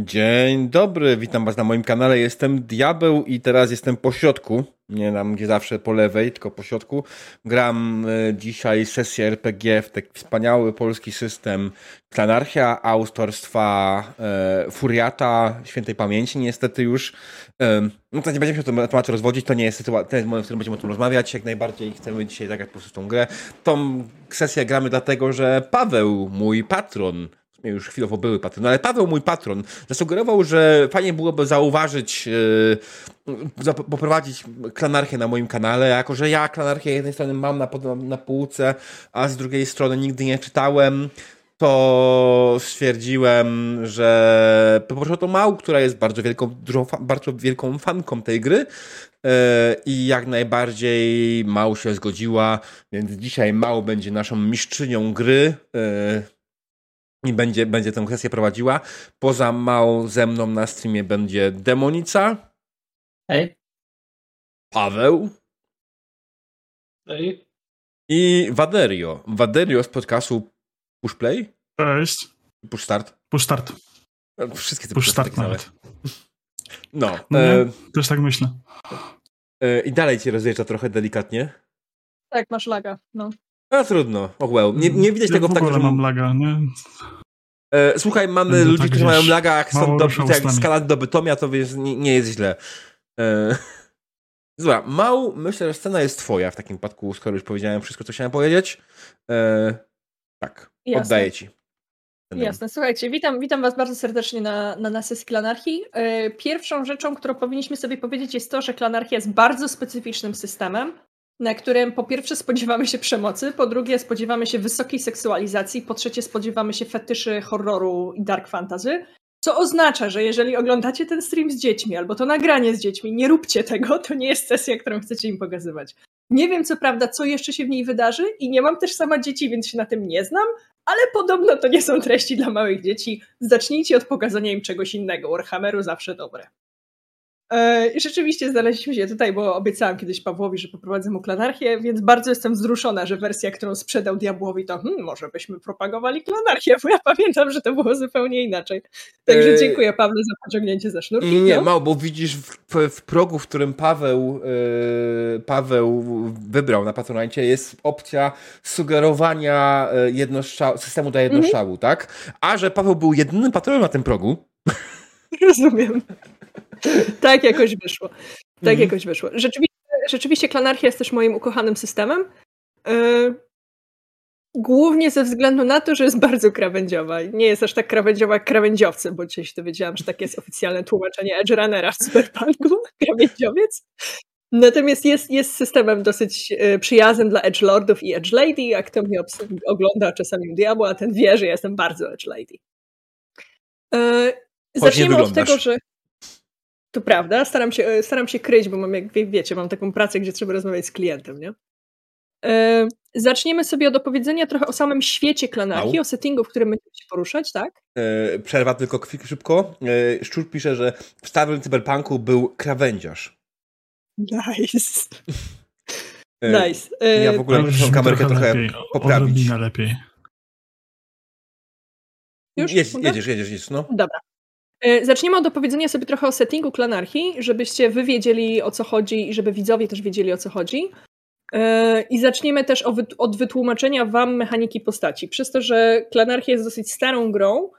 Dzień dobry, witam was na moim kanale. Jestem Diabeł i teraz jestem po środku. Nie tam gdzie zawsze po lewej, tylko po środku. Gram e, dzisiaj sesję RPG w taki wspaniały polski system Klanarchia autorstwa e, Furiata świętej pamięci. Niestety już e, no to nie będziemy się o tym temacie rozwodzić, to nie jest sytuacja, ten moment, w którym będziemy o tym rozmawiać. Jak najbardziej chcemy dzisiaj zagrać po prostu tą grę. Tą sesję gramy dlatego, że Paweł, mój patron, już chwilowo były patron, ale Paweł, mój patron, zasugerował, że fajnie byłoby zauważyć, yy, poprowadzić klanarchię na moim kanale, jako że ja klanarchię z jednej strony mam na, na półce, a z drugiej strony nigdy nie czytałem, to stwierdziłem, że poproszę to Mał, która jest bardzo wielką, dużą, bardzo wielką fanką tej gry yy, i jak najbardziej Mał się zgodziła, więc dzisiaj Mał będzie naszą mistrzynią gry. Yy, i będzie, będzie tę kwestię prowadziła. Poza małą ze mną na streamie będzie Demonica. Hej. Paweł. Hej. I Waderio. Waderio z podcastu Push Play. Cześć. Push Start. Push Start. Wszystkie te Push Start nawet. No. no e, też tak myślę. E, I dalej cię rozjeżdża trochę delikatnie. Tak, masz laga, no. A trudno, oh well. Nie, nie widać ja tego w tak, że... mam laga, nie? E, słuchaj, mamy Będę ludzi, tak którzy mają laga, jak są do, jak skala do Bytomia, to wiesz, nie, nie jest źle. E, Zła, Mał, myślę, że scena jest twoja w takim przypadku, skoro już powiedziałem wszystko, co chciałem powiedzieć. E, tak, Jasne. oddaję ci. Jasne, słuchajcie, witam, witam Was bardzo serdecznie na, na, na sesji Klanarchii. E, pierwszą rzeczą, którą powinniśmy sobie powiedzieć jest to, że Klanarchia jest bardzo specyficznym systemem, na którym po pierwsze spodziewamy się przemocy, po drugie spodziewamy się wysokiej seksualizacji, po trzecie spodziewamy się fetyszy horroru i dark fantasy, co oznacza, że jeżeli oglądacie ten stream z dziećmi albo to nagranie z dziećmi, nie róbcie tego, to nie jest sesja, którą chcecie im pokazywać. Nie wiem co prawda, co jeszcze się w niej wydarzy i nie mam też sama dzieci, więc się na tym nie znam, ale podobno to nie są treści dla małych dzieci. Zacznijcie od pokazania im czegoś innego. Warhammeru zawsze dobre. E, I rzeczywiście znaleźliśmy się tutaj, bo obiecałam kiedyś Pawłowi, że poprowadzę mu klanarchię, więc bardzo jestem wzruszona, że wersja, którą sprzedał Diabłowi, to hmm, może byśmy propagowali klanarchię, bo ja pamiętam, że to było zupełnie inaczej. Także e, dziękuję Pawle za pociągnięcie za sznurki. Nie, nie, no. mało, bo widzisz w, w, progu, w którym Paweł, yy, Paweł wybrał na Patronite jest opcja sugerowania systemu jednostrzału, mhm. tak? A że Paweł był jedynym patronem na tym progu. Rozumiem. tak jakoś wyszło. Tak mhm. jakoś wyszło. Rzeczywiście, rzeczywiście Klanarchia jest też moim ukochanym systemem. Yy, głównie ze względu na to, że jest bardzo krawędziowa. Nie jest aż tak krawędziowa jak krawędziowcy, bo dzisiaj się dowiedziałam, że takie jest oficjalne tłumaczenie Edge Runnera w Cyberpunku. Krawędziowiec. Natomiast jest, jest systemem dosyć e, przyjaznym dla Edge Lordów i Edge Lady. Jak kto mnie ogląda czasami Diabła, ten wie, że ja jestem bardzo Edge Lady. Yy, zaczniemy od tego, że to prawda, staram się, e, staram się kryć, bo mam, jak wiecie, mam taką pracę, gdzie trzeba rozmawiać z klientem, nie? E, zaczniemy sobie od opowiedzenia trochę o samym świecie klanarchii, o settingu, w którym będziemy się poruszać, tak? E, przerwa tylko szybko. E, Szczur pisze, że w starym cyberpunku był krawędziarz. Nice. E, nice. E, ja w ogóle muszę kamerkę trochę lepiej, poprawić. lepiej. Już? Jedź, jedziesz, jedziesz, jedziesz, no. Dobra. E, zaczniemy od opowiedzenia sobie trochę o settingu Klanarchii, żebyście wy wiedzieli o co chodzi i żeby widzowie też wiedzieli o co chodzi. E, I zaczniemy też od wytłumaczenia wam mechaniki postaci. Przez to, że Klanarchia jest dosyć starą grą,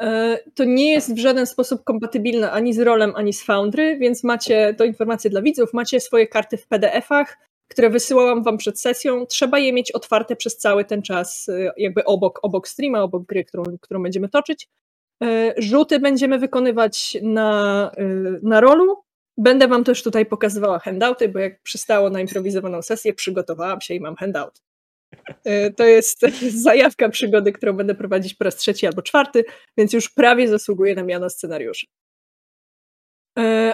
e, to nie jest w żaden sposób kompatybilna ani z rolem, ani z Foundry, więc macie, to informacje dla widzów, macie swoje karty w PDF-ach, które wysyłałam wam przed sesją. Trzeba je mieć otwarte przez cały ten czas, jakby obok, obok streama, obok gry, którą, którą będziemy toczyć. E, rzuty będziemy wykonywać na, e, na rolu. Będę Wam też tutaj pokazywała handouty, bo jak przystało na improwizowaną sesję, przygotowałam się i mam handout. E, to jest zajawka przygody, którą będę prowadzić po raz trzeci albo czwarty, więc już prawie zasługuje na miano scenariuszy.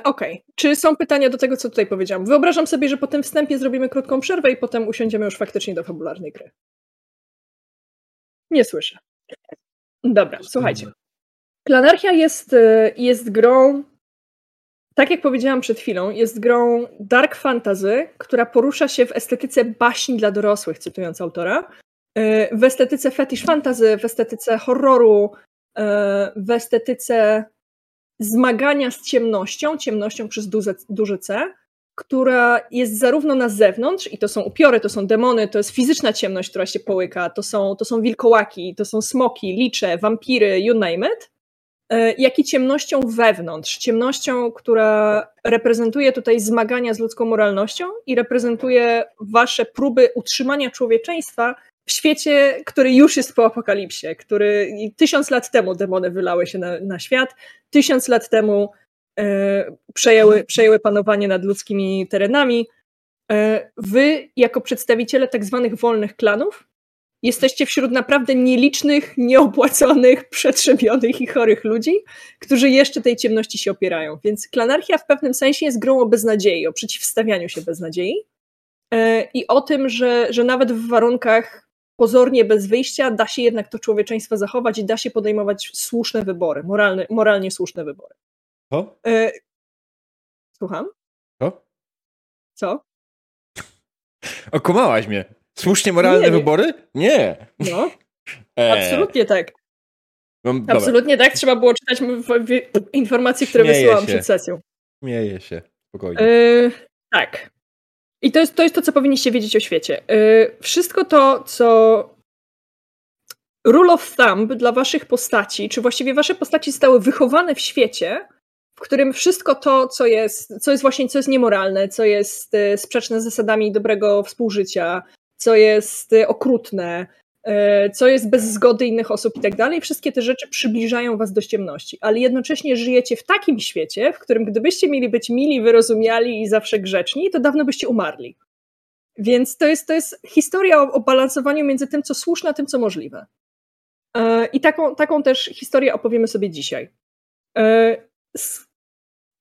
Okej, okay. czy są pytania do tego, co tutaj powiedziałam? Wyobrażam sobie, że po tym wstępie zrobimy krótką przerwę i potem usiądziemy już faktycznie do fabularnej gry. Nie słyszę. Dobra, słuchajcie. Planarchia jest, y, jest grą, tak jak powiedziałam przed chwilą, jest grą dark fantasy, która porusza się w estetyce baśni dla dorosłych, cytując autora, y, w estetyce fetish fantasy, w estetyce horroru, y, w estetyce zmagania z ciemnością, ciemnością przez duże, duże C, która jest zarówno na zewnątrz, i to są upiory, to są demony, to jest fizyczna ciemność, która się połyka, to są, to są wilkołaki, to są smoki, licze, wampiry, you name it, jak i ciemnością wewnątrz, ciemnością, która reprezentuje tutaj zmagania z ludzką moralnością i reprezentuje wasze próby utrzymania człowieczeństwa w świecie, który już jest po apokalipsie, który tysiąc lat temu demony wylały się na, na świat, tysiąc lat temu e, przejęły, przejęły panowanie nad ludzkimi terenami. E, wy, jako przedstawiciele tak zwanych wolnych klanów, jesteście wśród naprawdę nielicznych, nieopłaconych, przetrzebionych i chorych ludzi, którzy jeszcze tej ciemności się opierają. Więc klanarchia w pewnym sensie jest grą o beznadziei, o przeciwstawianiu się beznadziei e, i o tym, że, że nawet w warunkach pozornie bez wyjścia da się jednak to człowieczeństwo zachować i da się podejmować słuszne wybory, moralne, moralnie słuszne wybory. Co? E, słucham? Co? Co? Okumałaś mnie. Słusznie moralne Nie, nie. wybory? Nie. No, Eee. absolutnie tak. No, Absolutnie tak. Trzeba było czytać informacje, które Śmieję wysyłałam się. przed sesją. Śmieję się. Spokojnie. E, tak. I to jest, to jest to, co powinniście wiedzieć o świecie. E, wszystko to, co rule of thumb dla waszych postaci, czy właściwie wasze postaci zostały wychowane w świecie, w którym wszystko to, co jest, co jest właśnie, co jest niemoralne, co jest e, sprzeczne z zasadami dobrego współżycia, co jest e, okrutne, e, co jest bez zgody innych osób i tak dalej, wszystkie te rzeczy przybliżają was do ciemności, ale jednocześnie żyjecie w takim świecie, w którym gdybyście mieli być mili, wyrozumiali i zawsze grzeczni, to dawno byście umarli. Więc to jest, to jest historia o, o balansowaniu między tym, co słuszne, a tym, co możliwe. E, I taką, taką też historię opowiemy sobie dzisiaj.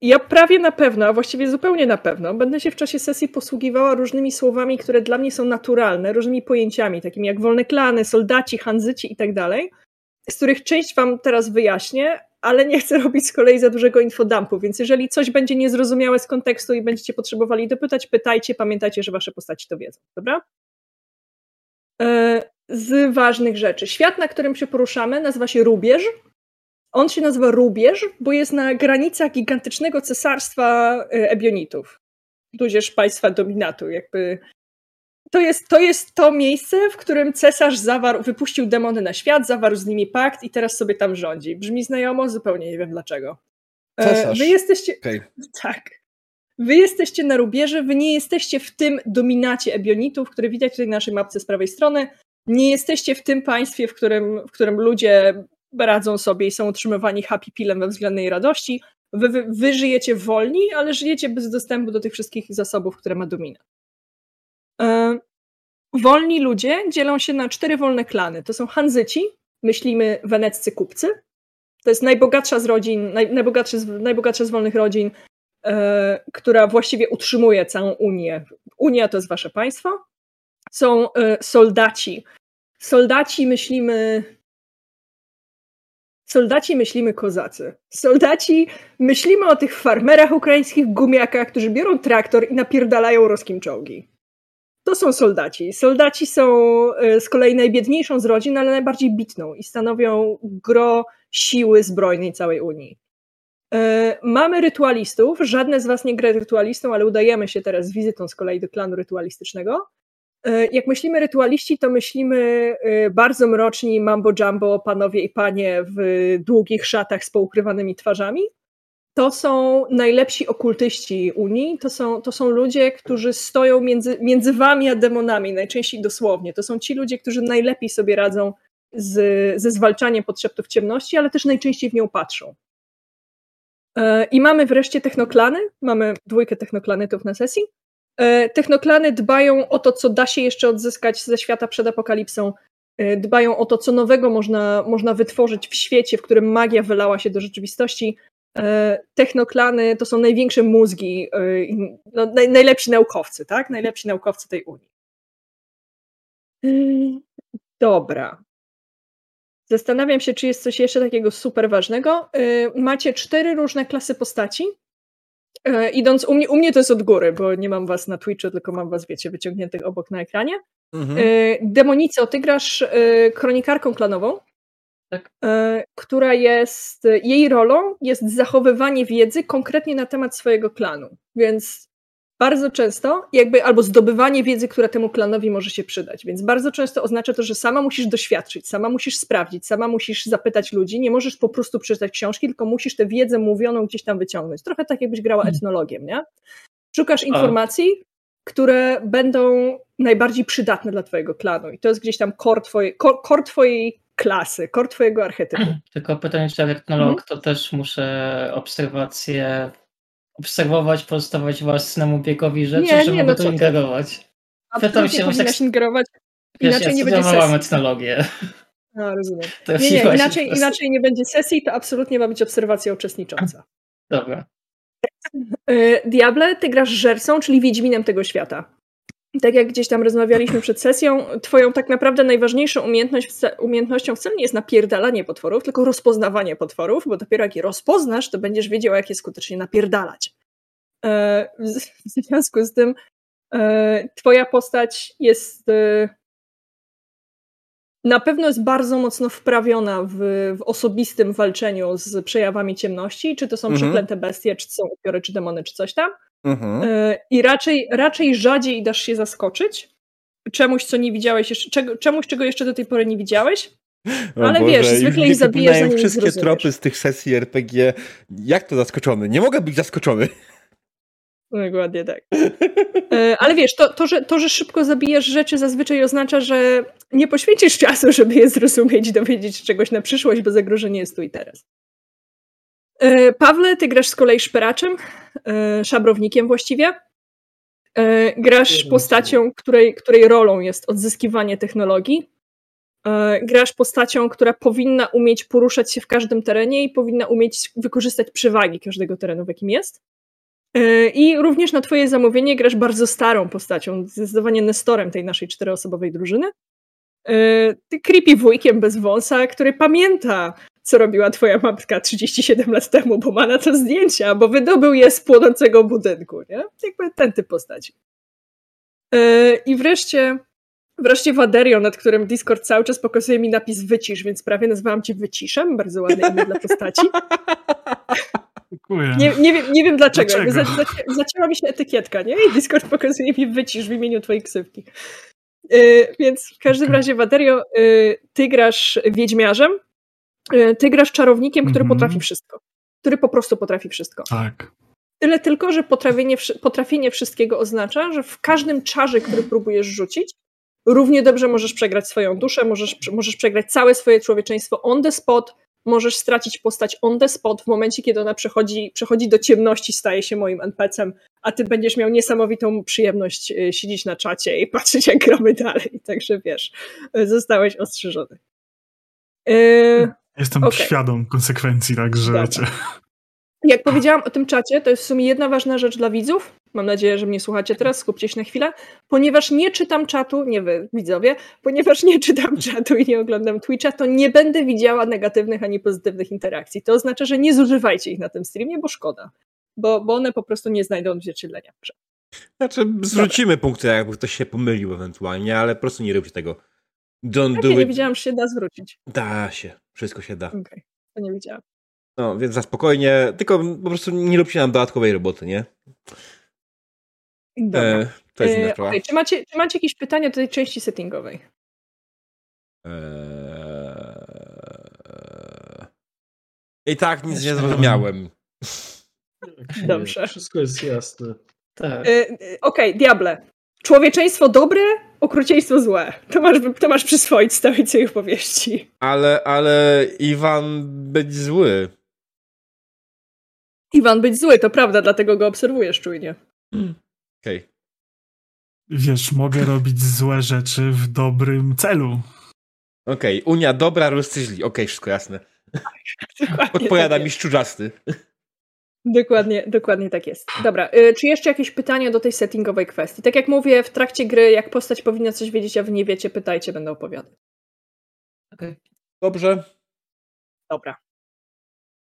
Ja prawie na pewno, a właściwie zupełnie na pewno, będę się w czasie sesji posługiwała różnymi słowami, które dla mnie są naturalne, różnymi pojęciami, takimi jak wolne klany, soldaci, hanzyci i tak z których część wam teraz wyjaśnię, ale nie chcę robić z kolei za dużego infodumpu, więc jeżeli coś będzie niezrozumiałe z kontekstu i będziecie potrzebowali dopytać, pytajcie, pamiętajcie, że wasze postaci to wiedzą, dobra? E, Z ważnych rzeczy. Świat, na którym się poruszamy, nazywa się Rubież. On się nazywa Rubież, bo jest na granicach gigantycznego cesarstwa e, Ebionitów, tudzież państwa dominatu. Jakby to jest, to jest to miejsce, w którym cesarz zawarł, wypuścił demony na świat, zawarł z nimi pakt i teraz sobie tam rządzi. Brzmi znajomo? Zupełnie nie wiem dlaczego. E, Cesarz. Wy jesteście. Okej. Tak. Wy jesteście na rubieży, wy nie jesteście w tym dominacie Ebionitów, który widać tutaj na naszej mapce z prawej strony. Nie jesteście w tym państwie, w którym, w którym ludzie radzą sobie i są utrzymywani happy pillem we względnej radości. Wy, wy, wy żyjecie wolni, ale żyjecie bez dostępu do tych wszystkich zasobów, które ma domina. E, wolni ludzie dzielą się na cztery wolne klany. To są Hanzyci, myślimy weneccy kupcy. To jest najbogatsza z rodzin, naj, najbogatsza, z, wolnych rodzin, e, która właściwie utrzymuje całą Unię. Unia to jest wasze państwo. Są e, soldaci. Soldaci myślimy. Soldaci myślimy kozacy. Soldaci myślimy o tych farmerach ukraińskich gumiakach, którzy biorą traktor i napierdalają ruskim czołgi. To są soldaci. Soldaci są e, z kolei najbiedniejszą z rodzin, ale najbardziej bitną i stanowią gro siły zbrojnej całej Unii. E, Mamy rytualistów. Żadne z was nie gra rytualistą, ale udajemy się teraz z wizytą z kolei do klanu rytualistycznego. E, Jak myślimy rytualiści, to myślimy e, bardzo mroczni mambo jumbo panowie i panie w długich szatach z poukrywanymi twarzami. To są najlepsi okultyści Unii. To są, to są ludzie, którzy stoją między, między wami a demonami, najczęściej dosłownie. To są ci ludzie, którzy najlepiej sobie radzą z, ze zwalczaniem podszeptów ciemności, ale też najczęściej w nią patrzą. E, I mamy wreszcie technoklany. Mamy dwójkę technoklanetów na sesji. E, Technoklany dbają o to, co da się jeszcze odzyskać ze świata przed apokalipsą. E, Dbają o to, co nowego można, można wytworzyć w świecie, w którym magia wylała się do rzeczywistości. E, Technoklany to są największe mózgi, no, naj, najlepsi naukowcy, tak? Najlepsi naukowcy tej Unii. Dobra. Zastanawiam się, czy jest coś jeszcze takiego super ważnego. Macie cztery różne klasy postaci. E, Idąc u mnie, u mnie to jest od góry, bo nie mam was na Twitchu, tylko mam was, wiecie, wyciągniętych obok na ekranie. Mhm. E, Demonico, ty grasz e, kronikarką klanową. Tak. e, która jest, jej rolą jest zachowywanie wiedzy konkretnie na temat swojego klanu. Więc bardzo często jakby albo zdobywanie wiedzy, która temu klanowi może się przydać. Więc bardzo często oznacza to, że sama musisz doświadczyć, sama musisz sprawdzić, sama musisz zapytać ludzi, nie możesz po prostu przeczytać książki, tylko musisz tę wiedzę mówioną gdzieś tam wyciągnąć. Trochę tak jakbyś grała Hmm. etnologiem, nie? Szukasz informacji, które będą najbardziej przydatne dla twojego klanu i to jest gdzieś tam core twojej, core, core twojej klasy, core twojego archetypu. Tylko pytanie, czy jak etnolog, Mhm. to też muszę obserwacje obserwować, pozostawać własnemu biegowi rzeczy, Nie, czy nie, no ty. ingerować? Absolutnie się, powinnaś tak- ingerować, Wiesz, inaczej ja nie będzie sesji. etnologię. No, rozumiem. To Nie, nie, inaczej, inaczej nie będzie sesji, to absolutnie ma być obserwacja uczestnicząca. Dobra. Y, Diable, ty grasz żercą, czyli wiedźminem tego świata. Tak jak gdzieś tam rozmawialiśmy przed sesją, twoją tak naprawdę najważniejszą umiejętność, wca- umiejętności wcale nie jest napierdalanie potworów, tylko rozpoznawanie potworów, bo dopiero jak je rozpoznasz, to będziesz wiedział, jak je skutecznie napierdalać. E, w związku z tym e, twoja postać jest e, na pewno jest bardzo mocno wprawiona w, w osobistym walczeniu z przejawami ciemności, czy to są Mhm. przeklęte bestie, czy to są upiory, czy demony, czy coś tam. Mhm. E, I raczej, raczej rzadziej dasz się zaskoczyć czemuś, co nie widziałeś jeszcze, czego, czemuś, czego jeszcze do tej pory nie widziałeś. O ale Boże, wiesz, zwykle ich zabijesz, przypominają zanim wszystkie zrozumiesz. tropy z tych sesji RPG. Jak to zaskoczony? Nie mogę być zaskoczony. Dokładnie tak. E, Ale wiesz, to, to, że, to, że szybko zabijesz rzeczy zazwyczaj oznacza, że nie poświęcisz czasu, żeby je zrozumieć, dowiedzieć się czegoś na przyszłość, bo zagrożenie jest tu i teraz. E, Pawle, ty grasz z kolei szperaczem, e, szabrownikiem właściwie. E, Grasz postacią, której, której rolą jest odzyskiwanie technologii. Grasz postacią, która powinna umieć poruszać się w każdym terenie i powinna umieć wykorzystać przewagi każdego terenu, w jakim jest. I również na twoje zamówienie grasz bardzo starą postacią, zdecydowanie Nestorem tej naszej czteroosobowej drużyny. Ty creepy wujkiem bez wąsa, który pamięta, co robiła twoja matka 37 lat temu, bo ma na to zdjęcia, bo wydobył je z płonącego budynku, nie? Jakby ten typ postaci. E, I wreszcie, wreszcie Waderio, nad którym Discord cały czas pokazuje mi napis wycisz, więc prawie nazwałam cię wyciszem, bardzo ładne imię dla postaci. Dziękuję. Nie, nie, wiem, nie wiem dlaczego. Dlaczego? Zaci- zacięła mi się etykietka, nie? I Discord pokazuje mi wycisz w imieniu twojej ksywki. Yy, więc w każdym Okej. razie, Waderio, yy, ty grasz wiedźmiarzem, ty grasz czarownikiem, który Mhm. potrafi wszystko. Który po prostu potrafi wszystko. Tak. Tyle tylko, że potrafienie, potrafienie wszystkiego oznacza, że w każdym czarze, który próbujesz rzucić, równie dobrze możesz przegrać swoją duszę, możesz, możesz przegrać całe swoje człowieczeństwo on the spot, możesz stracić postać on the spot w momencie, kiedy ona przechodzi, przechodzi do ciemności, staje się moim NPC-em, a ty będziesz miał niesamowitą przyjemność y, siedzieć na czacie i patrzeć, jak gramy dalej. Także wiesz, y, zostałeś ostrzeżony. Y, Jestem Okej. świadom konsekwencji, także Dobra. wiecie. Jak powiedziałam o tym czacie, to jest w sumie jedna ważna rzecz dla widzów. Mam nadzieję, że mnie słuchacie teraz, skupcie się na chwilę. Ponieważ nie czytam czatu, nie wy widzowie, ponieważ nie czytam czatu i nie oglądam Twitcha, to nie będę widziała negatywnych ani pozytywnych interakcji. To oznacza, że nie zużywajcie ich na tym streamie, bo szkoda. Bo, bo one po prostu nie znajdą odzwierciedlenia. Znaczy, zwrócimy punkty, jakby ktoś się pomylił ewentualnie, ale po prostu nie róbcie tego. Don't Tak, do ja nie it. wiedziałam, że się da zwrócić. Da się. Wszystko się da. Okej, to nie. No, więc za spokojnie. Tylko po prostu nie róbcie nam dodatkowej roboty, nie? Dobra. E, to jest E, okej, czy, macie, czy macie jakieś pytania do tej części settingowej? Eee... I tak nic nie zrozumiałem. Dobrze. Wszystko jest jasne. Tak. E, e, Okej, diable. Człowieczeństwo dobre, okrucieństwo złe. To masz, to masz przyswoić z całej tej opowieści. Ale, ale Iwan być zły. Iwan być zły, to prawda, dlatego go obserwujesz czujnie. Okej. Wiesz, mogę robić złe rzeczy w dobrym celu. Okej, Unia dobra, Ruscy źli. Okej, wszystko jasne. Dokładnie Odpowiada tak mi szczurzasty. Dokładnie, dokładnie tak jest. Dobra, y, czy jeszcze jakieś pytania do tej settingowej kwestii? Tak jak mówię, w trakcie gry, jak postać powinna coś wiedzieć, a wy nie wiecie, pytajcie, będę opowiadał. Okej. Dobrze. Dobra.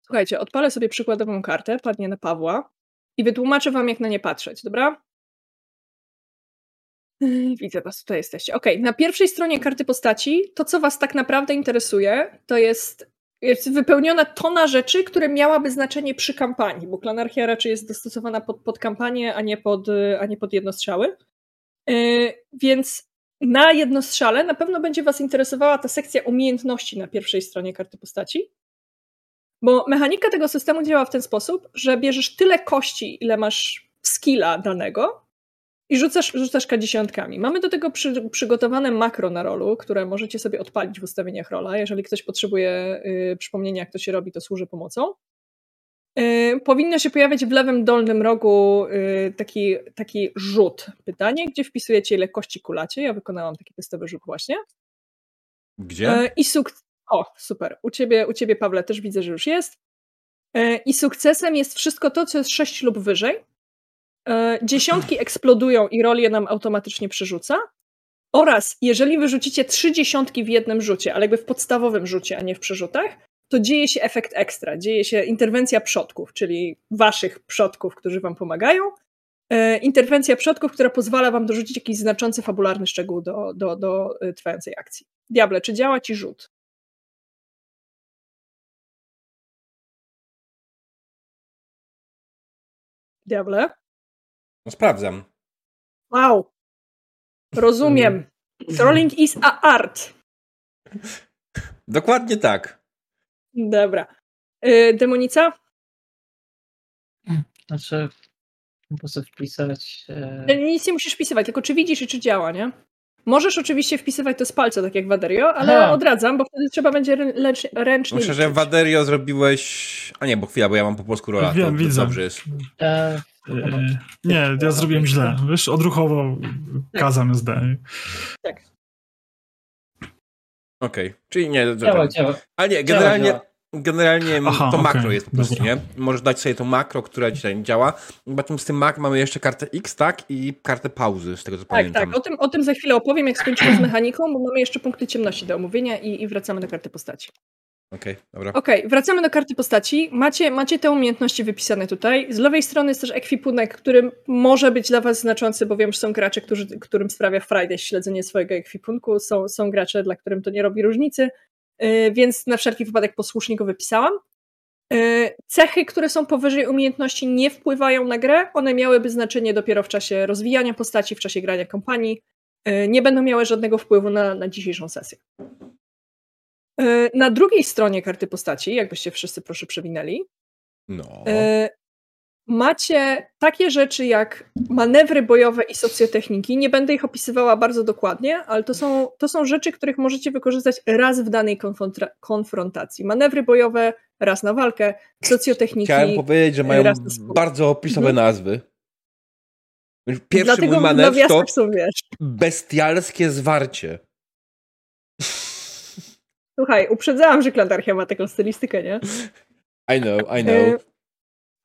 Słuchajcie, odpalę sobie przykładową kartę, padnie na Pawła i wytłumaczę wam, jak na nie patrzeć, dobra? Widzę was, tutaj jesteście. Okej, na pierwszej stronie karty postaci to, co was tak naprawdę interesuje, to jest, jest wypełniona tona rzeczy, które miałaby znaczenie przy kampanii, bo klanarchia raczej jest dostosowana pod, pod kampanię, a nie pod, a nie pod jednostrzały. Yy, więc na jednostrzale na pewno będzie was interesowała ta sekcja umiejętności na pierwszej stronie karty postaci, bo mechanika tego systemu działa w ten sposób, że bierzesz tyle kości, ile masz skilla danego, i rzucasz, rzucasz K10. Mamy do tego przy, przygotowane makro na rolu, które możecie sobie odpalić w ustawieniach rola. Jeżeli ktoś potrzebuje y, przypomnienia, jak to się robi, to służy pomocą. Y, powinno się pojawiać w lewym dolnym rogu y, taki, taki rzut. Pytanie, gdzie wpisujecie, ile kości kulacie. Ja wykonałam taki testowy rzut właśnie. Gdzie? Y, I suk... O, super. U ciebie, u ciebie, Pawle, też widzę, że już jest. Y, I sukcesem jest wszystko to, co jest 6 lub wyżej. E, dziesiątki eksplodują i rol je nam automatycznie przerzuca. Oraz jeżeli wyrzucicie trzy dziesiątki w jednym rzucie, ale jakby w podstawowym rzucie, a nie w przerzutach, to dzieje się efekt ekstra. Dzieje się interwencja przodków, czyli waszych przodków, którzy wam pomagają. E, interwencja przodków, która pozwala wam dorzucić jakiś znaczący fabularny szczegół do, do, do e, trwającej akcji. Diable, czy działa ci rzut? Diable? No sprawdzam. Wow. Rozumiem. Trolling is a art. Dokładnie tak. Dobra. Y, demonica? Znaczy, po prostu wpisać. E... Nic nie musisz wpisywać, tylko czy widzisz i czy działa, nie? Możesz oczywiście wpisywać to z palca, tak jak Waderio, ale Aha. odradzam, bo wtedy trzeba będzie ręcz, ręcznie Myślę, że liczyć. Waderio zrobiłeś... A nie, bo chwila, bo ja mam po polsku rola. Wiem, to, to widzę. dobrze jest. E... Yy, nie, ja zrobiłem źle. Wiesz, odruchowo kazam SD. Tak. Okej, czyli nie... Działa, działa. Ale nie, generalnie, działa. generalnie Aha, to okej, makro jest po prostu, nie? Możesz dać sobie to makro, które dzisiaj nie działa. Poza z tym mamy jeszcze kartę X, tak? I kartę pauzy, z tego co Tak, pamiętam. tak. O tym, o tym za chwilę opowiem, jak skończymy z mechaniką, bo mamy jeszcze punkty ciemności do omówienia i, i wracamy do karty postaci. Okej, dobra. Okej, wracamy do karty postaci. Macie, macie te umiejętności wypisane tutaj. Z lewej strony jest też ekwipunek, który może być dla was znaczący, bo wiem, że są gracze, którzy, którym sprawia Friday śledzenie swojego ekwipunku. Są, są gracze, dla którym to nie robi różnicy, yy, więc na wszelki wypadek posłusznie go wypisałam. Yy, Cechy, które są powyżej umiejętności, nie wpływają na grę. One miałyby znaczenie dopiero w czasie rozwijania postaci, w czasie grania kampanii. Yy, Nie będą miały żadnego wpływu na, na dzisiejszą sesję. Yy, Na drugiej stronie karty postaci, jakbyście wszyscy proszę przewinęli, No. yy, macie takie rzeczy jak manewry bojowe i socjotechniki. Nie będę ich opisywała bardzo dokładnie, ale to są, to są rzeczy, których możecie wykorzystać raz w danej konfrontacji. Manewry bojowe raz na walkę, socjotechniki. Chciałem powiedzieć, że mają bardzo opisowe Mhm. nazwy. Pierwszy Dlatego mój manewr to bestialskie zwarcie. Słuchaj, uprzedzałam, że Klantarchia ma taką stylistykę, nie? I know, I know.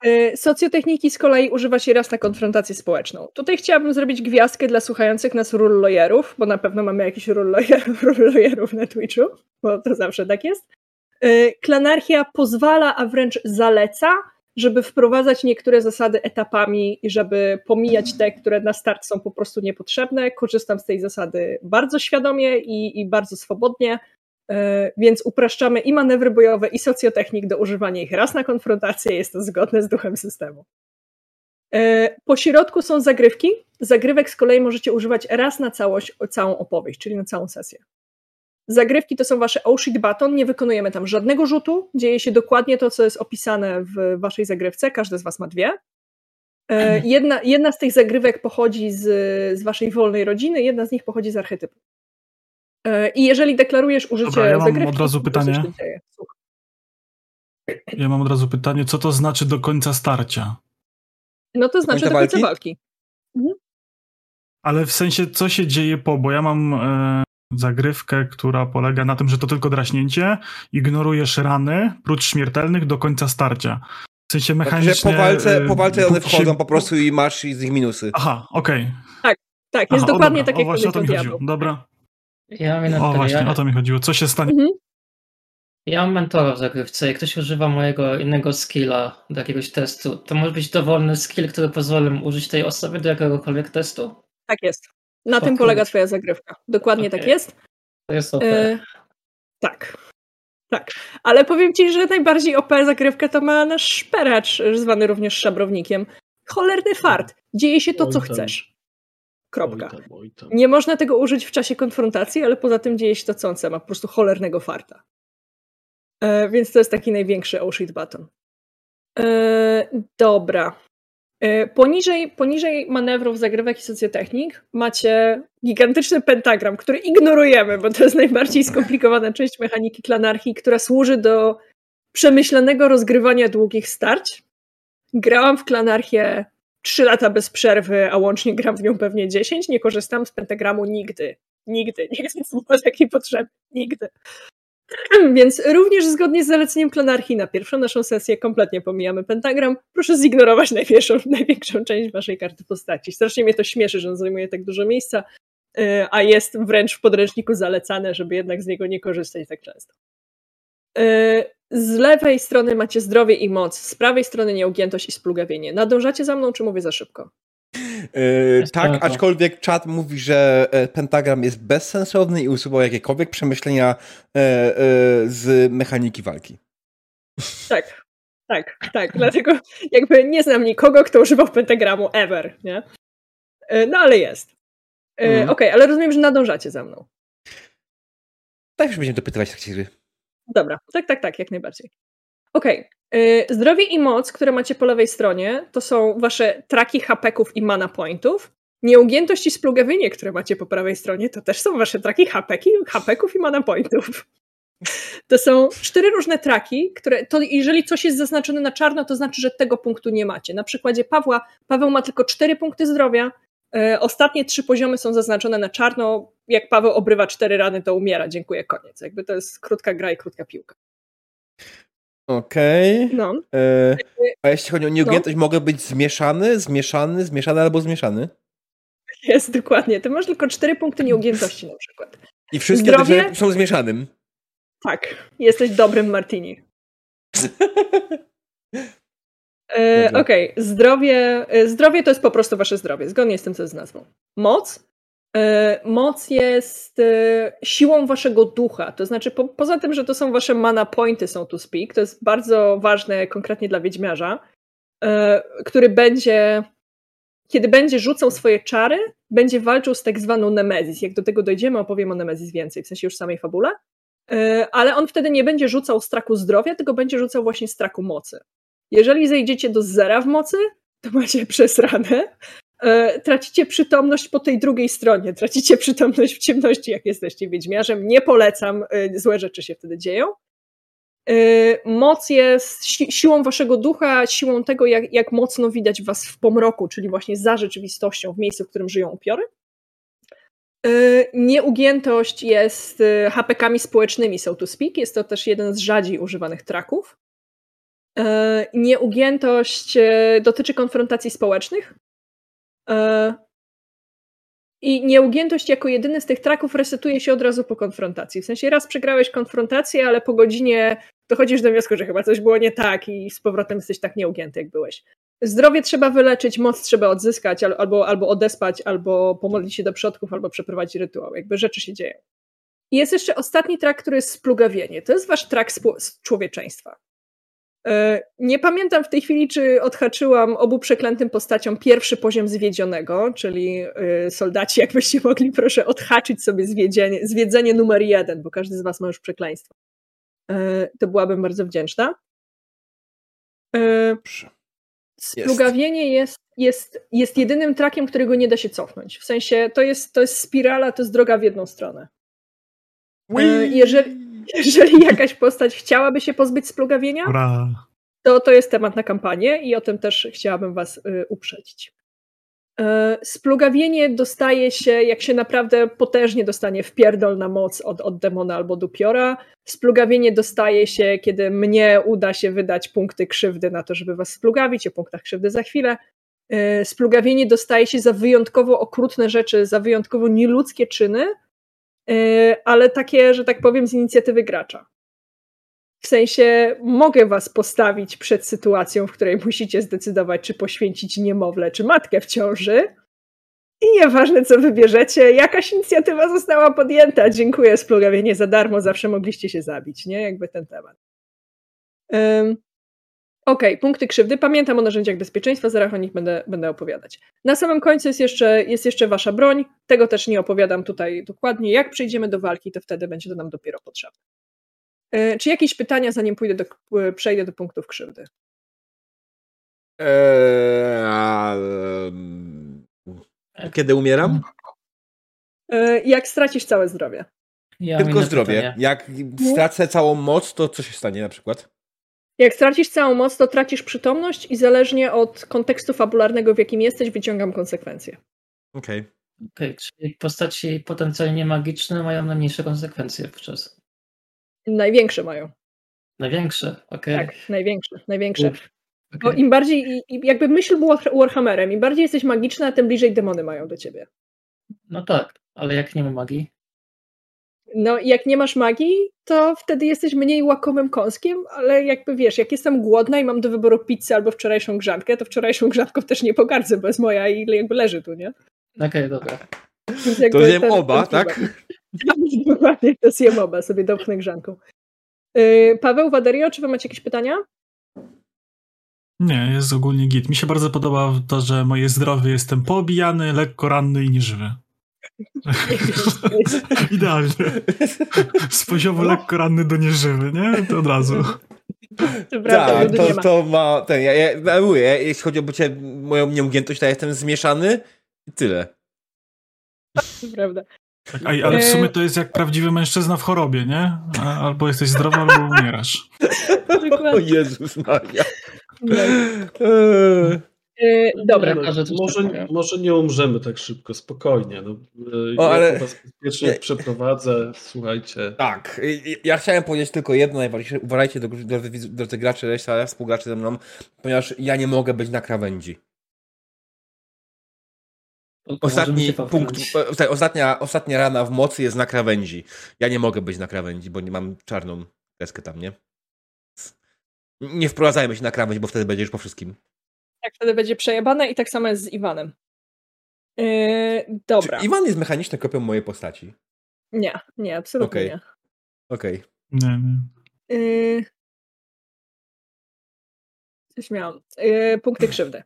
e, Socjotechniki z kolei używa się raz na konfrontację społeczną. Tutaj chciałabym zrobić gwiazdkę dla słuchających nas rule lawyerów, bo na pewno mamy rule lawyerów na Twitchu, bo to zawsze tak jest. E, Klanarchia pozwala, a wręcz zaleca, żeby wprowadzać niektóre zasady etapami i żeby pomijać te, które na start są po prostu niepotrzebne. Korzystam z tej zasady bardzo świadomie i, i bardzo swobodnie. E, Więc upraszczamy i manewry bojowe, i socjotechnik do używania ich raz na konfrontację. Jest to zgodne z duchem systemu. E, Po środku są zagrywki. Zagrywek z kolei możecie używać raz na całość, całą opowieść, czyli na całą sesję. Zagrywki to są wasze oh-shit button, nie wykonujemy tam żadnego rzutu, dzieje się dokładnie to, co jest opisane w waszej zagrywce, każdy z was ma dwie. E, Jedna, jedna z tych zagrywek pochodzi z, z waszej wolnej rodziny, jedna z nich pochodzi z archetypu. E, I jeżeli deklarujesz użycie Dobra, ja mam zagrywki, od razu pytanie. Ja mam od razu pytanie, co to znaczy do końca starcia? No to znaczy do końca końca walki? walki. Ale w sensie, co się dzieje po, bo ja mam e, zagrywkę, która polega na tym, że to tylko draśnięcie, ignorujesz rany, prócz śmiertelnych, do końca starcia. W sensie Znaczy, mechanicznie... że po walce, e, po walce one póki się- wchodzą po prostu i masz z nich minusy. Aha, okej. Tak, jest Aha, o, dokładnie dobra, tak, o, jak właśnie o to mi chodziło. Dobra. Ja mam O, właśnie, ja, o to mi chodziło. Co się stanie? Mhm. ja mam mentora w zagrywce. Jak ktoś używa mojego innego skilla do jakiegoś testu, to może być dowolny skill, który pozwoli mu użyć tej osoby do jakiegokolwiek testu? Tak jest. Na O tym polega twoja zagrywka. Dokładnie tak Okej. jest. To jest OP. E, tak. Tak. Ale powiem ci, że najbardziej OP zagrywkę to ma nasz szperacz, zwany również szabrownikiem. Cholerny fart. Dzieje się to, co chcesz. Kropka. Oj tam, oj tam. Nie można tego użyć w czasie konfrontacji, ale poza tym dzieje się to, co on. Ma po prostu cholernego farta. E, więc to jest taki największy oh shit button. E, dobra. E, poniżej, poniżej manewrów, zagrywek i socjotechnik macie gigantyczny pentagram, który ignorujemy, bo to jest najbardziej skomplikowana część mechaniki klanarchii, która służy do przemyślanego rozgrywania długich starć. Grałam w klanarchię 3 lata bez przerwy, a łącznie gram w nią pewnie 10. Nie korzystam z pentagramu nigdy. Nigdy. Nigdy nie było takiej potrzeby. Nigdy. Więc również zgodnie z zaleceniem klanarchii na pierwszą naszą sesję kompletnie pomijamy pentagram. Proszę zignorować największą, największą część waszej karty postaci. Strasznie mnie to śmieszy, że on zajmuje tak dużo miejsca, yy, a jest wręcz w podręczniku zalecane, żeby jednak z niego nie korzystać tak często. Yy, Z lewej strony macie zdrowie i moc, z prawej strony nieugiętość i splugawienie. Nadążacie za mną, czy mówię za szybko? Yy, tak, aczkolwiek czat mówi, że e, pentagram jest bezsensowny i usuwał jakiekolwiek przemyślenia e, e, z mechaniki walki. Tak, tak, tak. Dlatego jakby nie znam nikogo, kto używał pentagramu ever, nie? Yy, No ale jest. Yy, Mhm. Okej, ale rozumiem, że nadążacie za mną. Tak już będziemy dopytywać w trakcie gry. Dobra, tak, tak, tak, jak najbardziej. Okej. y, Zdrowie i moc, które macie po lewej stronie, to są wasze traki hapeków i mana pointów. Nieugiętość i splugawienie, które macie po prawej stronie, to też są wasze traki hapeki, hapeków i mana pointów. To są cztery różne traki, które, to jeżeli coś jest zaznaczone na czarno, to znaczy, że tego punktu nie macie. Na przykładzie Pawła, Paweł ma tylko cztery punkty zdrowia, y, ostatnie trzy poziomy są zaznaczone na czarno, jak Paweł obrywa cztery rany, to umiera, dziękuję, koniec. Jakby to jest krótka gra i krótka piłka. Okej. No, E, a jeśli chodzi o nieugiętość, mogę być zmieszany, zmieszany, zmieszany albo zmieszany? jest dokładnie. Ty masz tylko cztery punkty nieugiętości na przykład. I wszystkie Zdrowie? te są zmieszanym. Tak, jesteś dobrym martini. E. Okej, zdrowie, e, zdrowie to jest po prostu wasze zdrowie, zgodnie z tym, co jest nazwą. Moc. E, moc jest e, siłą waszego ducha, to znaczy po, poza tym, że to są wasze mana pointy, so to speak, to jest bardzo ważne konkretnie dla wiedźmiarza, e, który będzie, kiedy będzie rzucał swoje czary, będzie walczył z tak zwaną Nemezis. Jak do tego dojdziemy, opowiem o Nemezis więcej, w sensie już samej fabule. Ale on wtedy nie będzie rzucał straku zdrowia, tylko będzie rzucał właśnie straku mocy. Jeżeli zejdziecie do zera w mocy, to macie przesrane. E, Tracicie przytomność po tej drugiej stronie. Tracicie przytomność w ciemności, jak jesteście wiedźmiarzem. Nie polecam, e, złe rzeczy się wtedy dzieją. E, Moc jest si- siłą waszego ducha, siłą tego, jak, jak mocno widać was w pomroku, czyli właśnie za rzeczywistością, w miejscu, w którym żyją upiory. Nieugiętość jest hapekami społecznymi, so to speak. Jest to też jeden z rzadziej używanych traków. Nieugiętość dotyczy konfrontacji społecznych. E, I nieugiętość jako jedyny z tych traków resetuje się od razu po konfrontacji. W sensie raz przegrałeś konfrontację, ale po godzinie dochodzisz do wniosku, że chyba coś było nie tak i z powrotem jesteś tak nieugięty, jak byłeś. Zdrowie trzeba wyleczyć, moc trzeba odzyskać, al- albo, albo odespać, albo pomodlić się do przodków, albo przeprowadzić rytuał. Jakby rzeczy się dzieją. I jest jeszcze ostatni trak, który jest splugawienie. To jest wasz trak człowieczeństwa. E, Nie pamiętam w tej chwili, czy odhaczyłam obu przeklętym postaciom pierwszy poziom zwiedzionego, czyli e, soldaci, jakbyście mogli proszę odhaczyć sobie zwiedzenie, zwiedzenie numer jeden, bo każdy z was ma już przekleństwo. E, To byłabym bardzo wdzięczna. Splugawienie jest, jest, jest jedynym trakiem, którego nie da się cofnąć. W sensie to jest, to jest spirala, to jest droga w jedną stronę. Jeżeli, jeżeli jakaś postać chciałaby się pozbyć splugawienia, to to jest temat na kampanię i o tym też chciałabym Was y, uprzedzić. E, Splugawienie dostaje się, jak się naprawdę potężnie dostanie w pierdol na moc od, od demona albo dupiora. Splugawienie dostaje się, kiedy mnie uda się wydać punkty krzywdy na to, żeby was splugawić. O punktach krzywdy za chwilę. E, Splugawienie dostaje się za wyjątkowo okrutne rzeczy, za wyjątkowo nieludzkie czyny, ale takie, że tak powiem, z inicjatywy gracza. W sensie mogę was postawić przed sytuacją, w której musicie zdecydować, czy poświęcić niemowlę, czy matkę w ciąży. I nieważne, co wybierzecie, jakaś inicjatywa została podjęta. Dziękuję, splugawienie za darmo, zawsze mogliście się zabić, nie? Jakby ten temat. Okej, okay, punkty krzywdy. Pamiętam o narzędziach bezpieczeństwa, zaraz o nich będę, będę opowiadać. Na samym końcu jest jeszcze, jest jeszcze wasza broń. Tego też nie opowiadam tutaj dokładnie. Jak przejdziemy do walki, to wtedy będzie to nam dopiero potrzebne. E, czy jakieś pytania, zanim pójdę do, e, przejdę do punktów krzywdy? Eee, kiedy umieram? E, jak stracisz całe zdrowie. Ja Tylko zdrowie. Pytanie. Jak stracę całą moc, to co się stanie na przykład? Jak stracisz całą moc, to tracisz przytomność i zależnie od kontekstu fabularnego, w jakim jesteś, wyciągam konsekwencje. Okej. Okay. okay. czyli postaci potencjalnie magiczne mają najmniejsze konsekwencje wówczas. Największe mają. Największe, okej. Okay. Tak, największe, największe. Okay. Bo im bardziej, jakby myśl była Warhammerem, im bardziej jesteś magiczna, tym bliżej demony mają do ciebie. No tak, ale jak nie ma magii? No, jak nie masz magii, to wtedy jesteś mniej łakomym kąskiem, ale jakby wiesz, jak jestem głodna i mam do wyboru pizzę albo wczorajszą grzankę, to wczorajszą grzanką też nie pogardzę, bo jest moja i jakby leży tu, nie? Okej, okay, dobra. To zjem oba, tak? Dokładnie, to zjem oba, sobie dopchnę grzanką. Yy, Paweł, Waderio, czy wy macie jakieś pytania? Nie, jest ogólnie git. Mi się bardzo podoba to, że moje zdrowie jestem poobijany, lekko ranny i nieżywy. Idealnie. Z poziomu lekko ranny do nieżywy, nie? To od razu. Tak, to, to ma. Ten, ja, ja, ja mówię, jeśli chodzi o bycie, moją nieugiętość, to ja jestem zmieszany i tyle. To prawda. Tak, ale w sumie to jest jak prawdziwy mężczyzna w chorobie, nie? Albo jesteś zdrowy, albo umierasz. O Jezus Maria. No. Yy, dobra. Nie, no, może, może nie umrzemy tak szybko, spokojnie. No, e, o, ale... Ja was bezpiecznie nie. przeprowadzę, słuchajcie. Tak, ja chciałem powiedzieć tylko jedno najważniejsze. Uważajcie, drodzy, drodzy gracze, reszta współgraczy ze mną, ponieważ ja nie mogę być na krawędzi. Ostatni punkt, e, ostatnia, ostatnia rana w mocy jest na krawędzi. Ja nie mogę być na krawędzi, bo nie mam czarną kreskę tam, nie? Nie wprowadzajmy się na krawędź, bo wtedy będzie już po wszystkim. Tak, wtedy będzie przejebane i tak samo jest z Iwanem. Yy, dobra. Czy Iwan jest mechaniczną kopią mojej postaci? Nie, nie, absolutnie okay. nie. Okej. Okay. Nie, nie. Yy... Coś miałam. Yy, punkty krzywdy.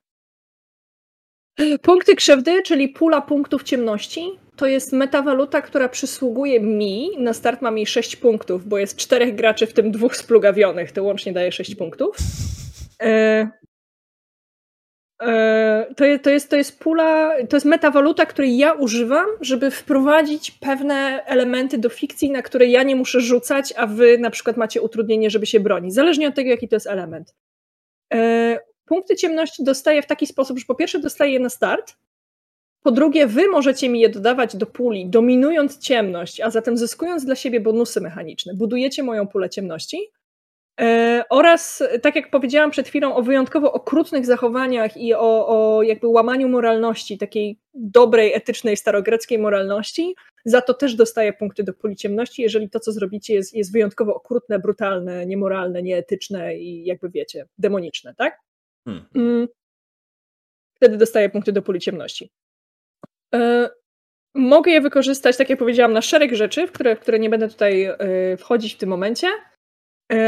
Punkty krzywdy, czyli pula punktów ciemności, to jest metawaluta, która przysługuje mi. Na start mam jej 6 punktów, bo jest czterech graczy, w tym dwóch splugawionych. To łącznie daje 6 punktów. E, e, to, jest, to, jest, to jest pula, to jest metawaluta, której ja używam, żeby wprowadzić pewne elementy do fikcji, na które ja nie muszę rzucać, a wy na przykład macie utrudnienie, żeby się bronić. Zależnie od tego, jaki to jest element. E, punkty ciemności dostaję w taki sposób, że po pierwsze dostaję je na start, po drugie, wy możecie mi je dodawać do puli, dominując ciemność, a zatem zyskując dla siebie bonusy mechaniczne. Budujecie moją pulę ciemności. E, oraz, tak jak powiedziałam przed chwilą, o wyjątkowo okrutnych zachowaniach i o, o jakby łamaniu moralności, takiej dobrej, etycznej, starogreckiej moralności, za to też dostaję punkty do puli ciemności, jeżeli to, co zrobicie, jest, jest wyjątkowo okrutne, brutalne, niemoralne, nieetyczne i jakby wiecie, demoniczne, tak? Hmm. Mm. Wtedy dostaję punkty do puli ciemności. E, mogę je wykorzystać, tak jak powiedziałam, na szereg rzeczy, w które, w które nie będę tutaj e, wchodzić w tym momencie,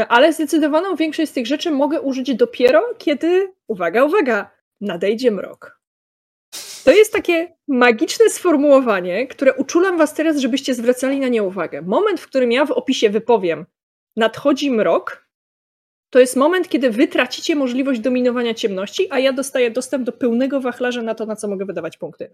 ale zdecydowaną większość z tych rzeczy mogę użyć dopiero, kiedy, uwaga, uwaga, nadejdzie mrok. To jest takie magiczne sformułowanie, które uczulam was teraz, żebyście zwracali na nie uwagę. Moment, w którym ja w opisie wypowiem nadchodzi mrok, to jest moment, kiedy wy tracicie możliwość dominowania ciemności, a ja dostaję dostęp do pełnego wachlarza na to, na co mogę wydawać punkty.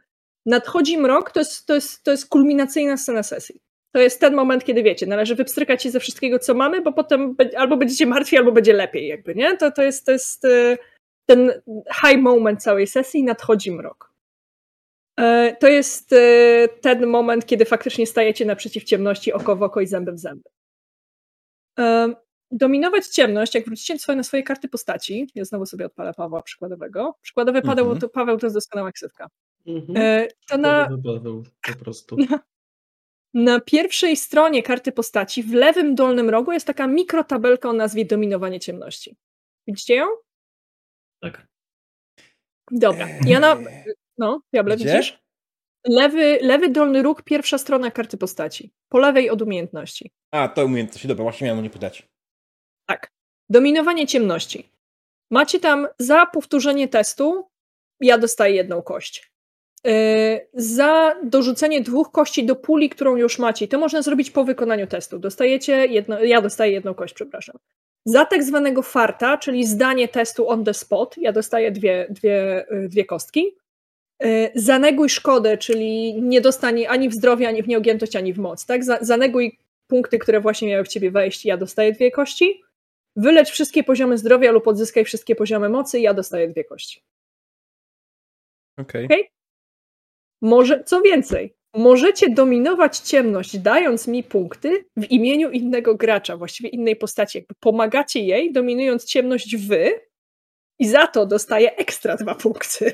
Nadchodzi mrok, to jest, to jest, to jest kulminacyjna scena sesji. To jest ten moment, kiedy wiecie, należy wypstrykać się ze wszystkiego, co mamy, bo potem albo będziecie martwi, albo będzie lepiej, jakby, nie? To, to, jest, to jest e, ten high moment całej sesji, nadchodzi mrok. E, to jest e, ten moment, kiedy faktycznie stajecie naprzeciw ciemności oko w oko i zęby w zęby dominować ciemność, jak wrócicie na swoje karty postaci, ja znowu sobie odpalę Pawła przykładowego. Przykładowy Paweł, mhm. to, Paweł to jest doskonała ksywka. Mhm. E, to na, Paweł, po prostu. Na, na, pierwszej stronie karty postaci, w lewym dolnym rogu jest taka mikrotabelka o nazwie dominowanie ciemności. Widzicie ją? Tak. Dobra. Ja na... No, Diable, widzisz? Lewy, lewy dolny róg, pierwsza strona karty postaci. Po lewej od umiejętności. A, to umiejętności. Dobra, właśnie miałem o nie pytać. Tak. Dominowanie ciemności. Macie tam za powtórzenie testu, ja dostaję jedną kość. Yy, za dorzucenie dwóch kości do puli, którą już macie. To można zrobić po wykonaniu testu. Dostajecie jedno, ja dostaję jedną kość, przepraszam. Za tak zwanego farta, czyli zdanie testu on the spot, ja dostaję dwie, dwie, yy, dwie kostki. Yy, zaneguj szkodę, czyli nie dostanie ani w zdrowie, ani w nieogiętość, ani w moc. Tak? Zaneguj punkty, które właśnie miały w ciebie wejść, ja dostaję dwie kości. Wylecz wszystkie poziomy zdrowia lub odzyskaj wszystkie poziomy mocy, ja dostaję dwie kości. Okej. Okay. okay? Może, co więcej, możecie dominować ciemność, dając mi punkty w imieniu innego gracza, właściwie innej postaci. Jakby pomagacie jej, dominując ciemność wy, i za to dostaje ekstra dwa punkty.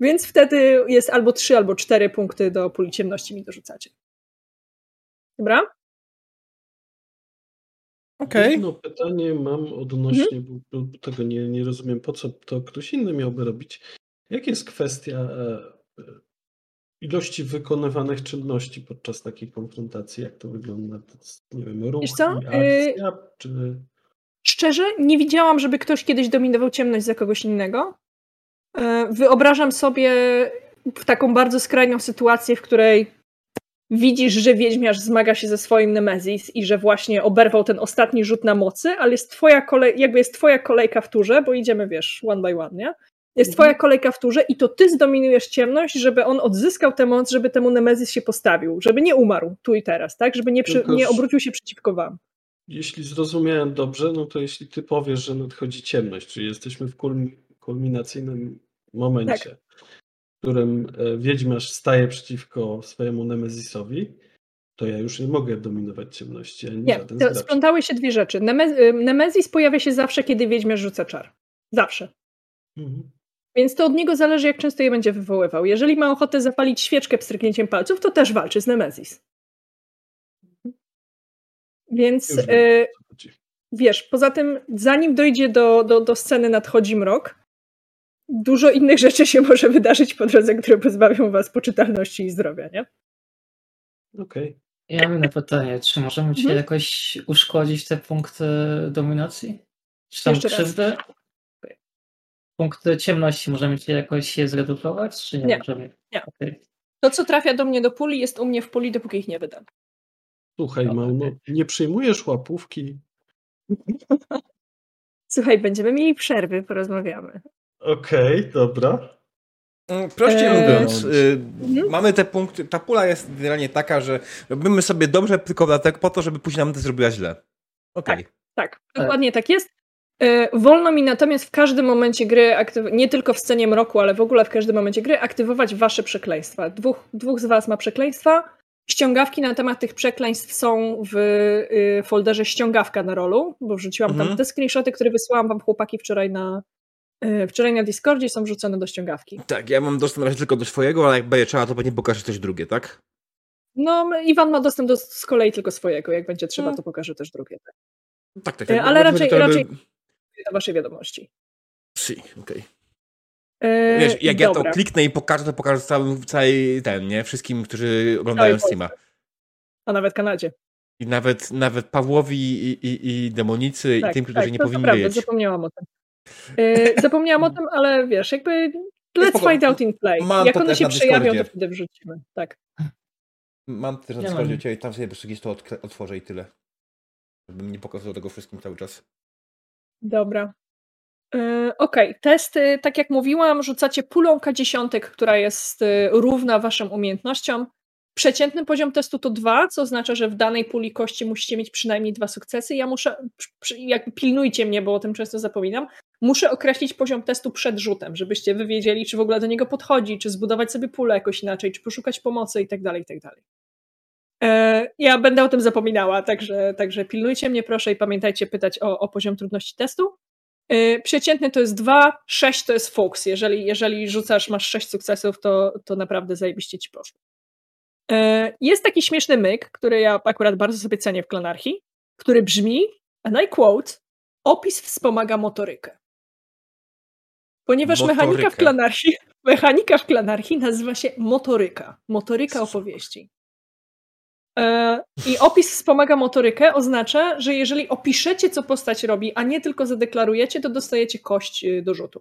Więc wtedy jest albo trzy, albo cztery punkty do puli ciemności mi dorzucacie. Dobra? Okej. Jedno pytanie mam odnośnie, mhm. bo, bo tego nie, nie rozumiem, po co to ktoś inny miałby robić. Jak jest kwestia e, e, ilości wykonywanych czynności podczas takiej konfrontacji? Jak to wygląda? To jest, nie wiem, ruch, akcja, y czy... Szczerze, nie widziałam, żeby ktoś kiedyś dominował ciemność za kogoś innego. E, wyobrażam sobie taką bardzo skrajną sytuację, w której widzisz, że wiedźmiarz zmaga się ze swoim Nemezis i że właśnie oberwał ten ostatni rzut na mocy, ale jest twoja kolej, jakby jest twoja kolejka w turze, bo idziemy, wiesz, one by one, nie? Jest twoja mhm. kolejka w turze i to ty zdominujesz ciemność, żeby on odzyskał tę moc, żeby temu Nemezis się postawił, żeby nie umarł tu i teraz, tak? Żeby nie, przy, nie obrócił się przeciwko wam. Jeśli zrozumiałem dobrze, no to jeśli ty powiesz, że nadchodzi ciemność, czyli jesteśmy w kulminacyjnym momencie, tak którym e, Wiedźmiarz staje przeciwko swojemu Nemezisowi, to ja już nie mogę dominować ciemności. Ani nie, to splątały się dwie rzeczy. E, Nemezis pojawia się zawsze, kiedy Wiedźmiarz rzuca czar. Zawsze. Mhm. Więc to od niego zależy, jak często je będzie wywoływał. Jeżeli ma ochotę zapalić świeczkę pstryknięciem palców, to też walczy z Nemezis. Więc e, wiesz, poza tym, zanim dojdzie do, do, do sceny nadchodzi mrok, dużo innych rzeczy się może wydarzyć po drodze, które pozbawią was poczytalności i zdrowia, nie? Okej. Okay. Ja mam na pytanie, czy możemy ci hmm? jakoś uszkodzić te punkty dominacji? Czy tam Jeszcze krzywdy? Punkty ciemności możemy ci jakoś je zredukować, czy nie, nie. możemy? Nie. Okay. To, co trafia do mnie do puli, jest u mnie w puli, dopóki ich nie wydam. Słuchaj, no, nie przyjmujesz łapówki? Słuchaj, będziemy mieli przerwy, porozmawiamy. Okej, okay, dobra. Mm, prościej eee, mówiąc, mhm. mamy te punkty, ta pula jest generalnie taka, że robimy sobie dobrze tylko dlatego po to, żeby później nam to zrobiła źle. Okay. Tak, tak, dokładnie tak jest. E, wolno mi natomiast w każdym momencie gry, nie tylko w scenie mroku, ale w ogóle w każdym momencie gry, aktywować wasze przekleństwa. Dwóch, dwóch z was ma przekleństwa. Ściągawki na temat tych przekleństw są w y, folderze ściągawka na rolu, bo wrzuciłam mhm. tam te screenshoty, które wysłałam wam chłopaki wczoraj na, E, wczoraj na Discordzie są wrzucone do ściągawki. Tak, ja mam dostęp na razie tylko do swojego, ale jak będzie trzeba, to pewnie pokażę coś drugie, tak? No, Iwan ma dostęp do, z kolei tylko swojego. Jak będzie trzeba, no. to pokażę też drugie. Tak, tak. tak, tak ale raczej, raczej do waszej wiadomości. Si, okej. Okay. E, Wiesz, jak dobra. ja to kliknę i pokażę, to pokażę całym, całej ten, nie? Wszystkim, którzy oglądają Steama. A nawet Kanadzie. I nawet, nawet Pawłowi i, i, i demonicy tak, i tym, którzy tak, nie to powinni to prawda, zapomniałam o tym. Yy, zapomniałam o tym, ale wiesz, jakby let's find out in play. Mam Jak one się przejawią, to wtedy wrzucimy. Tak. Mam też na Discordzie i tam sobie po prostu to otworzę i tyle. Żebym nie pokazał tego wszystkim cały czas. Dobra. Yy, Okej, okay. testy, tak jak mówiłam, rzucacie pulą K10, która jest yy, równa waszym umiejętnościom. Przeciętny poziom testu to dwa, co oznacza, że w danej puli kości musicie mieć przynajmniej dwa sukcesy. Ja muszę, jak pilnujcie mnie, bo o tym często zapominam, muszę określić poziom testu przed rzutem, żebyście wy wiedzieli, czy w ogóle do niego podchodzi, czy zbudować sobie pulę jakoś inaczej, czy poszukać pomocy i tak dalej, i tak dalej. E, ja będę o tym zapominała, także, także pilnujcie mnie proszę i pamiętajcie pytać o, o poziom trudności testu. E, przeciętny to jest 2, 6 to jest Fox. Jeżeli, jeżeli rzucasz, masz 6 sukcesów, to, to naprawdę zajebiście ci poszło. E, jest taki śmieszny myk, który ja akurat bardzo sobie cenię w Klonarchii, który brzmi, and I quote, opis wspomaga motorykę. Ponieważ Motorykę. mechanika w klanarchii, mechanika w klanarchii nazywa się motoryka. Motoryka opowieści. E, I opis wspomaga motorykę oznacza, że jeżeli opiszecie, co postać robi, a nie tylko zadeklarujecie, to dostajecie kość y, do rzutu.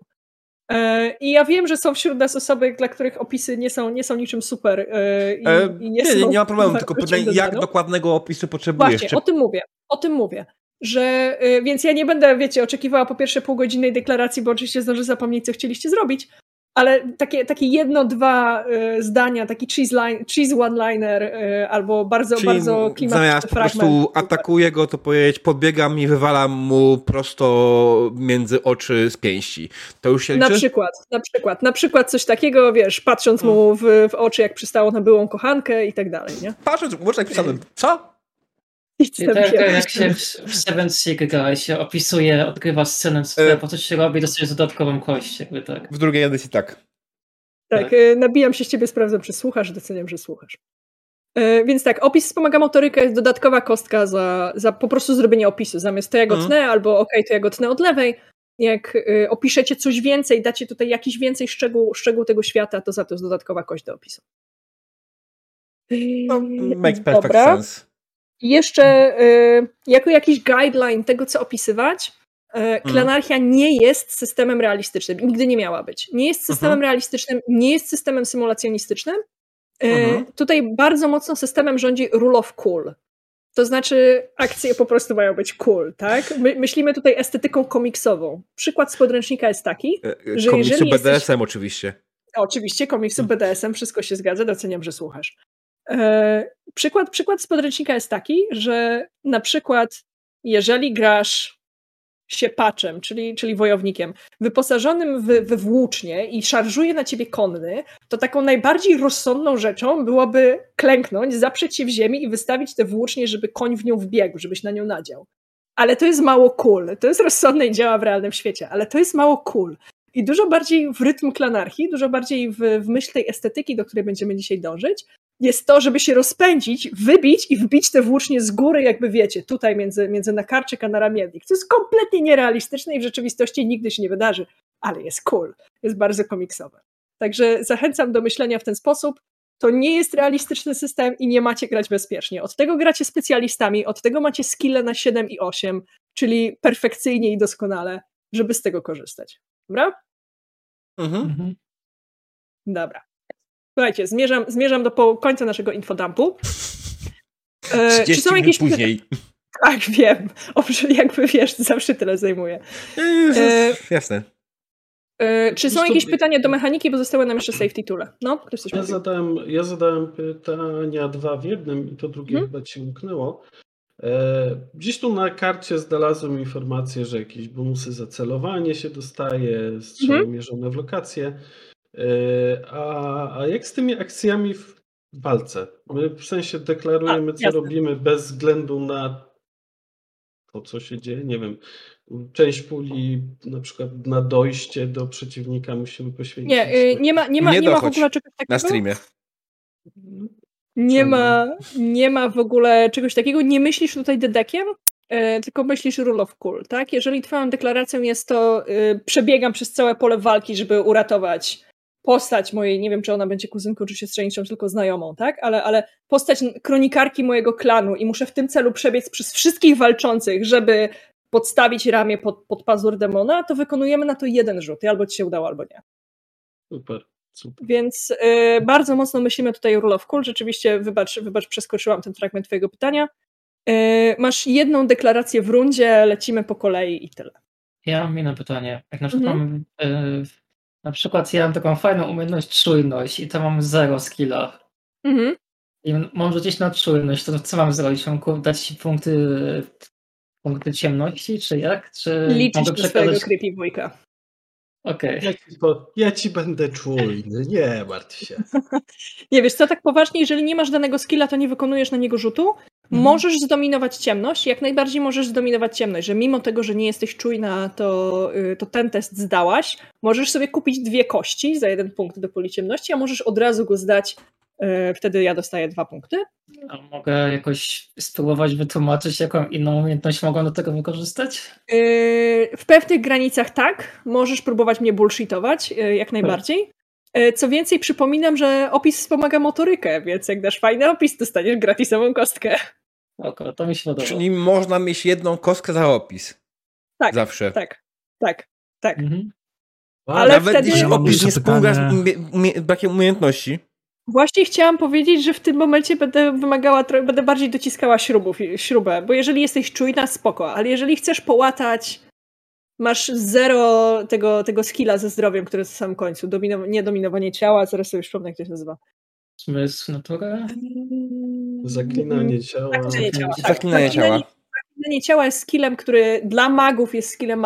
E, I ja wiem, że są wśród nas osoby, dla których opisy nie są, nie są niczym super. E, I, e, i nie, nie, nie, nie, ma problemu, tylko pytanie, jak dokładnego opisu potrzebujesz? Właśnie, Czy... o tym mówię, o tym mówię. Że, więc ja nie będę, wiecie, oczekiwała po pierwsze półgodzinnej deklaracji, bo oczywiście zdążę zapomnieć, co chcieliście zrobić, ale takie, takie jedno, dwa y, zdania, taki cheese, line, cheese one-liner y, albo bardzo, Czyli bardzo klimatyczny zamiast po prostu atakuję go, to powiedzieć podbiegam i wywalam mu prosto między oczy z pięści. To już się Na przykład, na przykład. Na przykład coś takiego, wiesz, patrząc mu w, w oczy, jak przystało na byłą kochankę i tak dalej, nie? Patrząc oczy, jak przystało, co? I tak, jak się w, w Seven Sea się opisuje, odgrywa scenę, e... po co się robi, dostajesz dodatkową kość, jakby tak. W drugiej edycji tak. Tak, tak. E, nabijam się z ciebie, sprawdzam, czy słuchasz, doceniam, że słuchasz. E, więc tak, opis wspomaga motorykę, jest dodatkowa kostka za, za po prostu zrobienie opisu. Zamiast to ja go mhm. tnę, albo ok, to ja go tnę od lewej. Jak y, opiszecie coś więcej, dacie tutaj jakiś więcej szczegół, szczegół tego świata, to za to jest dodatkowa kość do opisu. No, makes perfect Dobra. sense. Jeszcze y, jako jakiś guideline tego, co opisywać, y, Klanarchia nie jest systemem realistycznym. Nigdy nie miała być. Nie jest systemem mhm. realistycznym, nie jest systemem symulacjonistycznym. Y, mhm. Tutaj bardzo mocno systemem rządzi rule of cool. To znaczy, akcje po prostu mają być cool, tak? My, myślimy tutaj estetyką komiksową. Przykład z podręcznika jest taki, że Komiksu jeżeli BDSM jesteś... oczywiście. Oczywiście, komiksu BDSM, wszystko się zgadza, doceniam, że słuchasz. E, przykład, przykład z podręcznika jest taki, że na przykład jeżeli grasz siepaczem, czyli, czyli wojownikiem, wyposażonym w, we włócznie i szarżuje na ciebie konny, to taką najbardziej rozsądną rzeczą byłoby klęknąć, zaprzeć się w ziemi i wystawić tę włócznie, żeby koń w nią wbiegł, żebyś na nią nadział. Ale to jest mało cool. To jest rozsądne i działa w realnym świecie, ale to jest mało cool. I dużo bardziej w rytm klanarchii, dużo bardziej w, w myśl tej estetyki, do której będziemy dzisiaj dążyć, jest to, żeby się rozpędzić, wybić i wbić te włócznie z góry, jakby wiecie, tutaj między, między nakarczyk a naramiennik. To jest kompletnie nierealistyczne i w rzeczywistości nigdy się nie wydarzy, ale jest cool, jest bardzo komiksowe. Także zachęcam do myślenia w ten sposób. To nie jest realistyczny system i nie macie grać bezpiecznie. Od tego gracie specjalistami, od tego macie skille na 7 i 8, czyli perfekcyjnie i doskonale, żeby z tego korzystać. Dobra? Mhm. mhm. Dobra. Słuchajcie, zmierzam, zmierzam do końca naszego infodumpu. E, czy są jakieś później. Tak, wiem. Owszem, jakby wiesz, zawsze tyle zajmuje. E, Jasne. E, czy są jakieś pytania do mechaniki, bo zostały nam jeszcze safety toole? No, ktoś coś ja zadałem, ja zadałem pytania dwa w jednym i to drugie hmm? chyba ci umknęło. E, gdzieś tu na karcie znalazłem informację, że jakieś bonusy za celowanie się dostaje, strzały hmm? mierzone w lokacje. E, a, a jak z tymi akcjami w walce? My w sensie deklarujemy, a, co robimy bez względu na to, co się dzieje. Nie wiem, część puli na przykład na dojście do przeciwnika musimy poświęcić. Nie, y, nie ma, nie ma, nie, nie ma w ogóle czegoś takiego. Na streamie. Nie ma, nie ma w ogóle czegoś takiego. Nie myślisz tutaj dedekiem, e, tylko myślisz rule of cool, tak? Jeżeli twoją deklaracją jest to, y, przebiegam przez całe pole walki, żeby uratować postać mojej, nie wiem czy ona będzie kuzynką czy siostrzenicą, tylko znajomą, tak? Ale, ale postać kronikarki mojego klanu i muszę w tym celu przebiec przez wszystkich walczących, żeby podstawić ramię pod, pod pazur demona, to wykonujemy na to jeden rzut i albo ci się udało, albo nie. Super. Super. Więc y, bardzo mocno myślimy tutaj o Rule of Cool. Rzeczywiście, wybacz, wybacz, przeskoczyłam ten fragment twojego pytania. Y, masz jedną deklarację w rundzie, lecimy po kolei i tyle. Ja mam inne pytanie. Jak na przykład mhm. mam y, na przykład ja mam taką fajną umiejętność czujność i to mam zero skilla. Mhm. I mam rzucić na czujność, to co mam zrobić? Mam dać punkty, punkty ciemności, czy jak? Czy Liczyć przekazać... swojego creepy wujka. Okej. Okay. Ja, ja, ci będę czujny, nie martw się. nie wiesz co, tak poważnie, jeżeli nie masz danego skilla, to nie wykonujesz na niego rzutu. Możesz zdominować ciemność, jak najbardziej możesz zdominować ciemność, że mimo tego, że nie jesteś czujna, to, y, to ten test zdałaś. Możesz sobie kupić dwie kości za jeden punkt do poli ciemności, a możesz od razu go zdać E, wtedy ja dostaję dwa punkty. A mogę jakoś spróbować wytłumaczyć, jaką inną umiejętność mogą do tego wykorzystać? E, w pewnych granicach tak. Możesz próbować mnie bullshitować, jak najbardziej. Co więcej, przypominam, że opis wspomaga motorykę, więc jak dasz fajny opis, dostaniesz gratisową kostkę. Oko, to mi się podoba. Czyli można mieć jedną kostkę za opis. Tak. Zawsze. Tak, tak, tak. Mhm. Ale Nawet wtedy... jeśli opis nie z umie brakiem umiejętności. Właśnie chciałam powiedzieć, że w tym momencie będę wymagała, będę bardziej dociskała śrubów, śrubę, bo jeżeli jesteś czujna, spoko, ale jeżeli chcesz połatać, masz zero tego, tego skilla ze zdrowiem, który jest na samym końcu, Domino, nie dominowanie ciała, zaraz sobie przypomnę, jak to się nazywa. Zmysł natura? Zaklinanie ciała. Zaklinanie ciała. Tak. Zaklinanie ciała. Zaklinanie ciała jest skillem, który dla magów jest skillem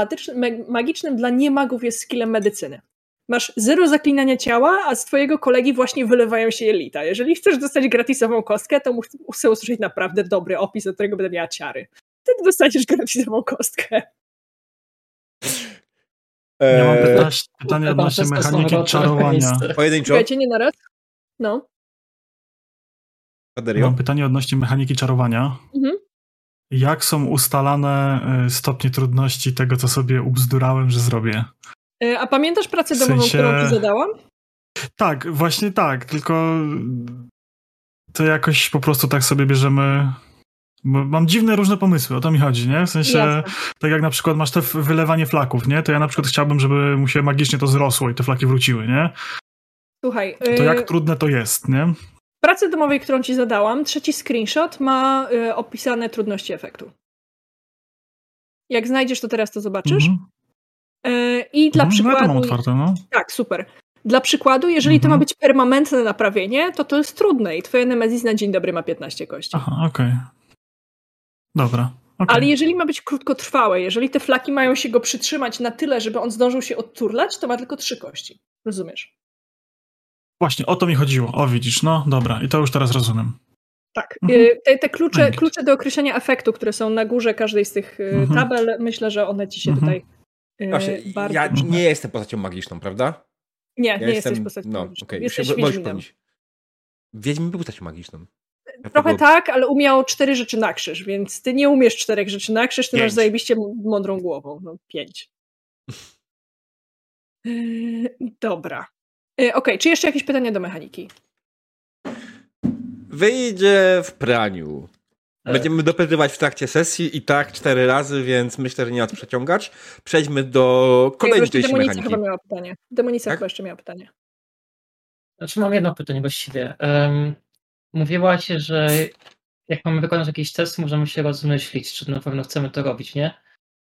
magicznym, dla niemagów jest skillem medycyny masz zero zaklinania ciała, a z twojego kolegi właśnie wylewają się jelita. Jeżeli chcesz dostać gratisową kostkę, to muszę usłyszeć naprawdę dobry opis, do którego będę miała ciary. Wtedy dostaniesz gratisową kostkę. Ja mam pytanie, pytanie odnośnie mechaniki czarowania. Pojedynczo? Słuchajcie, nie naraz. No. Mam pytanie odnośnie mechaniki czarowania. Mhm. Jak są ustalane y, stopnie trudności tego, co sobie ubzdurałem, że zrobię? E, a pamiętasz pracę domową, w sensie... którą ci zadałam? Tak, właśnie tak, tylko to jakoś po prostu tak sobie bierzemy. Mam dziwne różne pomysły, o to mi chodzi, nie? W sensie, Jasne. tak jak na przykład masz te wylewanie flaków, nie? To ja na przykład chciałbym, żeby mu się magicznie to zrosło i te flaki wróciły, nie? Słuchaj. To jak y... trudne to jest, nie? W pracy domowej, którą ci zadałam, trzeci screenshot ma y, opisane trudności efektu. Jak znajdziesz, to teraz to zobaczysz. Mhm. E, I dla no, przykładu. No, otwarte, no. Tak, super. Dla przykładu, jeżeli mhm. to ma mhm. być permanentne naprawienie, to to jest trudne i twoje Nemesis na dzień dobry ma 15 kości. Aha, okej. Okay. Dobra. Okay. Ale jeżeli ma być krótkotrwałe, jeżeli te flaki mają się go przytrzymać na tyle, żeby on zdążył się odturlać, to ma tylko trzy kości. Rozumiesz? Właśnie, o to mi chodziło. O, widzisz, no dobra, i to już teraz rozumiem. Tak. Mhm. Y, te, te klucze, klucze do określenia efektu, które są na górze każdej z tych y, mhm. tabel, myślę, że one ci się mhm. tutaj Właśnie, bardzo... ja nie jestem postacią magiczną, prawda? Nie, ja nie jestem... jesteś postacią no, magiczną. Okay. Jesteś Wiedźminem. Wiedźmin był postacią magiczną. Trochę tak, ale umiał cztery rzeczy na krzyż, więc ty nie umiesz czterech rzeczy na krzyż, ty pięć. masz zajebiście mądrą głową. No, pięć. Dobra. Yy, Okej, okay. czy jeszcze jakieś pytania do mechaniki? Wyjdzie w praniu. E. Będziemy dopytywać w trakcie sesji i tak cztery razy, więc myślę, że nie ma co przeciągać. Przejdźmy do kolejnej części Demonica mechaniki. chyba miała pytanie. Demonica tak? chyba jeszcze miała pytanie. Znaczy mam jedno pytanie właściwie. Um, mówiłaś, że jak mamy wykonać jakiś test, możemy się rozmyślić, czy na pewno chcemy to robić, nie?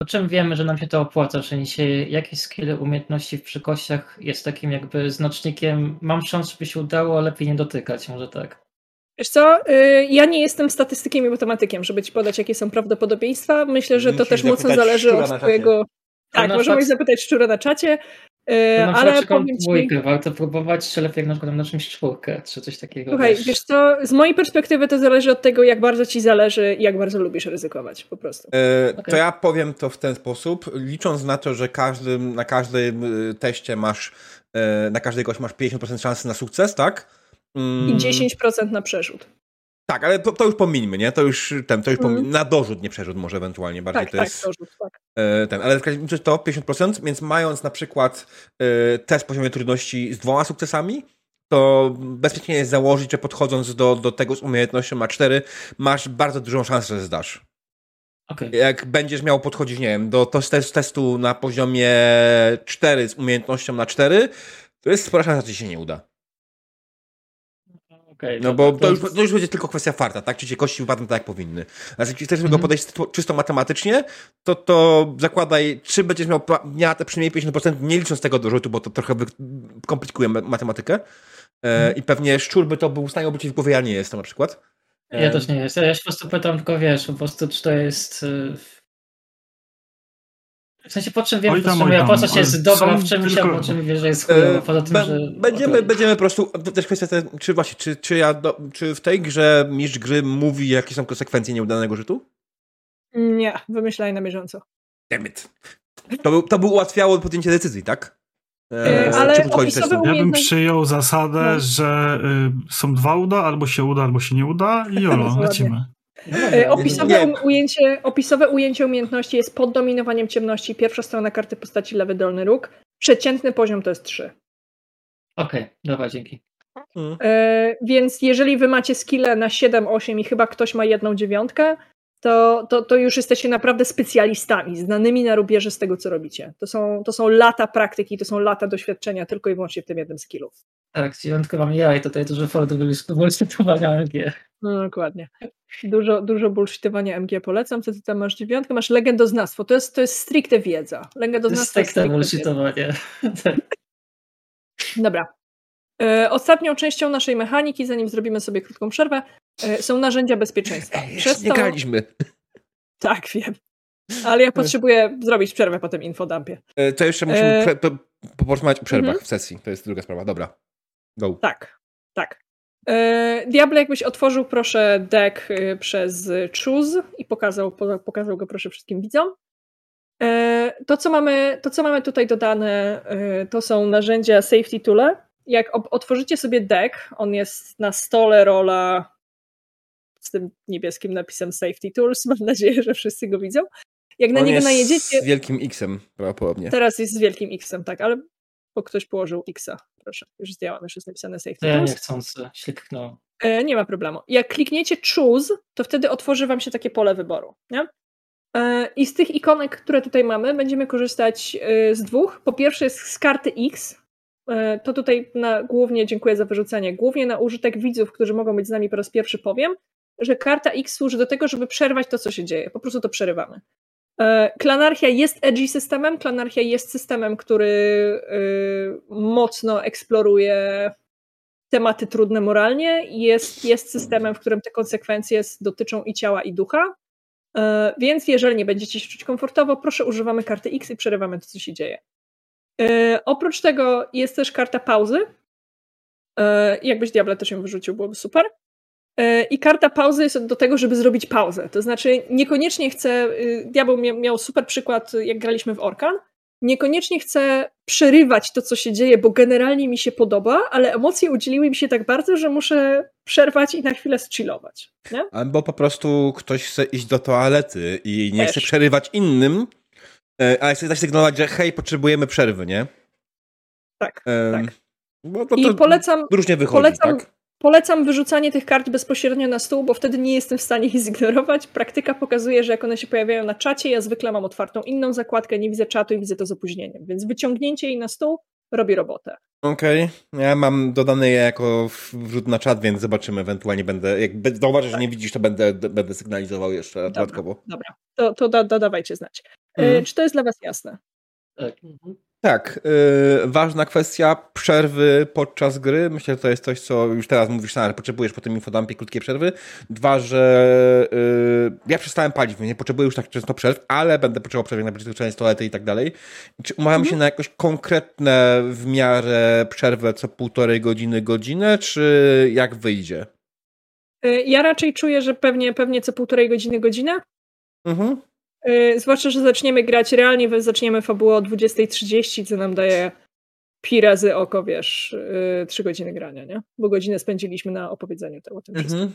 Po czym wiemy, że nam się to opłaca, sensie jakieś skille umiejętności w przykościach jest takim jakby znacznikiem mam szansę, żeby się udało, lepiej nie dotykać, może tak. Wiesz co, y, ja nie jestem statystykiem i matematykiem, żeby ci podać, jakie są prawdopodobieństwa. Myślę, że to też mocno zależy od twojego... Tak, możemy zapytać szczura na czacie, y, na ale powiem ci... warto próbować, lepiej jak na przykład na czymś czwórkę, czy coś takiego. Słuchaj, wiesz, wiesz co, z mojej perspektywy to zależy od tego, jak bardzo ci zależy i jak bardzo lubisz ryzykować, po prostu. E, okay. To ja powiem to w ten sposób, licząc na to, że każdym, na każdym y, teście masz, e, na każdej gości masz 50% szansy na sukces, tak? I 10% mm. na przerzut. Tak, ale to, to, już pomińmy, nie? To już ten, to już mm. na dorzut, nie przerzut może ewentualnie bardziej tak, to tak, jest. Dorzut, tak. E, ten, ale to 50%, więc mając na przykład e, test poziomie trudności z dwoma sukcesami, to bezpiecznie jest założyć, że podchodząc do, do tego z umiejętnością ma 4, masz bardzo dużą szansę, że zdasz. Okay. Jak będziesz miał podchodzić, nie wiem, do testu na poziomie 4 z umiejętnością na 4, to jest spora szansa, że ci się nie uda. Okay, no bo to już, to już będzie tylko kwestia farta, tak? Czy ci kości wypadną tak, jak powinny. A jeśli chcesz mm -hmm. go podejść czysto matematycznie, to, to zakładaj, czy będziesz miał miała te przynajmniej 50%, nie licząc tego do rzutu, bo to trochę komplikuje matematykę. E, mm. I pewnie szczur by to był w stanie obliczyć w głowie, ja nie jestem na przykład. Ja też nie jestem. Ja się po prostu pytam, tylko wiesz, po prostu czy to jest y, w sensie po czym wiem, po czym ja postać jest dobra w czymś, tylko... a po czym wiem, że jest chujowa, poza tym, że... Będziemy, okay. będziemy po prostu, to też kwestia, czy właśnie, czy, czy, ja do, czy w tej grze mistrz gry mówi, jakie są konsekwencje nieudanego rzutu? Nie, wymyślaj na bieżąco. Dammit. To, by, to by ułatwiało podjęcie decyzji, tak? E, ale Ja bym przyjął zasadę, no. że y, są dwa uda, albo się uda, albo się nie uda i jolo, lecimy. E, opisowe, ujęcie, opisowe ujęcie umiejętności jest pod dominowaniem ciemności. Pierwsza strona karty postaci lewy dolny róg. Przeciętny poziom to jest 3. Okej, okay, dobra, dzięki. Hmm. E, więc jeżeli wy macie skille na 7, 8 i chyba ktoś ma jedną dziewiątkę, to, to, to już jesteście naprawdę specjalistami, znanymi na rubieży z tego, co robicie. To są, to są lata praktyki, to są lata doświadczenia tylko i wyłącznie w tym jednym skillu. Tak, z dziewiątką mam ja i tutaj dużo Fordu bullshitowania MG. No, dokładnie. Dużo, dużo bullshitowania MG polecam. Co ty tam masz dziewiątkę? Masz legendoznawstwo. To jest, to jest stricte wiedza. Legendoznawstwo to jest stricte bullshitowanie. Dobra. E, ostatnią częścią naszej mechaniki, zanim zrobimy sobie krótką przerwę, e, są narzędzia bezpieczeństwa. Ej, Przez nie to... graliśmy. Tak, wiem. Ale ja potrzebuję zrobić przerwę po tym infodumpie. E, to jeszcze musimy e... porozmawiać o przerwach mhm. w sesji. To jest druga sprawa. Dobra. Go. Tak, tak. E, Diable, jakbyś otworzył proszę deck e, przez Choose i pokazał, pokazał go proszę wszystkim widzom. E, to co, mamy, to, co mamy tutaj dodane, to są narzędzia Safety Tool. Jak otworzycie sobie deck, on jest na stole rola z tym niebieskim napisem Safety Tools. Mam nadzieję, że wszyscy go widzą. Jak na on niego najedziecie. Z wielkim X-em prawdopodobnie. Teraz jest z wielkim X-em, tak, ale bo ktoś położył X-a. Proszę, już zdjęłam, już jest napisane Safety. Ja niechcący śliknąłem. E, nie ma problemu. Jak klikniecie Choose, to wtedy otworzy Wam się takie pole wyboru. Nie? E, I z tych ikonek, które tutaj mamy, będziemy korzystać e, z dwóch. Po pierwsze jest z karty X, E, to tutaj na, głównie dziękuję za wyrzucenie. Głównie na użytek widzów, którzy mogą być z nami po raz pierwszy, powiem, że karta X służy do tego, żeby przerwać to, co się dzieje. Po prostu to przerywamy. E, Klanarchia jest edgy systemem. Klanarchia jest systemem, który e, mocno eksploruje tematy trudne moralnie. Jest, jest systemem, w którym te konsekwencje dotyczą i ciała, i ducha. Więc jeżeli nie będziecie się czuć komfortowo, proszę używamy karty X i przerywamy to, co się dzieje. E, oprócz tego jest też karta pauzy. E, jakbyś Diabla też ją wyrzucił, byłoby super. E, I karta pauzy jest do tego, żeby zrobić pauzę. To znaczy, niekoniecznie chcę. Y, Diabeł miał super przykład, jak graliśmy w Orkan. Niekoniecznie chcę przerywać to, co się dzieje, bo generalnie mi się podoba, ale emocje udzieliły mi się tak bardzo, że muszę przerwać i na chwilę zchillować. Nie? Albo po prostu ktoś chce iść do toalety i nie Też. chce przerywać innym, ale chcę zasygnalować, że hej, potrzebujemy przerwy, nie? Tak, tak. Bo to, to I polecam, różnie wychodzi, polecam, tak? Polecam wyrzucanie tych kart bezpośrednio na stół, bo wtedy nie jestem w stanie ich zignorować. Praktyka pokazuje, że jak one się pojawiają na czacie, ja zwykle mam otwartą inną zakładkę, nie widzę czatu i widzę to z opóźnieniem. Więc wyciągnięcie jej na stół robi robotę. Okej, okay. ja mam dodane je jako wrzut na czat, więc zobaczymy, ewentualnie będę, jak zauważysz, tak. że nie widzisz, to będę, będę sygnalizował jeszcze dobra, dodatkowo. Dobra, to, to da, dodawajcie znać. E, mhm. Czy to jest dla was jasne? Tak. Mhm. Tak, yy, ważna kwestia przerwy podczas gry. Myślę, że to jest coś, co już teraz mówisz, ale potrzebujesz po tym infodumpie krótkie przerwy. Dwa, że yy, ja przestałem palić, nie potrzebuję już tak często przerw, ale będę potrzebował przerwy na przykład z toalety i tak dalej. Czy umawiam mhm. się na jakoś konkretne w miarę przerwę co półtorej godziny, godzinę, czy jak wyjdzie? Y, ja raczej czuję, że pewnie, pewnie co półtorej godziny, godzinę. Mhm. Yy, zwłaszcza, że zaczniemy grać realnie, zaczniemy fabułę o 20.30, co nam daje pi razy oko, wiesz, yy, 3 godziny grania, nie? Bo godzinę spędziliśmy na opowiedzeniu tego o tym mhm.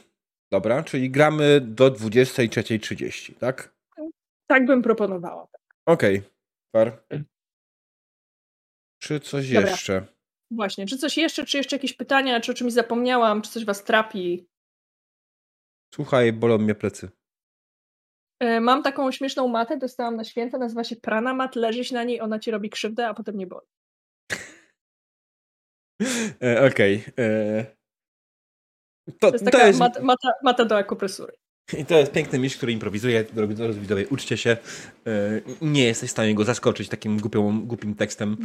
Dobra, czyli gramy do 23.30, tak? Tak bym proponowała. Okej, okay. Far. Czy coś Dobra. jeszcze? Właśnie, czy coś jeszcze, czy jeszcze jakieś pytania, czy o czymś zapomniałam, czy coś was trapi? Słuchaj, bolą mnie plecy. E, mam taką śmieszną matę, dostałam na święta, nazywa się pranamat, leżysz na niej, ona ci robi krzywdę, a potem nie boli. E, okej. Okay. E, to, to, jest taka to jest... Mata, mata, mata do akupresury. I to jest piękny mistrz, który improwizuje, drodzy widzowie, uczcie się. Nie jesteś w stanie go zaskoczyć takim głupią, głupim tekstem.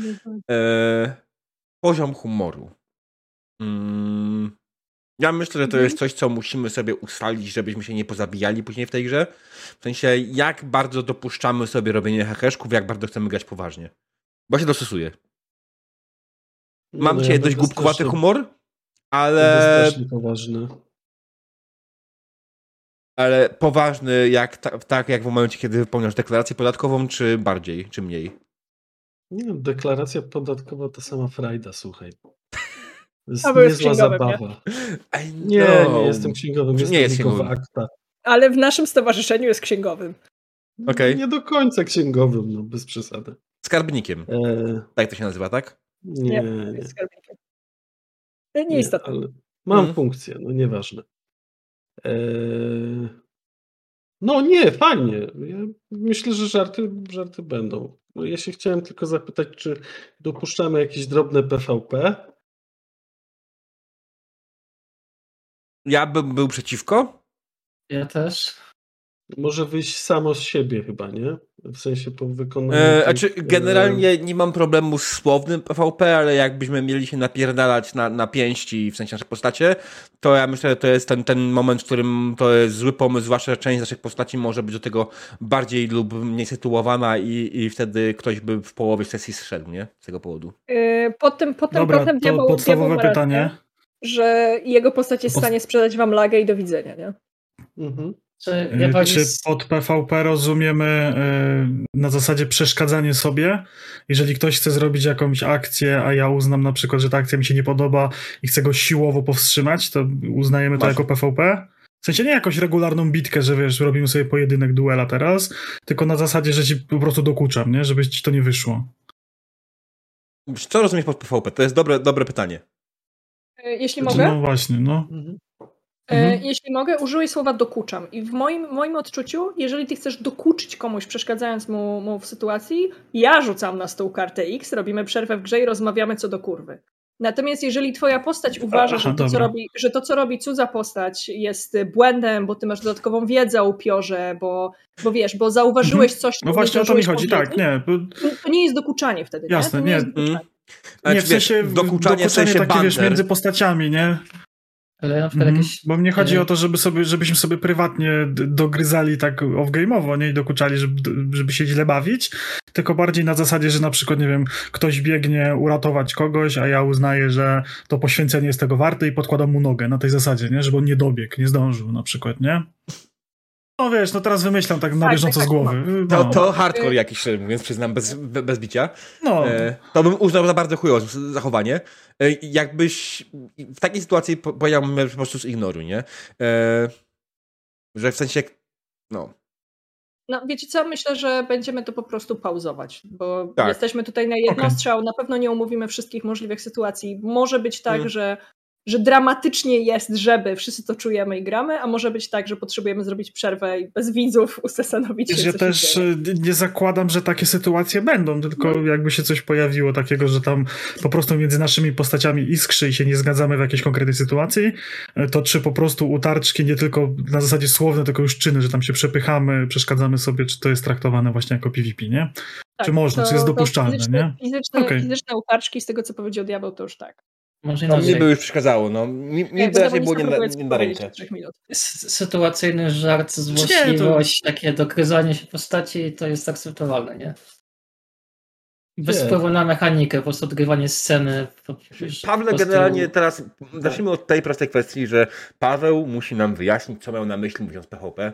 Poziom humoru. Mm, ja myślę, że to jest mhm. coś, co musimy sobie ustalić, żebyśmy się nie pozabijali później w tej grze. W sensie, jak bardzo dopuszczamy sobie robienie heheszków, jak bardzo chcemy grać poważnie. Bo się dostosuje. Mam no, ja dość głupkowaty humor, ale... Strasznie poważny. Ale poważny, jak, tak jak w momencie, kiedy wypełniasz deklarację podatkową, czy bardziej, czy mniej? Nie no, deklaracja podatkowa to sama frajda, słuchaj. To jest A bo jest niezła nie? zabawa. Nie, know. nie jestem księgowym, Nie jestem jest księgowym. akta. Ale w naszym stowarzyszeniu jest księgowym. Okej. Nie do końca księgowym, no bez przesady. Skarbnikiem. E, Tak to się nazywa, tak? nie, Nie, nie. jest skarbnikiem. E, ale mam Mhm. funkcję, no nieważne. E, no nie, fajnie. Ja myślę, że żarty, żarty będą. No, Ja się chciałem tylko zapytać, czy dopuszczamy jakieś drobne PvP? Ja bym był przeciwko. Ja też. Może wyjść samo z siebie chyba, nie? W sensie po wykonaniu E, tych, znaczy, e, generalnie nie mam problemu z słownym PvP, ale jakbyśmy mieli się napierdalać na, na pięści, w sensie nasze postacie, to ja myślę, że to jest ten, ten moment, w którym to jest zły pomysł, zwłaszcza że część naszych postaci może być do tego bardziej lub mniej sytuowana i, i wtedy ktoś by w połowie sesji zszedł, nie? Z tego powodu. E, Pod tym, pod tym Dobra, to diabeł, podstawowe diabeł rację, pytanie. Że jego postać jest w stanie sprzedać wam lagę i do widzenia, nie? Mhm. Czy, ja Czy pod PvP rozumiemy y, na zasadzie przeszkadzanie sobie? Jeżeli ktoś chce zrobić jakąś akcję, a ja uznam na przykład, że ta akcja mi się nie podoba i chcę go siłowo powstrzymać, to uznajemy to Masz. jako PvP? W sensie nie jakąś regularną bitkę, że wiesz, robimy sobie pojedynek duela teraz, tylko na zasadzie, że ci po prostu dokuczam, nie? Żeby ci to nie wyszło. Co rozumiesz pod PvP? To jest dobre, dobre pytanie. E, Jeśli Znaczy, mogę, No właśnie, no. Mhm. E, Mhm. Jeśli mogę, użyję słowa dokuczam. I w moim, moim odczuciu, jeżeli ty chcesz dokuczyć komuś, przeszkadzając mu, mu w sytuacji, ja rzucam na stół kartę X, robimy przerwę w grze i rozmawiamy co do kurwy. Natomiast jeżeli twoja postać uważa, Aha, że, to, co robi, że to, co robi cudza postać jest błędem, bo ty masz dodatkową wiedzę o upiorze, bo, bo wiesz, bo zauważyłeś coś, No właśnie nie o to mi chodzi, tak, nie. bo- to, to nie jest dokuczanie wtedy, Jasne, nie? To nie. Dokuczanie. Ale Nie, czy w sensie wiesz, dokuczanie, w sensie takie, wiesz, między postaciami, nie? Ale na przykład Mhm. jakieś. Bo mnie chodzi e, o to, żeby sobie, żebyśmy sobie prywatnie dogryzali tak off-game'owo, nie? I dokuczali, żeby, żeby się źle bawić, tylko bardziej na zasadzie, że na przykład, nie wiem, ktoś biegnie uratować kogoś, a ja uznaję, że to poświęcenie jest tego warte i podkładam mu nogę na tej zasadzie, nie? Żeby on nie dobiegł, nie zdążył na przykład, nie? No wiesz, no teraz wymyślam tak na Tak, bieżąco tak, z tak, głowy. To, No, to hardcore jakiś, mówiąc, przyznam, bez, be- bez bicia. no. E, to bym uznał za bardzo chujowe zachowanie. E, jakbyś w takiej sytuacji po- powiedziałbym po prostu zignoruj, nie? E, że w sensie, no, No wiecie co, myślę, że będziemy to po prostu pauzować, bo Tak. jesteśmy tutaj na jednostrzał, na pewno nie umówimy wszystkich możliwych sytuacji. Może być tak, Mm. że, że dramatycznie jest, żeby wszyscy to czujemy i gramy, a może być tak, że potrzebujemy zrobić przerwę i bez widzów Wiesz, się, ja też dzieje. e, nie zakładam, że takie sytuacje będą, tylko jakby się coś pojawiło takiego, że tam po prostu między naszymi postaciami iskrzy i się nie zgadzamy w jakiejś konkretnej sytuacji, e, to czy po prostu utarczki nie tylko na zasadzie słowne, tylko już czyny, że tam się przepychamy, przeszkadzamy sobie, czy to jest traktowane właśnie jako PvP, nie? Tak, czy można, to- czy jest dopuszczalne, fizyczne, nie? Fizyczne, Okej. fizyczne utarczki, z tego co powiedział diabeł, to już tak. Może to inaczej. mi by już przeszkadzało, no. Mi, mi Jak by raczej było nie nie na rękę. Sytuacyjny żart, Nie, złośliwość, takie dogryzanie się postaci to jest akceptowalne, nie? Bez Nie. wpływu na mechanikę, po prostu odgrywanie sceny. To, Paweł po prostu- generalnie teraz, zacznijmy od tej prostej kwestii, że Paweł musi nam wyjaśnić, co miał na myśli mówiąc PvP.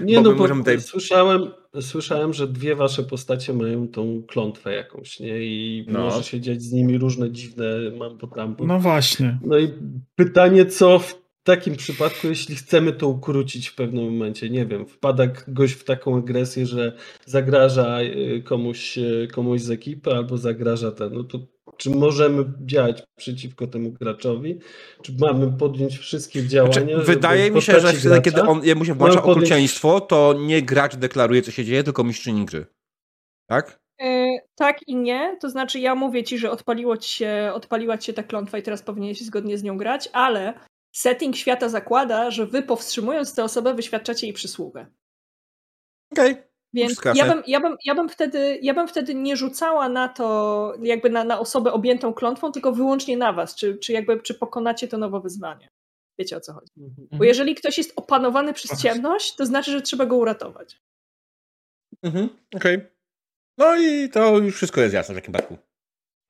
Nie Bo no, bo możemy tutaj- słyszałem, słyszałem, że dwie wasze postacie mają tą klątwę jakąś, nie? I No. może się dziać z nimi różne dziwne mambo tambo. No właśnie. No i pytanie, co w takim przypadku, jeśli chcemy to ukrócić w pewnym momencie, nie wiem, wpada gość w taką agresję, że zagraża y, komuś, y, komuś z ekipy albo zagraża ten, no to czy możemy działać przeciwko temu graczowi? Czy mamy podjąć wszystkie działania? Znaczy, żeby wydaje mi się, że wtedy, kiedy on jemu się włącza podjąć- okrucieństwo, to nie gracz deklaruje, co się dzieje, tylko mistrzyni gry. Tak? E, tak i nie, to znaczy ja mówię ci, że odpaliło ci się, odpaliła ci się ta klątwa i teraz powinieneś zgodnie z nią grać, ale setting świata zakłada, że wy powstrzymując tę osobę wyświadczacie jej przysługę. Okej. Więc ja bym, ja, bym, ja, bym wtedy, ja bym wtedy nie rzucała na to, jakby na, na osobę objętą klątwą, tylko wyłącznie na was, czy, czy jakby czy pokonacie to nowe wyzwanie. Wiecie o co chodzi. Bo Mhm. jeżeli ktoś jest opanowany przez ciemność, to znaczy, że trzeba go uratować. Mhm. Okej. No i to już wszystko jest jasne w takim przypadku.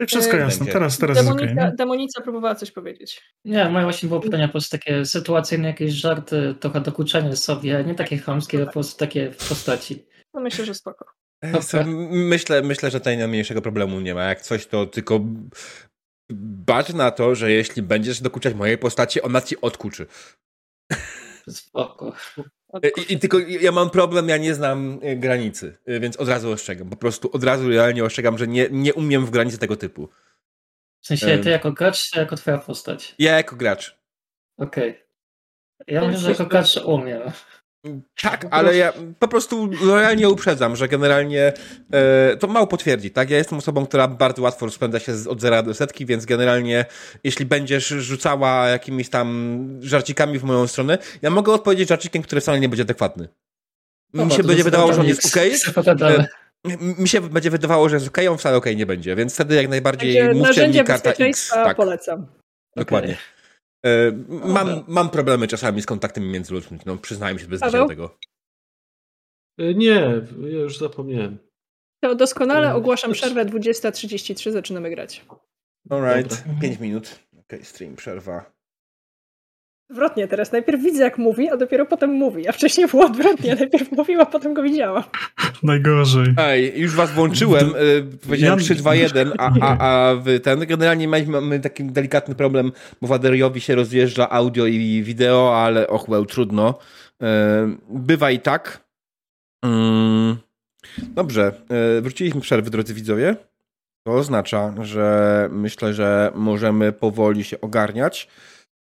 Wszystko E, jasne, będzie. teraz, teraz jest okej. Demonica? Demonica próbowała coś powiedzieć. Nie, moje właśnie było pytanie po prostu takie sytuacyjne jakieś żarty, trochę dokuczanie sobie, nie takie chamskie, ale po prostu takie w postaci. No myślę, że spoko. Myślę, myślę, że tutaj najmniejszego problemu nie ma. Jak coś, to tylko bacz na to, że jeśli będziesz dokuczać mojej postaci, ona ci odkuczy. Spoko. I, I, tylko ja mam problem, ja nie znam e, granicy, e, więc od razu ostrzegam. Po prostu od razu realnie ostrzegam, że nie, nie umiem w granicy tego typu. W sensie ty jako gracz, czy jako twoja postać? Ja jako gracz. Okej. Okay. Ja myślę, że jako gracz umiem. Tak, ale ja po prostu lojalnie uprzedzam, że generalnie e, to mało potwierdzi, tak? Ja jestem osobą, która bardzo łatwo rozpędza się od zera do setki, więc generalnie jeśli będziesz rzucała jakimiś tam żarcikami w moją stronę, ja mogę odpowiedzieć żarcikiem, który wcale nie będzie adekwatny. Mi się będzie wydawało, że on jest okej. Okay. Mi się będzie wydawało, że jest okej, okay, on wcale okej okay nie będzie, więc wtedy jak najbardziej Także mówcie mi karta X. Tak. polecam. Dokładnie. Okay. E, mam, mam problemy czasami z kontaktem międzyludzkim, no przyznaję się bez tego. E, nie, ja już zapomniałem. To doskonale ogłaszam przerwę 20.33, zaczynamy grać. Alright, 5 minut. Okej, okay, stream, przerwa. Odwrotnie, teraz najpierw widzę jak mówi, a dopiero potem mówi. A wcześniej było odwrotnie, najpierw mówił, a potem go widziałam. Najgorzej. Ej, już was włączyłem, y, powiedziałem 3, 2, 1, a, a, a wy ten, generalnie mamy taki delikatny problem, bo Waderiowi się rozjeżdża audio i wideo, ale och, well, trudno. Y, bywa i tak. Mm, dobrze, y, wróciliśmy przerwy, drodzy widzowie. To oznacza, że myślę, że możemy powoli się ogarniać.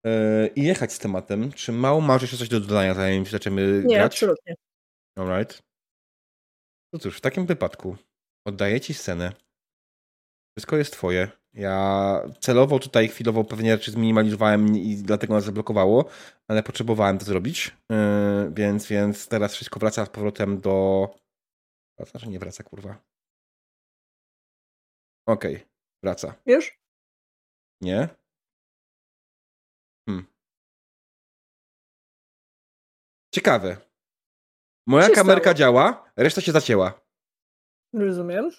E, i jechać z tematem. Czy mało masz jeszcze coś do dodania, zanim zaczniemy Nie, grać? absolutnie. Alright. No cóż, w takim wypadku oddaję ci scenę. Wszystko jest twoje. Ja celowo tutaj chwilowo pewnie rzeczy zminimalizowałem i dlatego nas zablokowało, ale potrzebowałem to zrobić, yy, więc, więc teraz wszystko wraca z powrotem do... Wraca, czy nie wraca, kurwa? Okej, okay, wraca. Już? Nie? Ciekawe. Moja kamerka stało? działa, reszta się zacięła. Rozumiem.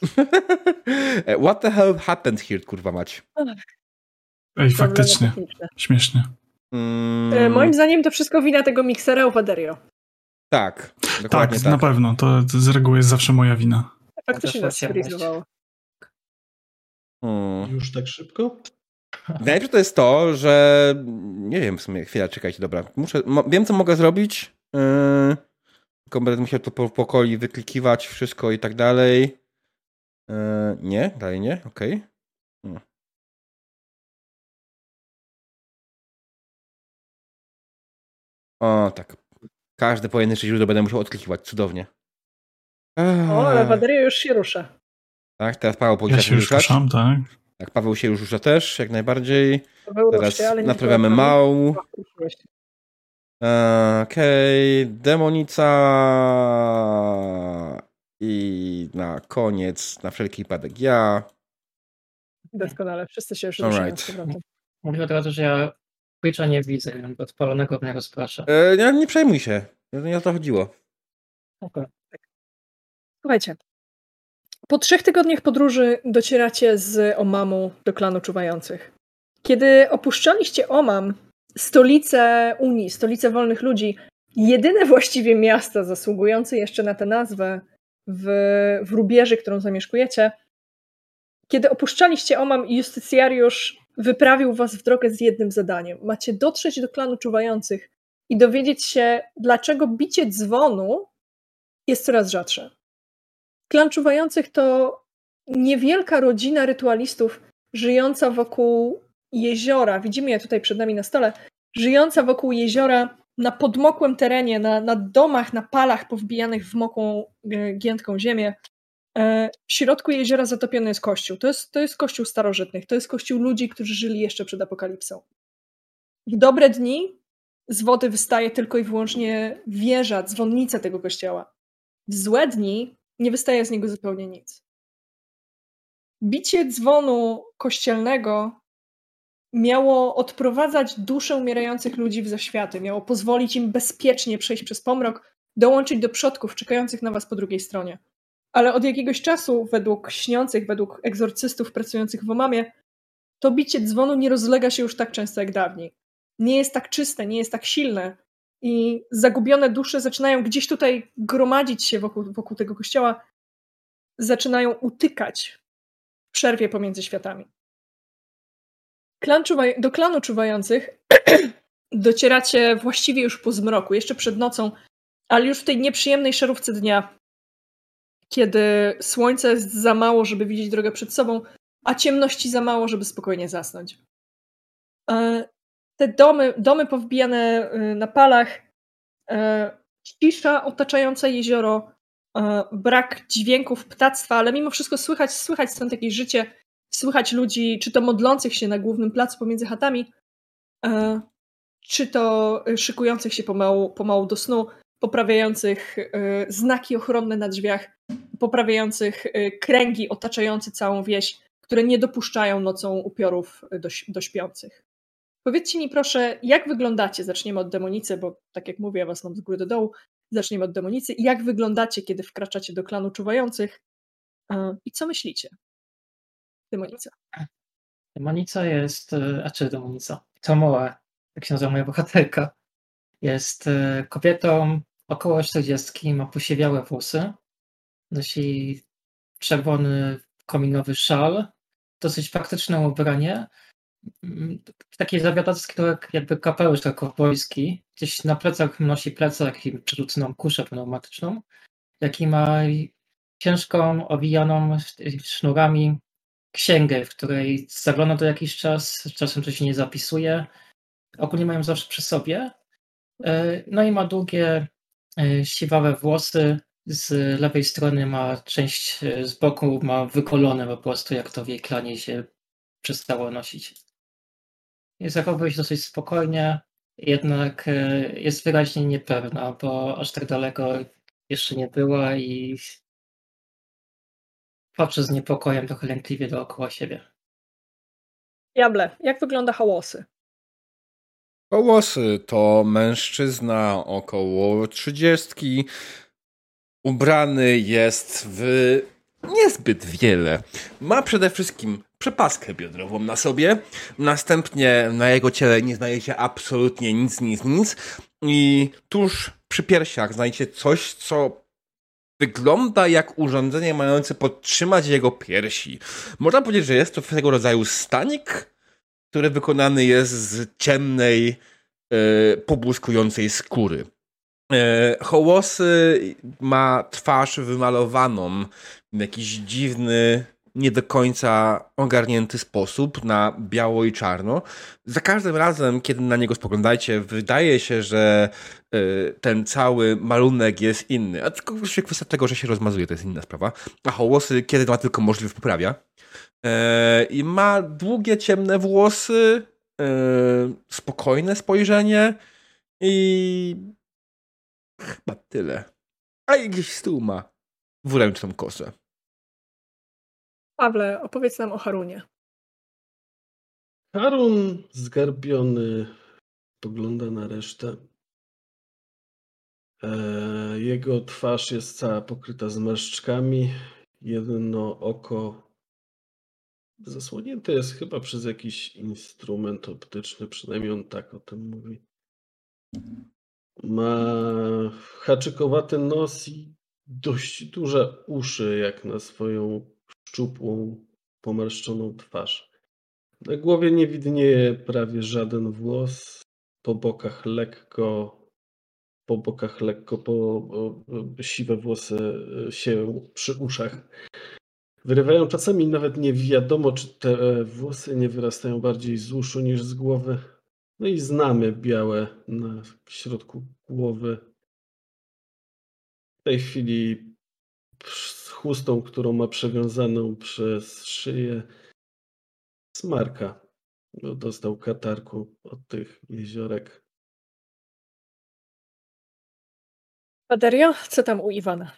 What the hell happened here, kurwa mać? Ej, faktycznie. Śmiesznie. Mm. E, moim zdaniem to wszystko wina tego miksera Uwaderio. Tak, tak, tak, na pewno. To, z reguły jest zawsze moja wina. Faktycznie nas sfrizowało. Hmm. Już tak szybko? Najlepsze to jest to, że nie wiem w sumie, chwila, czekajcie, dobra. Muszę, wiem, co mogę zrobić. Yy, tylko będę musiał to po pokoi wyklikiwać, wszystko i tak dalej. Yy, nie, dalej nie, okej. Okay. Hmm. O, tak. Każde pojedyncze źródło będę musiał odklikiwać, cudownie. O, ale bateria już się rusza. Tak, teraz Paweł powinien ja się już ruszam, tak. Tak, Paweł się już rusza też, jak najbardziej. Teraz naprawiamy mał. Okej, okay. demonica i na koniec, na wszelki wypadek ja. Doskonale, wszyscy się już ruszają right. Mówię od razu, że ja Twitcha nie widzę, odpalonego mnie rozprasza. E, nie, nie przejmuj się, nie o to chodziło. Okay. Słuchajcie, po trzech tygodniach podróży docieracie z Omamu do klanu czuwających. Kiedy opuszczaliście Omam, stolicę Unii, stolicę wolnych ludzi, jedyne właściwie miasto zasługujące jeszcze na tę nazwę w, w Rubieży, którą zamieszkujecie, kiedy opuszczaliście Omam, justycjariusz wyprawił was w drogę z jednym zadaniem. Macie dotrzeć do klanu czuwających i dowiedzieć się, dlaczego bicie dzwonu jest coraz rzadsze. Klan Czuwających to niewielka rodzina rytualistów żyjąca wokół jeziora. Widzimy je tutaj przed nami na stole. Żyjąca wokół jeziora na podmokłym terenie, na, na domach, na palach powbijanych w mokłą, e, giętką ziemię. E, w środku jeziora zatopiony jest kościół. To jest, to jest kościół starożytnych. To jest kościół ludzi, którzy żyli jeszcze przed apokalipsą. W dobre dni z wody wystaje tylko i wyłącznie wieża, dzwonnica tego kościoła. W złe dni nie wystaje z niego zupełnie nic. Bicie dzwonu kościelnego miało odprowadzać dusze umierających ludzi w zaświaty, miało pozwolić im bezpiecznie przejść przez pomrok, dołączyć do przodków czekających na was po drugiej stronie. Ale od jakiegoś czasu, według śniących, według egzorcystów pracujących w Omamie, to bicie dzwonu nie rozlega się już tak często jak dawniej. Nie jest tak czyste, nie jest tak silne, i zagubione dusze zaczynają gdzieś tutaj gromadzić się wokół, wokół tego kościoła zaczynają utykać w przerwie pomiędzy światami. Klan do klanu czuwających docieracie właściwie już po zmroku, jeszcze przed nocą, ale już w tej nieprzyjemnej szarówce dnia, kiedy słońce jest za mało, żeby widzieć drogę przed sobą, a ciemności za mało, żeby spokojnie zasnąć. E, te domy, domy powbijane y, na palach, e, cisza otaczająca jezioro, e, brak dźwięków ptactwa, ale mimo wszystko słychać, słychać stąd jakieś życie, słychać ludzi, czy to modlących się na głównym placu pomiędzy chatami, czy to szykujących się pomału, pomału do snu, poprawiających znaki ochronne na drzwiach, poprawiających kręgi otaczające całą wieś, które nie dopuszczają nocą upiorów do, do śpiących. Powiedzcie mi proszę, jak wyglądacie? Zaczniemy od demonicy, bo tak jak mówię, ja was mam z góry do dołu. Zaczniemy od demonicy. Jak wyglądacie, kiedy wkraczacie do klanu czuwających? I co myślicie? Demonica. Demonica jest, e, a czy demonica? Tomoa, jak się nazywa moja bohaterka, jest e, kobietą około 40, ma posiewiałe włosy, nosi czerwony kominowy szal, dosyć praktyczne ubranie, taki zawiadacki to jak jakby kapelusz tak kowbojski. Gdzieś na plecach nosi plecak i przerzuconą kuszę pneumatyczną, jaki ma ciężką, owijaną sznurami księgę, w której zagląda to jakiś czas, czasem coś nie zapisuje. Ogólnie mają zawsze przy sobie. E, no i ma długie, e, siwawe włosy. Z lewej strony ma część e, z boku, ma wykolone po prostu, jak to w jej klanie się przestało nosić. Zachowuje się dosyć spokojnie, jednak jest wyraźnie niepewna, bo aż tak daleko jeszcze nie była i patrzy z niepokojem trochę lękliwie dookoła siebie. Jable, jak wygląda hałosy? Hałosy to mężczyzna około trzydziestki. Ubrany jest w niezbyt wiele. Ma przede wszystkim przepaskę biodrową na sobie. Następnie na jego ciele nie znajdziecie absolutnie nic, nic, nic. I tuż przy piersiach znajdziecie coś, co wygląda jak urządzenie mające podtrzymać jego piersi. Można powiedzieć, że jest to tego rodzaju stanik, który wykonany jest z ciemnej, yy, pobłyskującej skóry. E, Hołosy ma twarz wymalowaną w jakiś dziwny, nie do końca ogarnięty sposób na biało i czarno. Za każdym razem, kiedy na niego spoglądacie, wydaje się, że e, ten cały malunek jest inny. A tylko kwestia tego, że się rozmazuje, to jest inna sprawa. A hołosy, kiedy ma tylko możliwość, poprawia. E, I ma długie, ciemne włosy, spokojne spojrzenie i Chyba tyle. A jakiś stół ma dwuręczną kosę. Pawle, opowiedz nam o Harunie. Harun zgarbiony pogląda na resztę. E, jego twarz jest cała pokryta zmarszczkami. Jedno oko zasłonięte jest chyba przez jakiś instrument optyczny, przynajmniej on tak o tym mówi. Ma haczykowaty nos i dość duże uszy, jak na swoją szczupłą, pomarszczoną twarz. Na głowie nie widnieje prawie żaden włos. Po bokach lekko, po bokach lekko, po, siwe włosy e, się przy uszach wyrywają. Czasami nawet nie wiadomo, czy te włosy nie wyrastają bardziej z uszu niż z głowy. No i znamy białe na środku głowy. W tej chwili z chustą, którą ma przewiązaną przez szyję, smarka. Bo dostał katarku od tych jeziorek. Paderio, co tam u Iwana?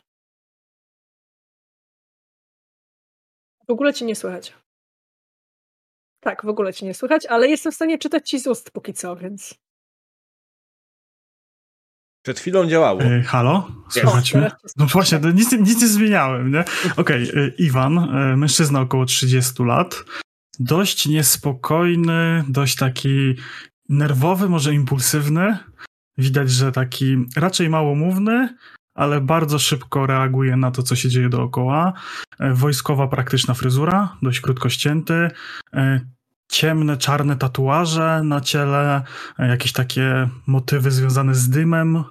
W ogóle cię nie słychać. Tak, w ogóle cię nie słychać, ale jestem w stanie czytać ci z ust póki co, więc. Przed chwilą działało. E, halo? Słychać mnie? No właśnie, nic, nic nie zmieniałem, nie? Okej, okay, e, Iwan, e, mężczyzna około 30 lat, dość niespokojny, dość taki nerwowy, może impulsywny. Widać, że taki raczej małomówny, ale bardzo szybko reaguje na to, co się dzieje dookoła. E, wojskowa, praktyczna fryzura, dość krótko ścięty, ciemne, czarne tatuaże na ciele, jakieś takie motywy związane z dymem,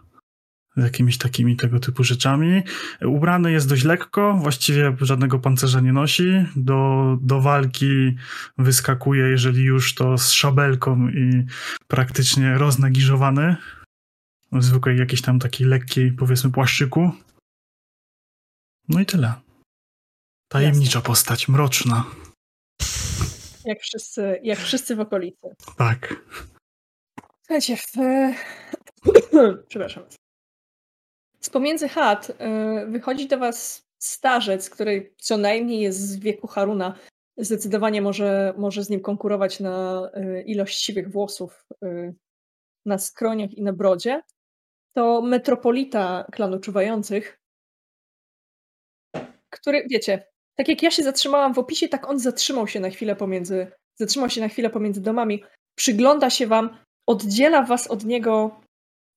jakimiś takimi tego typu rzeczami. Ubrany jest dość lekko, właściwie żadnego pancerza nie nosi. Do, do walki wyskakuje, jeżeli już to z szabelką i praktycznie roznegiżowany. W zwykłej jakiejś tam takiej lekkiej, powiedzmy, płaszczyku. No i tyle. Tajemnicza Jasne. postać, mroczna. Jak wszyscy, jak wszyscy w okolicy. Tak. Słuchajcie, w... przepraszam. Z pomiędzy chat y, wychodzi do was starzec, który co najmniej jest z wieku Haruna. Zdecydowanie może, może z nim konkurować na y, ilość siwych włosów y, na skroniach i na brodzie. To metropolita klanu czuwających, który, wiecie, tak jak ja się zatrzymałam w opisie, tak on zatrzymał się na chwilę pomiędzy, zatrzymał się na chwilę pomiędzy domami, przygląda się wam, oddziela was od niego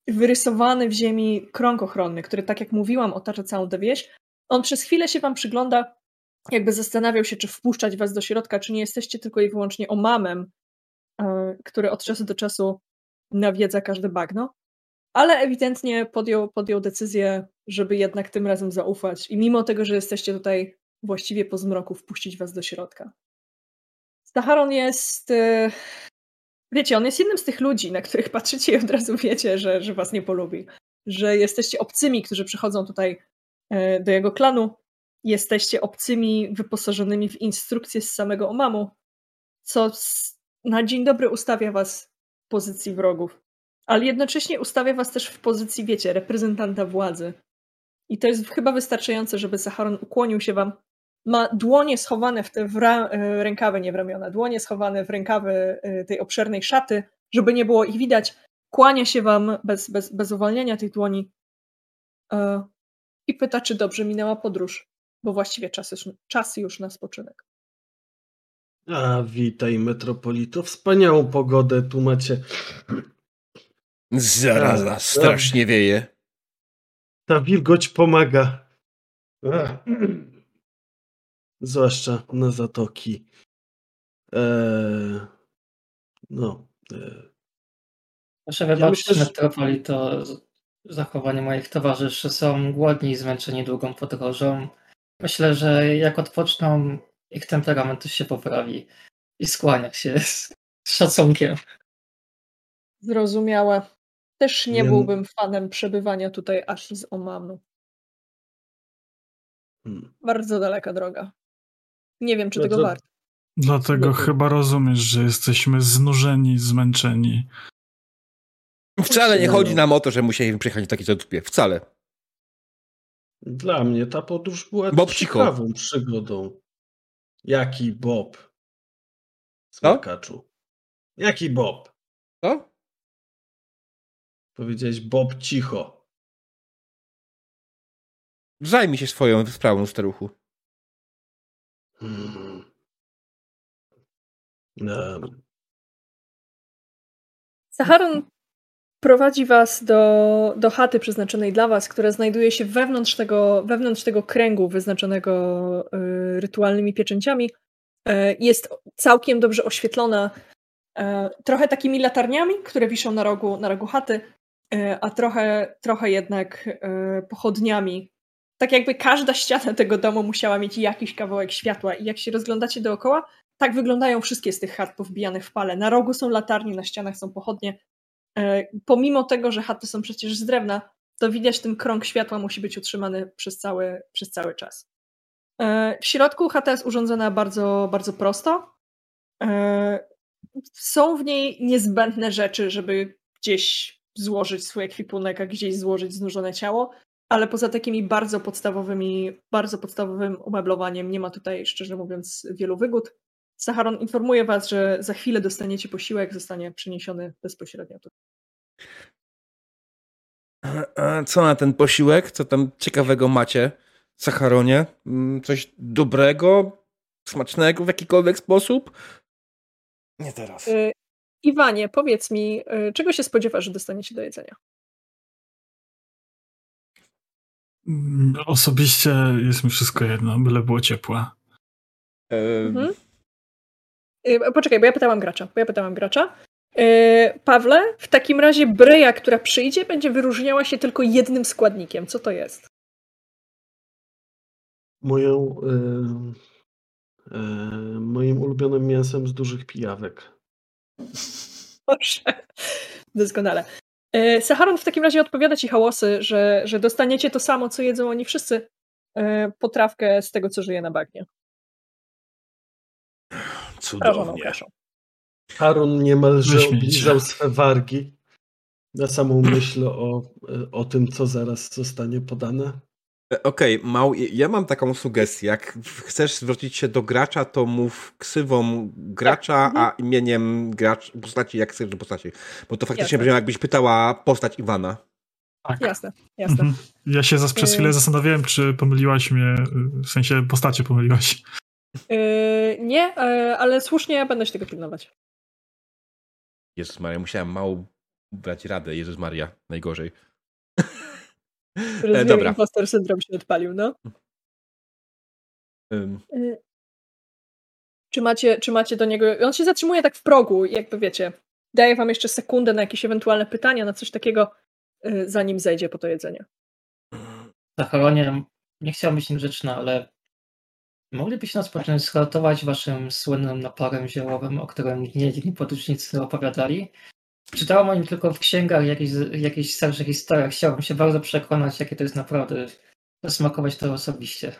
wyrysowany w ziemi krąg ochronny, który, tak jak mówiłam, otacza całą tę wieś. On przez chwilę się wam przygląda, jakby zastanawiał się, czy wpuszczać was do środka, czy nie jesteście tylko i wyłącznie omamem, e, który od czasu do czasu nawiedza każde bagno. Ale ewidentnie podjął, podjął decyzję, żeby jednak tym razem zaufać i mimo tego, że jesteście tutaj właściwie po zmroku, wpuścić was do środka. Stacharon jest e, Wiecie, on jest jednym z tych ludzi, na których patrzycie i od razu wiecie, że, że was nie polubi. Że jesteście obcymi, którzy przychodzą tutaj e, do jego klanu. Jesteście obcymi wyposażonymi w instrukcje z samego Omamu, co na dzień dobry ustawia was w pozycji wrogów. Ale jednocześnie ustawia was też w pozycji, wiecie, reprezentanta władzy. I to jest chyba wystarczające, żeby Saharon ukłonił się wam ma dłonie schowane w te w ra, e, rękawy, nie w ramiona, dłonie schowane w rękawy e, tej obszernej szaty, żeby nie było ich widać. Kłania się wam bez, bez, bez uwalniania tych dłoni e, i pyta, czy dobrze minęła podróż, bo właściwie czas już, czas już na spoczynek. A, witaj, metropolito. Wspaniałą pogodę tu macie. Zaraza, strasznie wieje. Ta wilgoć pomaga. Zwłaszcza na zatoki. Eee, no. Eee. Proszę wybaczyć, ja Metropoli, to zachowanie moich towarzyszy są głodni i zmęczeni długą podróżą. Myślę, że jak odpoczną, ich temperament się poprawi i skłania się z szacunkiem. Zrozumiałe. Też nie, byłbym fanem przebywania tutaj aż z Omanu. Hmm. Bardzo daleka droga. Nie wiem, czy tego warto. Dlatego chyba rozumiesz, że jesteśmy znużeni, zmęczeni. Wcale nie chodzi nam o to, że musieliśmy przyjechać w takiej zadupie. Wcale. Dla mnie ta podróż była Bob ciekawą cicho. przygodą. Jaki Bob? Smakaczu. Jaki Bob? Co? Powiedziałeś Bob cicho. Zajmij się swoją sprawą, staruchu. Hmm. Prowadzi was do, do chaty przeznaczonej dla was, która znajduje się wewnątrz tego, wewnątrz tego kręgu wyznaczonego y, rytualnymi pieczęciami. Y, jest całkiem dobrze oświetlona y, trochę takimi latarniami, które wiszą na rogu, na rogu chaty, a trochę, trochę jednak pochodniami tak jakby każda ściana tego domu musiała mieć jakiś kawałek światła i jak się rozglądacie dookoła, tak wyglądają wszystkie z tych chat powbijanych w pale. Na rogu są latarnie, na ścianach są pochodnie. E, pomimo tego, że chaty są przecież z drewna, to widać ten krąg światła musi być utrzymany przez cały, przez cały czas. E, w środku chata jest urządzona bardzo, bardzo prosto. E, są w niej niezbędne rzeczy, żeby gdzieś złożyć swój ekwipunek, a gdzieś złożyć znużone ciało ale poza takimi bardzo podstawowymi, bardzo podstawowym umeblowaniem nie ma tutaj, szczerze mówiąc, wielu wygód. Saharon informuje was, że za chwilę dostaniecie posiłek, zostanie przyniesiony bezpośrednio tu. A co na ten posiłek? Co tam ciekawego macie w Sacharonie? Mm, coś dobrego, smacznego w jakikolwiek sposób? Nie teraz. Y Iwanie, powiedz mi, y czego się spodziewasz, że dostaniecie do jedzenia? Osobiście jest mi wszystko jedno, byle było ciepłe. Mhm. Y, poczekaj, bo ja pytałam gracza. Bo ja pytałam gracza. Yy, Pawle, w takim razie bryja, która przyjdzie, będzie wyróżniała się tylko jednym składnikiem. Co to jest? Moją, moim ulubionym mięsem z dużych pijawek. Proszę. Doskonale. Yy, Saharon w takim razie odpowiada ci hałosy, że, że dostaniecie to samo, co jedzą oni wszyscy. Yy, potrawkę z tego, co żyje na bagnie. Cudownie. Harun niemalże obliżał swe wargi na samą myśl o, o tym, co zaraz zostanie podane. E, okej, okay, Mał, ja mam taką sugestię. Jak chcesz zwrócić się do gracza, to mów ksywą gracza, tak. a mhm. imieniem gracz, postaci, jak chcesz do postaci. Bo to faktycznie brzmi, jakbyś pytała postać Iwana. Tak. Jasne, jasne. Mhm. Ja się przez chwilę y- zastanawiałem, czy pomyliłaś mnie, w sensie postacie pomyliłaś. Yy, nie, yy, ale słusznie będę się tego pilnować. Jezus Maria, musiałem mało brać radę. Jezus Maria, najgorzej. Rozumiem, Dobra. impostor syndrom się odpalił, no. Um. Czy, macie, czy macie do niego... On się zatrzymuje tak w progu, jakby wiecie. Daję wam jeszcze sekundę na jakieś ewentualne pytania, na coś takiego, y, zanim zejdzie po to jedzenie. Zachowanie, nie chciałbym być niegrzeczna, ale moglibyście nas począć skartować waszym słynnym naporem ziołowym, o którym niejedni podróżnicy opowiadali? Czytałam o nim tylko w księgach, jakichś, jakichś starszych historiach. Chciałbym się bardzo przekonać, jakie to jest naprawdę, smakować to osobiście.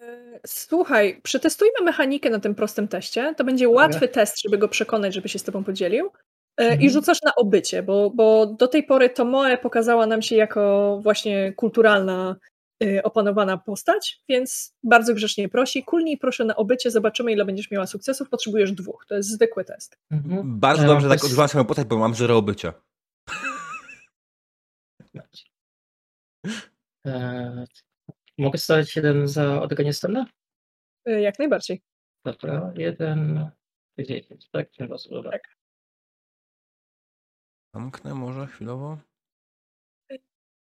E, słuchaj, przetestujmy mechanikę na tym prostym teście. To będzie łatwy test, żeby go przekonać, żeby się z tobą podzielił. E, mhm. I rzucasz na obycie, bo, bo do tej pory Tomoe pokazała nam się jako właśnie kulturalna opanowana postać, więc bardzo grzecznie prosi. Kulnij proszę na obycie, zobaczymy ile będziesz miała sukcesów. Potrzebujesz dwóch, to jest zwykły test. Mhm. Bardzo ja dobrze tak też... odrywam swoją postać, bo mam zero obycia. Eee, mogę stawiać jeden za odegranie strony? E, jak najbardziej. Dobra, jeden... Tak, tak. Zamknę może chwilowo.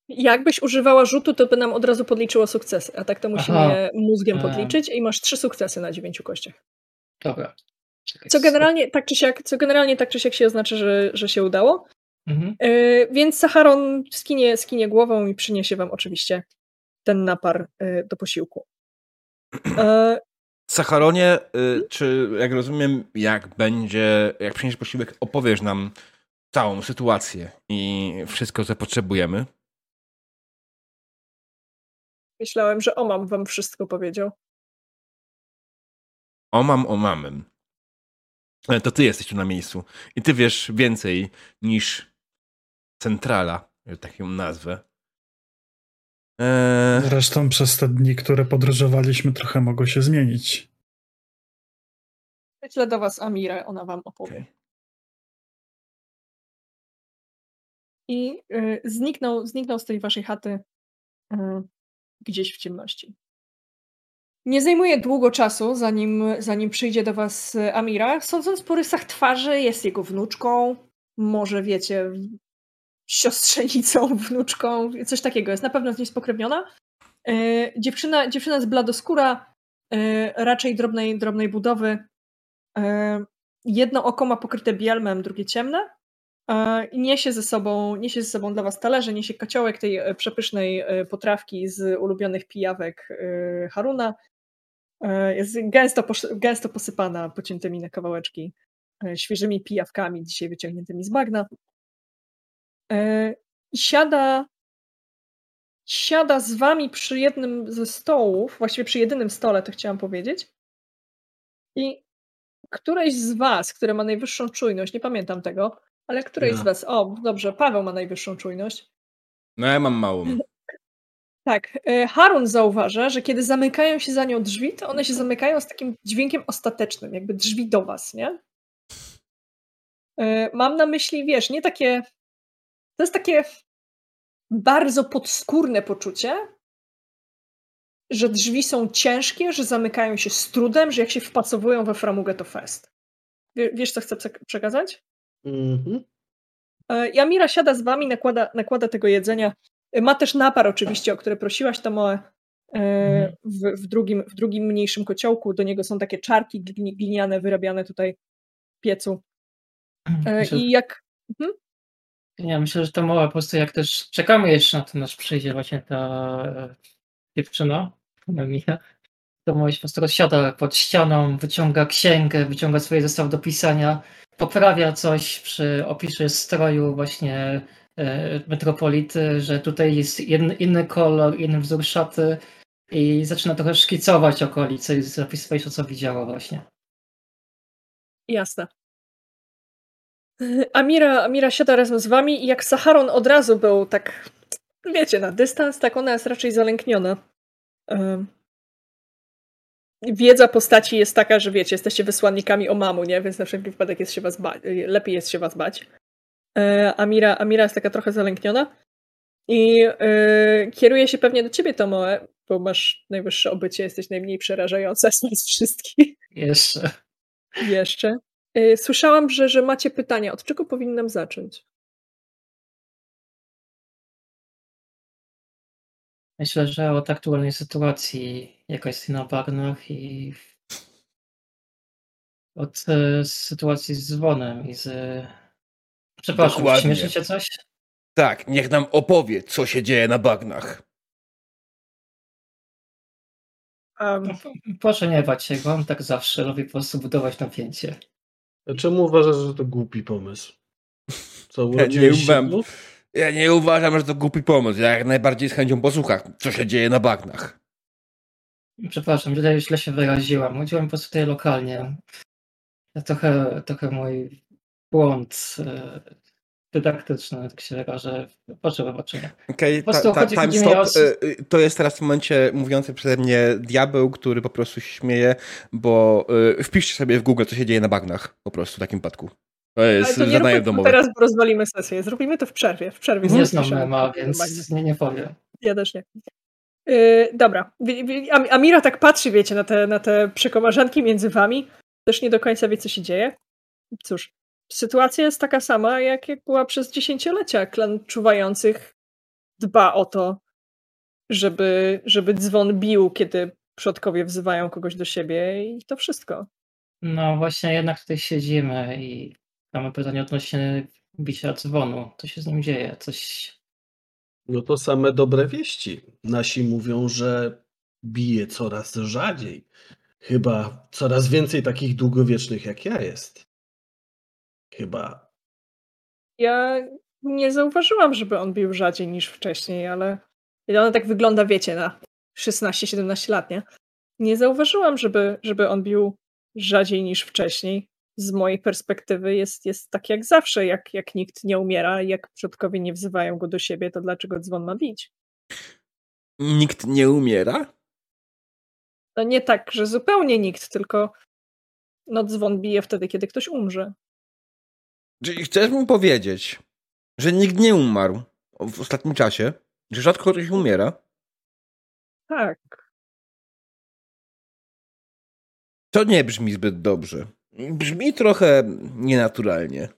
Jakbyś używała rzutu, to by nam od razu podliczyło sukcesy, a tak to musimy Aha. je mózgiem podliczyć i masz trzy sukcesy na dziewięciu kościach. Dobra. Co generalnie tak czy siak, co generalnie tak czy siak się oznacza, że, że się udało. Mhm. Yy, więc Saharon skinie, skinie głową i przyniesie wam oczywiście ten napar yy, do posiłku. Yy. Sacharonie, y, czy jak rozumiem, jak będzie, jak przyniesiesz posiłek, opowiesz nam całą sytuację i wszystko, co potrzebujemy? Myślałem, że Omam wam wszystko powiedział. Omam omamem. Ale to ty jesteś tu na miejscu. I ty wiesz więcej niż centrala, że tak ją nazwę. Eee... Zresztą przez te dni, które podróżowaliśmy, trochę mogło się zmienić. Wyślę do was Amirę, ona wam opowie. Okay. I y, zniknął, zniknął z tej waszej chaty y, gdzieś w ciemności. Nie zajmuje długo czasu, zanim, zanim przyjdzie do was Amira. Sądząc po rysach twarzy, jest jego wnuczką, może wiecie, siostrzenicą, wnuczką, coś takiego. Jest na pewno z niej spokrewniona. Yy, dziewczyna, dziewczyna z bladoskóra, yy, raczej drobnej, drobnej budowy. Jedno oko ma pokryte bielmem, drugie ciemne. I niesie ze sobą, niesie ze sobą dla was talerze, niesie kociołek tej e, przepysznej e, potrawki z ulubionych pijawek e, Haruna. Jest gęsto, gęsto posypana pociętymi na kawałeczki świeżymi pijawkami, dzisiaj wyciągniętymi z bagna. I siada, siada z wami przy jednym ze stołów, właściwie przy jedynym stole, to chciałam powiedzieć. I któreś z was, które ma najwyższą czujność, nie pamiętam tego, ale któryś z was? O, dobrze, Paweł ma najwyższą czujność. No ja mam małą. Tak. E, Harun zauważa, że kiedy zamykają się za nią drzwi, to one się zamykają z takim dźwiękiem ostatecznym, jakby drzwi do was, nie? E, mam na myśli, wiesz, nie takie. To jest takie bardzo podskórne poczucie, że drzwi są ciężkie, że zamykają się z trudem, że jak się wpasowują we framugę, to fest. Wiesz, co chcę przekazać? Mhm. Jamira e, siada z wami, nakłada, nakłada tego jedzenia Ma też napar oczywiście, o który prosiłaś, Tomoe. Mhm. W, w, drugim, w drugim mniejszym kociołku. Do niego są takie czarki gliniane wyrabiane tutaj w piecu. Myślę, I jak. Mhm. nie, myślę, że to mowa po prostu jak też czekamy jeszcze na to, nasz przyjdzie właśnie ta e, dziewczyna, Mia, to Moja po prostu rozsiada pod ścianą, wyciąga księgę, wyciąga swoje zestaw do pisania, poprawia coś przy opisie stroju właśnie e, metropolity, że tutaj jest inny, kolor, inny wzór szaty i zaczyna trochę szkicować okolice i zapisywać to, co widziała właśnie. Jasne. Amira, Amira siada razem z wami i jak Saharon od razu był tak, wiecie, na dystans, tak ona jest raczej zalękniona. Wiedza postaci jest taka, że wiecie, jesteście wysłannikami Omamu, nie? Więc na wszelki wypadek jest się was bać, lepiej jest się was bać. E, Amira, Amira jest taka trochę zalękniona i e, kieruje się pewnie do ciebie, Tomoe, bo masz najwyższe obycie, jesteś najmniej przerażająca z nas wszystkich. Jeszcze. Jeszcze. E, słyszałam, że, że macie pytania. Od czego powinnam zacząć? Myślę, że od aktualnej sytuacji, jaka jest na bagnach i od e, sytuacji z dzwonem i z... Przepraszam, Dokładnie. śmieszy się coś? Tak, niech nam opowie, co się dzieje na bagnach. Um, Proszę nie bać się on tak zawsze lubi po prostu budować napięcie. A czemu uważasz, że to głupi pomysł? Co, Ja nie, urodziłeś się uważam, znów? Ja nie uważam, że to głupi pomysł. Ja jak najbardziej z chęcią posłucham, co się dzieje na bagnach. Przepraszam, źle, źle się wyraziłam. Chodziłem po prostu tutaj lokalnie. To trochę, trochę mój błąd e, dydaktyczny, tak się wyrażę. Proszę wybaczenia. Okej, Po prostu ta, ta, chodzi- time stop. Y, To jest teraz w momencie mówiący przeze mnie diabeł, który po prostu się śmieje, bo y, wpiszcie sobie w Google, co się dzieje na bagnach. Po prostu w takim przypadku. To ale jest to nie zadanie domowe. teraz, bo rozwalimy sesję. Zrobimy to w przerwie. W przerwie Nie znam mema, więc nie, nie powiem. Ja też nie. Yy, dobra. Amira tak patrzy, wiecie, na te, na te przekomarzanki między wami. Też nie do końca wie, co się dzieje. Cóż, sytuacja jest taka sama, jak, jak była przez dziesięciolecia. Klan czuwających dba o to, żeby, żeby dzwon bił, kiedy przodkowie wzywają kogoś do siebie i to wszystko. No właśnie, jednak tutaj siedzimy i mamy pytanie odnośnie bicia dzwonu. Co się z nim dzieje? Coś... No to same dobre wieści. Nasi mówią, że bije coraz rzadziej. Chyba coraz więcej takich długowiecznych jak ja jest. Chyba. Ja nie zauważyłam, żeby on bił rzadziej niż wcześniej, ale ona tak wygląda, wiecie, na 16-17 lat, nie? Nie zauważyłam, żeby, żeby on bił rzadziej niż wcześniej. Z mojej perspektywy jest, jest tak jak zawsze, jak, jak nikt nie umiera, jak przodkowie nie wzywają go do siebie, to dlaczego dzwon ma bić? Nikt nie umiera? No nie tak, że zupełnie nikt, tylko no dzwon bije wtedy, kiedy ktoś umrze. Czyli chcesz mi powiedzieć, że nikt nie umarł w ostatnim czasie? Że rzadko ktoś umiera? Tak. To nie brzmi zbyt dobrze. Brzmi trochę nienaturalnie.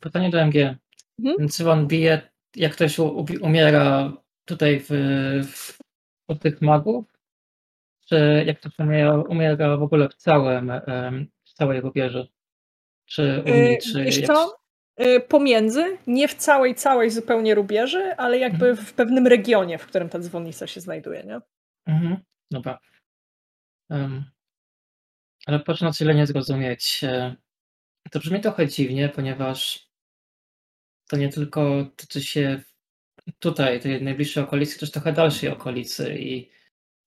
Pytanie do MG. Mhm. Dzwon bije, jak ktoś umiera tutaj w, w, u tych magów? Czy jak ktoś umiera, umiera w ogóle w całym, w całej rubieży? Czy u mnie, czy Wiesz jak... co? Yy, Pomiędzy, nie w całej, całej zupełnie rubieży, ale jakby Mhm. w pewnym regionie, w którym ta dzwonnica się znajduje, nie? Mhm, dobra. Ale proszę na tyle nie zrozumieć. e, To brzmi trochę dziwnie, ponieważ to nie tylko tyczy się tutaj, tej najbliższej okolicy, też trochę dalszej okolicy i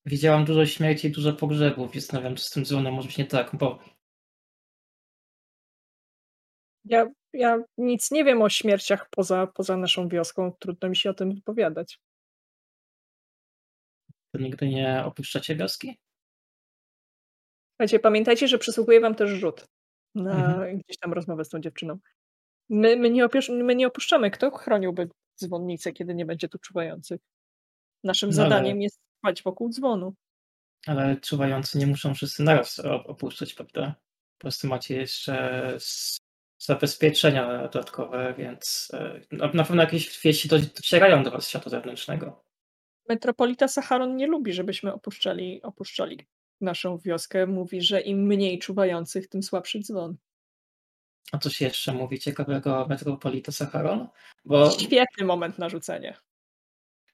widziałam dużo śmierci i dużo pogrzebów zastanawiam się, z tym dzwonem może być nie tak, bo Ja, ja nic nie wiem o śmierciach poza, poza naszą wioską. Trudno mi się o tym wypowiadać. to nigdy nie opuszczacie wioski. Słuchajcie, pamiętajcie, że przysługuje wam też rzut na Mhm. gdzieś tam rozmowę z tą dziewczyną. My, my, nie opiesz, my nie opuszczamy. Kto chroniłby dzwonnicę, kiedy nie będzie tu czuwających? Naszym No ale- zadaniem jest spać wokół dzwonu. Ale czuwający nie muszą wszyscy naraz opuszczać, prawda? Po prostu macie jeszcze zabezpieczenia dodatkowe, więc na, na pewno jakieś wieści docierają do was świata zewnętrznego. Metropolita Sacharon nie lubi, żebyśmy opuszczali, opuszczali naszą wioskę. Mówi, że im mniej czuwających, tym słabszy dzwon. A coś jeszcze mówi ciekawego o Metropolita Sacharon? Bo, Świetny moment na rzucenie.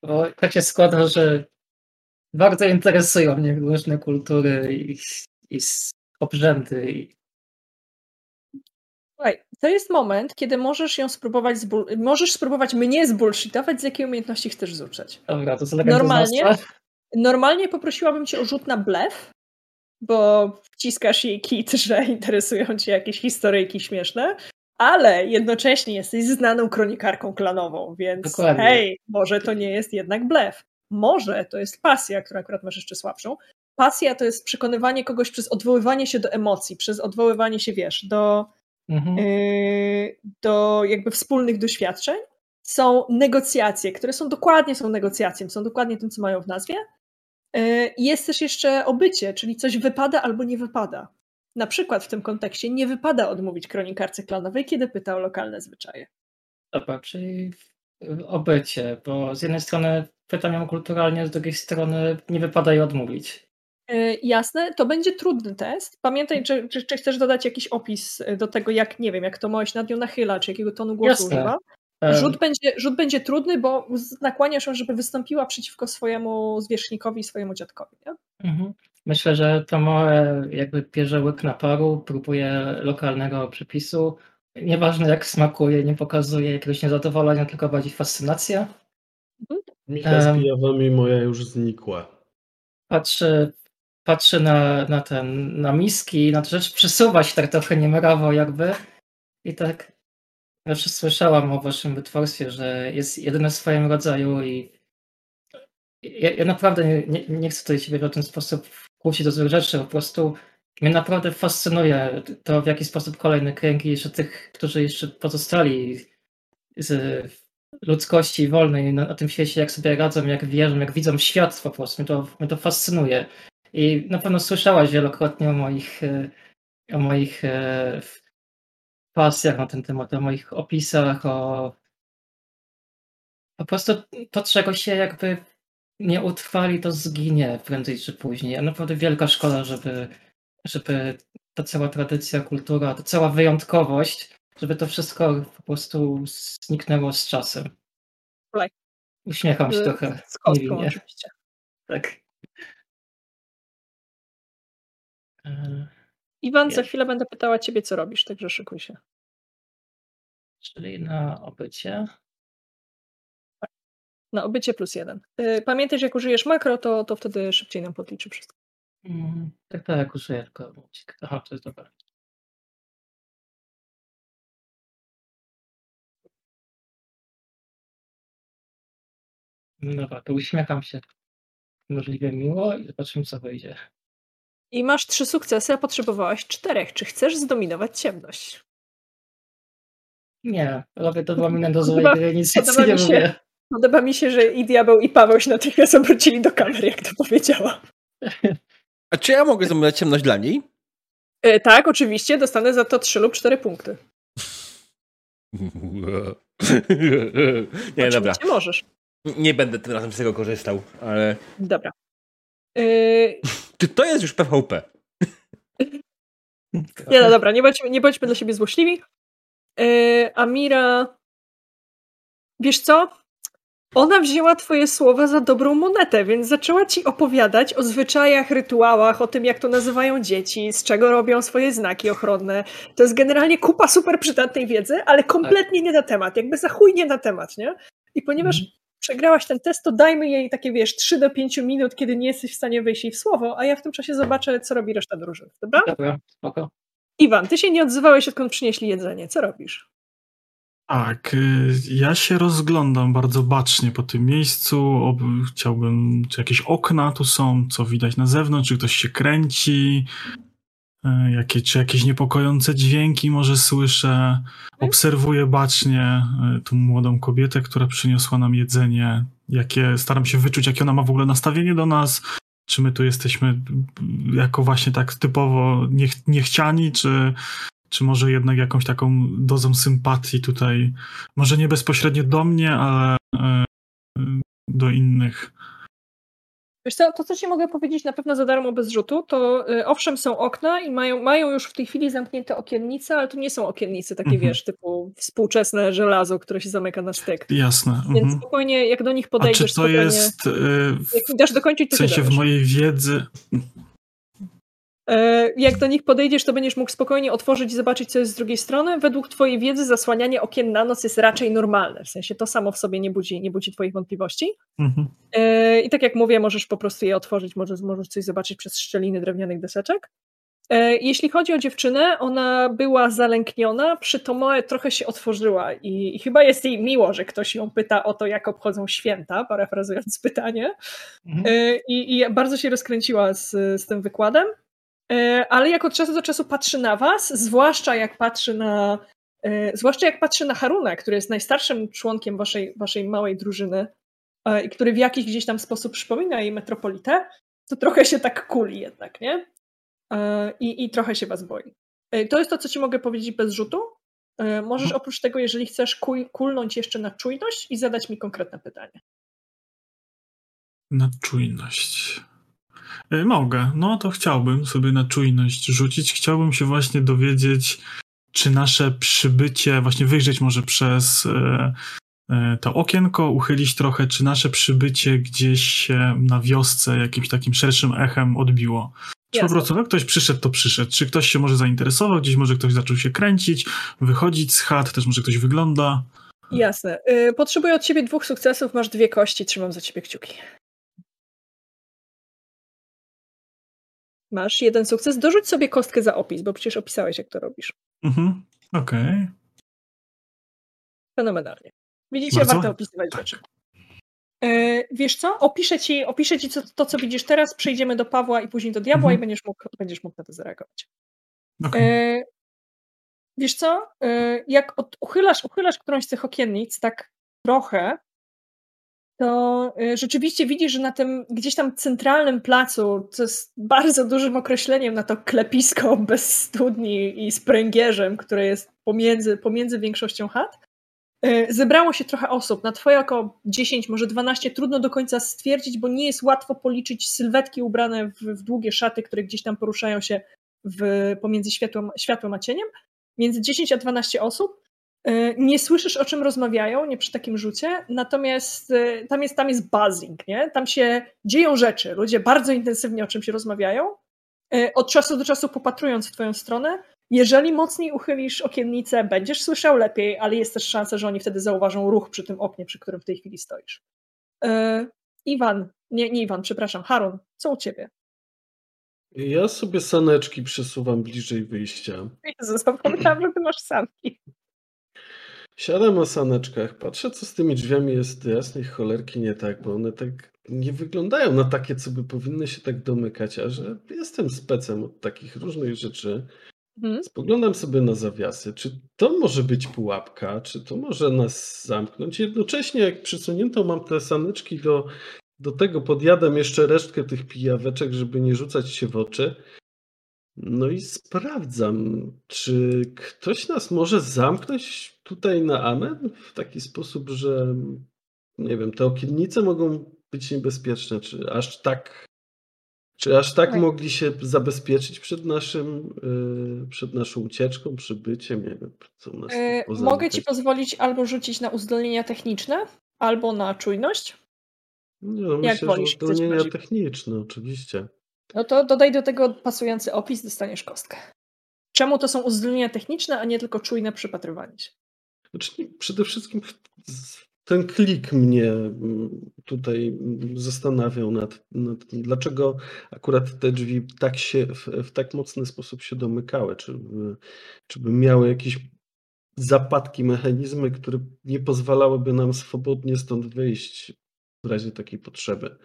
Bo tak się składa, że bardzo interesują mnie różne kultury i, i obrzędy. I... Słuchaj, to jest moment, kiedy możesz ją spróbować zbul- możesz spróbować mnie zbullshitować, z jakiej umiejętności chcesz rzucać. Dobra, to normalnie, normalnie poprosiłabym cię o rzut na blef, bo wciskasz jej kit, że interesują cię jakieś historyjki śmieszne, ale jednocześnie jesteś znaną kronikarką klanową, więc Dokładnie. hej, może to nie jest jednak blef. Może to jest pasja, która akurat masz jeszcze słabszą. Pasja to jest przekonywanie kogoś przez odwoływanie się do emocji, przez odwoływanie się, wiesz, do, mhm. yy, do jakby wspólnych doświadczeń. Są negocjacje, które są dokładnie są negocjacją, są dokładnie tym, co mają w nazwie. Yy, jest też jeszcze obycie, czyli coś wypada albo nie wypada. Na przykład w tym kontekście nie wypada odmówić kronikarce klanowej, kiedy pyta o lokalne zwyczaje. Dobra, czyli obycie, bo z jednej strony pytam kulturalnie, z drugiej strony nie wypada jej odmówić. Yy, jasne, to będzie trudny test. Pamiętaj, czy, czy, czy, chcesz dodać jakiś opis do tego, jak nie wiem, jak to małeś nad nią nachyla, czy jakiego tonu głosu Jasne. używa. Rzut będzie, rzut będzie trudny, bo nakłaniasz ją, żeby wystąpiła przeciwko swojemu zwierzchnikowi, swojemu dziadkowi. Nie? Mhm. Myślę, że to małe jakby bierze łyk naparu, próbuje lokalnego przepisu. Nieważne jak smakuje, nie pokazuje jakiegoś niezadowolenia, tylko bardziej fascynacja. Mhm. Micha z pijawami moja już znikła. Patrzy, patrzy na, na ten, na miski, na to rzecz przesuwa się tak trochę niemrawo jakby i tak zawsze słyszałam o waszym wytworstwie, że jest jedyne w swoim rodzaju i ja, ja naprawdę nie, nie, nie, chcę tutaj ciebie w ten sposób kłócić do złych rzeczy, po prostu mnie naprawdę fascynuje to, w jaki sposób kolejne kręgi jeszcze tych, którzy jeszcze pozostali z ludzkości wolnej na, na, tym świecie, jak sobie radzą, jak wierzą, jak widzą świat po prostu. Mnie to, mnie to fascynuje. I na pewno słyszałaś wielokrotnie o moich, e, o moich e, pasjach na ten temat, o moich opisach, o po prostu to, czego się jakby nie utrwali, to zginie prędzej czy później. A naprawdę wielka szkoda, żeby, żeby ta cała tradycja, kultura, ta cała wyjątkowość, żeby to wszystko po prostu zniknęło z czasem. Uśmiecham się trochę. Z kostką oczywiście. Tak. E, Iwan, za chwilę będę pytała ciebie, co robisz, także szykuj się. Czyli na obycie. Na obycie plus jeden. Y, pamiętaj, że jak użyjesz makro, to, to wtedy szybciej nam podliczy wszystko. Mm, tak, tak, użyję tylko Aha, to jest dobre. Dobra, to uśmiecham się możliwie miło i zobaczymy, co wyjdzie. I masz trzy sukcesy, a potrzebowałaś czterech. Czy chcesz zdominować ciemność? Nie, robię to dla mnie do złej nic nie się, mówię. Podoba mi się, że i Diabeł, i Paweł się natychmiast obrócili do kamery, jak to powiedziała. A czy ja mogę zdominować ciemność dla niej? E, tak, oczywiście. Dostanę za to trzy lub cztery punkty. nie, dobra. możesz. Nie będę tym razem z tego korzystał, ale... Dobra. Yy... Czy to jest już PvP? nie, no dobra, nie bądźmy, nie bądźmy dla siebie złośliwi. Yy, Amira... Wiesz co? Ona wzięła twoje słowa za dobrą monetę, więc zaczęła ci opowiadać o zwyczajach, rytuałach, o tym, jak to nazywają dzieci, z czego robią swoje znaki ochronne. To jest generalnie kupa super przydatnej wiedzy, ale kompletnie nie na temat, jakby za chuj nie na temat, nie? I ponieważ mm. Przegrałaś ten test, to dajmy jej takie, wiesz, 3 do 5 minut, kiedy nie jesteś w stanie wejść jej w słowo, a ja w tym czasie zobaczę, co robi reszta drużyny, dobra? Dobra, spoko. Iwan, ty się nie odzywałeś, odkąd przynieśli jedzenie. Co robisz? Tak, y, ja się rozglądam bardzo bacznie po tym miejscu. Chciałbym, czy jakieś okna tu są, co widać na zewnątrz, czy ktoś się kręci, y, jakie, czy jakieś niepokojące dźwięki może słyszę. Obserwuję bacznie y, tą młodą kobietę, która przyniosła nam jedzenie. Jakie, staram się wyczuć, jakie ona ma w ogóle nastawienie do nas. Czy my tu jesteśmy jako właśnie tak typowo niech, niechciani, czy czy może jednak jakąś taką dozą sympatii tutaj, może nie bezpośrednio do mnie, ale e, do innych. Wiesz co, to co ci mogę powiedzieć na pewno za darmo bez rzutu, to y, owszem są okna i mają, mają już w tej chwili zamknięte okiennice, ale to nie są okiennice takie, mhm. wiesz, typu współczesne żelazo, które się zamyka na styk. Jasne. Więc mhm. spokojnie, jak do nich podejdziesz, A czy to jest... Y, jak dasz dokończyć, to W sensie w mojej wiedzy... E, jak do nich podejdziesz, to będziesz mógł spokojnie otworzyć i zobaczyć, co jest z drugiej strony. Według Twojej wiedzy zasłanianie okien na noc jest raczej normalne. W sensie to samo w sobie nie budzi, nie budzi Twoich wątpliwości. Mhm. E, I tak jak mówię, możesz po prostu je otworzyć, możesz, możesz coś zobaczyć przez szczeliny drewnianych deseczek. E, jeśli chodzi o dziewczynę, ona była zalękniona, przy Tomoe trochę się otworzyła i, i, chyba jest jej miło, że ktoś ją pyta o to, jak obchodzą święta, parafrazując pytanie. Mhm. I, I, bardzo się rozkręciła z, z tym wykładem. E, ale jak od czasu do czasu patrzy na was, zwłaszcza jak patrzy na e, zwłaszcza jak patrzy na Haruna, który jest najstarszym członkiem waszej, waszej małej drużyny e, i który w jakiś gdzieś tam sposób przypomina jej metropolitę, to trochę się tak kuli jednak, nie? I, i trochę się was boi. To jest to, co ci mogę powiedzieć bez rzutu. Możesz mhm. oprócz tego, jeżeli chcesz, kuj, kulnąć jeszcze na czujność i zadać mi konkretne pytanie. Na czujność. E, mogę. No to chciałbym sobie na czujność rzucić. Chciałbym się właśnie dowiedzieć, czy nasze przybycie, właśnie wyjrzeć może przez e, e, to okienko, uchylić trochę, czy nasze przybycie gdzieś się na wiosce jakimś takim szerszym echem odbiło. Czy po prostu no, ktoś przyszedł, to przyszedł. Czy ktoś się może zainteresował, gdzieś może ktoś zaczął się kręcić, wychodzić z chat, też może ktoś wygląda. Jasne. Potrzebuję od ciebie dwóch sukcesów, masz dwie kości, trzymam za ciebie kciuki. Masz jeden sukces. Dorzuć sobie kostkę za opis, bo przecież opisałeś, jak to robisz. Mhm, okej. Okay. Fenomenalnie. Widzicie, Bardzo? warto opisywać tak. rzeczy. E, wiesz co? Opiszę ci, opiszę ci co, to, co widzisz teraz, przejdziemy do Pawła i później do Diabła mhm. i będziesz mógł, będziesz mógł na to zareagować. Okay. E, wiesz co? E, jak od, uchylasz, uchylasz którąś z tych okiennic tak trochę, to y, rzeczywiście widzisz, że na tym gdzieś tam centralnym placu, co jest bardzo dużym określeniem na to klepisko bez studni i z pręgierzem, które jest pomiędzy, pomiędzy większością chat, y, zebrało się trochę osób. Na twoje oko 10, może 12, trudno do końca stwierdzić, bo nie jest łatwo policzyć sylwetki ubrane w, w długie szaty, które gdzieś tam poruszają się w, pomiędzy światłem, światłem a cieniem. Między 10 a 12 osób. E, nie słyszysz, o czym rozmawiają, nie przy takim rzucie, natomiast e, tam jest, tam jest buzzing, nie? Tam się dzieją rzeczy, ludzie bardzo intensywnie o czym się rozmawiają, e, od czasu do czasu popatrując w twoją stronę. Jeżeli mocniej uchylisz okiennicę, będziesz słyszał lepiej, ale jest też szansa, że oni wtedy zauważą ruch przy tym oknie, przy którym w tej chwili stoisz. Iwan, nie, nie Iwan, przepraszam, Harun, co u ciebie? Ja sobie saneczki przesuwam bliżej wyjścia. Jezu, zapomniałam, że ty masz sanki. Siadam na saneczkach, patrzę, co z tymi drzwiami jest jasnej cholerki nie tak, bo one tak nie wyglądają na takie, co by powinny się tak domykać, a że jestem specem od takich różnych rzeczy. Mhm. Spoglądam sobie na zawiasy. Czy to może być pułapka? Czy to może nas zamknąć? Jednocześnie, jak przysunięto mam te saneczki do, do tego, podjadam jeszcze resztkę tych pijaweczek, żeby nie rzucać się w oczy. No i sprawdzam, czy ktoś nas może zamknąć tutaj na amen w taki sposób, że nie wiem, te okiennice mogą być niebezpieczne, czy aż tak czy aż tak, tak. mogli się zabezpieczyć przed naszym, yy, przed naszą ucieczką, przybyciem? Nie wiem, co nas yy, Mogę ci pozwolić albo rzucić na uzdolnienia techniczne, albo na czujność. Nie, no, Jak myślę, wolisz, że uzdolnienia techniczne, oczywiście. No to dodaj do tego pasujący opis, dostaniesz kostkę. Czemu to są uzdolnienia techniczne, a nie tylko czujne przypatrywanie się? Znaczy, przede wszystkim ten klik mnie mm, tutaj zastanawiał nad, nad tym, dlaczego akurat te drzwi tak się, w, w tak mocny sposób się domykały. Czy, czy by miały jakieś zapadki, mechanizmy, które nie pozwalałyby nam swobodnie stąd wyjść w razie takiej potrzeby.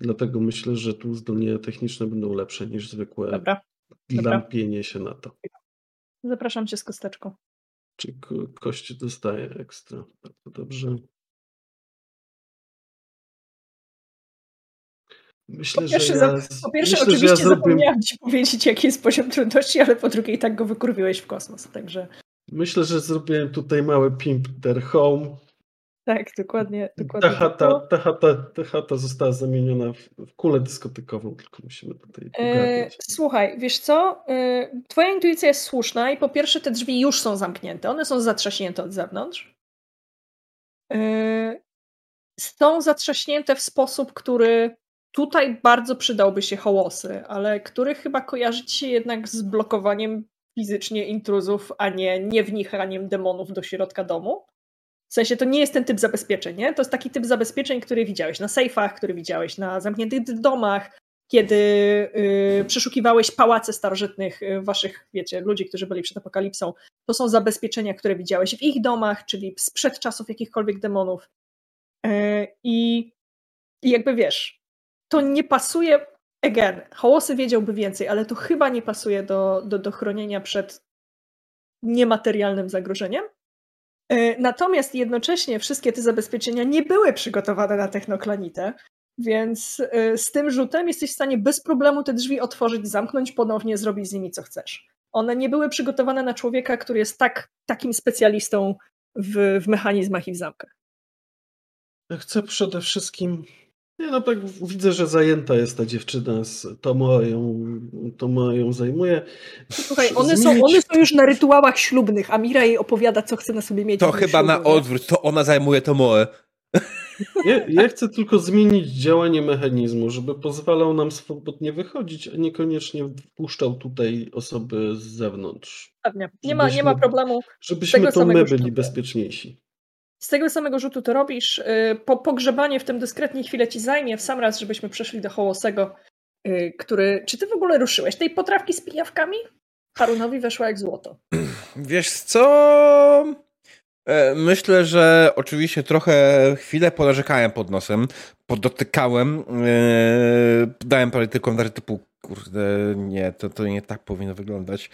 Dlatego myślę, że tu zdolnienia techniczne będą lepsze niż zwykłe Dobra. lampienie się na to. Zapraszam cię z kosteczką. Czy ko kości dostaje ekstra? Bardzo dobrze. Myślę, po pierwsze, że ja, po pierwsze myślę, oczywiście ja zrobię, ci powiedzieć, jaki jest poziom trudności, ale po drugie i tak go wykurwiłeś w kosmos, także myślę, że zrobiłem tutaj mały pimp their home. Tak, dokładnie, dokładnie. Ta tak chata, ta, chata, ta chata została zamieniona w, w kulę dyskotykową, tylko musimy tutaj E, ogarniać. słuchaj, wiesz co? E, twoja intuicja jest słuszna i po pierwsze te drzwi już są zamknięte, one są zatrzaśnięte od zewnątrz. E, są zatrzaśnięte w sposób, który tutaj bardzo przydałby się hałosy, ale który chyba kojarzy się jednak z blokowaniem fizycznie intruzów, a nie niewnichaniem demonów do środka domu. W sensie to nie jest ten typ zabezpieczeń, nie? To jest taki typ zabezpieczeń, który widziałeś na sejfach, który widziałeś na zamkniętych domach, kiedy y, przeszukiwałeś pałace starożytnych y, waszych, wiecie, ludzi, którzy byli przed apokalipsą. To są zabezpieczenia, które widziałeś w ich domach, czyli sprzed czasów jakichkolwiek demonów. Y, I, jakby wiesz, to nie pasuje. Again, Hołosy wiedziałby więcej, ale to chyba nie pasuje do, do, do chronienia przed niematerialnym zagrożeniem. E, Natomiast jednocześnie wszystkie te zabezpieczenia nie były przygotowane na technoklanitę, więc e, z tym rzutem jesteś w stanie bez problemu te drzwi otworzyć, zamknąć ponownie, zrobić z nimi co chcesz. One nie były przygotowane na człowieka, który jest tak, takim specjalistą w, w mechanizmach i w zamkach. Chcę przede wszystkim. Nie no, tak widzę, że zajęta jest ta dziewczyna z Tomo ją, Tomo ją zajmuje. Słuchaj, one są, one są już na rytuałach ślubnych, a Mira jej opowiada, co chce na sobie mieć. To chyba na nie? odwrót, to ona zajmuje to moe. Ja, ja chcę tylko zmienić działanie mechanizmu, żeby pozwalał nam swobodnie wychodzić, a niekoniecznie wpuszczał tutaj osoby z zewnątrz. Pewnie. Nie ma, nie Żebyśmy- ma problemu. Żebyśmy to my byli bezpieczniejsi. Z tego samego rzutu to robisz. y, Po, pogrzebanie w tym dyskretnie chwilę ci zajmie. W sam raz, żebyśmy przeszli do Hołosego, y, który... Czy ty w ogóle ruszyłeś tej potrawki z pijawkami? Harunowi weszła jak złoto. Wiesz co? E, Myślę, że oczywiście trochę chwilę ponarzekałem pod nosem, podotykałem, e, dałem parę tylko komentarze typu, kurde, nie, to, to nie tak powinno wyglądać.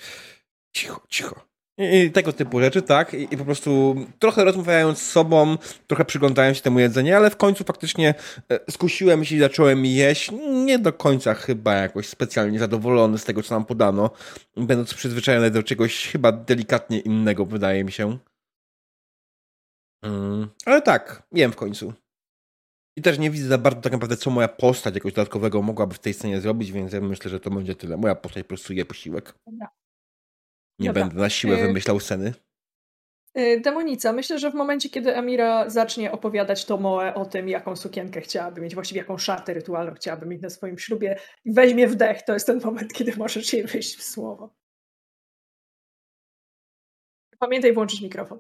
Cicho, cicho. I, tego typu rzeczy, tak? I, I po prostu trochę rozmawiając z sobą, trochę przyglądając się temu jedzeniu, ale w końcu faktycznie e, skusiłem się i zacząłem jeść. Nie do końca chyba jakoś specjalnie zadowolony z tego, co nam podano, będąc przyzwyczajony do czegoś chyba delikatnie innego, wydaje mi się. Mm, ale tak, jem w końcu. I też nie widzę za bardzo tak naprawdę, co moja postać jakoś dodatkowego mogłaby w tej scenie zrobić, więc ja myślę, że to będzie tyle. Moja postać po prostu je posiłek. Nie Dobra. będę na siłę Y- wymyślał sceny. Y, Demonica, myślę, że w momencie, kiedy Amira zacznie opowiadać Tomoe o tym, jaką sukienkę chciałaby mieć, właściwie jaką szatę rytualną chciałaby mieć na swoim ślubie, i weźmie wdech, to jest ten moment, kiedy możesz jej wyjść w słowo. Pamiętaj włączyć mikrofon.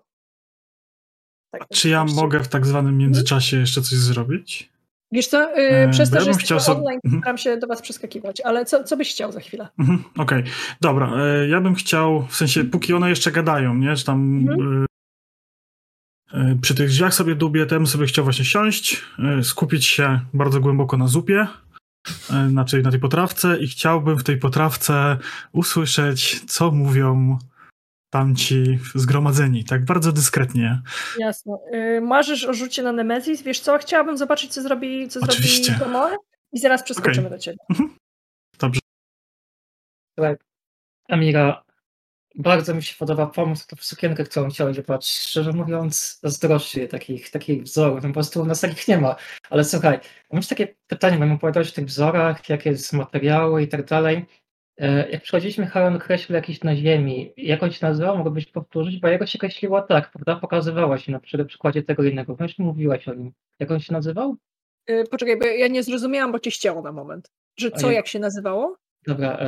Tak, A czy ja mogę w tak zwanym międzyczasie jeszcze coś zrobić? Wiesz co, yy, przez to, ja że chciał online, Mhm. staram się do was przeskakiwać, ale co, co byś chciał za chwilę? Mhm, Okej, dobra. e, Ja bym chciał, w sensie, póki one jeszcze gadają, nie? Czy tam Mhm. e, przy tych drzwiach sobie dubię, bym sobie chciał właśnie siąść, skupić się bardzo głęboko na zupie, znaczy na tej potrawce i chciałbym w tej potrawce usłyszeć, co mówią tamci zgromadzeni, tak bardzo dyskretnie. Jasne. Yy, marzysz o rzucie na Nemezis? Wiesz co, chciałabym zobaczyć, co zrobi, co Oczywiście. zrobi Tomoe i zaraz przeskoczymy Okej. do ciebie. Słuchaj, Amira, bardzo mi się podoba pomysł w sukienkę, którą chciałeś wybrać. Szczerze mówiąc, zazdroszczę takich, takich wzorów. No po prostu u nas takich nie ma. Ale słuchaj, mam jeszcze takie pytanie, bo opowiadałeś o tych wzorach, jakie jest materiały i tak dalej. E, Jak przychodziliśmy, Haron określił jakiś na ziemi. Jak on się nazywał? Mogłabyś powtórzyć? Bo jego się określiło tak, prawda? Pokazywała się na przy przykładzie tego innego. Wiesz, mówiłaś o nim. Jak on się nazywał? Yy, poczekaj, bo ja nie zrozumiałam, bo cię ścięło na moment. Że co, jak się nazywało? Dobra,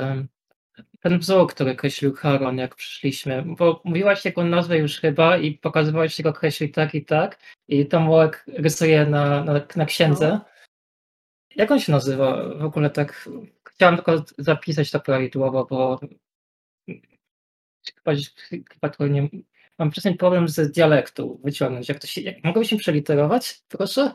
ten wzór, który określił Haron, jak przyszliśmy, bo mówiłaś jego nazwę już chyba i pokazywałaś, jak określił tak i tak i Tomołek rysuje na, na, na księdze. No. Jak on się nazywa? W ogóle tak, chciałam tylko zapisać to prawidłowo, bo chyba, chyba to nie, mam czasem problem z dialektu wyciągnąć. Jak to się, jak, mogę się przeliterować, proszę?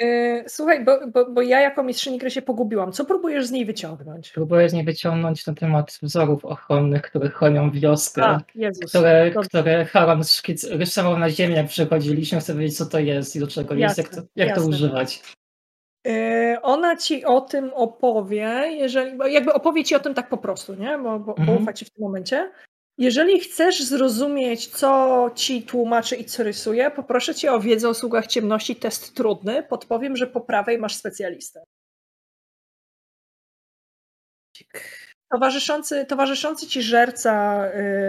Yy, słuchaj, bo, bo, bo ja jako mistrzyni gry się pogubiłam. Co próbujesz z niej wyciągnąć? Próbuję z niej wyciągnąć na temat wzorów ochronnych, które chronią wioskę. A, Jezus. które, Dobrze. które Haran szkic, rysował na ziemię, jak przychodziliśmy, chcę wiedzieć, co to jest i do czego jest, jak to, Jasne, jak to jasne. używać. Yy, ona ci o tym opowie, jeżeli, jakby opowie ci o tym tak po prostu, nie? Bo, bo, Mhm. ci w tym momencie. Jeżeli chcesz zrozumieć, co ci tłumaczy i co rysuje, poproszę cię o wiedzę o sługach ciemności, test trudny. Podpowiem, że po prawej masz specjalistę. Towarzyszący, towarzyszący ci żerca,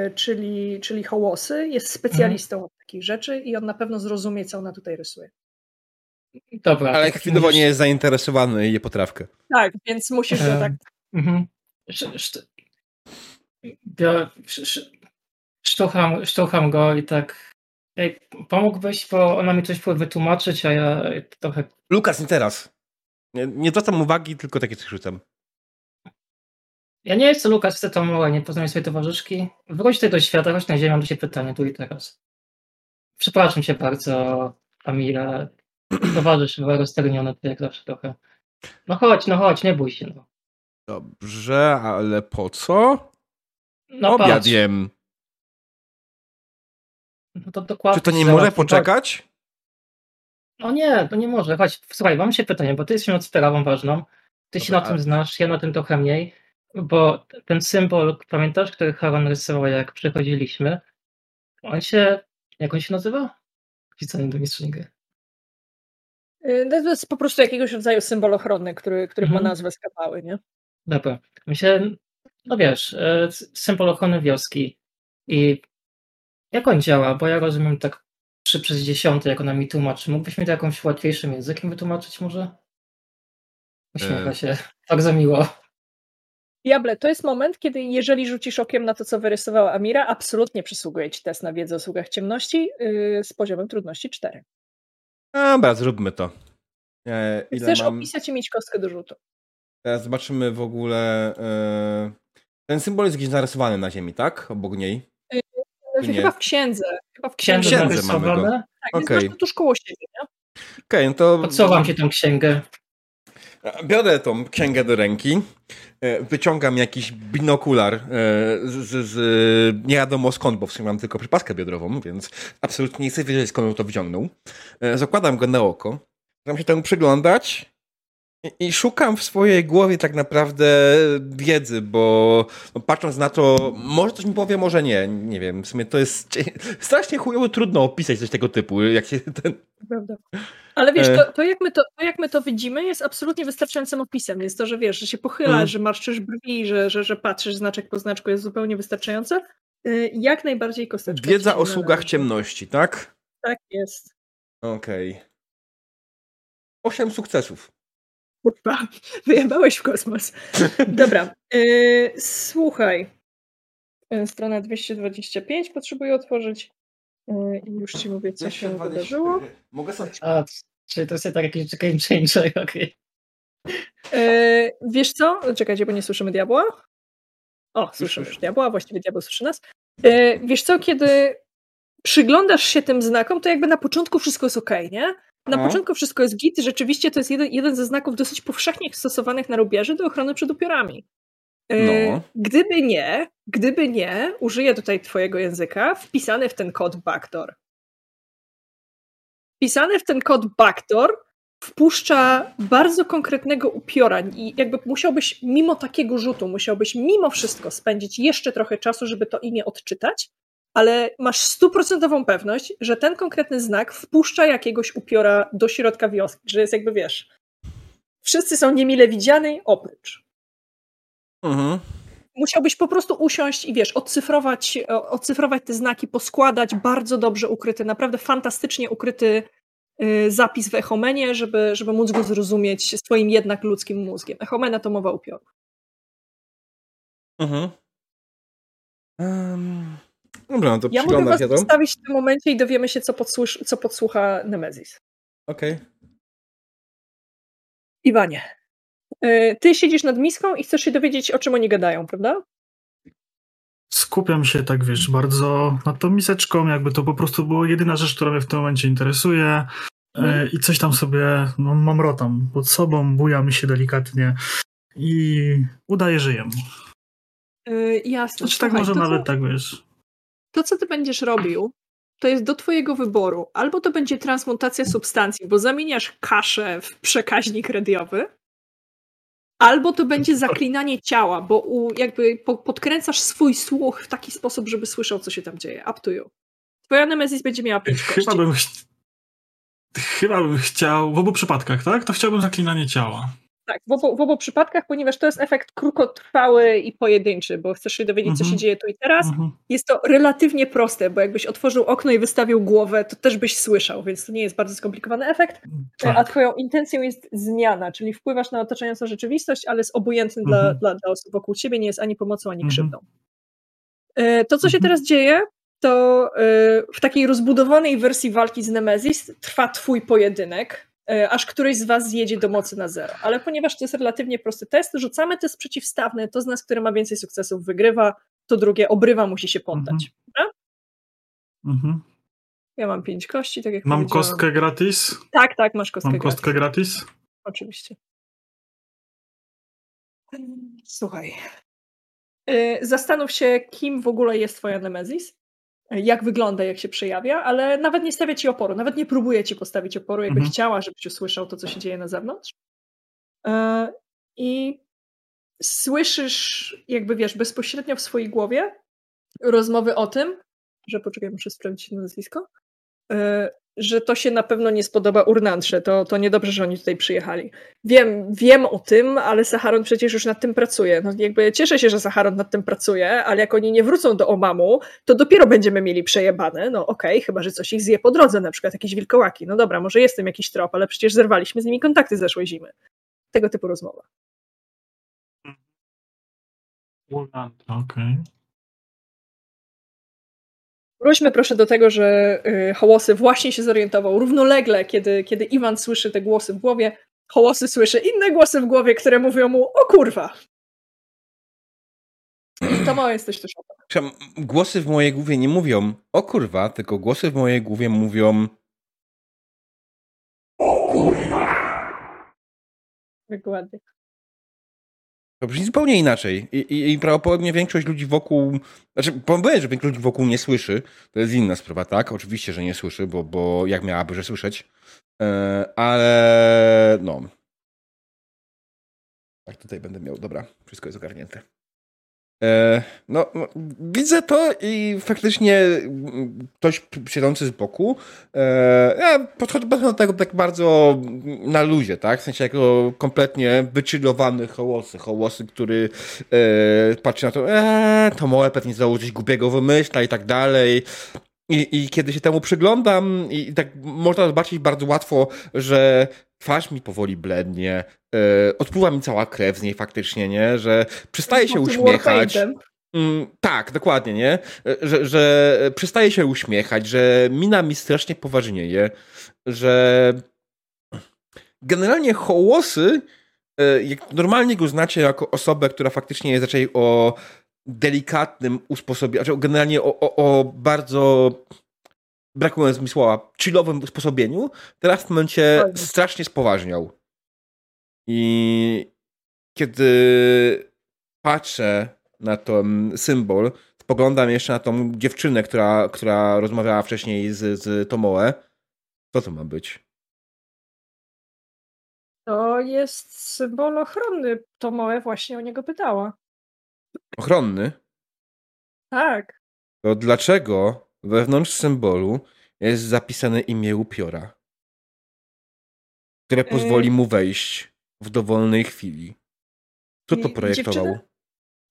y, czyli, czyli hołosy, jest specjalistą od takich rzeczy i on na pewno zrozumie, co ona tutaj rysuje. Dobra. Ale tak chwilowo nie jest zainteresowany i je potrawkę. Tak, więc musisz Em, tak. Mhm. Biorę, sztucham, sztucham go i tak. Ej, pomógłbyś, bo ona mi coś wytłumaczyć, a ja trochę. Lukas, nie teraz. Nie, nie zwracam uwagi, tylko takie coś rzucam. Ja nie chcę, Lukas, chcę to małe, nie poznaj swojej towarzyszki. Wróć tutaj do świata, chodź na ziemię, mam do ciebie pytanie tu i teraz. Przepraszam cię bardzo, Amira. Towarzysz rozterniony tutaj jak zawsze trochę. No chodź, no chodź, nie bój się. No, Dobrze, ale po co? no Obiad patrz. jem. No to dokładnie Czy to nie załatwi, może chodź. poczekać? No nie, to nie może. Chodź, słuchaj, mam się pytanie, bo ty jesteś nad sprawą ważną. Ty się Dobra, na tym znasz, ja na tym trochę mniej. Bo ten symbol, pamiętasz, który Haron rysował, jak przychodziliśmy? On się. Jak on się nazywa? Wpisany do mistrzyni gry. Y, To jest po prostu jakiegoś rodzaju symbol ochronny, który, który ma Mhm. nazwę skapały, nie? Dobra. Się. No wiesz, e, symbol ochrony wioski. I jak on działa? Bo ja rozumiem tak 3 przez 10, jak ona mi tłumaczy. Mógłbyś mi to jakimś łatwiejszym językiem wytłumaczyć może? Uśmiecha E. się. Tak za miło. Diable, to jest moment, kiedy jeżeli rzucisz okiem na to, co wyrysowała Amira, absolutnie przysługuje ci test na wiedzę o sługach ciemności yy, z poziomem trudności 4. Dobra, zróbmy to. E, ile Chcesz mam? opisać i mieć kostkę do rzutu. Teraz zobaczymy w ogóle. E... Ten symbol jest gdzieś narysowany na ziemi, tak? Obok niej. Znaczy, Nie. Chyba w księdze. Chyba w Księdze księdze. Mamy go. Tak, masz to tuż koło siebie, nie? Okej, no to. Podsuwam ci tą księgę. Biorę tą księgę do ręki, e, wyciągam jakiś binokular e, z, z, z nie wiadomo skąd, bo w sumie mam tylko przypaskę biodrową, więc absolutnie nie chcę wiedzieć skąd on to wyciągnął. E, Zakładam go na oko, zaczynam się temu przyglądać i, i szukam w swojej głowie tak naprawdę wiedzy, bo no, patrząc na to, może coś mi powie, może nie, nie wiem, w sumie to jest strasznie chujowo trudno opisać coś tego typu, jak się ten... Prawda. Ale wiesz, E. to, to, jak my to, to jak my to widzimy jest absolutnie wystarczającym opisem. Jest to, że wiesz, że się pochylasz, Mhm. że marszczysz brwi, że, że, że patrzysz znaczek po znaczku jest zupełnie wystarczające. Yy, Jak najbardziej kosteczka. Wiedza o sługach ciemności, tak? Tak jest. Okej. Osiem sukcesów. Kurwa, wyjebałeś w kosmos. Dobra, yy, słuchaj. Yy, Strona 225 potrzebuję otworzyć. Yy, I już ci mówię, co się wydarzyło. Mogę sobie... A, czyli to jest tak jakiś game changer, okej. Yy, wiesz co? Czekajcie, bo nie słyszymy diabła. O, słyszymy już diabła, właściwie diabeł słyszy nas. Yy, wiesz co, kiedy przyglądasz się tym znakom, to jakby na początku wszystko jest ok, nie? Na No. początku wszystko jest git. Rzeczywiście to jest jeden, jeden ze znaków dosyć powszechnie stosowanych na rubieży do ochrony przed upiorami. Yy, No. Gdyby nie, gdyby nie, użyję tutaj twojego języka, wpisany w ten kod backdoor. Wpisany w ten kod backdoor wpuszcza bardzo konkretnego upiora i jakby musiałbyś mimo takiego rzutu, musiałbyś mimo wszystko spędzić jeszcze trochę czasu, żeby to imię odczytać, ale masz stuprocentową pewność, że ten konkretny znak wpuszcza jakiegoś upiora do środka wioski, że jest jakby, wiesz, wszyscy są niemile widziani oprócz Mhm. musiałbyś po prostu usiąść i wiesz, odcyfrować, odcyfrować te znaki, poskładać bardzo dobrze ukryty, naprawdę fantastycznie ukryty y, zapis w Echomenie, żeby, żeby móc go zrozumieć swoim jednak ludzkim mózgiem. Echomena to mowa upiorów. Mhm. Um, dobra, no to Ja mogę was się postawić w tym momencie i dowiemy się, co, co podsłucha Nemezis. Okej. Iwanie, y, ty siedzisz nad miską i chcesz się dowiedzieć, o czym oni gadają, prawda? Skupiam się tak, wiesz, bardzo nad tą miseczką, jakby to po prostu było jedyna rzecz, która mnie w tym momencie interesuje e, Mhm. i coś tam sobie, no mamrotam pod sobą, bujam się delikatnie i udaję, że jem. Y, jasne. Znaczy tak Słuchaj, może to, co- nawet tak, wiesz. to, co ty będziesz robił, to jest do twojego wyboru. Albo to będzie transmutacja substancji, bo zamieniasz kaszę w przekaźnik radiowy, albo to będzie zaklinanie ciała, bo u, jakby podkręcasz swój słuch w taki sposób, żeby słyszał, co się tam dzieje. Up to you. Twoja Nemesis będzie miała pięć Chyba bym, ch chyba bym chciał, w obu przypadkach, tak? To chciałbym zaklinanie ciała. Tak, w obu, w obu przypadkach, ponieważ to jest efekt krótkotrwały i pojedynczy, bo chcesz się dowiedzieć, co się mhm. dzieje tu i teraz. Mhm. Jest to relatywnie proste, bo jakbyś otworzył okno i wystawił głowę, to też byś słyszał, więc to nie jest bardzo skomplikowany efekt. Tak. A twoją intencją jest zmiana, czyli wpływasz na otaczającą rzeczywistość, ale jest obojętny dla, mhm. dla, dla osób wokół ciebie, nie jest ani pomocą, ani krzywdą. E, to, co się teraz dzieje, to e, w takiej rozbudowanej wersji walki z Nemesis trwa twój pojedynek, E, aż któryś z was zjedzie do mocy na zero. Ale ponieważ to jest relatywnie prosty test, rzucamy test przeciwstawny, to z nas, które ma więcej sukcesów, wygrywa, to drugie obrywa, musi się poddać. Mhm. Mhm. Ja mam pięć kości, tak jak Mam kostkę gratis? Tak, tak, masz kostkę Mam kostkę gratis? gratis? Oczywiście. Słuchaj. E, zastanów się, kim w ogóle jest twoja Nemezis jak wygląda, jak się przejawia, ale nawet nie stawia ci oporu, nawet nie próbuje ci postawić oporu, jakby mhm. chciała, żebyś usłyszał to, co się dzieje na zewnątrz. E, I słyszysz, jakby wiesz, bezpośrednio w swojej głowie rozmowy o tym, że poczekaj, muszę sprawdzić nazwisko, e, że to się na pewno nie spodoba Urnantrze, to, to niedobrze, że oni tutaj przyjechali. Wiem, wiem o tym, ale Saharon przecież już nad tym pracuje. No jakby cieszę się, że Saharon nad tym pracuje, ale jak oni nie wrócą do Omamu, to dopiero będziemy mieli przejebane. No okej, okay, chyba, że coś ich zje po drodze, na przykład jakieś wilkołaki. No dobra, może jest tym jakiś trop, ale przecież zerwaliśmy z nimi kontakty zeszłej zimy. Tego typu rozmowa. Okej. Okay. Wróćmy proszę do tego, że y, Hołosy właśnie się zorientował równolegle, kiedy, kiedy Iwan słyszy te głosy w głowie. Hołosy słyszy inne głosy w głowie, które mówią mu o kurwa. To mało jesteś też Głosy w mojej głowie nie mówią o kurwa, tylko głosy w mojej głowie mówią o kurwa. Dokładnie. To brzmi zupełnie inaczej. I, i, i prawdopodobnie większość ludzi wokół. Znaczy, powiem, że większość ludzi wokół nie słyszy. To jest inna sprawa, tak? Oczywiście, że nie słyszy, bo, bo jak miałaby, że słyszeć. E, ale no. Tak, tutaj będę miał. Dobra, wszystko jest ogarnięte. E, no, widzę to i faktycznie ktoś siedzący z boku. E, ja podchodzę do tego tak bardzo na luzie, tak? W sensie jako kompletnie wychillowany hołosy. Hołosy, który e, patrzy na to, e, to może pewnie coś głupiego wymyśla i tak dalej. I, I kiedy się temu przyglądam, i tak można zobaczyć bardzo łatwo, że twarz mi powoli blednie, yy, odpływa mi cała krew z niej faktycznie, nie? Że przestaje się uśmiechać. Mm, tak, dokładnie, nie? E, że, że przestaje się uśmiechać, że mina mi strasznie poważnieje, że generalnie hołosy, e, jak normalnie go znacie jako osobę, która faktycznie jest raczej o delikatnym usposobieniu, znaczy generalnie o, o, o bardzo brakując mi słowa, chillowym usposobieniu, teraz w momencie strasznie spoważniał. I kiedy patrzę na ten symbol, spoglądam jeszcze na tą dziewczynę, która, która rozmawiała wcześniej z, z Tomoe. Co to ma być? To jest symbol ochronny. Tomoe właśnie o niego pytała. Ochronny? Tak. To dlaczego wewnątrz symbolu jest zapisane imię upiora, które pozwoli mu wejść w dowolnej chwili. Kto to projektował? Dziewczyna,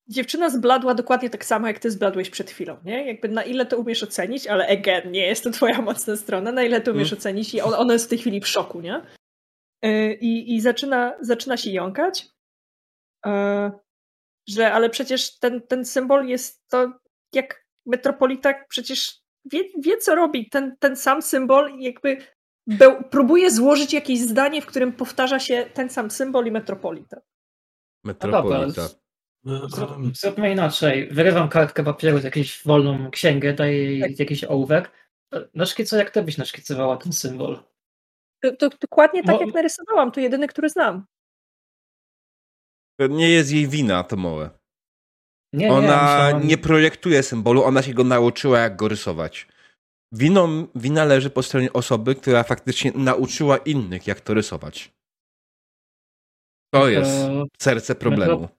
dziewczyna zbladła dokładnie tak samo, jak ty zbladłeś przed chwilą, nie? Jakby na ile to umiesz ocenić, ale again, nie jest to twoja mocna strona, na ile to umiesz hmm. ocenić i ona jest w tej chwili w szoku, nie? E, I, i zaczyna, zaczyna się jąkać, że ale przecież ten, ten symbol jest to jak metropolita przecież wie, wie co robi. Ten, ten sam symbol jakby be, próbuje złożyć jakieś zdanie, w którym powtarza się ten sam symbol i metropolita. Metropolita. zróbmy inaczej. Wyrywam kartkę papieru z jakiejś wolną księgę, daję jej tak. jakiś ołówek. Naszkico, jak ty byś naszkicowała ten symbol? To, to dokładnie tak, Bo... jak narysowałam. To jedyny, który znam. To nie jest jej wina, to małe. Nie, ona nie, nie projektuje symbolu, ona się go nauczyła, jak go rysować. winą, wina leży po stronie osoby, która faktycznie nauczyła innych, jak to rysować. To jest serce problemu. Metro,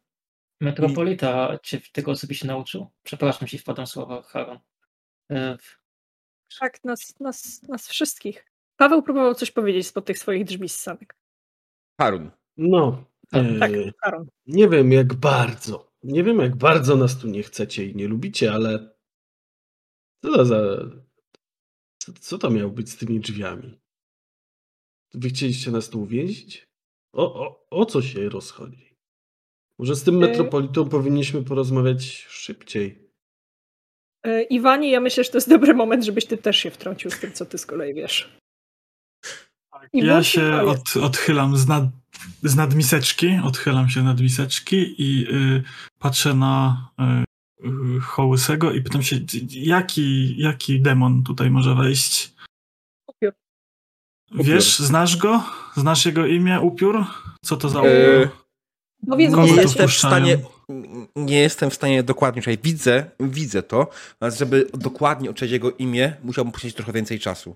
metropolita cię tego osobiście nauczył. Przepraszam, jeśli wpadam słowa, Haron. E, tak, nas, nas, nas wszystkich. Paweł próbował coś powiedzieć spod tych swoich drzwi z sanek. Harun. No. Tak, e, Harun. Nie wiem jak bardzo. Nie wiem jak bardzo nas tu nie chcecie i nie lubicie, ale co to za... Co, co to miało być z tymi drzwiami? Wy chcieliście nas tu uwięzić? O, o, o co się rozchodzi? Może z tym e, metropolitą powinniśmy porozmawiać szybciej. E, Iwanie, ja myślę, że to jest dobry moment, żebyś ty też się wtrącił z tym, co ty z kolei wiesz. Tak, ja się od, odchylam z, nad, z nadmiseczki, odchylam się nad miseczki i y, patrzę na y, y, Hołysego i pytam się, jaki, jaki demon tutaj może wejść? Upiór. Wiesz, znasz go? Znasz jego imię, Upiór? Co to za upiór? E, no więc nie jestem w stanie nie jestem w stanie dokładnie, czyli widzę, widzę to, ale żeby dokładnie odczytać jego imię, musiałbym poświęcić trochę więcej czasu.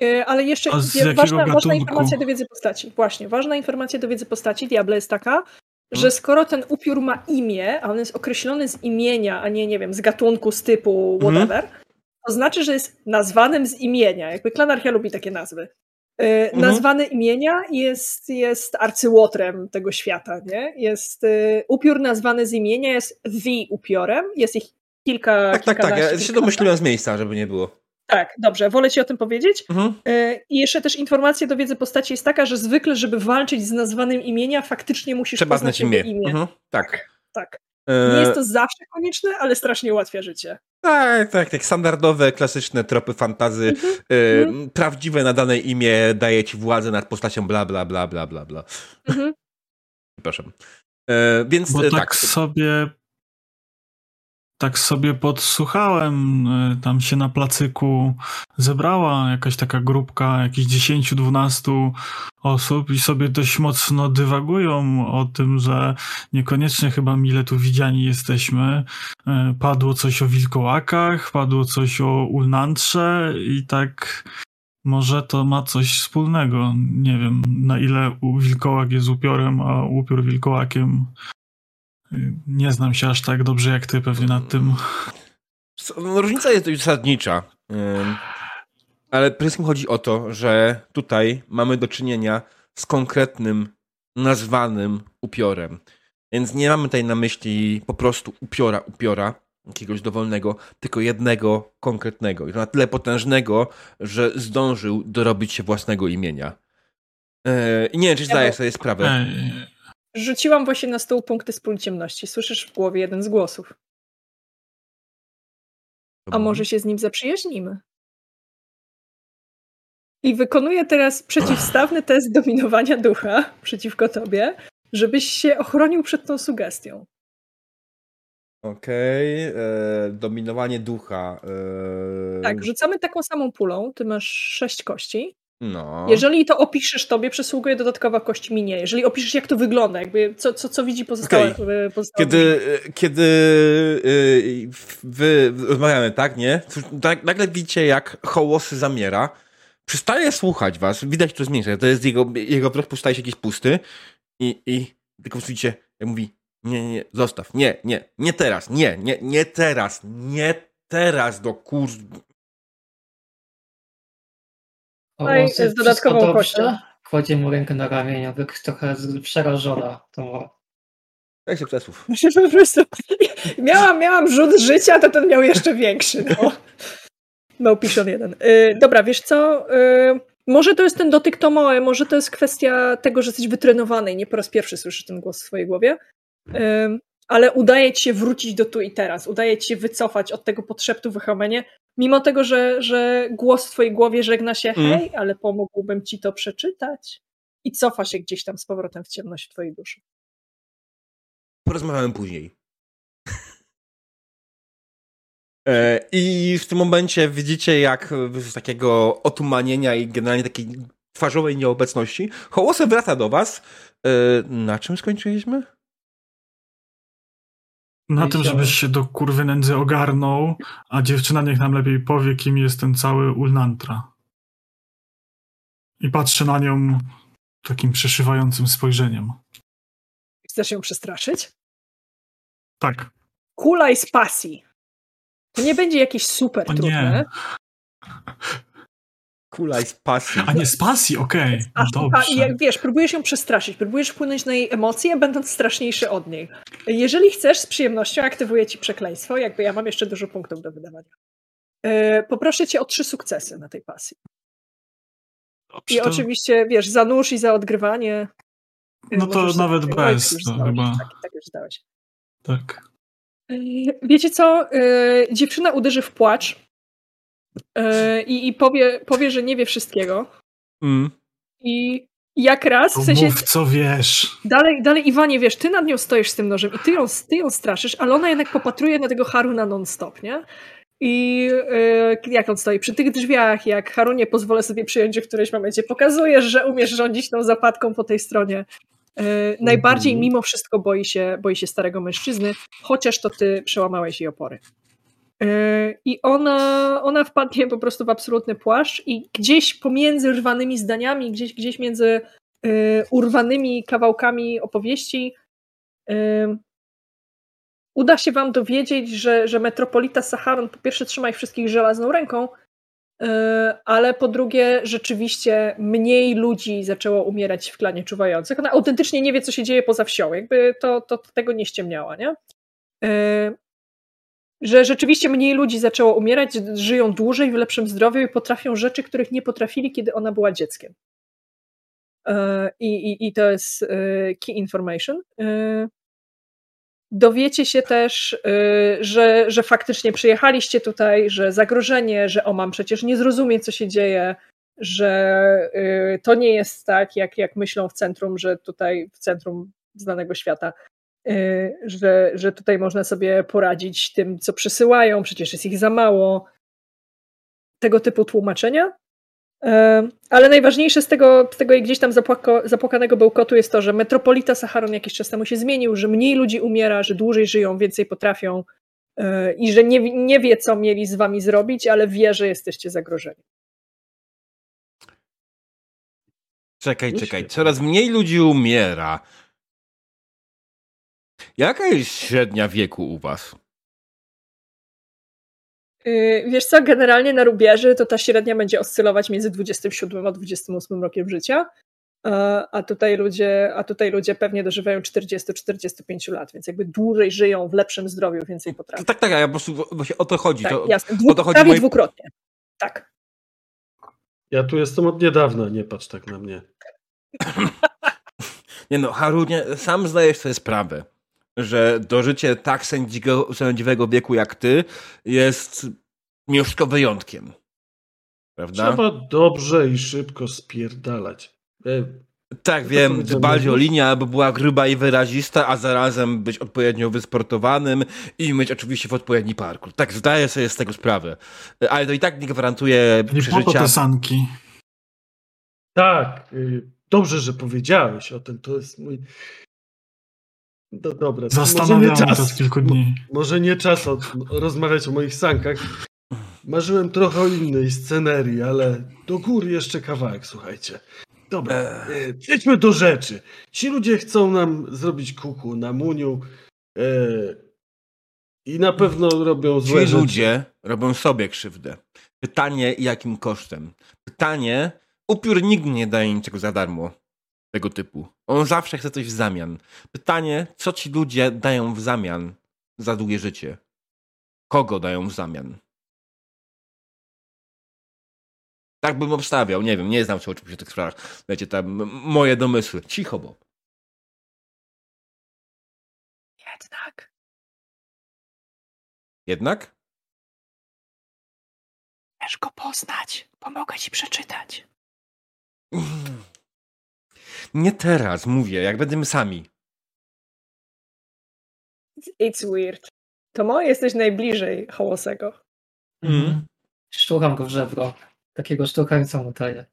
Yy, ale jeszcze ważna, ważna, informacja do wiedzy postaci. Właśnie, ważna informacja do wiedzy postaci Diable jest taka, hmm. że skoro ten upiór ma imię, a on jest określony z imienia, a nie, nie wiem, z gatunku, z typu, mhm. whatever, hmm. to znaczy, że jest nazwanym z imienia. Jakby klanarchia lubi takie nazwy. Y, mhm. Nazwany imienia jest, jest arcyłotrem tego świata, nie? Jest y, upiór nazwany z imienia jest The upiorem, jest ich kilka. Tak, tak, tak. Ja się domyśliłem z miejsca, żeby nie było. Tak, dobrze, wolę ci o tym powiedzieć. Mhm. Y, I jeszcze też informacja do wiedzy postaci jest taka, że zwykle, żeby walczyć z nazwanym imienia, faktycznie musisz Trzeba poznać znać imię. imię. Mhm. Tak. Tak. Nie jest to zawsze konieczne, ale strasznie ułatwia życie. Tak, tak, tak. Standardowe, klasyczne tropy fantazy. Mm -hmm. y, prawdziwe nadane imię daje ci władzę nad postacią bla, bla, bla, bla, bla, bla. Mm -hmm. Przepraszam. Y, więc Bo tak, tak sobie tak sobie podsłuchałem, e, tam się na placyku zebrała jakaś taka grupka, jakieś 10-12 osób i sobie dość mocno dywagują o tym, że niekoniecznie chyba mile tu widziani jesteśmy. E, padło coś o wilkołakach, padło coś o ulnantrze i tak może to ma coś wspólnego. Nie wiem, na ile wilkołak jest upiorem, a upiór wilkołakiem nie znam się aż tak dobrze jak ty pewnie nad tym. No, różnica jest dość zasadnicza. Ale przede wszystkim chodzi o to, że tutaj mamy do czynienia z konkretnym, nazwanym upiorem. Więc nie mamy tutaj na myśli po prostu upiora, upiora, jakiegoś dowolnego, tylko jednego konkretnego. I to na tyle potężnego, że zdążył dorobić się własnego imienia. E, I nie wiem, czy zdajesz sobie sprawę. Rzuciłam właśnie na stół punkty z pól ciemności. Słyszysz w głowie jeden z głosów. A może się z nim zaprzyjaźnimy? I wykonuję teraz przeciwstawny test dominowania ducha przeciwko tobie, żebyś się ochronił przed tą sugestią. Okej, okay. E, dominowanie ducha. E... Tak, rzucamy taką samą pulą. Ty masz sześć kości. No. Jeżeli to opiszesz tobie, przysługuje dodatkowa kość minie. Jeżeli opiszesz, jak to wygląda, jakby co, co, co widzi pozostałe, okay. pozostałe Kiedy, kiedy yy, wy rozmawiamy, tak, nie? Nagle widzicie, jak hołosy zamiera. Przestaje słuchać was, widać to zmienia. To jest jego, jego wzrok postaje się jakiś pusty i, i tylko widzicie, jak mówi, nie, nie, nie, zostaw, nie, nie, nie teraz, nie, nie, nie teraz, nie teraz, do kur... No z dodatkową kością. Kładzie mu rękę na ramieniu, trochę przerażona tą Jak sukcesów. Po prostu miałam, miałam rzut życia, to ten miał jeszcze większy. No. Małpiszon jeden. Yy, dobra, wiesz co? Yy, może to jest ten dotyk Tomoe, może to jest kwestia tego, że jesteś wytrenowany i nie po raz pierwszy słyszysz ten głos w swojej głowie. Yy, ale udaje ci się wrócić do tu i teraz. Udaje ci się wycofać od tego podszeptu w Helmenie, Mimo tego, że, że głos w twojej głowie żegna się, mm. hej, ale pomógłbym ci to przeczytać. I cofa się gdzieś tam z powrotem w ciemność w twojej duszy. Porozmawiamy później. E, I w tym momencie widzicie, jak z takiego otumanienia i generalnie takiej twarzowej nieobecności Hołosy wraca do was. E, na czym skończyliśmy? Na tym, żebyś się do kurwy nędzy ogarnął, a dziewczyna niech nam lepiej powie, kim jest ten cały Ulnantra. I patrzę na nią takim przeszywającym spojrzeniem. Chcesz ją przestraszyć? Tak. Kulaj z pasji. To nie będzie jakieś super o trudne. Nie. Kulaj z pasji. A nie z pasji, okej. Okay. Dobrze. jak wiesz, próbujesz ją przestraszyć, próbujesz wpłynąć na jej emocje, będąc straszniejszy od niej. Jeżeli chcesz, z przyjemnością aktywuję ci przekleństwo, jakby ja mam jeszcze dużo punktów do wydawania. Yy, poproszę cię o trzy sukcesy na tej pasji. Dobrze, I to... oczywiście, wiesz, za nóż i za odgrywanie. No to nawet bez, to chyba. Tak, tak już zdałeś. Tak. Wiecie co? Yy, dziewczyna uderzy w płacz yy, i, i powie, powie, że nie wie wszystkiego. Mm. I jak raz, w sensie... Mów, co wiesz. Dalej, dalej, Iwanie, wiesz, ty nad nią stoisz z tym nożem i ty ją, ty ją straszysz, ale ona jednak popatruje na tego Haruna non-stop, nie? I yy, jak on stoi przy tych drzwiach, jak Harunie pozwolę sobie przyjąć w którymś momencie, pokazujesz, że umiesz rządzić tą zapadką po tej stronie. Yy, najbardziej mhm. mimo wszystko boi się, boi się starego mężczyzny, chociaż to ty przełamałeś jej opory. Yy, I ona, ona wpadnie po prostu w absolutny płaszcz i gdzieś pomiędzy rwanymi zdaniami, gdzieś, gdzieś między yy, urwanymi kawałkami opowieści uda się wam dowiedzieć, że, że metropolita Saharon po pierwsze trzyma ich wszystkich żelazną ręką, ale po drugie rzeczywiście mniej ludzi zaczęło umierać w klanie czuwających. Ona autentycznie nie wie, co się dzieje poza wsią. Jakby to, to tego nie ściemniała, nie? E, że rzeczywiście mniej ludzi zaczęło umierać, żyją dłużej, w lepszym zdrowiu i potrafią rzeczy, których nie potrafili, kiedy ona była dzieckiem. E, I, i, i to jest key information. Dowiecie się też, że, że faktycznie przyjechaliście tutaj, że zagrożenie, że o mam przecież nie zrozumie, co się dzieje, że to nie jest tak, jak, jak myślą w centrum, że tutaj w centrum znanego świata, że, że tutaj można sobie poradzić tym, co przysyłają, przecież jest ich za mało. Tego typu tłumaczenia. Ale najważniejsze z tego, z tego gdzieś tam zapłako, zapłakanego bełkotu jest to, że metropolita Saharon jakiś czas temu się zmienił, że mniej ludzi umiera, że dłużej żyją, więcej potrafią e, i że nie, nie wie, co mieli z wami zrobić, ale wie, że jesteście zagrożeni. Czekaj, czekaj. Coraz mniej ludzi umiera. Jaka jest średnia wieku u was? Y, wiesz co, generalnie na rubieży to ta średnia będzie oscylować między 27 a 28 rokiem życia, a tutaj ludzie, a tutaj ludzie pewnie dożywają 40-45 lat, więc jakby dłużej żyją w lepszym zdrowiu, więcej potrafią. Tak, tak, ja po prostu właśnie o to chodzi. Tak, to, jasne. Dwu, o to chodzi prawie moi... dwukrotnie. Tak. Ja tu jestem od niedawna, nie patrz tak na mnie. nie no, Harunie, sam zdajesz sobie sprawę że dożycie tak sędziego, sędziwego wieku jak ty jest mieszko wyjątkiem. Prawda? Trzeba dobrze i szybko spierdalać. E, tak, wiem, dbać o linię, aby była gruba i wyrazista, a zarazem być odpowiednio wysportowanym i mieć oczywiście w odpowiedni parkour. Tak, zdaję sobie z tego sprawę. Ale to i tak nie gwarantuje nie przeżycia... te sanki. Tak, y, dobrze, że powiedziałeś o tym. To jest mój do, dobra. Zastanawiam się kilku dni. Może nie czas od, rozmawiać o moich sankach. Marzyłem trochę o innej scenerii, ale do góry jeszcze kawałek, słuchajcie. Dobra, e, przejdźmy do rzeczy. Ci ludzie chcą nam zrobić kuku na muniu e, i na pewno robią złe Ci rzeczy. ludzie robią sobie krzywdę. Pytanie, jakim kosztem? Pytanie, upiór nigdy nie daje niczego za darmo tego typu. On zawsze chce coś w zamian. Pytanie, co ci ludzie dają w zamian za długie życie? Kogo dają w zamian? Tak bym obstawiał, nie wiem, nie znam się oczywiście o tych sprawach. Wiecie, tam moje domysły. Cicho, Bob. Jednak. Jednak? Chcesz go poznać. Pomogę ci przeczytać. Nie teraz, mówię, jak będziemy sami. It's weird. To moje jesteś najbliżej Hołosego. Mhm. Sztukam go w żebro. Takiego sztukająca mu daje.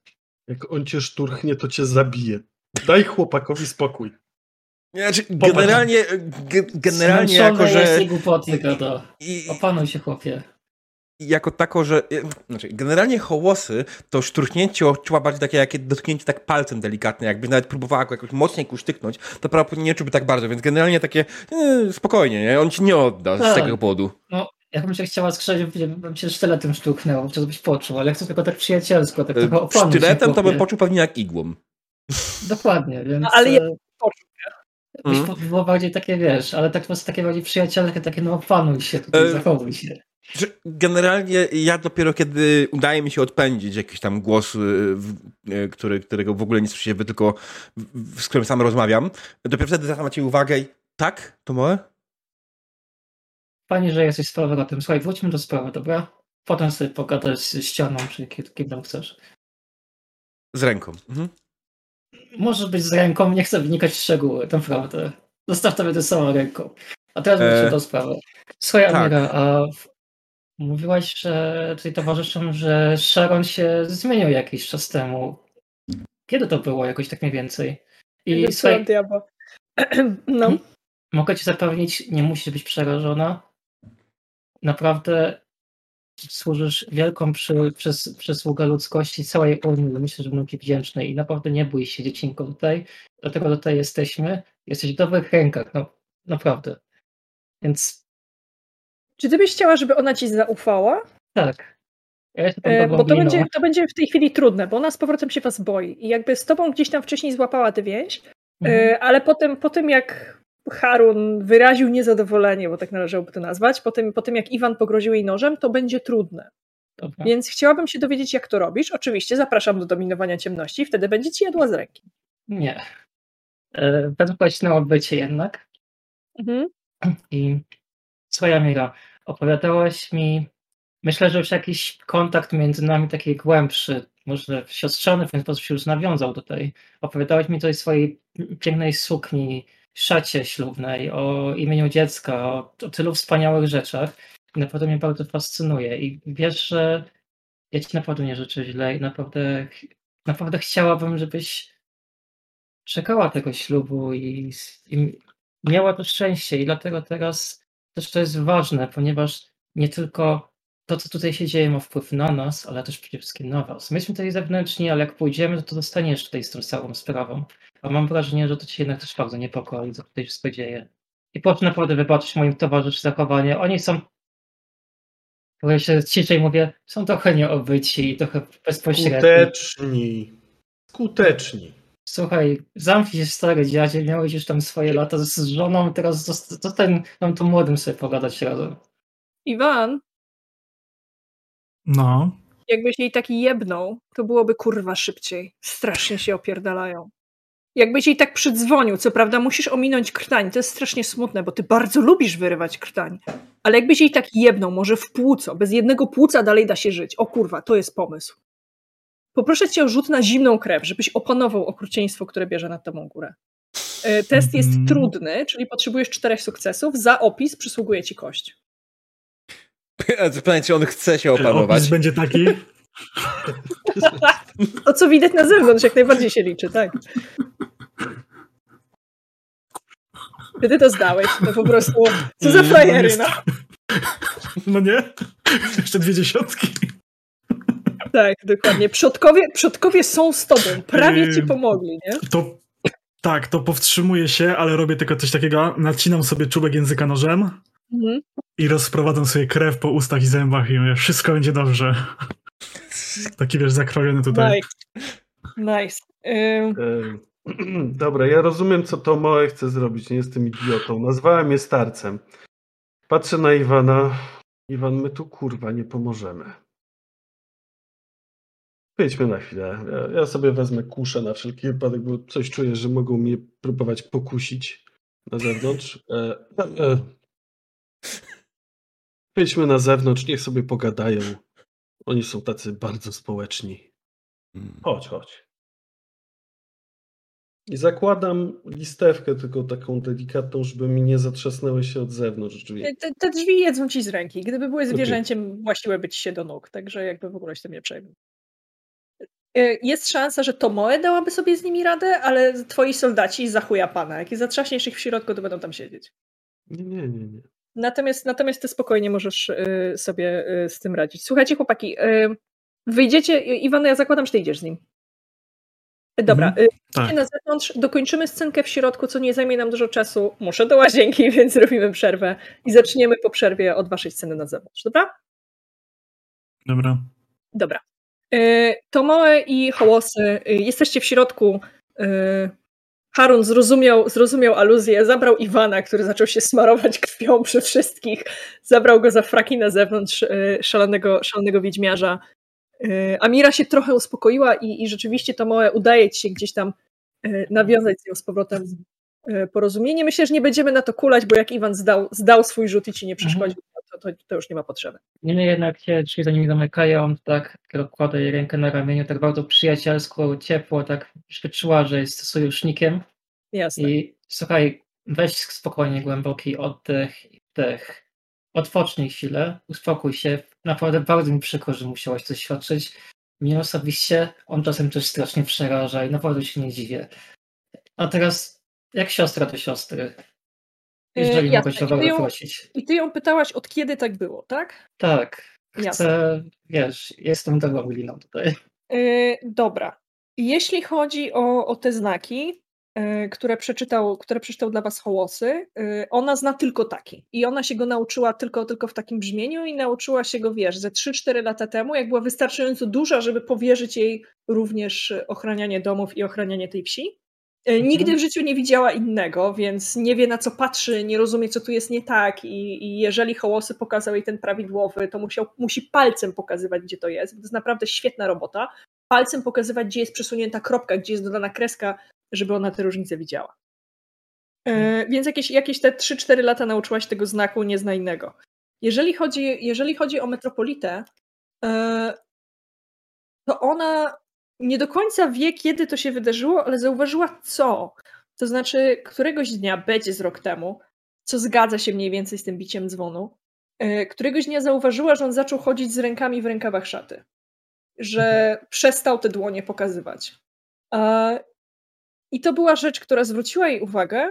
Jak on cię szturchnie, to cię zabije. Daj chłopakowi spokój. Znaczy, generalnie, generalnie jako, że... głupoty gada. Opanuj się, chłopie. Jako tako, że... Znaczy, generalnie hołosy to szturchnięcie oczuła bardziej takie jak dotknięcie tak palcem delikatnie, jakby nawet próbowała go jakoś mocniej kusztyknąć, to prawdopodobnie nie czułby tak bardzo, więc generalnie takie e, spokojnie, nie? On ci nie odda tak. z tego powodu. No, jakbym się chciała skrzeć, bym się sztyletem sztuknęło, czy byś poczuł, ale chcę tylko tak przyjacielsko, tak trochę opanuj Sztyletem to bym poczuł pewnie jak igłą. Dokładnie, więc... No, ale ja poczuł, Byś mm. było bardziej takie, wiesz, ale tak po prostu takie bardziej przyjacielskie, takie no opanuj się tutaj, e, zachowuj się. Generalnie ja dopiero kiedy udaje mi się odpędzić jakiś tam głos, e, który, którego w ogóle nic się tylko z którym sam rozmawiam, dopiero wtedy zwracam ci uwagę i tak, to moje? Fajnie, że jesteś sprawy na tym. Słuchaj, wróćmy do sprawy, dobra? Potem sobie pogadasz z ścianą, czy kim tam chcesz. Z ręką. Mhm. Może być z ręką, nie chcę wnikać w szczegóły, naprawdę. Zostaw to samą ręką. A teraz wróćmy e... do sprawy. Słuchaj, tak. Amira, a mówiłaś, że tutaj towarzyszom, że Sharon się zmienił jakiś czas temu. Kiedy to było? Jakoś tak mniej więcej. I słuchaj, no. Mogę ci zapewnić, nie musisz być przerażona. Naprawdę służysz wielką przy, przys, przysługę ludzkości całej Unii. Myślę, że będą ci wdzięczne i naprawdę nie bój się, dziecinko, tutaj. Dlatego tutaj jesteśmy. Jesteś w dobrych rękach, no naprawdę. Więc... Czy ty byś chciała, żeby ona ci zaufała? Tak. Ja e, bo to będzie, to będzie w tej chwili trudne, bo ona z powrotem się was boi. I jakby z tobą gdzieś tam wcześniej złapała tę więź, e, mhm. ale potem, po tym jak Harun wyraził niezadowolenie, bo tak należałoby to nazwać, po tym, po tym jak Iwan pogroził jej nożem, to będzie trudne. Dobra. Więc chciałabym się dowiedzieć, jak to robisz. Oczywiście zapraszam do dominowania ciemności, wtedy będzie ci jadła z ręki. Nie. E, Wezwać na odbycie jednak. Mhm. I swoja Mira, opowiadałaś mi, myślę, że już jakiś kontakt między nami taki głębszy, może siostrzany w ten sposób się już nawiązał do tej. Opowiadałaś mi o swojej pięknej sukni, szacie ślubnej, o imieniu dziecka, o, o tylu wspaniałych rzeczach. I naprawdę mnie bardzo fascynuje. I wiesz, że ja ci naprawdę nie życzę źle i naprawdę, naprawdę chciałabym, żebyś czekała tego ślubu i, i miała to szczęście. I dlatego teraz też to jest ważne, ponieważ nie tylko to, co tutaj się dzieje, ma wpływ na nas, ale też przede wszystkim na was. My jesteśmy tutaj zewnętrzni, ale jak pójdziemy, to, to tutaj z tą całą sprawą. A mam wrażenie, że to cię jednak też bardzo niepokoi, co tutaj wszystko dzieje. I proszę naprawdę wybaczyć moim towarzyszy zachowanie. Oni są, jak się ciszej mówię, są trochę nieobyci i trochę bezpośredni. Skuteczni. Skuteczni. Słuchaj, zamknij się stary dziadzie, miałeś już tam swoje lata z żoną, teraz zostań nam tu młodym sobie pogadać razem. Iwan, no. Jakbyś jej taki jebnął, to byłoby kurwa szybciej. Strasznie się opierdalają. Jakbyś jej tak przydzwonił, co prawda musisz ominąć krtań, to jest strasznie smutne, bo ty bardzo lubisz wyrywać krtań. Ale jakbyś jej tak jebnął, może w płuco, bez jednego płuca dalej da się żyć. O kurwa, to jest pomysł. Poproszę cię o rzut na zimną krew, żebyś opanował okrucieństwo, które bierze nad tobą górę. E, test jest mm. trudny, czyli potrzebujesz czterech sukcesów. Za opis przysługuje ci kość. Pytanie, czy on chce się opanować. Opis będzie taki? To, co widać na zewnątrz, jak najbardziej się liczy, tak. Ty to zdałeś, to po prostu co za frajery, no. No nie? Jeszcze dwie dziesiątki. Tak, dokładnie. Przodkowie, przodkowie są z tobą. Prawie ci pomogli, nie? To, tak, to powstrzymuję się, ale robię tylko coś takiego. Nacinam sobie czubek języka nożem Mhm. I rozprowadzam sobie krew po ustach i zębach i mówię, wszystko będzie dobrze. Taki wiesz, zakrojony tutaj. Nice. nice. Um... Dobra, ja rozumiem, co to małe chce zrobić. Nie jestem idiotą. Nazwałem je starcem. Patrzę na Iwana. Iwan, my tu kurwa nie pomożemy. Wyjdźmy na chwilę. Ja, ja, sobie wezmę kuszę na wszelki wypadek, bo coś czuję, że mogą mnie próbować pokusić na zewnątrz. E, e, Wyjdźmy na zewnątrz, niech sobie pogadają. Oni są tacy bardzo społeczni. Hmm. Chodź, chodź. I zakładam listewkę, tylko taką delikatną, żeby mi nie zatrzasnęły się od zewnątrz drzwi. Te, te drzwi jedzą ci z ręki. Gdyby były zwierzęciem, okay. właściłyby ci się do nóg, także jakby w ogóle się tym nie przejmuj. Y, jest szansa, że Tomoe dałaby sobie z nimi radę, ale twoi soldaci za chuja pana. Jak zatrzaśniesz ich w środku, to będą tam siedzieć. Nie, nie, nie. nie. Natomiast, natomiast ty spokojnie możesz y, sobie y, z tym radzić. Słuchajcie, chłopaki, wyjdziecie, Iwan, ja zakładam, że ty idziesz z nim. Dobra, mhm, tak. na zewnątrz, dokończymy scenkę w środku, co nie zajmie nam dużo czasu. Muszę do łazienki, więc zrobimy przerwę i zaczniemy po przerwie od waszej sceny na zewnątrz, dobra? Dobra. Dobra. Tomoe i Hołosy, jesteście w środku. Harun zrozumiał, zrozumiał aluzję, zabrał Iwana, który zaczął się smarować krwią przy wszystkich, zabrał go za fraki na zewnątrz szalonego, szalonego wiedźmiarza. Amira się trochę uspokoiła i, i rzeczywiście to małe udaje ci się gdzieś tam nawiązać z nią z powrotem porozumienie. Myślę, że nie będziemy na to kulać, bo jak Iwan zdał, zdał swój rzut i ci nie mhm. przeszkodził, to, to, to już nie ma potrzeby. Niemniej jednak się drzwi za nimi zamykają, tak kładę jej rękę na ramieniu, tak bardzo przyjacielsko, ciepło, tak wyczuła, że jest sojusznikiem. Jasne. I słuchaj, weź spokojnie głęboki oddech i wdech. Odpocznij chwilę, uspokój się. Naprawdę bardzo mi przykro, że musiałaś coś świadczyć. Mnie osobiście on czasem też strasznie przeraża i naprawdę się nie dziwię. A teraz, jak siostra do siostry? Jeżeli yy, mogę cię o prosić. I ty ją pytałaś, od kiedy tak było, tak? Tak. Chcę, Jasne. wiesz, jestem dobrą liną tutaj. Yy, dobra. Jeśli chodzi o, o te znaki, yy, które, przeczytał, które przeczytał dla was Hołosy, yy, ona zna tylko taki. I ona się go nauczyła tylko, tylko w takim brzmieniu i nauczyła się go, wiesz, ze 3-4 lata temu, jak była wystarczająco duża, żeby powierzyć jej również ochranianie domów i ochranianie tej wsi. E, mhm. Nigdy w życiu nie widziała innego, więc nie wie na co patrzy, nie rozumie, co tu jest nie tak. I, i jeżeli Hołosy pokazał jej ten prawidłowy, to musiał, musi palcem pokazywać, gdzie to jest. To jest naprawdę świetna robota. Palcem pokazywać, gdzie jest przesunięta kropka, gdzie jest dodana kreska, żeby ona te różnice widziała. E, mhm. więc jakieś, jakieś te 3-4 lata nauczyłaś tego znaku, nie zna innego. Jeżeli chodzi, jeżeli chodzi o metropolitę, e, to ona nie do końca wie, kiedy to się wydarzyło, ale zauważyła co. To znaczy, któregoś dnia, będzie z rok temu, co zgadza się mniej więcej z tym biciem dzwonu, e, któregoś dnia zauważyła, że on zaczął chodzić z rękami w rękawach szaty. Że mhm. przestał te dłonie pokazywać. I to była rzecz, która zwróciła jej uwagę,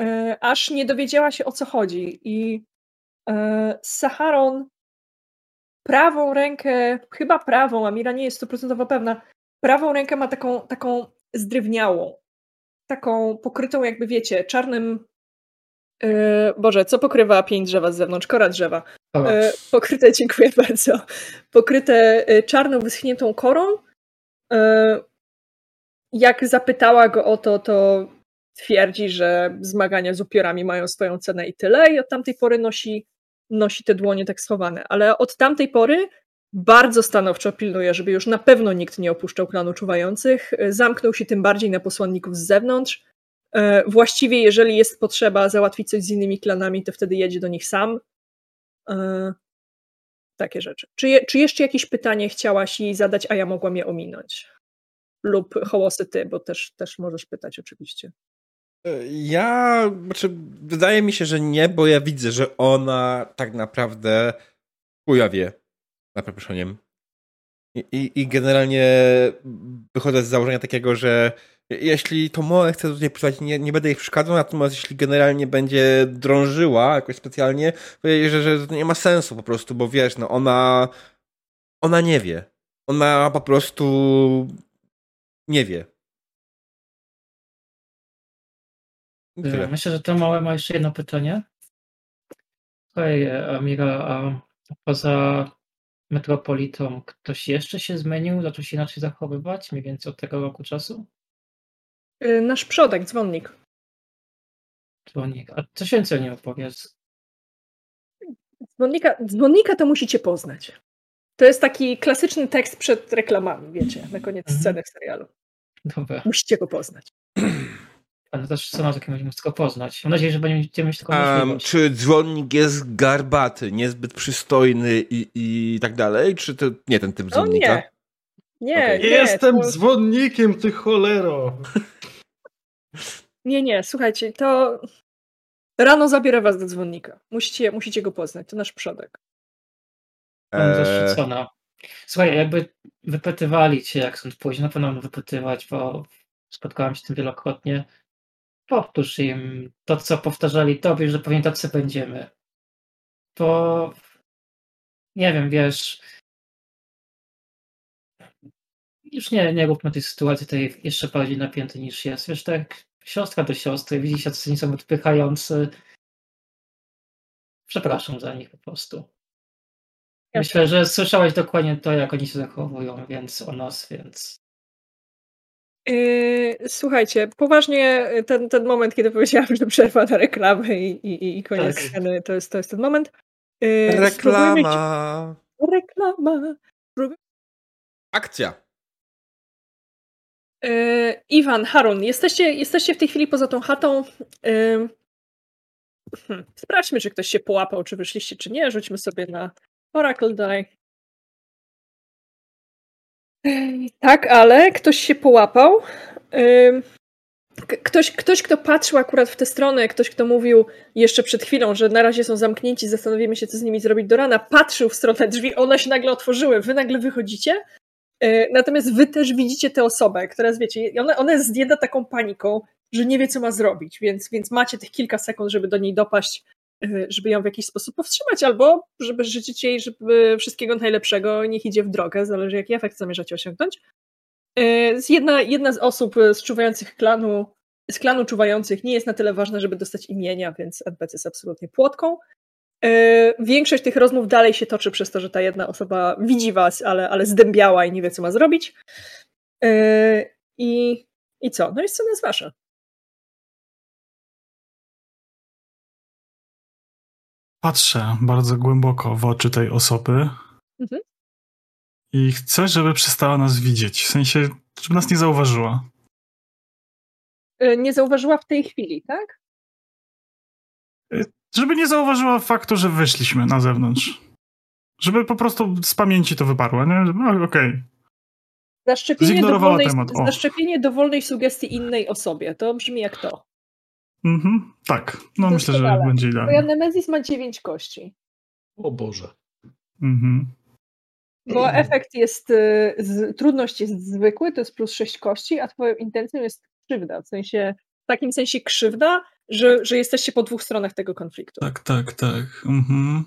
e, aż nie dowiedziała się o co chodzi. I e, Saharon prawą rękę, chyba prawą, Amira nie jest stuprocentowo pewna, prawą rękę ma taką, taką zdrewniałą, taką pokrytą jakby wiecie, czarnym Yy, Boże, co pokrywa pień drzewa z zewnątrz? Kora drzewa. Yy, pokryte, dziękuję bardzo. Pokryte yy, czarną, wyschniętą korą. Yy, jak zapytała go o to, to twierdzi, że zmagania z upiorami mają swoją cenę i tyle. I od tamtej pory nosi, nosi te dłonie tak schowane. Ale od tamtej pory bardzo stanowczo pilnuje, żeby już na pewno nikt nie opuszczał klanu czuwających. Zamknął się tym bardziej na posłanników z zewnątrz. E, właściwie, jeżeli jest potrzeba załatwić coś z innymi klanami, to wtedy jedzie do nich sam. E, takie rzeczy. Czy, je, czy jeszcze jakieś pytanie chciałaś jej zadać, a ja mogłam je ominąć? Lub hołosy ty, bo też, też możesz pytać oczywiście. E, ja, znaczy, wydaje mi się, że nie, bo ja widzę, że ona tak naprawdę chuja wie za przeproszeniem. I, i, I, generalnie wychodzę z założenia takiego, że jeśli to Moe chce tutaj przyjść, nie, nie będę ich przeszkadzał, natomiast jeśli generalnie będzie drążyła jakoś specjalnie, że, że to nie ma sensu po prostu, bo wiesz, no ona ona nie wie. Ona po prostu nie wie. Tyle. Myślę, że to małe ma jeszcze jedno pytanie. Hej, Amira, a poza metropolitą ktoś jeszcze się zmienił, zaczął się inaczej zachowywać, mniej więcej od tego roku czasu? Yy, nasz przodek, dzwonnik. Dzwonnik. A coś więcej o nim opowiedz. Dzwonnika, dzwonnika to musicie poznać. To jest taki klasyczny tekst przed reklamami, wiecie, na koniec mhm. sceny w serialu. Dobra. Musicie go poznać. Ale też co na takim będziemy tylko poznać. Mam nadzieję, że będziemy mieć taką um, Czy dzwonnik jest garbaty, niezbyt przystojny i, i tak dalej? Czy to nie ten typ dzwonnika? nie. Nie, okay. nie, Jestem to... dzwonnikiem, ty cholero. Nie, nie, słuchajcie, to rano zabiorę was do dzwonnika. Musicie, musicie go poznać, to nasz przodek. Eee... Zaszczycona. Słuchaj, jakby wypytywali cię, jak stąd pójść, na pewno wypytywać, bo spotkałem się z tym wielokrotnie. Powtórz im to, co powtarzali tobie, że pewnie tacy będziemy. Bo nie wiem, wiesz, już nie, nie róbmy tej sytuacji tej jeszcze bardziej napiętej niż jest. Wiesz, tak siostra do siostry, widzi się, co są odpychający. Przepraszam za nich po prostu. Myślę, że słyszałeś dokładnie to, jak oni się zachowują, więc o nas, więc. Yy, słuchajcie, poważnie ten, ten moment, kiedy powiedziałam, że przerwa na reklamę i, i, i koniec tak. sceny, to jest, to jest ten moment. Yy, Reklama. Reklama. Akcja. Yy, Iwan, Harun, jesteście, jesteście w tej chwili poza tą chatą. Yy, hmm, sprawdźmy, czy ktoś się połapał, czy wyszliście, czy nie. Rzućmy sobie na Oracle Die. Tak, ale ktoś się połapał. Ktoś, ktoś, kto patrzył akurat w tę stronę, ktoś, kto mówił jeszcze przed chwilą, że na razie są zamknięci, zastanowimy się, co z nimi zrobić do rana, patrzył w stronę drzwi, one się nagle otworzyły, wy nagle wychodzicie E, natomiast wy też widzicie tę osobę, która jest, wiecie, ona, ona jest zdjęta taką paniką, że nie wie, co ma zrobić, więc, więc macie tych kilka sekund, żeby do niej dopaść, żeby ją w jakiś sposób powstrzymać, albo żeby życzyć jej żeby wszystkiego najlepszego, niech idzie w drogę, zależy jaki efekt zamierzacie osiągnąć. E, jedna, jedna z osób z czuwających klanu, z klanu czuwających nie jest na tyle ważna, żeby dostać imienia, więc NPC jest absolutnie płotką. E, większość tych rozmów dalej się toczy przez to, że ta jedna osoba widzi was, ale, ale zdębiała i nie wie, co ma zrobić. E, I, i co? No i scena jest wasza. Patrzę bardzo głęboko w oczy tej osoby mhm. i chcę, żeby przestała nas widzieć. W sensie, żeby nas nie zauważyła. E, nie zauważyła w tej chwili, tak? Żeby nie zauważyła faktu, że wyszliśmy na zewnątrz. Żeby po prostu z pamięci to wyparła, nie? No, okej. Okay. Zaszczepienie, dowolnej, temat. zaszczepienie dowolnej sugestii innej osobie. To brzmi jak to. Mhm, tak. No myślę, że będzie idealnie. Moja Nemezis ma dziewięć kości. O Boże. Mhm. Bo efekt jest, y, z, trudność jest zwykły, to jest plus sześć kości, a twoją intencją jest krzywda. W sensie, w takim sensie krzywda, że, że jesteście po dwóch stronach tego konfliktu. Tak, tak, tak. Mhm.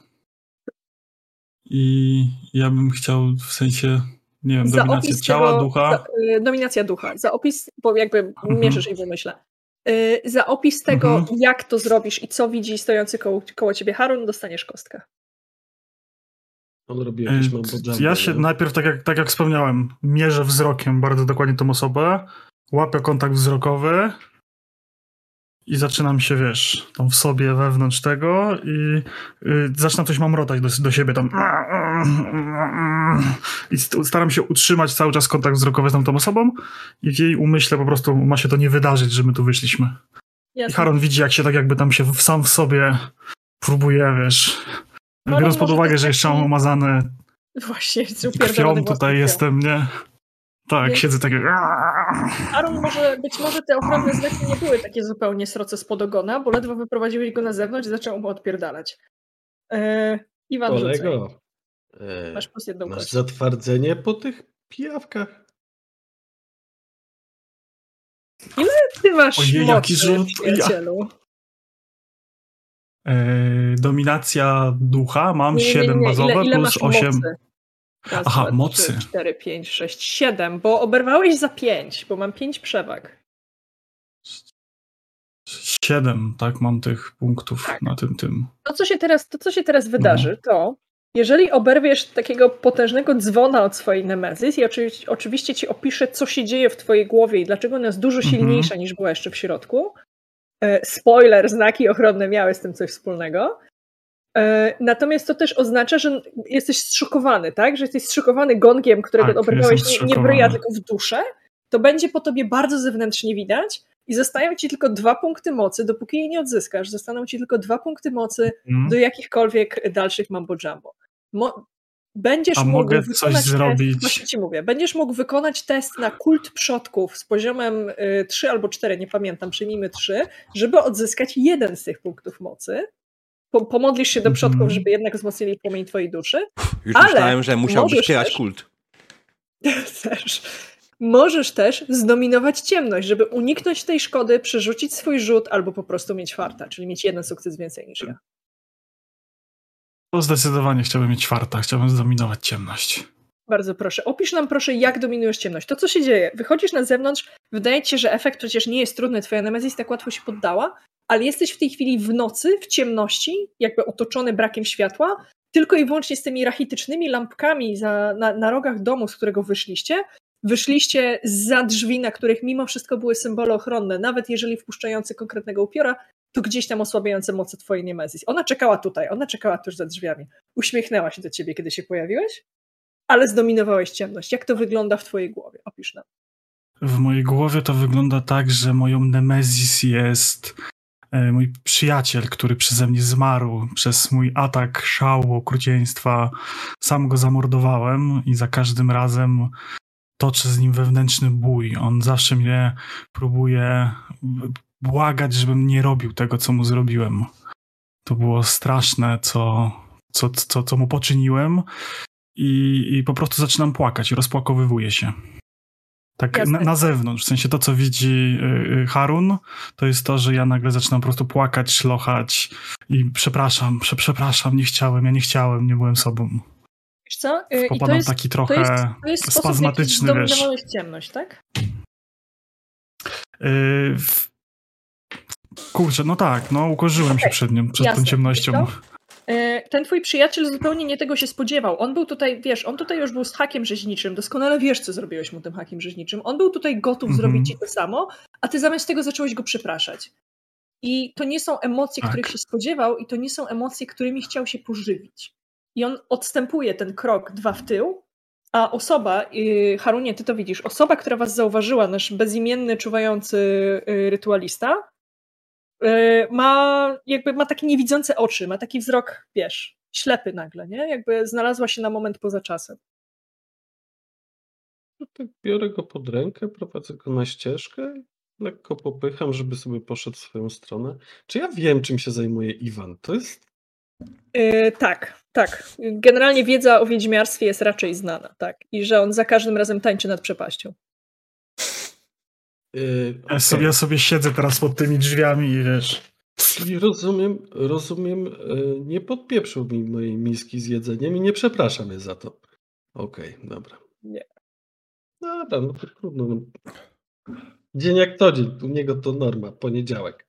I ja bym chciał w sensie, nie wiem, dominacja ciała, tego, ducha. Za, y, dominacja ducha. Za opis, bo jakby mhm. mierzysz i wymyślę. Y, za opis tego, mhm. jak to zrobisz i co widzi stojący koło, koło ciebie Harun, dostaniesz kostkę. On robi jakieś y, Ja się najpierw, tak jak, tak jak wspomniałem, mierzę wzrokiem bardzo dokładnie tą osobę, łapię kontakt wzrokowy, i zaczynam się, wiesz, tam w sobie wewnątrz tego i y, zaczynam coś mamrotać do, do siebie tam i staram się utrzymać cały czas kontakt wzrokowy z tą, tą osobą i w jej umyśle po prostu ma się to nie wydarzyć, że my tu wyszliśmy. Jasne. I Haron widzi, jak się tak jakby tam się sam w sobie próbuje, wiesz, biorąc pod uwagę, że jeszcze mam umazane Właśnie, krwią tutaj jestem, nie? Tak, Więc... siedzę takie. Aaron, może, być może te ochronne znaki nie były takie zupełnie sroce spod ogona, bo ledwo wyprowadziłeś go na zewnątrz i zaczął mu odpierdalać. E, Iwan, Kolego, e, masz plus jedną masz zatwardzenie po tych pijawkach? Ile ty masz Ojej, jaki rzut. przyjacielu? E, dominacja ducha, mam nie, nie, 7 bazowe ile, ile plus 8. Mocy? Raz, Aha, dwa, mocy. 3, 4, 5, 6, 7, bo oberwałeś za 5, bo mam 5 przewag. 7, tak, mam tych punktów tak. na tym tym. To, co się teraz, to, co się teraz wydarzy, no. to jeżeli oberwiesz takiego potężnego dzwona od swojej Nemezis i oczywiście, oczywiście ci opiszę, co się dzieje w twojej głowie i dlaczego ona jest dużo mhm. silniejsza mhm. niż była jeszcze w środku. E, spoiler, znaki ochronne miały z tym coś wspólnego. E, natomiast to też oznacza, że jesteś zszokowany, tak? Że jesteś zszokowany gongiem, którego tak, obrywałeś nie, nie bryja, tylko w duszę. To będzie po tobie bardzo zewnętrznie widać i zostają ci tylko dwa punkty mocy, dopóki jej nie odzyskasz. Zostaną ci tylko dwa punkty mocy mm. do jakichkolwiek dalszych mambo jumbo. Mo będziesz A mógł mogę coś test, zrobić. Właśnie ci mówię, będziesz mógł wykonać test na kult przodków z poziomem y, 3 albo 4, nie pamiętam, przyjmijmy 3, żeby odzyskać jeden z tych punktów mocy. po, pomodlisz się do przodków, Mhm. żeby jednak wzmocnili płomień twojej duszy. Już Ale myślałem, że musiałbyś wspierać kult. też. Możesz też zdominować ciemność, żeby uniknąć tej szkody, przerzucić swój rzut albo po prostu mieć farta, czyli mieć jeden sukces więcej niż ja. To zdecydowanie chciałbym mieć czwarta, chciałbym zdominować ciemność. Bardzo proszę. Opisz nam proszę, jak dominujesz ciemność. To, co się dzieje. Wychodzisz na zewnątrz, wydaje ci się, że efekt przecież nie jest trudny, twoja Nemezis tak łatwo się poddała, ale jesteś w tej chwili w nocy, w ciemności, jakby otoczony brakiem światła, tylko i wyłącznie z tymi rachitycznymi lampkami za, na, na rogach domu, z którego wyszliście. Wyszliście za drzwi, na których mimo wszystko były symbole ochronne, nawet jeżeli wpuszczające konkretnego upiora, to gdzieś tam osłabiające moce twojej Nemezis. Ona czekała tutaj, ona czekała tuż za drzwiami. Uśmiechnęła się do ciebie, kiedy się pojawiłeś, ale zdominowałeś ciemność. Jak to wygląda w twojej głowie? Opisz nam. W mojej głowie to wygląda tak, że moją Nemezis jest e, mój przyjaciel, który przeze mnie zmarł przez mój atak szału, okrucieństwa. Sam go zamordowałem i za każdym razem toczę z nim wewnętrzny bój. On zawsze mnie próbuje błagać, żebym nie robił tego, co mu zrobiłem. To było straszne, co, co, co, co mu poczyniłem. I, I po prostu zaczynam płakać i rozpłakowywuję się. Tak na, na zewnątrz, w sensie to, co widzi y, y, Harun, to jest to, że ja nagle zaczynam po prostu płakać, szlochać i przepraszam, prze, przepraszam, nie chciałem, ja nie chciałem, nie byłem sobą. Wiesz co? Y, I to Popadam jest, taki to trochę jest, to jest sposób, w jaki spazmatyczny, wiesz. zdominowałeś ciemność, tak? Y, w... Kurczę, no tak, no ukorzyłem się przed nią, przed jasne. tą ciemnością. Y, Ten twój przyjaciel zupełnie nie tego się spodziewał. On był tutaj, wiesz, on tutaj już był z hakiem rzeźniczym. Doskonale wiesz, co zrobiłeś mu tym hakiem rzeźniczym. On był tutaj gotów Mhm. zrobić ci to samo, a ty zamiast tego zacząłeś go przepraszać. I to nie są emocje, Tak. których się spodziewał, i to nie są emocje, którymi chciał się pożywić. I on odstępuje ten krok dwa w tył, a osoba, yy, Harunie, ty to widzisz, osoba, która was zauważyła, nasz bezimienny, czuwający yy, rytualista, ma jakby ma takie niewidzące oczy, ma taki wzrok, wiesz, ślepy nagle, nie? Jakby znalazła się na moment poza czasem. No tak biorę go pod rękę, prowadzę go na ścieżkę, lekko popycham, żeby sobie poszedł w swoją stronę. Czy ja wiem, czym się zajmuje Iwan? To jest. Yy, tak, tak. Generalnie wiedza o wiedźmiarstwie jest raczej znana, tak. I że on za każdym razem tańczy nad przepaścią. Yy, Ja, sobie, ja sobie siedzę teraz pod tymi drzwiami i wiesz... Czyli rozumiem, rozumiem, yy, nie podpieprzył mi mojej miski z jedzeniem i nie przepraszam mnie za to. Okej, dobra. Nie. Dobra, no to trudno. No. Dzień jak to dzień, u niego to norma, poniedziałek.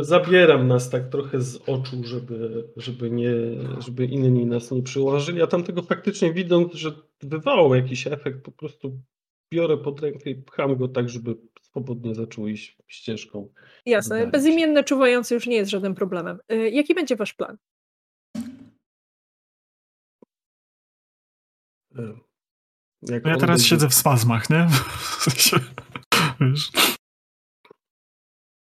Zabieram nas tak trochę z oczu, żeby, żeby, nie, żeby inni nas nie przyłożyli, a tamtego faktycznie widząc, że wywołał jakiś efekt, po prostu biorę pod rękę i pcham go tak, żeby swobodnie zaczął iść ścieżką. Jasne, się. bezimienny czuwający już nie jest żadnym problemem. Yy, jaki będzie wasz plan? Ech. Jak No ja teraz będzie- siedzę w spazmach, nie? Wiesz...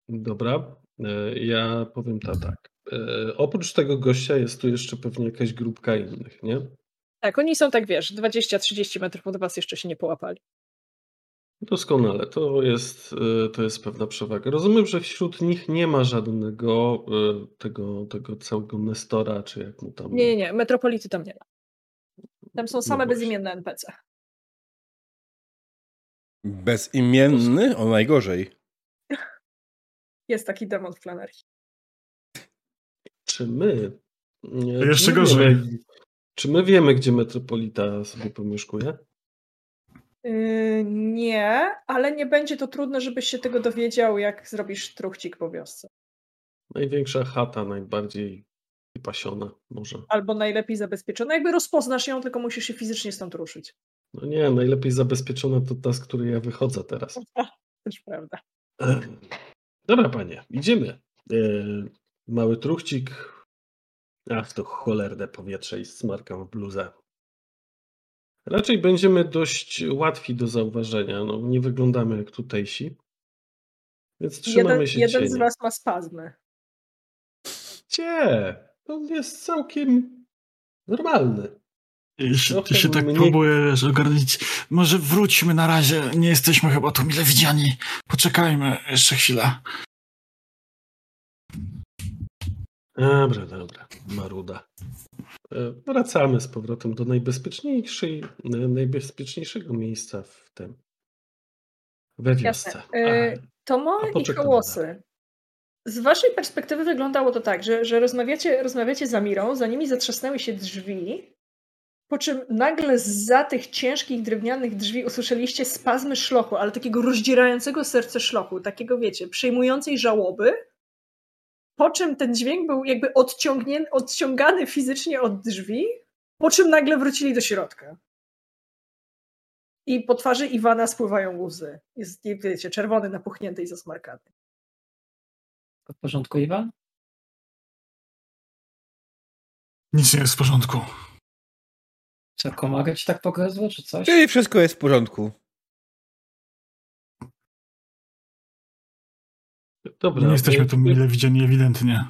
Dobra, e, ja powiem to tak. E, Oprócz tego gościa jest tu jeszcze pewnie jakaś grupka innych, nie? Tak, oni są tak, wiesz, 20-30 metrów od was jeszcze się nie połapali. Doskonale, to jest, e, to jest pewna przewaga. Rozumiem, że wśród nich nie ma żadnego e, tego, tego całego Nestora, czy jak mu tam. Nie, nie, nie, metropolity tam nie ma. Tam są same No właśnie. bezimienne NPC. Bezimienny? O najgorzej. Jest taki demon w Flanarchii. Czy my. nie, To jeszcze czy my gorzej. Wiemy, czy my wiemy, gdzie metropolita sobie pomieszkuje? Yy, nie, ale nie będzie to trudne, żebyś się tego dowiedział, jak zrobisz truchcik po wiosce. Największa chata, najbardziej wypasiona, może. Albo najlepiej zabezpieczona. Jakby rozpoznasz ją, tylko musisz się fizycznie stąd ruszyć. No nie, najlepiej zabezpieczona to ta, z której ja wychodzę teraz. Też prawda. Dobra, panie, idziemy. E, mały truchcik. Ach, to cholerne powietrze i smarkam w bluzę. Raczej będziemy dość łatwi do zauważenia. No, nie wyglądamy jak tutejsi. Więc trzymamy Jeden, się jeden z cieni. was ma spazmy. Gdzie? On jest całkiem normalny. I się, Trochę ty się tak mniej- próbuję wiesz, ogarnąć. Może wróćmy na razie. Nie jesteśmy chyba tu mile widziani. Poczekajmy jeszcze chwilę. Dobra, dobra, maruda. Wracamy z powrotem do najbezpieczniejszej, najbezpieczniejszego miejsca w tym. We wiosce. E, Tomo i Kołosy. Z waszej perspektywy wyglądało to tak, że, że rozmawiacie, rozmawiacie z Amirą, za nimi zatrzasnęły się drzwi, po czym nagle za tych ciężkich drewnianych drzwi usłyszeliście spazmy szlochu, ale takiego rozdzierającego serce szlochu, takiego wiecie, przejmującej żałoby, po czym ten dźwięk był jakby odciągany fizycznie od drzwi, po czym nagle wrócili do środka. I po twarzy Iwana spływają łzy. Jest, wiecie, czerwony, napuchnięty i zasmarkany. W porządku, Iwan? Nic nie jest w porządku. Co, komaga ci tak pogryzło, czy coś? I wszystko jest w porządku. Dobra. Nie jesteśmy tu mile widziani ewidentnie.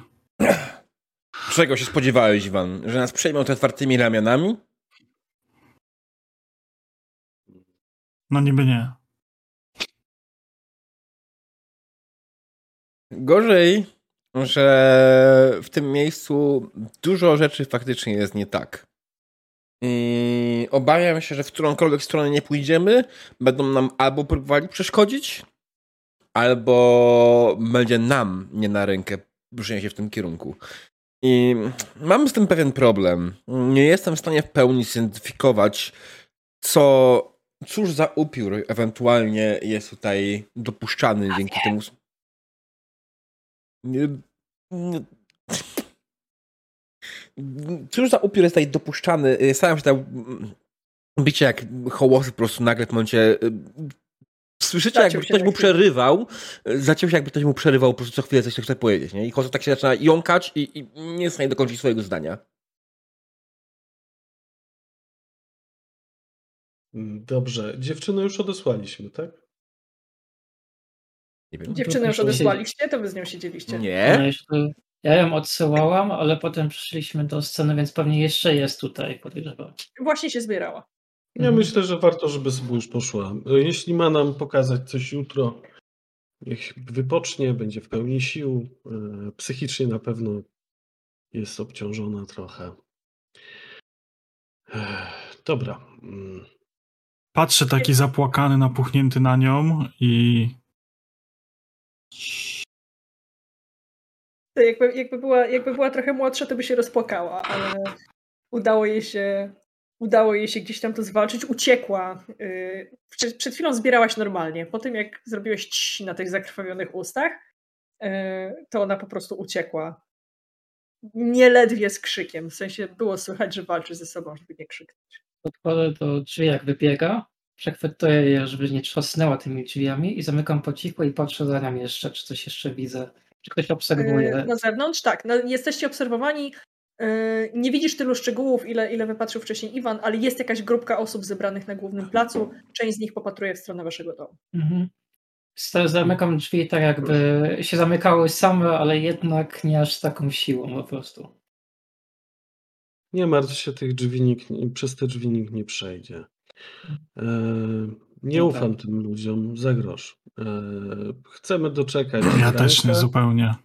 Czego się spodziewałeś, Iwan? Że nas przejmą te otwartymi ramionami? No niby nie. Gorzej, że w tym miejscu dużo rzeczy faktycznie jest nie tak. I obawiam się, że w którąkolwiek stronę nie pójdziemy, będą nam albo próbowali przeszkodzić, albo będzie nam nie na rękę ruszenie się w tym kierunku. I mam z tym pewien problem. Nie jestem w stanie w pełni zidentyfikować, co, cóż za upiór ewentualnie jest tutaj dopuszczany dzięki temu. Cóż za upiór jest tutaj dopuszczany? Staram się tam bicie jak hołosy po prostu nagle w momencie Słyszycie, jakby ktoś mu przerywał, zaciął się, jakby ktoś mu przerywał po prostu co chwilę coś chce powiedzieć, nie? I Kozo tak się zaczyna jąkać i, i nie jest w stanie dokończyć swojego zdania. Dobrze. Dziewczynę już odesłaliśmy, tak? Nie wiem. Dziewczynę już odesłaliście, to wy z nią siedzieliście. Nie. Ja ją odsyłałam, ale potem przyszliśmy do sceny, więc pewnie jeszcze jest tutaj, podejrzewam. Właśnie się zbierała. Ja mhm. myślę, że warto, żeby sobie już poszła. Jeśli ma nam pokazać coś jutro, niech wypocznie, będzie w pełni sił. E, psychicznie na pewno jest obciążona trochę. Dobra. Mm. Patrzę taki zapłakany, napuchnięty na nią i. Jakby, jakby, była, jakby była trochę młodsza, to by się rozpłakała, ale udało jej się udało jej się gdzieś tam to zwalczyć, uciekła. Y, przed, przed chwilą zbierałaś normalnie. Po tym, jak zrobiłeś ci na tych zakrwawionych ustach, y, to ona po prostu uciekła. Nieledwie z krzykiem. W sensie było słychać, że walczy ze sobą, żeby nie krzyknąć. Podkładę do drzwi, jak wybiega. Przechwytuję je, żeby nie trzasnęła tymi drzwiami i zamykam po cichu i patrzę za nią jeszcze, czy coś jeszcze widzę. Czy ktoś obserwuje? Y, na zewnątrz? Tak. No, jesteście obserwowani nie widzisz tylu szczegółów, ile, ile wypatrzył wcześniej Iwan, ale jest jakaś grupka osób zebranych na głównym placu. Część z nich popatruje w stronę waszego domu. Mhm. Zamykam drzwi tak jakby się zamykały same, ale jednak nie aż taką siłą po prostu. Nie martw się, tych drzwi nikt, przez te drzwi nikt nie przejdzie. E, nie no ufam tak. tym ludziom za grosz. E, chcemy doczekać. Ja ranka. też nie zupełnie.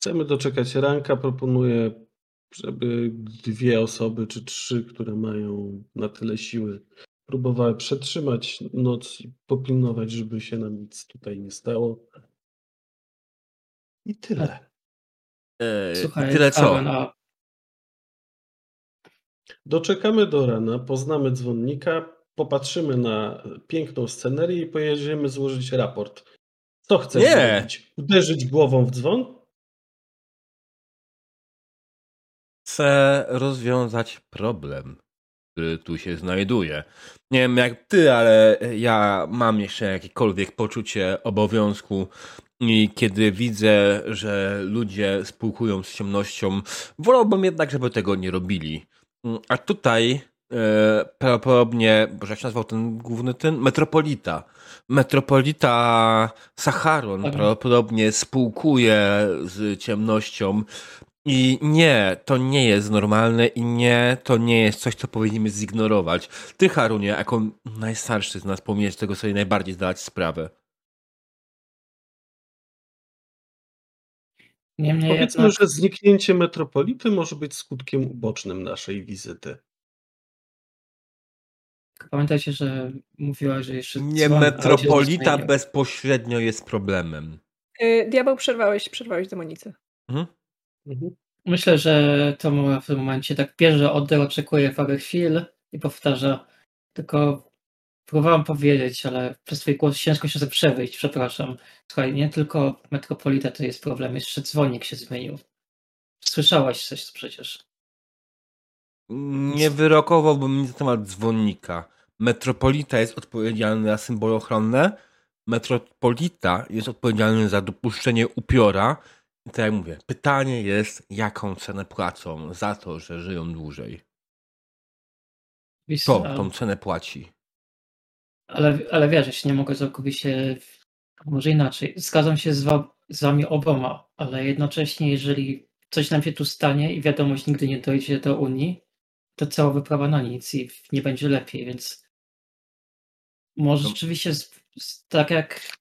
Chcemy doczekać ranka. Proponuję żeby dwie osoby czy trzy, które mają na tyle siły, próbowały przetrzymać noc i popilnować, żeby się nam nic tutaj nie stało. I tyle. Eee, Słuchaj, tyle co? Doczekamy do rana, poznamy dzwonnika, popatrzymy na piękną scenerię i pojedziemy złożyć raport. Co chcesz nie. zrobić? Uderzyć głową w dzwon? Chcę rozwiązać problem, który tu się znajduje. Nie wiem jak ty, ale ja mam jeszcze jakiekolwiek poczucie obowiązku i kiedy widzę, że ludzie spółkują z ciemnością, wolałbym jednak, żeby tego nie robili. A tutaj e, prawdopodobnie, boże jak się nazywał ten główny ten? Metropolita. Metropolita Sacharon mhm. prawdopodobnie spółkuje z ciemnością i nie, to nie jest normalne i nie, to nie jest coś, co powinniśmy zignorować. Ty, Harunie, jako najstarszy z nas powinieneś tego sobie najbardziej zdać sprawę. Niemniej Powiedzmy, jednak... że zniknięcie metropolity może być skutkiem ubocznym naszej wizyty. Pamiętajcie, że mówiła, że jeszcze... Nie dzwon, metropolita bezpośrednio jest problemem. Y, Diabeł, przerwałeś, przerwałeś demonicy. Mhm. Mhm. Myślę, że to w tym momencie tak bierze oddech, oczekuje parę chwil i powtarza. Tylko próbowałam powiedzieć, ale przez twój głos ciężko się przewyjść, przepraszam. Słuchaj, nie tylko metropolita to jest problem, jeszcze dzwonik się zmienił. Słyszałaś coś przecież. Nie wyrokowałbym nic na temat dzwonnika. Metropolita jest odpowiedzialny za symbole ochronne. Metropolita jest odpowiedzialny za dopuszczenie upiora. Tak jak mówię, pytanie jest, jaką cenę płacą za to, że żyją dłużej. Wiesz, Kto a- tą cenę płaci? Ale, ale wiesz, nie mogę całkowicie, może inaczej, zgadzam się z, wa- z wami oboma, ale jednocześnie jeżeli coś nam się tu stanie i wiadomość nigdy nie dojdzie do Unii, to cała wyprawa na nic i nie będzie lepiej, więc może No. rzeczywiście z, z, tak jak,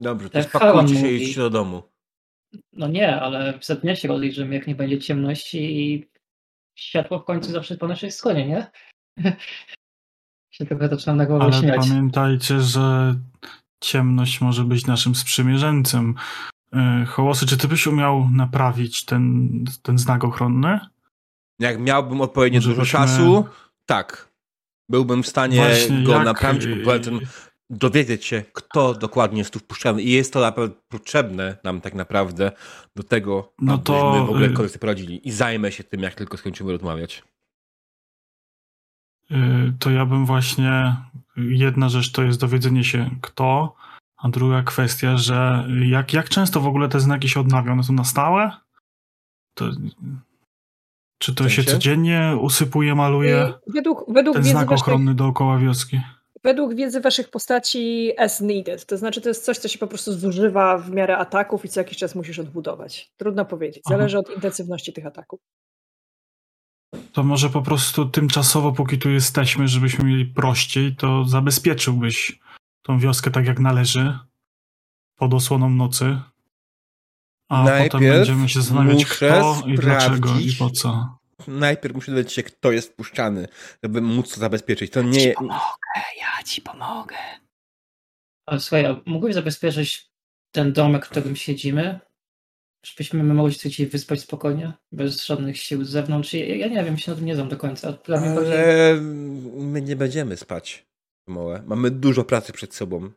Dobrze, to Tak spakujcie Haron się i mówi. idźcie do domu. No nie, ale za dnia się rozejrzymy, jak nie będzie ciemności i światło w końcu zawsze po naszej stronie, nie? się trochę zaczynam na głowę Ale śmiać. pamiętajcie, że ciemność może być naszym sprzymierzeńcem. Yy, Hołosy, czy ty byś umiał naprawić ten, ten znak ochronny? Jak miałbym odpowiednio Może dużo byśmy- czasu, tak. Byłbym w stanie Właśnie go jak, naprawić, poza tym dowiedzieć się, kto dokładnie jest tu wpuszczany. I jest to naprawdę potrzebne nam tak naprawdę do tego, No abyśmy to, w ogóle y- sobie poradzili. I zajmę się tym, jak tylko skończymy rozmawiać. Yy, To ja bym właśnie. Jedna rzecz to jest dowiedzenie się kto, a druga kwestia, że jak, jak często w ogóle te znaki się odnawiają? One są na stałe? To, czy to W się sensie? codziennie usypuje, maluje? Y, Według, według, Ten znak ochronny dookoła wioski. Według wiedzy waszych postaci as needed. To znaczy, to jest coś, co się po prostu zużywa w miarę ataków i co jakiś czas musisz odbudować. Trudno powiedzieć. Aha. Zależy od intensywności tych ataków. To może po prostu tymczasowo, póki tu jesteśmy, żebyśmy mieli prościej, to zabezpieczyłbyś tą wioskę tak jak należy, pod osłoną nocy. A Najpierw potem będziemy się zastanawiać, kto i dlaczego i po co. Najpierw muszę dowiedzieć się, kto jest wpuszczany, żeby móc to zabezpieczyć. To nie... ja ci pomogę. Ale słuchaj, a mógłbyś zabezpieczyć ten domek, w którym siedzimy? Żebyśmy my mogli się dzisiaj wyspać spokojnie, bez żadnych sił z zewnątrz. Ja, ja nie wiem, się na tym nie znam do końca. Dla mnie chodzi... Ale my nie będziemy spać. Małe. Mamy dużo pracy przed sobą.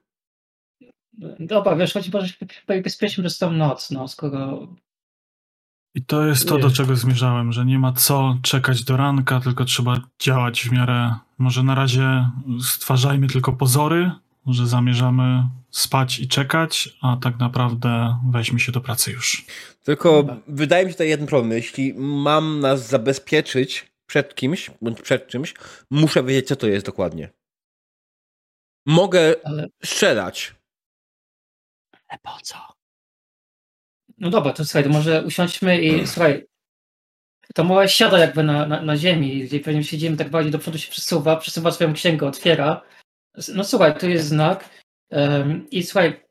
Dobra, wiesz, chodzi o to, że bezpiecznie przez tą noc, no, skoro... I to jest to, Nie. do czego zmierzałem, że nie ma co czekać do ranka, tylko trzeba działać w miarę. Może na razie stwarzajmy tylko pozory, że zamierzamy spać i czekać, a tak naprawdę weźmy się do pracy już. Tylko Dobra. wydaje mi się tutaj jeden problem. Jeśli mam nas zabezpieczyć przed kimś, bądź przed czymś, muszę wiedzieć, co to jest dokładnie. Mogę Ale... strzelać. Ale po co? No dobra, to słuchaj, to może usiądźmy i słuchaj, to mała siada jakby na, na, na ziemi, gdzie pewnie siedzimy tak bardziej do przodu się przesuwa, przesuwa swoją księgę, otwiera. No słuchaj, tu jest znak em, i słuchaj,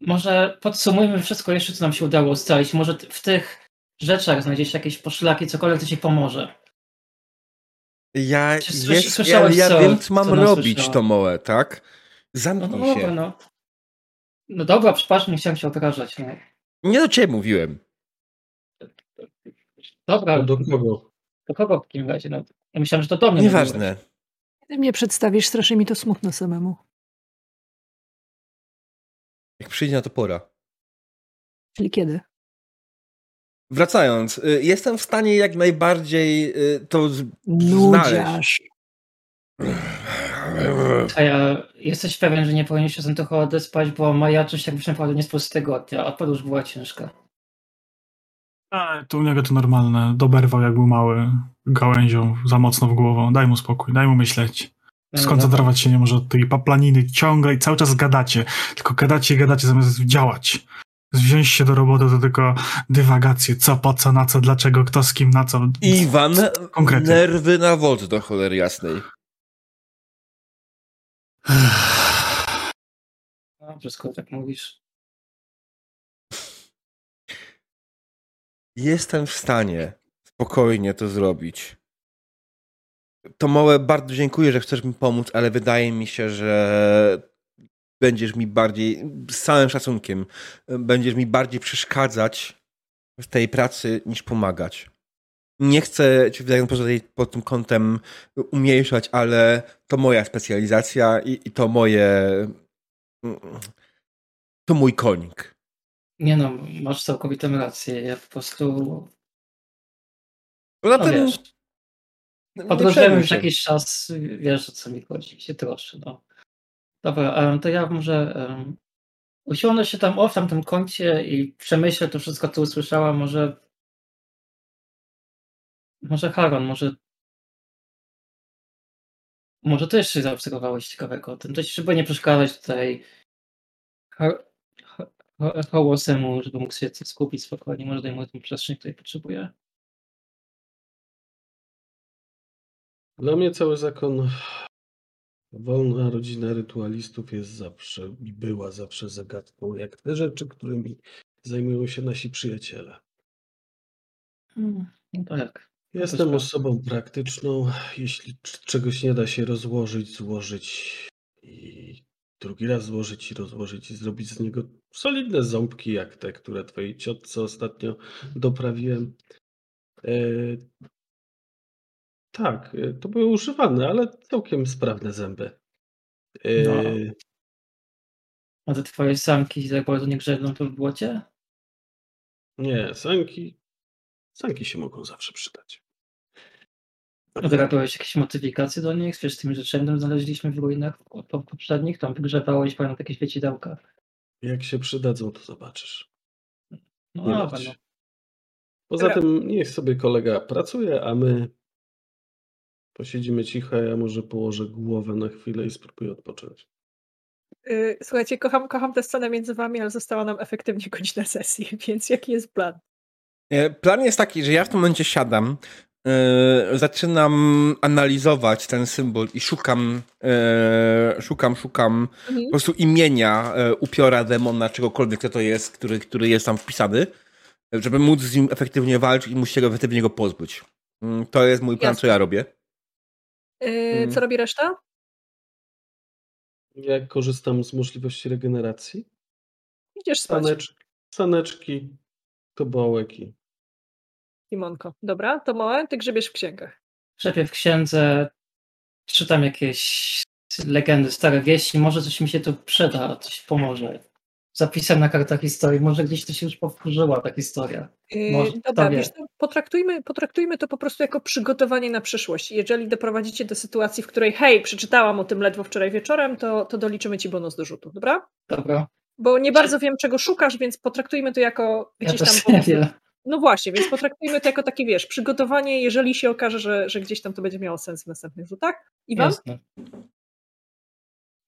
może podsumujmy wszystko jeszcze, co nam się udało ustalić. Może w tych rzeczach znajdziesz jakieś poszlaki, cokolwiek, co ci pomoże. Ja, Czy jest, ja, ja co- wiem, co mam co robić, to małe, tak? No Zamknij dobra, się. no. No dobra, przepraszam, nie chciałem cię obrażać. No. Nie do ciebie mówiłem. Dobra, Do kogo? do kogo w takim razie? No, ja myślałem, że to do mnie. Nieważne. Kiedy mnie przedstawisz, strasznie mi to smutno samemu. Jak przyjdzie na to pora. Czyli kiedy? Wracając, y, jestem w stanie jak najbardziej y, to z- znaleźć. A ja jesteś pewien, że nie powinieneś się trochę odespać, bo majaczysz jakbyś naprawdę nie spał z tygodnia, a podróż była ciężka. A, to u niego to normalne. Doberwał jak był mały, gałęzią za mocno w głową. Daj mu spokój, daj mu myśleć. No, Skoncentrować się nie może od tej paplaniny ciągle i cały czas gadacie. Tylko gadacie i gadacie zamiast działać. Wziąć się do roboty to tylko dywagacje. Co, po co, na co, dlaczego, kto z kim, na co. Iwan, Konkrety. nerwy na wodz do cholery jasnej. Dobrze, tak mówisz. jestem w stanie spokojnie to zrobić. To małe, bardzo dziękuję, że chcesz mi pomóc, ale wydaje mi się, że będziesz mi bardziej, z całym szacunkiem, będziesz mi bardziej przeszkadzać w tej pracy niż pomagać. Nie chcę cię pod tym kątem umniejszać, ale to moja specjalizacja i, i to moje. To mój konik. Nie no, masz całkowitą rację. Ja po prostu. Poza no, tym. Podróżujemy już jakiś czas, wiesz o co mi chodzi, się troszczy. No. Dobra, to ja może um, usiądę się tam o w tamtym kącie i przemyślę to wszystko, co usłyszałam. Może może Haron, może może jeszcze zaobserwowałeś ciekawego o tym. To żeby nie przeszkadzać tutaj Hołosemu, żeby mógł się skupić spokojnie, może daj mu tę przestrzeń, której potrzebuje. Dla mnie cały zakon wolna rodzina rytualistów jest zawsze i była zawsze zagadką, jak te rzeczy, którymi zajmują się nasi przyjaciele. Hmm, no tak. Jestem osobą praktyczną. Jeśli czegoś nie da się rozłożyć, złożyć i drugi raz złożyć i rozłożyć i zrobić z niego solidne ząbki, jak te, które twojej ciotce ostatnio doprawiłem. E, tak, e, to były używane, ale całkiem sprawne zęby. E, no. A te twoje samki za bardzo nie to w błocie? Nie, sanki. Sanki się mogą zawsze przydać. Wyrabiałeś jakieś modyfikacje do nich? Wiesz, z tym rzeczem znaleźliśmy w ruinach poprzednich, tam wygrzebałeś pamiętam jakieś świecidełka. Jak się przydadzą, to zobaczysz. No, nie no. Poza tym niech sobie kolega pracuje, a my posiedzimy cicho, ja może położę głowę na chwilę i spróbuję odpocząć. Y, słuchajcie, kocham, kocham tę scenę między wami, ale została nam efektywnie godzina sesji, więc jaki jest plan? E, plan jest taki, że ja w tym momencie siadam, yy, zaczynam analizować ten symbol i szukam, yy, szukam, szukam mhm. po prostu imienia yy, upiora, demona, czegokolwiek co to jest, który, który jest tam wpisany, żeby móc z nim efektywnie walczyć i móc się efektywnie go pozbyć. Mm, to jest mój plan, Jasne. co ja robię. Mm. Co robi reszta? Ja korzystam z możliwości regeneracji. Idziesz spać. Saneczki, saneczki tobołek i Timonko. Dobra, to małe, ty grzebiesz w księgach. Grzebię w księdze, czytam jakieś legendy, stare wieści, może coś mi się tu przyda, coś pomoże. Zapisem na kartach historii, może gdzieś to się już powtórzyła ta historia. Yy, może, yy, dobra, wiesz, potraktujmy, potraktujmy to po prostu jako przygotowanie na przyszłość. Jeżeli doprowadzicie do sytuacji, w której hej, przeczytałam o tym ledwo wczoraj wieczorem, to, to doliczymy ci bonus do rzutu, dobra? Dobra. Bo nie bardzo wiem, czego szukasz, więc potraktujmy to jako gdzieś ja tam. Po no właśnie, więc potraktujmy to jako takie, wiesz, przygotowanie, jeżeli się okaże, że, że gdzieś tam to będzie miało sens w następnych rzutach. Iwan? Jasne.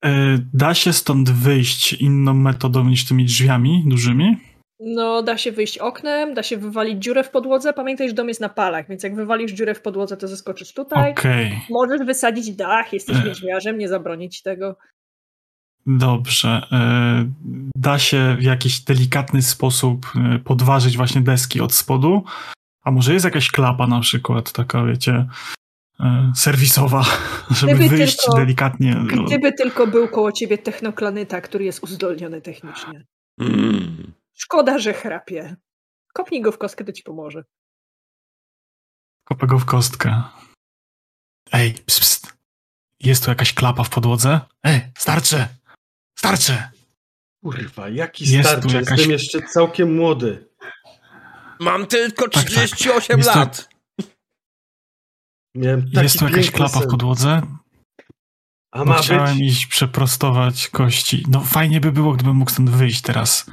E, da się stąd wyjść inną metodą niż tymi drzwiami dużymi? No, da się wyjść oknem, da się wywalić dziurę w podłodze. Pamiętaj, że dom jest na palach, więc jak wywalisz dziurę w podłodze, to zaskoczysz tutaj. Okay. Możesz wysadzić dach, jesteś niedźwiarzem, nie zabronić tego. Dobrze. E, da się w jakiś delikatny sposób e, podważyć właśnie deski od spodu? A może jest jakaś klapa na przykład, taka wiecie, e, serwisowa, żeby gdyby wyjść tylko, delikatnie. Gdyby tylko był koło ciebie technoklanyta, który jest uzdolniony technicznie. Mm. Szkoda, że chrapie. Kopnij go w kostkę, to ci pomoże. Kopę go w kostkę. Ej, pst, pst. Jest tu jakaś klapa w podłodze? Ej, starczy! Starczy! Kurwa, jaki jest starczy? Jakaś... Jestem jeszcze całkiem młody. Mam tylko 38 tak, tak. lat. Tu... jest tu jakaś klapa sen. w podłodze? A ma chciałem być? iść przeprostować kości. No fajnie by było, gdybym mógł stąd wyjść teraz.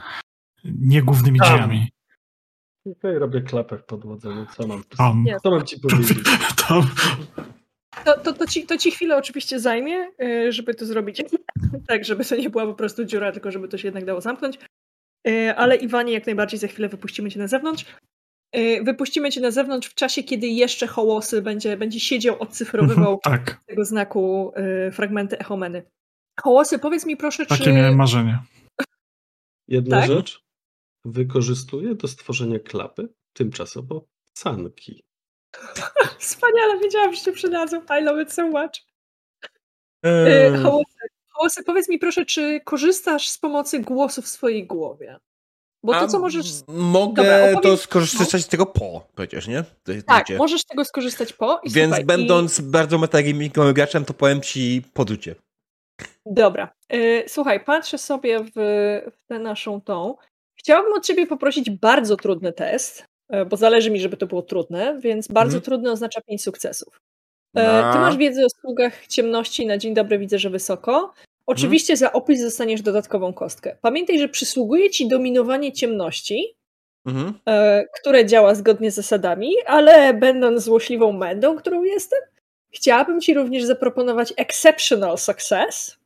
Nie głównymi Tam. drzwiami. Okej, robię klapę w podłodze, no co mam, Tam. co mam ci powiedzieć? Tam. To, to, to, ci, to ci chwilę oczywiście zajmie, y, żeby to zrobić tak, żeby to nie była po prostu dziura, tylko żeby to się jednak dało zamknąć. Y, ale Iwanie, jak najbardziej za chwilę wypuścimy cię na zewnątrz. Y, wypuścimy cię na zewnątrz w czasie, kiedy jeszcze Hołosy będzie, będzie siedział, odcyfrowywał tak. tego znaku fragmenty echomeny. Hołosy, powiedz mi proszę, Takie czy... Takie miałem marzenie. Jedna tak? rzecz. Wykorzystuję do stworzenia klapy tymczasowo sanki. Wspaniale, wiedziałam, że się przydadzą. I love it so much. Eee. Hołosy, powiedz mi proszę, czy korzystasz z pomocy głosu w swojej głowie? Bo to, co możesz. Mogę Dobra, to skorzystać z tego po, przecież, nie? Tak, możesz z tego skorzystać po. I Więc słuchaj, będąc i... bardzo metagamingowym graczem, to powiem ci podrzucie. Dobra. Yy, słuchaj, patrzę sobie w, w tę naszą tą. Chciałabym od ciebie poprosić bardzo trudny test, bo zależy mi, żeby to było trudne, więc bardzo mhm. trudny oznacza pięć sukcesów. Yy, ty masz wiedzę o sługach ciemności, na dzień dobry widzę, że wysoko. Oczywiście mhm. za opis dostaniesz dodatkową kostkę. Pamiętaj, że przysługuje ci dominowanie ciemności, mhm. e, które działa zgodnie z zasadami, ale będąc złośliwą mędą, którą jestem, chciałabym ci również zaproponować exceptional success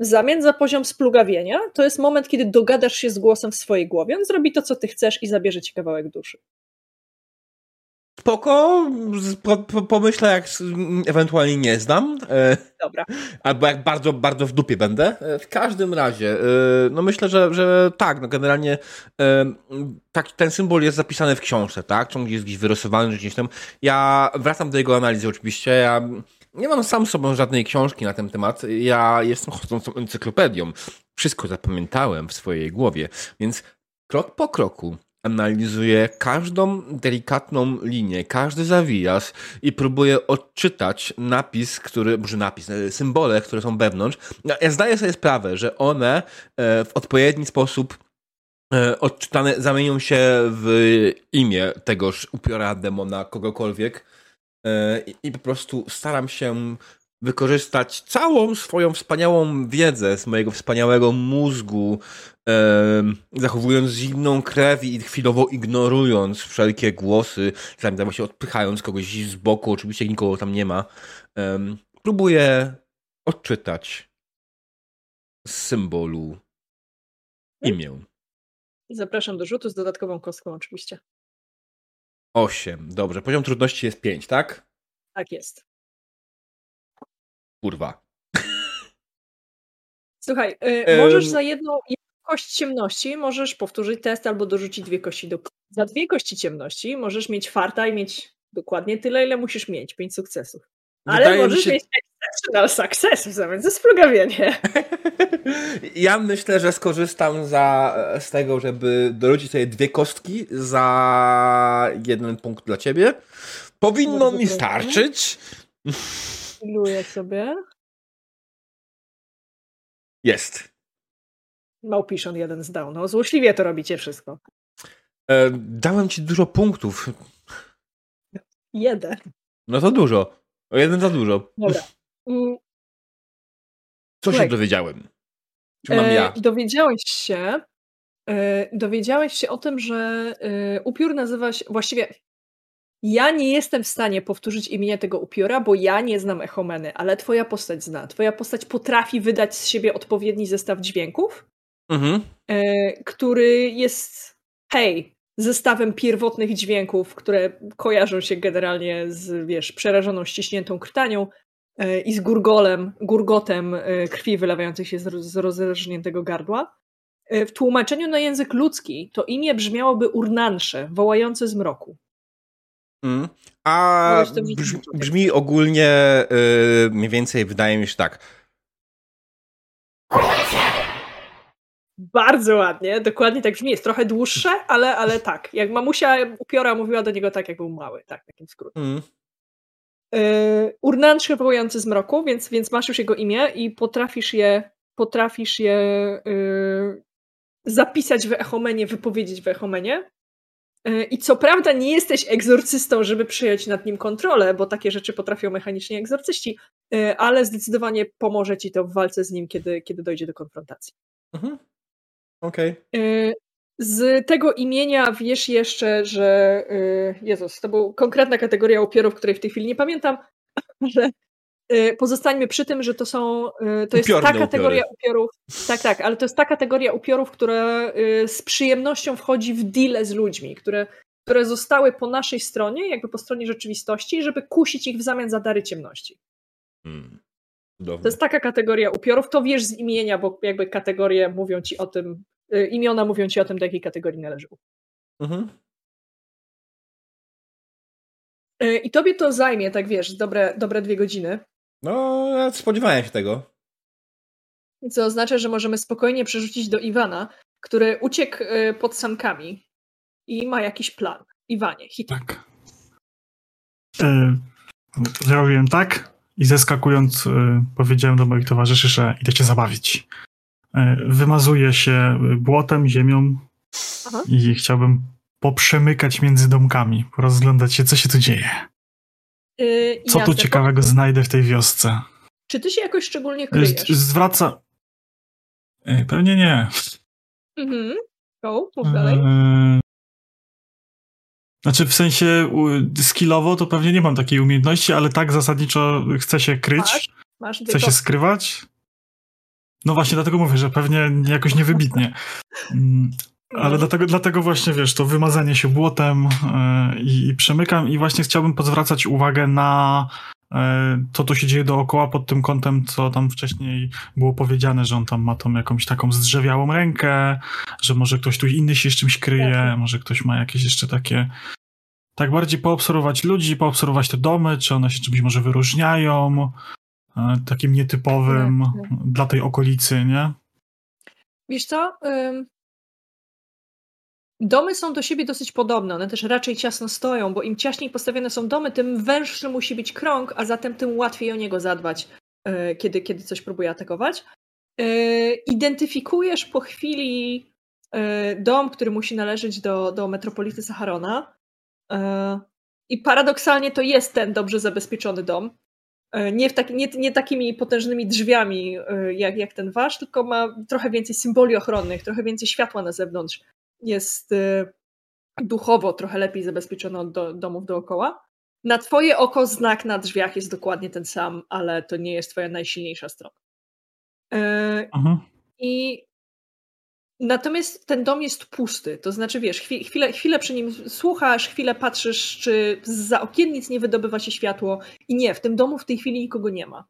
w zamian za poziom splugawienia. To jest moment, kiedy dogadasz się z głosem w swojej głowie. On zrobi to, co ty chcesz i zabierze ci kawałek duszy spoko, po, po, pomyślę jak ewentualnie nie znam. E, Dobra. Albo jak bardzo, bardzo w dupie będę. E, w każdym razie, e, no myślę, że, że tak, no generalnie tak, ten symbol jest zapisany w książce, tak? Ciągle jest gdzieś wyrysowany, gdzieś tam. Ja wracam do jego analizy oczywiście, ja nie mam sam sobą żadnej książki na ten temat. Ja jestem chodzącą encyklopedią. Wszystko zapamiętałem w swojej głowie, więc krok po kroku analizuje każdą delikatną linię, każdy zawijas i próbuje odczytać napis, który, może napis, e, symbole, które są wewnątrz. Ja zdaję sobie sprawę, że one e, w odpowiedni sposób e, odczytane zamienią się w imię tegoż upiora demona, kogokolwiek i po prostu staram się wykorzystać całą swoją wspaniałą wiedzę z mojego wspaniałego mózgu, e, zachowując zimną krew i chwilowo ignorując wszelkie głosy, czasami się odpychając kogoś z boku, oczywiście nikogo tam nie ma, e, próbuję odczytać z symbolu imię. Zapraszam do rzutu z dodatkową kostką oczywiście. Osiem. Dobrze. Poziom trudności jest pięć, tak? Tak jest. Kurwa. Słuchaj, y, możesz za jedną, kość ciemności możesz powtórzyć test albo dorzucić dwie kości do. Za dwie kości ciemności możesz mieć farta i mieć dokładnie tyle, ile musisz mieć, pięć sukcesów. Ale Wydaje możesz się... mieć exceptional success w zamian za splugawienie. Ja myślę, że skorzystam za, z tego, żeby dorzucić sobie dwie kostki za jeden punkt dla ciebie. Powinno Bardzo mi starczyć. Iluję sobie. Jest. Małpiszon jeden zdał. No złośliwie to robicie wszystko. E, dałem ci dużo punktów. Jeden. No to dużo. O jeden za dużo. Dobra. Mm. Co się dowiedziałem? Czy mam ja? E, dowiedziałeś się, e, dowiedziałeś się o tym, że e, upiór nazywa się, właściwie ja nie jestem w stanie powtórzyć imienia tego upiora, bo ja nie znam echomeny, ale twoja postać zna. Twoja postać potrafi wydać z siebie odpowiedni zestaw dźwięków, mhm. e, który jest, hej, zestawem pierwotnych dźwięków, które kojarzą się generalnie z, wiesz, przerażoną, ściśniętą krtanią e, i z gurgolem, gurgotem e, krwi wylewającej się z, z gardła. W tłumaczeniu na język ludzki to imię brzmiałoby urnansze, wołające z mroku. Mm. A brzmi, brzmi ogólnie yy, mniej więcej, wydaje mi się tak. Bardzo ładnie, dokładnie tak brzmi. Jest trochę dłuższe, ale, ale tak. Jak mamusia upiora mówiła do niego tak, jak był mały. Tak, takim skrótem. Mm. Yy, z mroku, więc, więc masz już jego imię i potrafisz je, potrafisz je yy, zapisać w echomenie, wypowiedzieć w echomenie. E, I co prawda nie jesteś egzorcystą, żeby przyjąć nad nim kontrolę, bo takie rzeczy potrafią mechanicznie egzorcyści, e, ale zdecydowanie pomoże ci to w walce z nim, kiedy, kiedy dojdzie do konfrontacji. Mhm. Okej. Okay. E, z tego imienia wiesz jeszcze, że Jezus, to była konkretna kategoria upiorów, której w tej chwili nie pamiętam, Y, pozostańmy przy tym, że to są, y, to jest ta kategoria upiory. upiorów, tak, tak, ale to jest ta kategoria upiorów, która y, z przyjemnością wchodzi w deal z ludźmi, które, które zostały po naszej stronie, jakby po stronie rzeczywistości, żeby kusić ich w zamian za dary ciemności. Hmm. To jest taka kategoria upiorów, to wiesz z imienia, bo jakby kategorie mówią ci o tym, imiona mówią ci o tym, do jakiej kategorii należy. Mhm. Y, I tobie to zajmie, tak wiesz, dobre, dobre dwie godziny. No, ja spodziewałem się tego. Co oznacza, że możemy spokojnie przerzucić do Iwana, który uciekł y, pod sankami i ma jakiś plan. Iwanie, hit. Tak. E, zrobiłem tak i zeskakując e, powiedziałem do moich towarzyszy, że idę cię zabawić. E, wymazuję się błotem, ziemią Aha. i chciałbym poprzemykać między domkami, porozglądać się, co się tu dzieje. Yy, co tu ciekawego znajdę w tej wiosce. Czy ty się jakoś szczególnie kryjesz? Zwraca... Pewnie nie. Mhm. Go, mów dalej. Znaczy w sensie skillowo to pewnie nie mam takiej umiejętności, ale tak zasadniczo chcę się kryć, masz, masz chcę się skrywać. No właśnie dlatego mówię, że pewnie jakoś niewybitnie. Ale no. dlatego, dlatego właśnie, wiesz, to wymazanie się błotem yy, i, przemykam i właśnie chciałbym pozwracać uwagę na E, co tu się dzieje dookoła pod tym kątem, co tam wcześniej było powiedziane, że on tam ma tą jakąś taką zdrzewiałą rękę, że może ktoś tu inny się z czymś kryje, tak. może ktoś ma jakieś jeszcze takie tak bardziej poobserwować ludzi, poobserwować te domy, czy one się czymś może wyróżniają, e, takim nietypowym tak, tak. dla tej okolicy, nie? Wiesz co, Domy są do siebie dosyć podobne, one też raczej ciasno stoją, bo im ciaśniej postawione są domy, tym węższy musi być krąg, a zatem tym łatwiej o niego zadbać, e, kiedy, kiedy coś próbuje atakować. E, identyfikujesz po chwili e, dom, który musi należeć do, do metropolity Saharona. I paradoksalnie to jest ten dobrze zabezpieczony dom. Nie, taki, nie, nie, takimi potężnymi drzwiami jak, jak ten wasz, tylko ma trochę więcej symboli ochronnych, trochę więcej światła na zewnątrz jest y, duchowo trochę lepiej zabezpieczona od do, domów dookoła. Na twoje oko znak na drzwiach jest dokładnie ten sam, ale to nie jest twoja najsilniejsza strona. Yy, I natomiast ten dom jest pusty, to znaczy wiesz, chwilę, chwilę przy nim słuchasz, chwilę patrzysz, czy za okiennic nie wydobywa się światło i nie, w tym domu w tej chwili nikogo nie ma.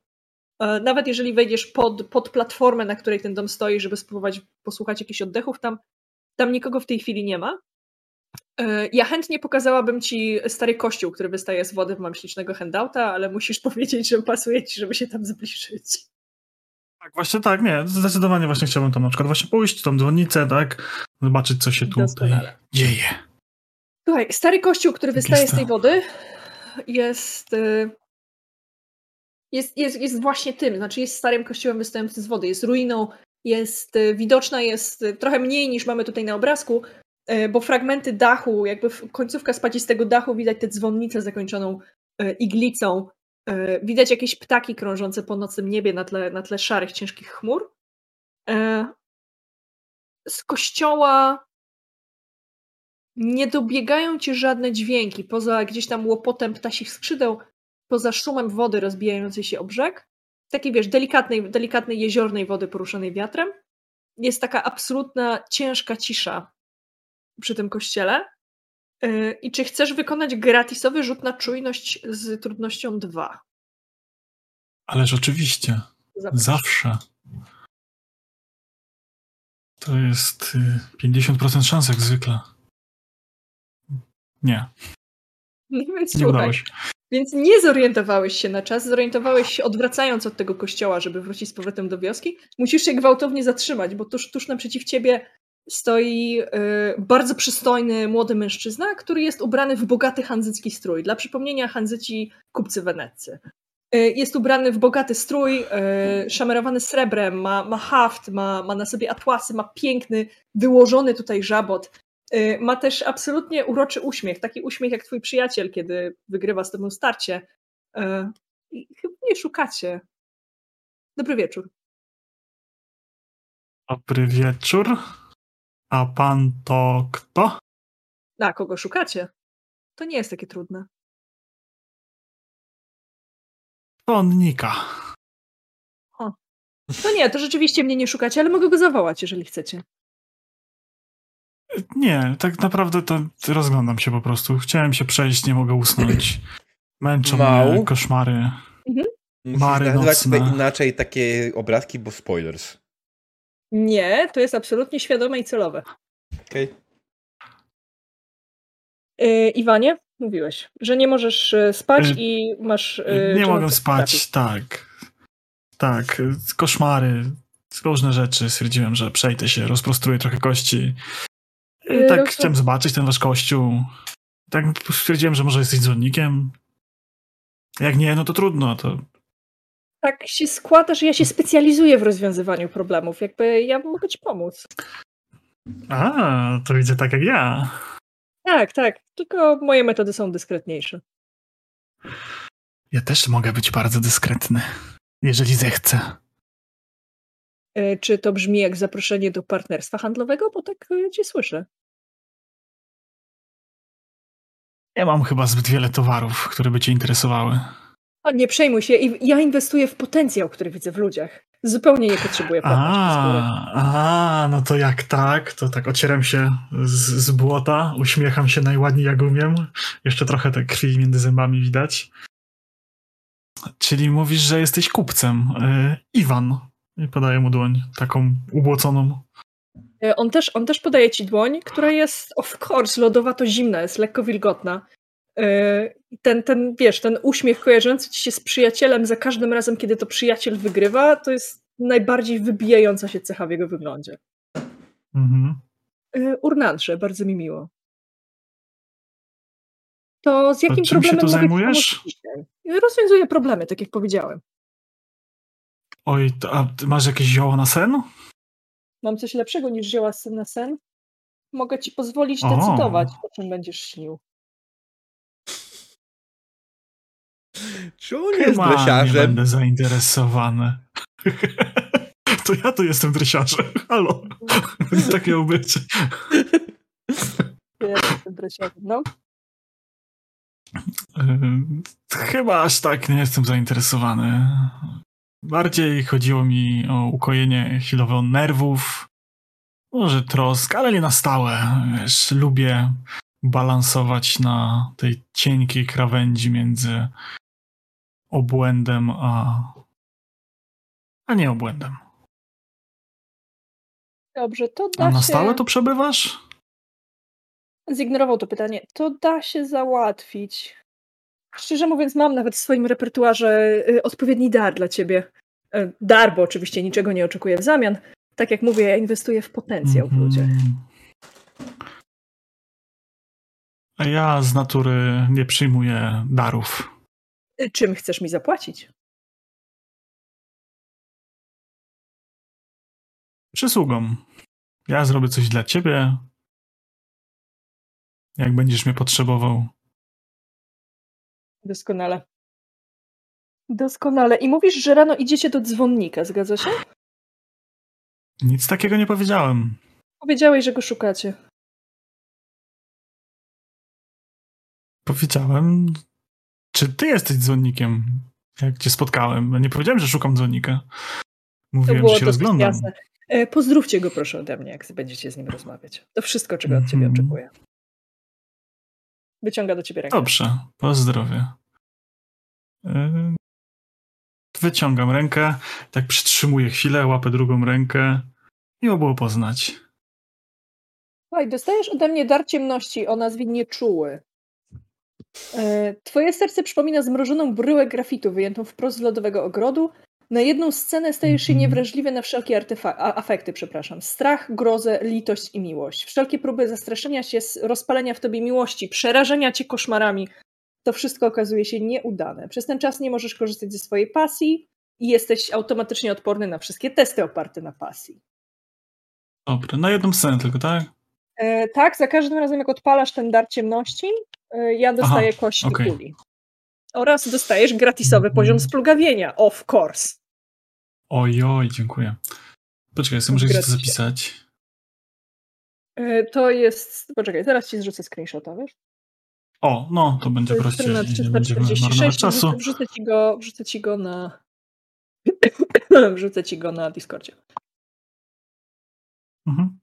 Yy, nawet jeżeli wejdziesz pod, pod platformę, na której ten dom stoi, żeby spróbować posłuchać jakichś oddechów, tam tam nikogo w tej chwili nie ma. E, ja chętnie pokazałabym ci stary kościół, który wystaje z wody, mam ślicznego handouta, ale musisz powiedzieć, że pasuje ci, żeby się tam zbliżyć. Tak, właśnie tak, nie, zdecydowanie właśnie chciałbym tam na przykład właśnie pójść, tą dzwonnicę, tak, zobaczyć, co się tu tutaj dzieje. Słuchaj, stary kościół, który wystaje z tej wody, jest, e, jest, jest, jest właśnie tym, znaczy jest starym kościołem wystającym z wody, jest ruiną jest y, widoczna, jest y, trochę mniej niż mamy tutaj na obrazku, y, bo fragmenty dachu, jakby końcówka spadzistego dachu, widać tę dzwonnicę zakończoną iglicą, widać jakieś ptaki krążące po nocnym niebie na tle, na tle szarych, ciężkich chmur. Z kościoła nie dobiegają ci żadne dźwięki, poza gdzieś tam łopotem ptasich skrzydeł, poza szumem wody rozbijającej się o brzeg takiej, wiesz, delikatnej, delikatnej jeziornej wody poruszonej wiatrem. Jest taka absolutna, ciężka cisza przy tym kościele. Y, I czy chcesz wykonać gratisowy rzut na czujność z trudnością 2? Ależ oczywiście. Zapraszam. Zawsze. To jest 50% y, szans jak zwykle. Nie. No nie udało się. Więc nie zorientowałeś się na czas, zorientowałeś się odwracając od tego kościoła, żeby wrócić z powrotem do wioski. Musisz się gwałtownie zatrzymać, bo tuż, tuż naprzeciw ciebie stoi y, bardzo przystojny młody mężczyzna, który jest ubrany w bogaty hanzycki strój. Dla przypomnienia, hanzyci kupcy weneccy. Y, jest ubrany w bogaty strój, y, szamerowany srebrem, ma, ma haft, ma, ma na sobie atłasy, ma piękny, wyłożony tutaj żabot. Y, ma też absolutnie uroczy uśmiech, taki uśmiech jak twój przyjaciel, kiedy wygrywa z tobą starcie. Y, I chyba nie szukacie. Dobry wieczór. Dobry wieczór. A pan to kto? A kogo szukacie? To nie jest takie trudne. Konnika. O. To nie, to rzeczywiście mnie nie szukacie, ale mogę go zawołać, jeżeli chcecie. Nie, tak naprawdę to rozglądam się po prostu. Chciałem się przejść, nie mogę usnąć. Męczą Mał. mnie koszmary. Mhm. Mary nocne. inaczej takie obrazki, bo spoilers. Nie, to jest absolutnie świadome i celowe. Okej. Okay. Yy, Iwanie, Mówiłeś, że nie możesz e, spać y i masz. Y nie mogę spać, tak. Tak, koszmary, różne rzeczy. Stwierdziłem, że przejdę się, rozprostruję trochę kości. I tak Roz... chciałem zobaczyć ten wasz kościół. Tak stwierdziłem, że może jesteś dzwonnikiem. Jak nie, no to trudno. To... Tak się składa, że ja się specjalizuję w rozwiązywaniu problemów. Jakby ja mogę ci pomóc. A, to widzę tak jak ja. Tak, tak. Tylko moje metody są dyskretniejsze. Ja też mogę być bardzo dyskretny, jeżeli zechcę. E, czy to brzmi jak zaproszenie do partnerstwa handlowego? Bo tak e, cię słyszę. Ja mam chyba zbyt wiele towarów, które by cię interesowały. O, nie przejmuj się. Ja inwestuję w potencjał, który widzę w ludziach. Zupełnie nie potrzebuję a, a, no to jak tak, to tak ocieram się z, z błota, uśmiecham się najładniej jak umiem. Jeszcze trochę tej krwi między zębami widać. Czyli mówisz, że jesteś kupcem. Yy, Iwan. I podaję mu dłoń, taką ubłoconą. E, on też, on też podaje ci dłoń, która jest, of course, lodowato zimna, jest lekko wilgotna. E, ten, ten, wiesz, ten uśmiech kojarzący ci się z przyjacielem za każdym razem, kiedy to przyjaciel wygrywa, to jest najbardziej wybijająca się cecha w jego wyglądzie. Mhm. E, Urnantrze, bardzo mi miło. To z jakim to problemem się tu zajmujesz? Rozwiązuję problemy, tak jak powiedziałem. Oj, to, a masz jakieś zioło na sen? Mam coś lepszego niż zioła na sen. Mogę ci pozwolić o. decydować, o czym będziesz śnił. Czy on jest dresiarzem? nie będę zainteresowany. to ja tu jestem dresiarzem. Halo. tak miało być. Ja jestem dresiarzem, no. Chyba aż tak nie jestem zainteresowany. Bardziej chodziło mi o ukojenie chwilowe nerwów, może trosk, ale nie na stałe. Wiesz, lubię balansować na tej cienkiej krawędzi między obłędem a, a nie obłędem. Dobrze, to da A na się... stałe tu przebywasz? Zignorował to pytanie. To da się załatwić. Szczerze mówiąc, mam nawet w swoim repertuarze y, odpowiedni dar dla ciebie. E, dar, bo oczywiście niczego nie oczekuję w zamian. Tak jak mówię, ja inwestuję w potencjał w ludziach. Mhm. A ja z natury nie przyjmuję darów. Y, czym chcesz mi zapłacić? Przysługą. Ja zrobię coś dla ciebie. Jak będziesz mnie potrzebował. Doskonale. Doskonale. I mówisz, że rano idziecie do dzwonnika, zgadza się? Nic takiego nie powiedziałem. Powiedziałeś, że go szukacie. Powiedziałem. Czy ty jesteś dzwonnikiem? Jak cię spotkałem. Nie powiedziałem, że szukam dzwonnika. Mówiłem, że się rozglądam. Jasne. E, pozdrówcie go proszę ode mnie, jak będziecie z nim rozmawiać. To wszystko, czego od ciebie -hmm. oczekuję. Wyciąga do ciebie rękę. Dobrze, pozdrowie. E, wyciągam rękę, tak przytrzymuję chwilę, łapę drugą rękę. Miło było poznać. Słuchaj, dostajesz ode mnie dar ciemności o nazwie nieczuły. E, twoje serce przypomina zmrożoną bryłę grafitu wyjętą wprost z lodowego ogrodu. Na jedną scenę stajesz się mhm. niewrażliwy na wszelkie afekty, przepraszam. Strach, grozę, litość i miłość. Wszelkie próby zastraszenia się, rozpalenia w tobie miłości, przerażenia cię koszmarami, to wszystko okazuje się nieudane. Przez ten czas nie możesz korzystać ze swojej pasji i jesteś automatycznie odporny na wszystkie testy oparte na pasji. Dobra, na jedną scenę tylko, tak? E, tak, za każdym razem jak odpalasz ten dar ciemności, e, ja dostaję Aha, kości okay. kuli. Oraz dostajesz gratisowy mm. poziom splugawienia, of course. Ojoj, dziękuję. Poczekaj, sobie muszę to zapisać. E, to jest... Poczekaj, zaraz ci zrzucę screenshota, wiesz? O, no, to będzie prościej. Nie będziemy marnować czasu. Wrzucę ci go, wrzucę ci go na... wrzucę ci go na Discordzie. Mhm.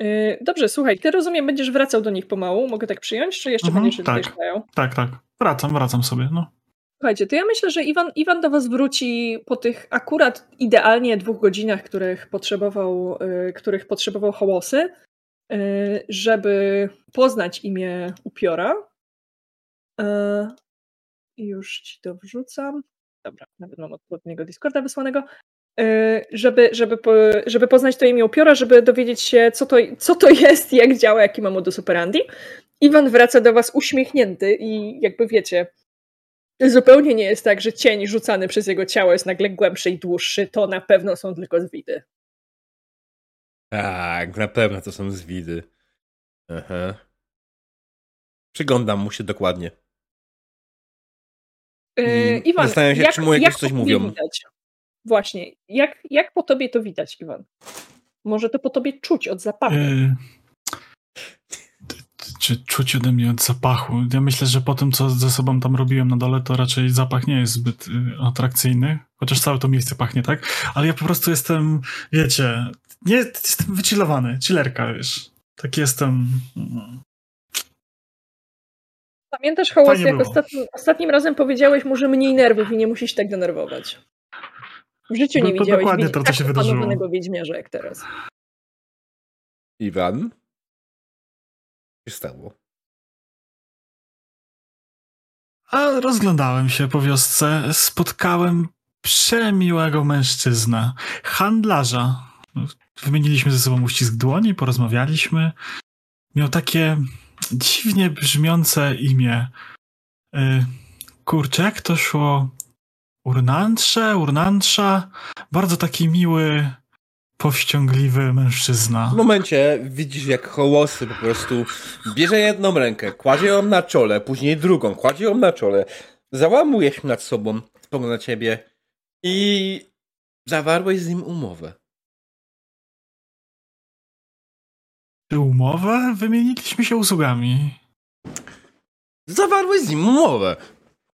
Y, dobrze, słuchaj, ty rozumiem, będziesz wracał do nich pomału, mogę tak przyjąć, czy jeszcze mhm, będziesz się tak, tutaj Tak, tak, wracam, wracam sobie, no. Słuchajcie, to ja myślę, że Iwan, Iwan do was wróci po tych akurat idealnie dwóch godzinach, których potrzebował, y, których potrzebował Hołosy, y, żeby poznać imię upiora, już ci to wrzucam. Dobra, nawet mam odpowiedniego Discorda wysłanego. E, żeby, żeby, żeby poznać to imię upiora, żeby dowiedzieć się, co to, co to jest, jak działa, jaki ma modus operandi. Iwan wraca do was uśmiechnięty i jakby wiecie, zupełnie nie jest tak, że cień rzucany przez jego ciało jest nagle głębszy i dłuższy. To na pewno są tylko zwidy. Tak, na pewno to są zwidy. Aha. Przyglądam mu się dokładnie. Yy, Iwan, zastanawiam się, jak, czy mu jakieś jak coś mówią. Widać? Właśnie, jak, jak po tobie to widać, Iwan? Może to po tobie czuć od zapachu. Yy, czy czuć ode mnie od zapachu? Ja myślę, że po tym, co ze sobą tam robiłem na dole, to raczej zapach nie jest zbyt y, atrakcyjny. Chociaż całe to miejsce pachnie, tak? Ale ja po prostu jestem, wiecie, nie, jestem wychillowany, chillerka, wiesz. Tak jestem... Pamiętasz, Hołos, jak ostatnim, ostatnim razem powiedziałeś mu, że mniej nerwów i nie musisz tak denerwować. W życiu nie no, widziałeś dokładnie to, co tak się wydarzyło. wiedźmiarza jak teraz. Iwan? Co się stało? A rozglądałem się po wiosce. Spotkałem przemiłego mężczyznę. Handlarza. Wymieniliśmy ze sobą uścisk dłoni, porozmawialiśmy. Miał takie dziwnie brzmiące imię. Yy, kurczę, jak to szło? Urnantrze, urnantrza. Bardzo taki miły, powściągliwy mężczyzna. W momencie widzisz, jak hołosy po prostu bierze jedną rękę, kładzie ją na czole, później drugą, kładzie ją na czole, załamuje się nad sobą, spogląda na ciebie i zawarłeś z nim umowę. Umowę? Wymieniliśmy się usługami. Zawarłeś z nim umowę.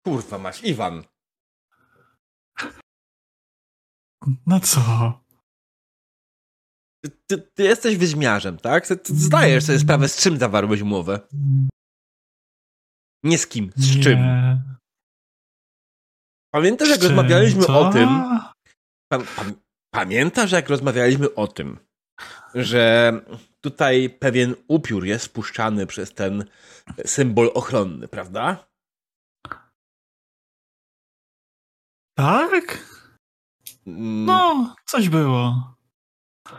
Kurwa masz, Iwan. No co? Ty, ty jesteś wyźmiarzem, tak? Ty, ty zdajesz sobie sprawę, z czym zawarłeś umowę. Nie z kim, z Nie. czym. Pamiętasz, jak rozmawialiśmy co? o tym? Pa, pa, pamiętasz, jak rozmawialiśmy o tym, że tutaj pewien upiór jest spuszczany przez ten symbol ochronny, prawda? Tak? Mm. No, coś było.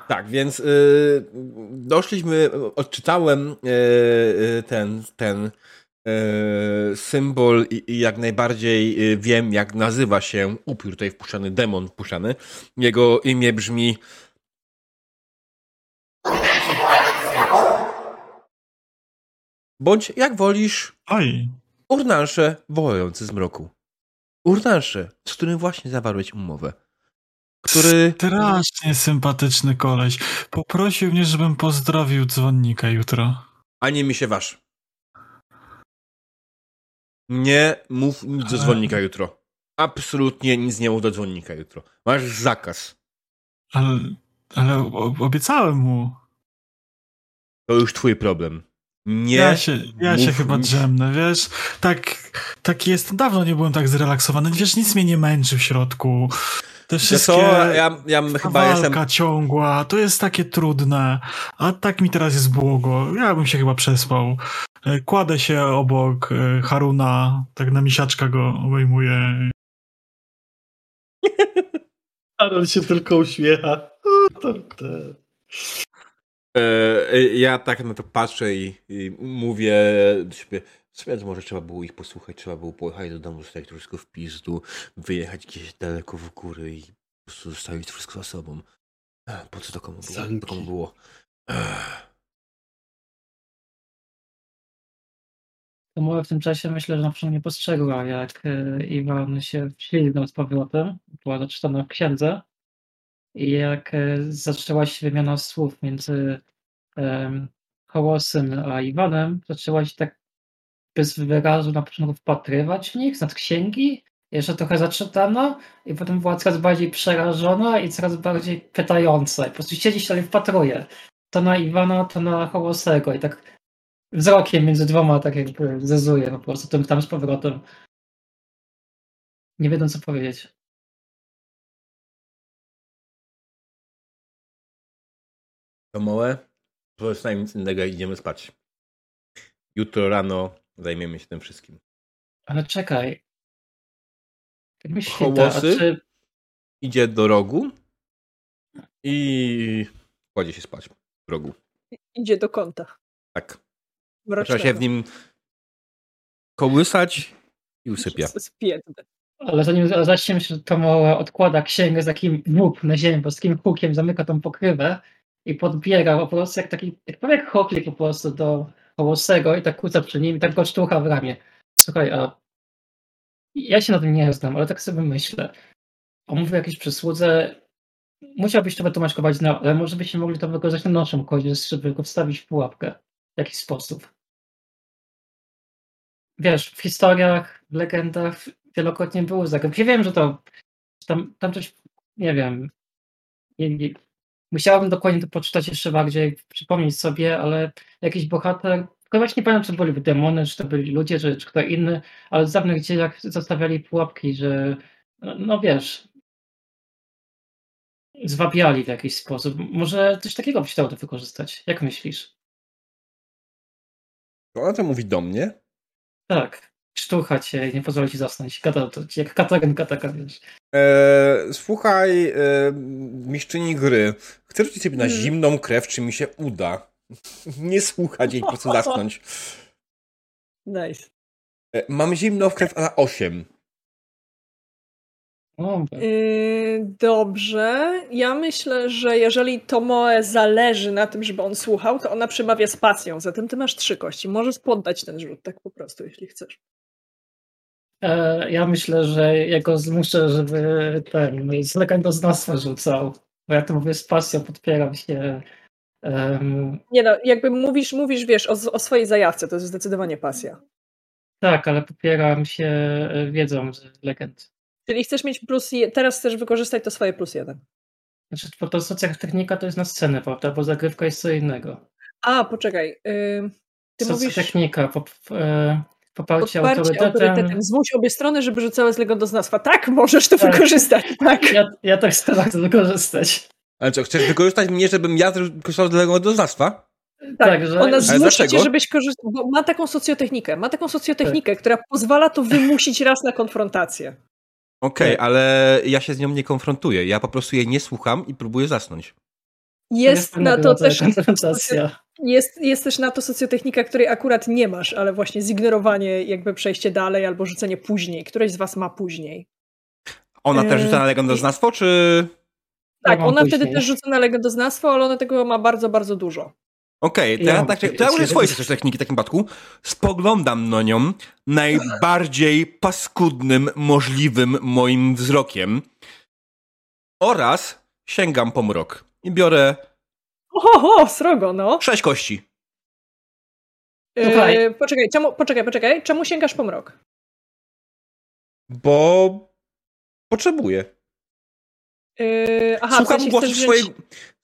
Tak, więc y, doszliśmy, odczytałem y, y ten, ten y, symbol i, i, jak najbardziej y, wiem, jak nazywa się upiór tutaj wpuszczany, demon wpuszczany. Jego imię brzmi Bądź jak wolisz. Oj. Urnansze wołający z mroku. Urnansze, z którym właśnie zawarłeś umowę. Który. Strasznie sympatyczny koleś. Poprosił mnie, żebym pozdrowił dzwonnika jutro. A nie mi się wasz. Nie mów nic do dzwonnika jutro. Absolutnie nic nie mów do dzwonnika jutro. Masz zakaz. Ale, ale obiecałem mu. To już twój problem. Nie. Ja się, ja się chyba drzemnę, wiesz? Tak, tak jest. Dawno nie byłem tak zrelaksowany. Wiesz, nic mnie nie męczy w środku. Te wszystkie co, ja, ja chyba walka jestem... ciągła, to jest takie trudne. A tak mi teraz jest błogo. Ja bym się chyba przespał. E, kładę się obok e, Haruna, tak na misiaczka go obejmuję. Harun się tylko uśmiecha. E, ja tak na to patrzę i, i mówię do siebie, sobie może trzeba było ich posłuchać, trzeba było pojechać do domu, zostawić to wszystko w pizdu, wyjechać gdzieś daleko w góry i po prostu zostawić wszystko za sobą. Po co to komu było? To komu było? To w tym czasie myślę, że na przykład nie postrzegła, jak e, Iwan się wślizgnął z powrotem, była zaczytana w księdze jak e, zaczęła się wymiana słów między um, Hołosem a Iwanem, zaczęła się tak bez wyrazu na początku wpatrywać w nich, nad księgi, jeszcze trochę zaczytano i potem była coraz bardziej przerażona i coraz bardziej pytająca. Po prostu siedzi się wpatruje. To na Iwana, to na Hołosego i tak wzrokiem między dwoma tak jakby zezuje po prostu tym tam z powrotem. Nie wiedzą co powiedzieć. To małe, to nic innego i idziemy spać. Jutro rano zajmiemy się tym wszystkim. Ale czekaj. Hołosy czy... idzie do rogu i kładzie się spać w rogu. Idzie do kąta. Tak. Trzeba się w nim kołysać i usypia. Ale zanim zacznie się, to mała odkłada księgę z takim łup na ziemię, bo z takim hukiem zamyka tą pokrywę i podbiera po prostu jak taki, jak prawie jak po prostu do Hołosego i tak kłóca przy nim i tak go sztucha w ramię. Słuchaj, a ja się na tym nie znam, ale tak sobie myślę. On mówi jakiejś przysłudze, musiałbyś to wytłumaczkować, no, ale może byśmy mogli to wykorzystać na naszym kodzie, żeby go wstawić w pułapkę w jakiś sposób. Wiesz, w historiach, w legendach wielokrotnie były zagadki. Ja wiem, że to tam, tam coś, nie wiem, musiałbym dokładnie to poczytać jeszcze bardziej, przypomnieć sobie, ale jakiś bohater, tylko właśnie nie pamiętam, czy to byli demony, czy to byli ludzie, czy, czy kto inny, ale w dawnych dziejach zostawiali pułapki, że no, no wiesz, zwabiali w jakiś sposób. Może coś takiego byś chciał to wykorzystać. Jak myślisz? Ona to mówi do mnie? Tak. Sztucha cię i nie pozwoli ci zasnąć. Gada to jak katarenka taka, wiesz. Eee, słuchaj, e, mistrzyni gry. Chcę rzucić sobie na hmm. zimną krew, czy mi się uda. nie słuchać jej, po prostu zasnąć. Nice. E, mam zimną krew na 8. Yy, dobrze. Ja myślę, że jeżeli Tomoe zależy na tym, żeby on słuchał, to ona przemawia z pasją. Zatem ty masz trzy kości. Możesz poddać ten rzut, tak po prostu, jeśli chcesz. E, ja myślę, że jego zmuszę, żeby ten z legendoznawstwa rzucał. Bo ja to mówię z pasją, podpieram się. Um... Nie no, jakby mówisz, mówisz wiesz, o, o swojej zajawce, to jest zdecydowanie pasja. Tak, ale popieram się e, wiedzą z legend. Czyli chcesz mieć plus, je, teraz chcesz wykorzystać to swoje plus jeden. Znaczy, bo to technika to jest na scenę, prawda? Bo zagrywka jest co innego. A, poczekaj. Yy, ty mówisz... pop, yy, poparcie, poparcie autorytetem. autorytetem. Zmuś obie strony, żeby rzucały z legendoznawstwa. Tak, możesz to tak. wykorzystać. Tak. Ja, ja tak chcę to wykorzystać. Ale co, chcesz wykorzystać mnie, żebym ja korzystał z legendoznawstwa? Tak, tak że... ona zmusi cię, żebyś korzystał, bo ma taką socjotechnikę, ma taką socjotechnikę, tak. która pozwala to wymusić raz na konfrontację. Okej, okay, ale ja się z nią nie konfrontuję. Ja po prostu jej nie słucham i próbuję zasnąć. Jest na to też. Jest, jest też na to socjotechnika, której akurat nie masz, ale właśnie zignorowanie, jakby przejście dalej albo rzucenie później. Któreś z was ma później. Ona też rzuca na legendoznawstwo, czy. Tak, ona później. wtedy też rzuca na legendoznawstwo, ale ona tego ma bardzo, bardzo dużo. Okej, okay, to ja, ja, tak, to ja użyję swojej techniki w takim przypadku. Spoglądam na nią najbardziej paskudnym możliwym moim wzrokiem oraz sięgam po mrok i biorę Oho, srogo, no. Sześć kości. Yy, poczekaj, czemu, poczekaj, poczekaj. Czemu sięgasz po mrok? Bo potrzebuję. Yy, aha, Słucham w głosu wziąć... swojej...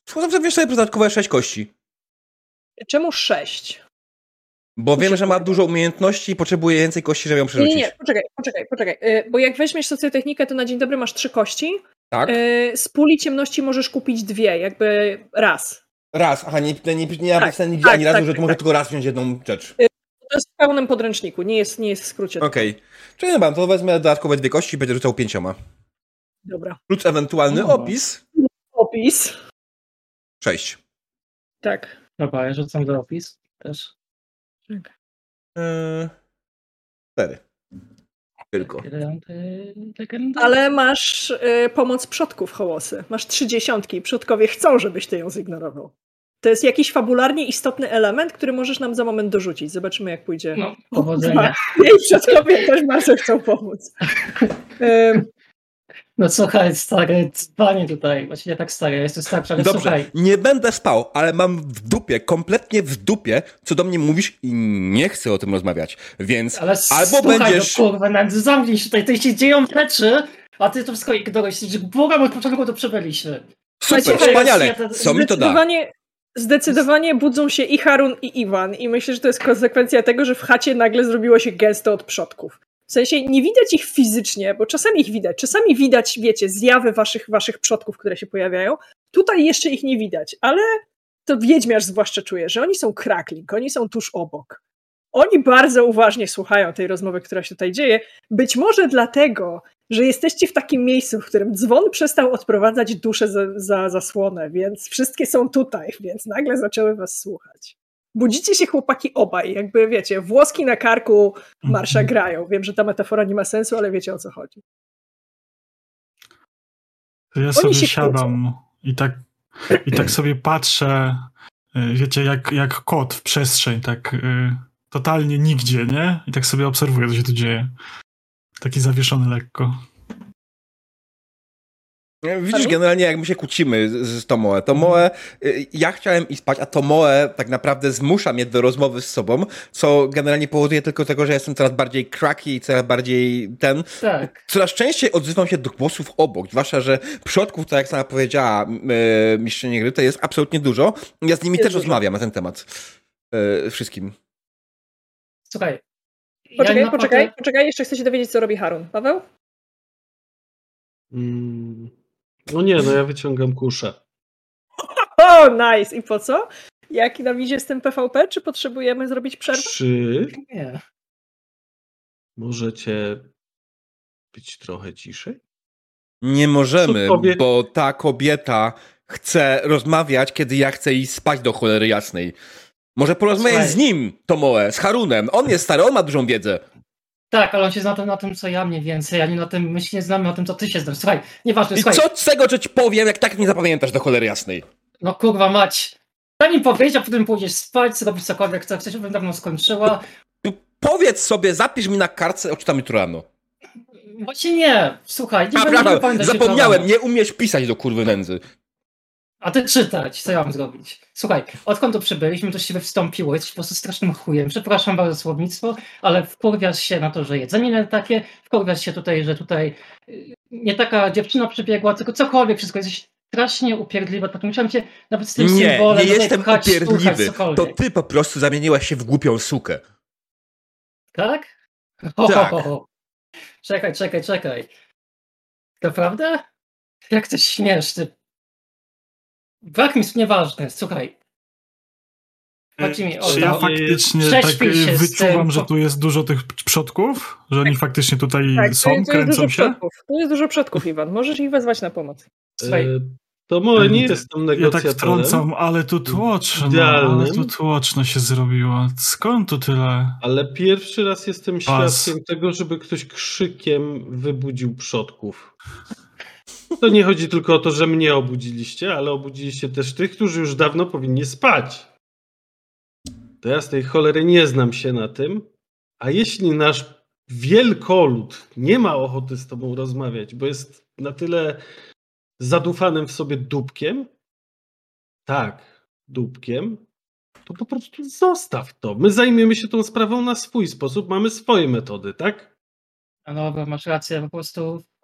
Słucham sobie sobie dodatkowe sześć kości. Czemu sześć? Bo wiem, że ma dużo umiejętności i potrzebuje więcej kości, żeby ją przerzucić. Nie, nie, poczekaj, poczekaj, poczekaj. Yy, bo jak weźmiesz socjotechnikę, to na dzień dobry masz trzy kości. Tak. Yy, z puli ciemności możesz kupić dwie, jakby raz. Raz, aha, nie, nie, nie, nie tak, napisane tak, ani razu, tak, że to może tak. tylko raz wziąć jedną rzecz. Y, to jest w pełnym podręczniku, nie jest, nie jest w skrócie. Okej. Okay. Czyli dobra, to wezmę dodatkowe dwie kości i będę rzucał pięcioma. Dobra. Plus ewentualny opis. Opis. Sześć. Tak. Dobra, ja rzucam do opis też. Tak. Yy, cztery. Tylko. Ale masz y, pomoc przodków hołosy. Masz trzy dziesiątki i przodkowie chcą, żebyś ty ją zignorował. To jest jakiś fabularnie istotny element, który możesz nam za moment dorzucić. Zobaczymy, jak pójdzie. No, powodzenia. Jej przodkowie też bardzo chcą pomóc. No słuchaj, stary, dzwonię tutaj. Właściwie tak stary, ja jestem starszy, ale Dobrze, słuchaj. nie będę spał, ale mam w dupie, kompletnie w dupie, co do mnie mówisz i nie chcę o tym rozmawiać. Więc ale albo słuchaj, będziesz... No kurwa, zamknij się tutaj, tutaj się dzieją rzeczy, a ty to wszystko ignorujesz. Błagam, od początku to przebyliśmy. Super, Słuchajcie, wspaniale. Co mi to da? Zdecydowanie budzą się i Harun, i Iwan, i myślę, że to jest konsekwencja tego, że w chacie nagle zrobiło się gęsto od przodków. W sensie nie widać ich fizycznie, bo czasami ich widać, czasami widać, wiecie, zjawy waszych, waszych przodków, które się pojawiają. Tutaj jeszcze ich nie widać, ale to wiedźmiarz zwłaszcza czuje, że oni są krakling, oni są tuż obok. Oni bardzo uważnie słuchają tej rozmowy, która się tutaj dzieje. Być może dlatego, że jesteście w takim miejscu, w którym dzwon przestał odprowadzać duszę za, za zasłonę, więc wszystkie są tutaj, więc nagle zaczęły was słuchać. Budzicie się chłopaki obaj, jakby wiecie, włoski na karku marsza Mhm. grają. Wiem, że ta metafora nie ma sensu, ale wiecie o co chodzi. To ja sobie się siadam i tak, i tak sobie patrzę, y, wiecie, jak, jak kot w przestrzeń, tak y, totalnie nigdzie, nie? I tak sobie obserwuję, co się tu dzieje. Taki zawieszony lekko. Widzisz, generalnie jak my się kłócimy z, z Tomoe. Tomoe, y, ja chciałem iść spać, a Tomoe tak naprawdę zmusza mnie do rozmowy z sobą, co generalnie powoduje tylko tego, że jestem coraz bardziej cracky i coraz bardziej ten. Tak. Coraz częściej odzywam się do głosów obok, zwłaszcza, że przodków, tak jak sama powiedziała y, mistrzyni gry, to jest absolutnie dużo. Ja z nimi Jest też dużo. rozmawiam na ten temat. Y, wszystkim. Słuchaj. Poczekaj, ja naprawdę- poczekaj, poczekaj, jeszcze chcę się dowiedzieć, co robi Harun. Paweł? Mm. No nie, no ja wyciągam kuszę. O, nice! I po co? Jaki nam idzie z tym PvP? Czy potrzebujemy zrobić przerwę? Czy Nie. możecie być trochę ciszej? Nie możemy, powie- bo ta kobieta chce rozmawiać, kiedy ja chcę iść spać do cholery jasnej. Może porozmawiać Słuchaj. z nim, Tomoe, z Harunem. On jest stary, on ma dużą wiedzę. Tak, ale on się zna na tym, co ja mniej więcej, ani na tym, my się nie znamy na tym, co ty się znasz. Słuchaj, nieważne, I słuchaj. co z tego, że ci powiem, jak tak nie zapamiętasz do cholery jasnej? No kurwa mać. Mi powiedzieć, a potem pójdziesz spać, zrobić cokolwiek, co chcesz, żebym dawno skończyła. Powiedz sobie, zapisz mi na kartce, odczytam jutro rano. Właśnie nie, słuchaj, nie A, pamiętać jutro zapomniałem, nie umiesz pisać do kurwy nędzy. A ty czytać, co ja mam zrobić? Słuchaj, odkąd tu przybyliśmy, to się ciebie wstąpiło, jesteś po prostu strasznym chujem. Przepraszam bardzo słownictwo, ale wkurwiasz się na to, że jedzenie nie takie, wkurwiasz się tutaj, że tutaj y, nie taka dziewczyna przybiegła, tylko cokolwiek, wszystko jesteś strasznie upierdliwa, tak musiałem cię nawet z tym Nie, symbolem nie jestem pchać, upierdliwy. To cokolwiek. ty po prostu zamieniłaś się w głupią sukę. Tak? O, Tak. Czekaj, czekaj, czekaj. Naprawdę? Jak ty śmiesz, ty... Brak mi jest nieważne, słuchaj. Chodzi mi o Czy ja to, faktycznie Prześpij tak się y, z wyczuwam, tym, że tu jest dużo tych przodków? Że oni faktycznie tutaj Tak, są, tu, jest- tu jest kręcą się? przodków. Tu jest dużo przodków, Iwan. Możesz ich wezwać na pomoc. słuchaj, E, To może nie Ja jestem Ja tak negocjatorem. wtrącam, ale tu tłoczno, ale tu tłoczno się zrobiło. Skąd tu tyle? Ale pierwszy raz jestem Pas. świadkiem tego, żeby ktoś krzykiem wybudził przodków. To nie chodzi tylko o to, że mnie obudziliście, ale obudziliście też tych, którzy już dawno powinni spać. To ja z tej cholery nie znam się na tym. A jeśli nasz wielkolud nie ma ochoty z tobą rozmawiać, bo jest na tyle zadufanym w sobie dupkiem, tak, dupkiem, to po prostu zostaw to. My zajmiemy się tą sprawą na swój sposób, mamy swoje metody, tak? no masz rację, po prostu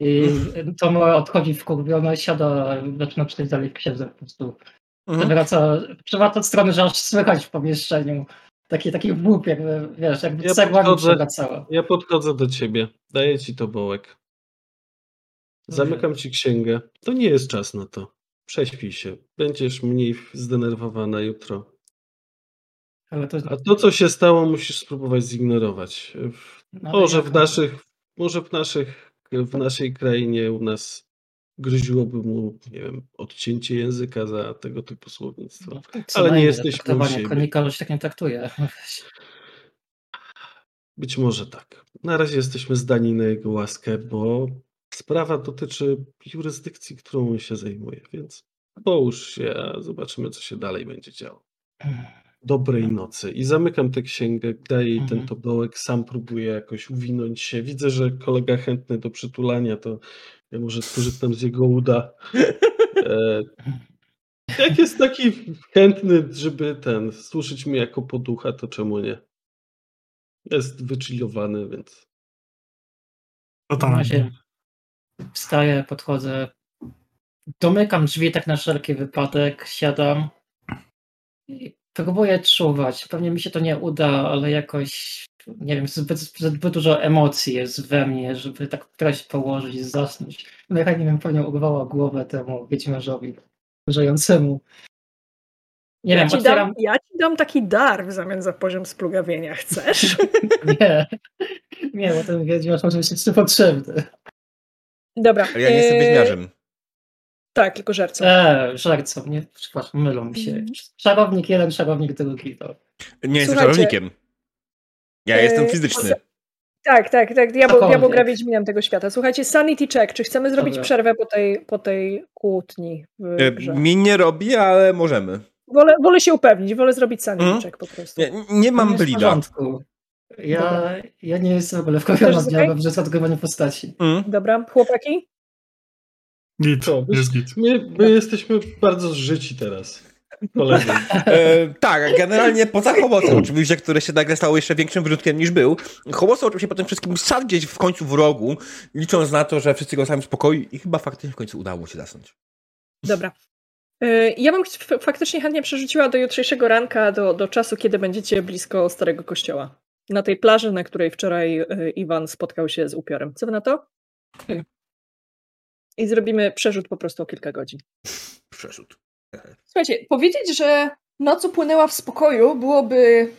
I to moja odchodzi wkurwiona, siada, zaczyna czytać dalej w księdze po prostu. Mhm. Wraca, przewraca od strony, że aż słychać w pomieszczeniu. Taki, taki łup, jakby, wiesz, jakby Ja cegła przewracała. Ja podchodzę do ciebie, daję ci to bołek. Zamykam ci księgę. To nie jest czas na to. Prześpij się. Będziesz mniej zdenerwowana jutro. Ale to, A to, co się stało, musisz spróbować zignorować. W- no, Może w naszych, może w naszych, w naszej krainie u nas groziłoby mu, nie wiem, odcięcie języka za tego typu słownictwo. no, co ale nie jesteśmy u siebie. Konika już tak nie traktuje. Być może tak. Na razie jesteśmy zdani na jego łaskę, bo sprawa dotyczy jurysdykcji, którą on się zajmuje, więc połóż się, a zobaczymy, co się dalej będzie działo. Dobrej nocy. I zamykam tę księgę, daję jej ten Mhm. tobołek, sam próbuję jakoś uwinąć się. Widzę, że kolega chętny do przytulania, to ja może skorzystam z jego uda. E, jak jest taki chętny, żeby ten, służyć mi jako poducha, to czemu nie? Jest wychillowany, więc... Totalnie. Wstaję, podchodzę, domykam drzwi tak na wszelki wypadek, siadam i próbuję czuwać. Pewnie mi się to nie uda, ale jakoś, nie wiem, zbyt, zbyt dużo emocji jest we mnie, żeby tak któraś położyć i zasnąć. No ja nie wiem, pewnie urwała głowę temu wiedźmarzowi żyjącemu. Nie ja, wiem, ci otwieram... dam, ja ci dam taki dar w zamian za poziom splugawienia. Chcesz? nie. Nie, bo ten wiedźmarz może być jeszcze potrzebny. Dobra. Ale ja nie jestem wiedźmiarzem. Tak, tylko żarcą. Eee, żarcą, nie? Przepraszam, mylą mi się. Szarownik jeden, szarownik drugi. To. Nie jestem szarownikiem. Ja e... jestem fizyczny. Tak, tak, tak. Diabeł, diabeł gra Wiedźminem tego świata. Słuchajcie, sanity check. Czy chcemy zrobić Dobra. przerwę po tej, po tej kłótni? E, mi nie robi, ale możemy. Wolę, wolę się upewnić, wolę zrobić sanity mm. check po prostu. Nie, nie mam blida. Ja, ja nie jestem w ogóle wkochana z diabłem, że jest odgrywanie postaci. Mm. Dobra, chłopaki? Git, to, jest git. My, my jesteśmy bardzo zżyci teraz. e, tak, generalnie poza Hobosem oczywiście, które się nagle stało jeszcze większym wyrzutkiem niż był, Hobosem oczywiście po tym wszystkim sadł gdzieś w końcu w rogu, licząc na to, że wszyscy go sami w spokoju i chyba faktycznie w końcu udało się zasnąć. Dobra. E, ja bym faktycznie chętnie przerzuciła do jutrzejszego ranka, do, do czasu, kiedy będziecie blisko Starego Kościoła. Na tej plaży, na której wczoraj e, Iwan spotkał się z upiorem. Co wy na to? I zrobimy przerzut po prostu o kilka godzin. Przerzut. Słuchajcie, powiedzieć, że noc upłynęła w spokoju byłoby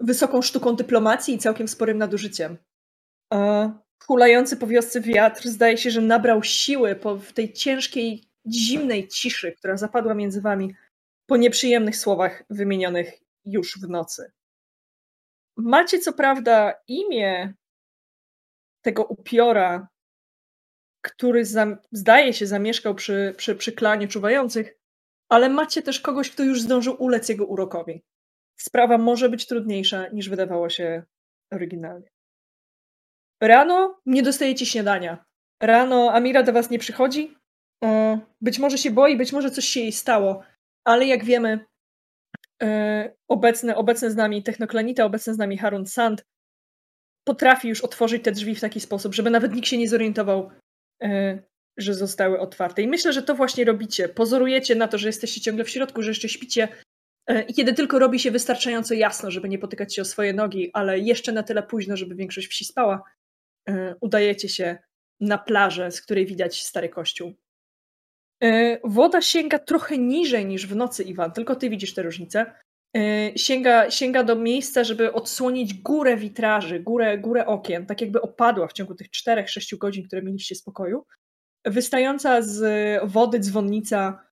wysoką sztuką dyplomacji i całkiem sporym nadużyciem. hulający po wiosce wiatr zdaje się, że nabrał siły po, w tej ciężkiej, zimnej ciszy, która zapadła między wami po nieprzyjemnych słowach wymienionych już w nocy. Macie co prawda imię tego upiora, który zdaje się zamieszkał przy, przy, przy klanie czuwających, ale macie też kogoś, kto już zdążył ulec jego urokowi. Sprawa może być trudniejsza niż wydawało się oryginalnie. Rano nie dostajecie śniadania. Rano Amira do was nie przychodzi. Być może się boi, być może coś się jej stało, ale jak wiemy, obecny, obecny z nami Technoklanita, obecny z nami Harun Sand potrafi już otworzyć te drzwi w taki sposób, żeby nawet nikt się nie zorientował, że zostały otwarte. I myślę, że to właśnie robicie. Pozorujecie na to, że jesteście ciągle w środku, że jeszcze śpicie. E, I kiedy tylko robi się wystarczająco jasno, żeby nie potykać się o swoje nogi, ale jeszcze na tyle późno, żeby większość wsi spała, e, udajecie się na plażę, z której widać stary kościół. Woda sięga trochę niżej niż w nocy, Iwan, tylko ty widzisz tę różnicę. Sięga, sięga do miejsca, żeby odsłonić górę witraży, górę, górę okien, tak jakby opadła w ciągu tych 4-6 godzin, które mieliście spokoju. Wystająca z wody dzwonnica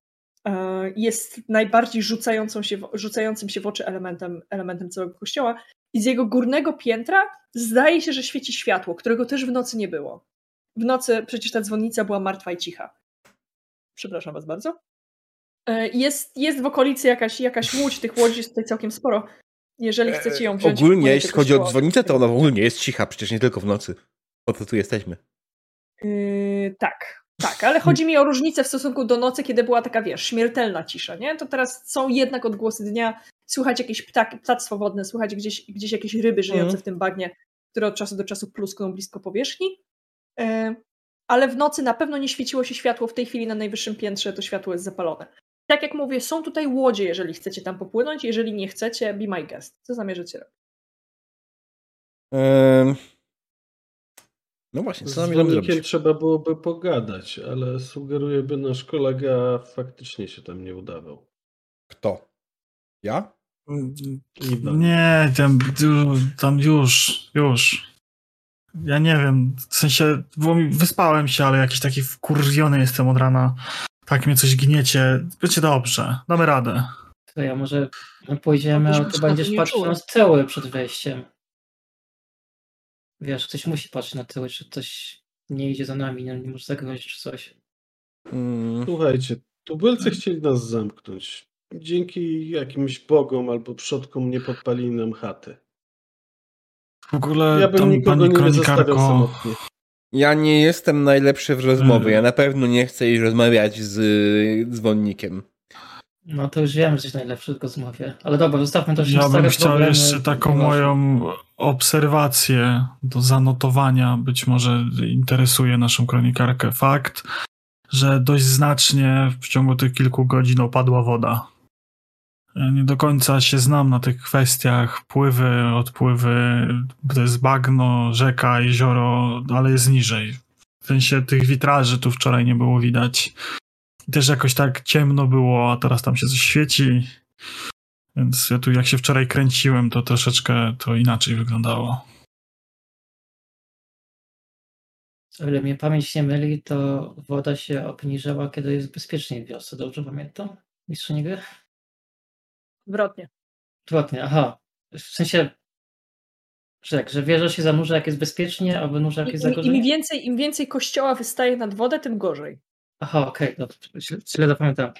e, jest najbardziej rzucającą się, rzucającym się w oczy elementem, elementem całego kościoła. I z jego górnego piętra zdaje się, że świeci światło, którego też w nocy nie było. W nocy przecież ta dzwonnica była martwa i cicha. Przepraszam was bardzo. E, jest, jest w okolicy jakaś, jakaś łódź, tych łodzi jest tutaj całkiem sporo. Jeżeli e, chcecie ją wziąć... Ogólnie, jeśli chodzi o dzwonicę, to ona ogólnie jest cicha, przecież nie tylko w nocy. Po to tu jesteśmy. Yy, tak, tak, ale chodzi mi o różnicę w stosunku do nocy, kiedy była taka, wiesz, śmiertelna cisza, nie? To teraz są jednak odgłosy dnia, słychać jakieś ptaki, ptactwo wodne, słychać gdzieś, gdzieś jakieś ryby żyjące mm. w tym bagnie, które od czasu do czasu pluskną blisko powierzchni. Yy, ale w nocy na pewno nie świeciło się światło, w tej chwili na najwyższym piętrze to światło jest zapalone. Tak jak mówię, są tutaj łodzie, jeżeli chcecie tam popłynąć, jeżeli nie chcecie, be my guest. Co zamierzacie robić? Um, no właśnie, co Z zrobić? trzeba byłoby pogadać, ale sugeruję, by nasz kolega faktycznie się tam nie udawał. Kto? Ja? Iwan. Nie, tam, tam już, już. Ja nie wiem, w sensie, bo wyspałem się, ale jakiś taki wkurwiony jestem od rana. Tak mnie coś gniecie. Będzie dobrze, damy radę. To ja może pójdziemy, a ty będziesz patrzył na tyły przed wejściem. Wiesz, ktoś musi patrzeć na tyły, czy ktoś nie idzie za nami, nie, nie może zagrozić czy coś. Mm. Słuchajcie, tubylcy chcieli nas zamknąć. Dzięki jakimś bogom albo przodkom nie podpalili nam chaty. W ogóle ja bym tam nikogo pani nie samotnie. Ja nie jestem najlepszy w rozmowie. Ja na pewno nie chcę iść rozmawiać z dzwonnikiem. No to już wiem, że jesteś najlepszy w rozmowie. Ale dobra, zostawmy to Ja bym chciał problemy. jeszcze taką moją obserwację do zanotowania. Być może interesuje naszą kronikarkę fakt, że dość znacznie w ciągu tych kilku godzin opadła woda. Nie do końca się znam na tych kwestiach. Pływy, odpływy, to jest bagno, rzeka, jezioro, ale jest niżej. W sensie tych witraży tu wczoraj nie było widać. Też jakoś tak ciemno było, a teraz tam się coś świeci. Więc ja tu jak się wczoraj kręciłem, to troszeczkę to inaczej wyglądało. O ile mnie pamięć nie myli, to woda się obniżała, kiedy jest bezpiecznie w wiosce. Dobrze pamiętam? Mistrzyni gry? Odwrotnie. Odwrotnie, aha. W sensie, że jak, że wieża się zanurza, jak jest bezpiecznie, a wynurza, jak jest za Im, im, więcej, Im więcej kościoła wystaje nad wodę, tym gorzej. Aha, okej, okay, źle, źle zapamiętam.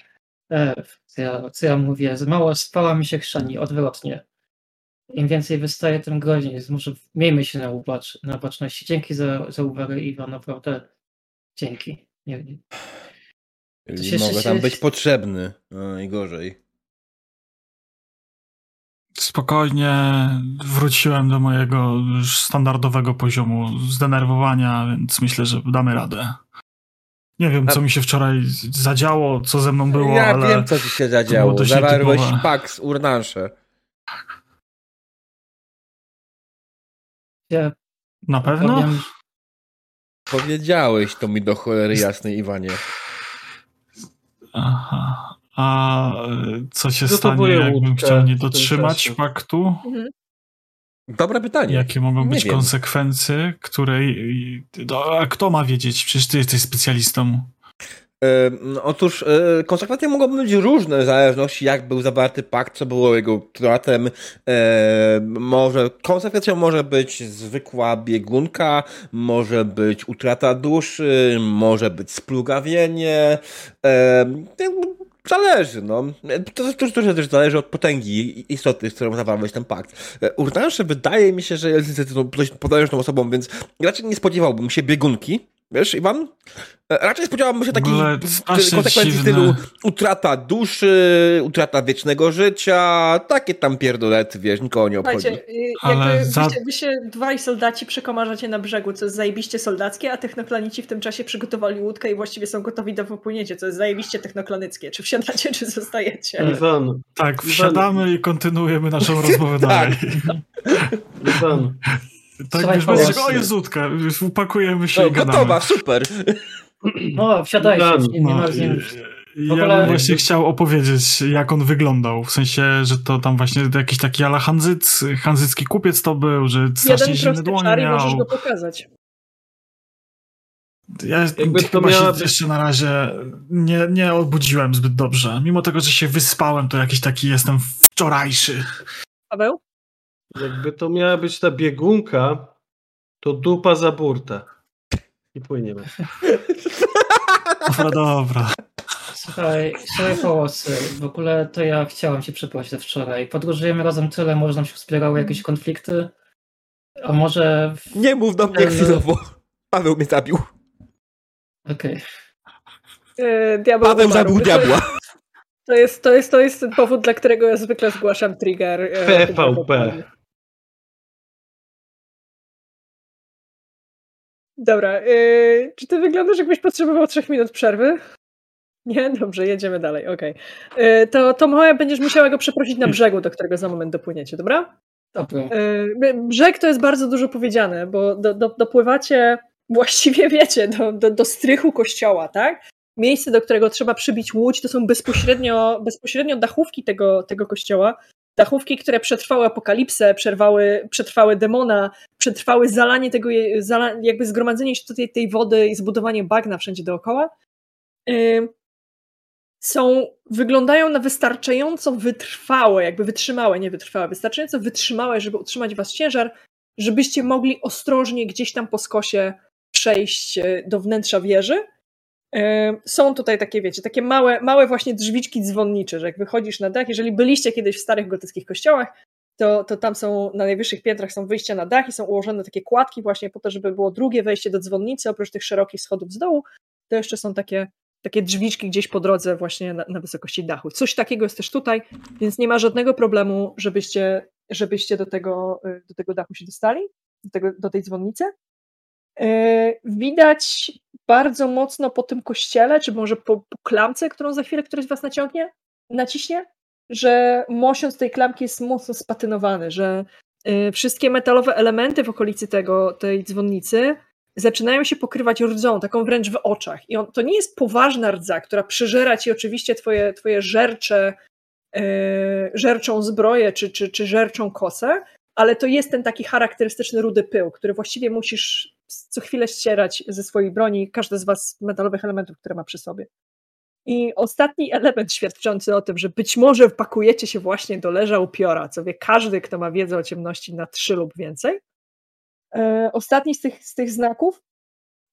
E, co, ja, co ja mówię? Mało spała mi się chrzani, odwrotnie. Im więcej wystaje, tym gorzej. Więc może miejmy się na, ubacz, na baczności. Dzięki za, za uwagę, Iwa, naprawdę. Dzięki. Nie, nie. Mogę tam być potrzebny. No, najgorzej. Spokojnie wróciłem do mojego już standardowego poziomu zdenerwowania, więc myślę, że damy radę. Nie wiem, co mi się wczoraj zadziało, co ze mną było, ja ale... wiem, co ci się zadziało. Zawarłeś pak z urnansze. Ja Na pewno? Powiem... Powiedziałeś to mi do cholery jasnej, Iwanie. Aha. A co się stanie, jakbym chciał nie dotrzymać paktu? Mhm. Dobre pytanie. Jakie mogą nie być wiem. konsekwencje, której. A kto ma wiedzieć? Przecież ty jesteś specjalistą. No, otóż e, konsekwencje mogą być różne w zależności jak był zawarty pakt, co było jego tematem. E, może konsekwencją może być zwykła biegunka, może być utrata duszy, może być splugawienie. E, Zależy, no. To, to, to, też zależy od potęgi istoty, z którą zawarłeś ten pakt. Urnansze wydaje mi się, że jest dość potężną osobą, więc raczej nie spodziewałbym się biegunki, Wiesz, Iwan? E, raczej spodziewałbym się takich konsekwencji w stylu utrata duszy, utrata wiecznego życia, takie tam pierdolety, wiesz, nikogo nie obchodzi. Słuchajcie, y, jakby za... wy, się, wy się dwaj soldaci przekomarzacie na brzegu, co jest zajebiście soldackie, a technoklanici w tym czasie przygotowali łódkę i właściwie są gotowi do wypłynięcia, co jest zajebiście technoklanickie. Czy wsiadacie, czy zostajecie? Iwan. Tak, wsiadamy Iwan. i kontynuujemy naszą rozmowę dalej. Iwan. Tak, Słuchaj, wiesz, bez czego, o Jezutka, już upakujemy się no, i gadamy. Gotowa, super. No, wsiadajcie, no, nie ma z nim... Ja ogóle... bym właśnie chciał opowiedzieć, jak on wyglądał. W sensie, że to tam właśnie jakiś taki ala hanzyc, hanzycki kupiec to był, że strasznie zimne dłonie miał. możesz go pokazać. Ja Jakby chyba miała... się jeszcze na razie nie, nie obudziłem zbyt dobrze. Mimo tego, że się wyspałem, to jakiś taki jestem wczorajszy. Paweł? Jakby to miała być ta biegunka, to dupa za burtę. I płyniemy. Dobra, dobra. Słuchaj, słuchaj połosy. W ogóle to ja chciałem się przeprosić wczoraj. Podróżujemy razem tyle, może nam się wspierały jakieś konflikty. A może... W... Nie mów do mnie chwilowo. Paweł mnie zabił. Okej. Okay. Yy, Paweł zabił diabła. To jest, to, jest, to jest powód, dla którego ja zwykle zgłaszam trigger. PvP. Dobra, yy, czy ty wyglądasz jakbyś potrzebował trzech minut przerwy? Nie? Dobrze, jedziemy dalej, okej. Okay. Yy, to, to Moja będziesz musiała go przeprosić na brzegu, do którego za moment dopłyniecie, dobra? Dobra. Yy, brzeg to jest bardzo dużo powiedziane, bo do, do, dopływacie, właściwie wiecie, do, do, do strychu kościoła, tak? Miejsce, do którego trzeba przybić łódź, to są bezpośrednio, bezpośrednio dachówki tego, tego kościoła, Dachówki, które przetrwały apokalipsę, przerwały, przetrwały demona, przetrwały zalanie tego, jakby zgromadzenie się tutaj tej wody i zbudowanie bagna wszędzie dookoła, są, wyglądają na wystarczająco wytrwałe, jakby wytrzymałe, nie wytrwałe, wystarczająco wytrzymałe, żeby utrzymać was ciężar, żebyście mogli ostrożnie gdzieś tam po skosie przejść e, do wnętrza wieży są tutaj takie, wiecie, takie małe, małe właśnie drzwiczki dzwonnicze, że jak wychodzisz na dach, jeżeli byliście kiedyś w starych gotyckich kościołach, to, to tam są, na najwyższych piętrach są wyjścia na dach i są ułożone takie kładki właśnie po to, żeby było drugie wejście do dzwonnicy, oprócz tych szerokich schodów z dołu, to jeszcze są takie, takie drzwiczki gdzieś po drodze właśnie na, na wysokości dachu. Coś takiego jest też tutaj, więc nie ma żadnego problemu, żebyście żebyście do tego, y, do tego dachu się dostali, do, tego, do tej dzwonnicy. Y, widać bardzo mocno po tym kościele, czy może po, po klamce, którą za chwilę któryś z was naciągnie, naciśnie, że mosiąc tej klamki jest mocno spatynowany, że y, wszystkie metalowe elementy w okolicy tego, tej dzwonnicy zaczynają się pokrywać rdzą, taką wręcz w oczach. I on, to nie jest poważna rdza, która przeżera ci oczywiście twoje, twoje żercze, yy, żerczą zbroję czy, czy, czy żerczą kosę, ale to jest ten taki charakterystyczny rudy pył, który właściwie musisz co chwilę ścierać ze swojej broni, każdy z was metalowych elementów, które ma przy sobie. I ostatni element świadczący o tym, że być może wpakujecie się właśnie do leża upiora, co wie każdy, kto ma wiedzę o ciemności na trzy lub więcej, E, ostatni z tych, z tych znaków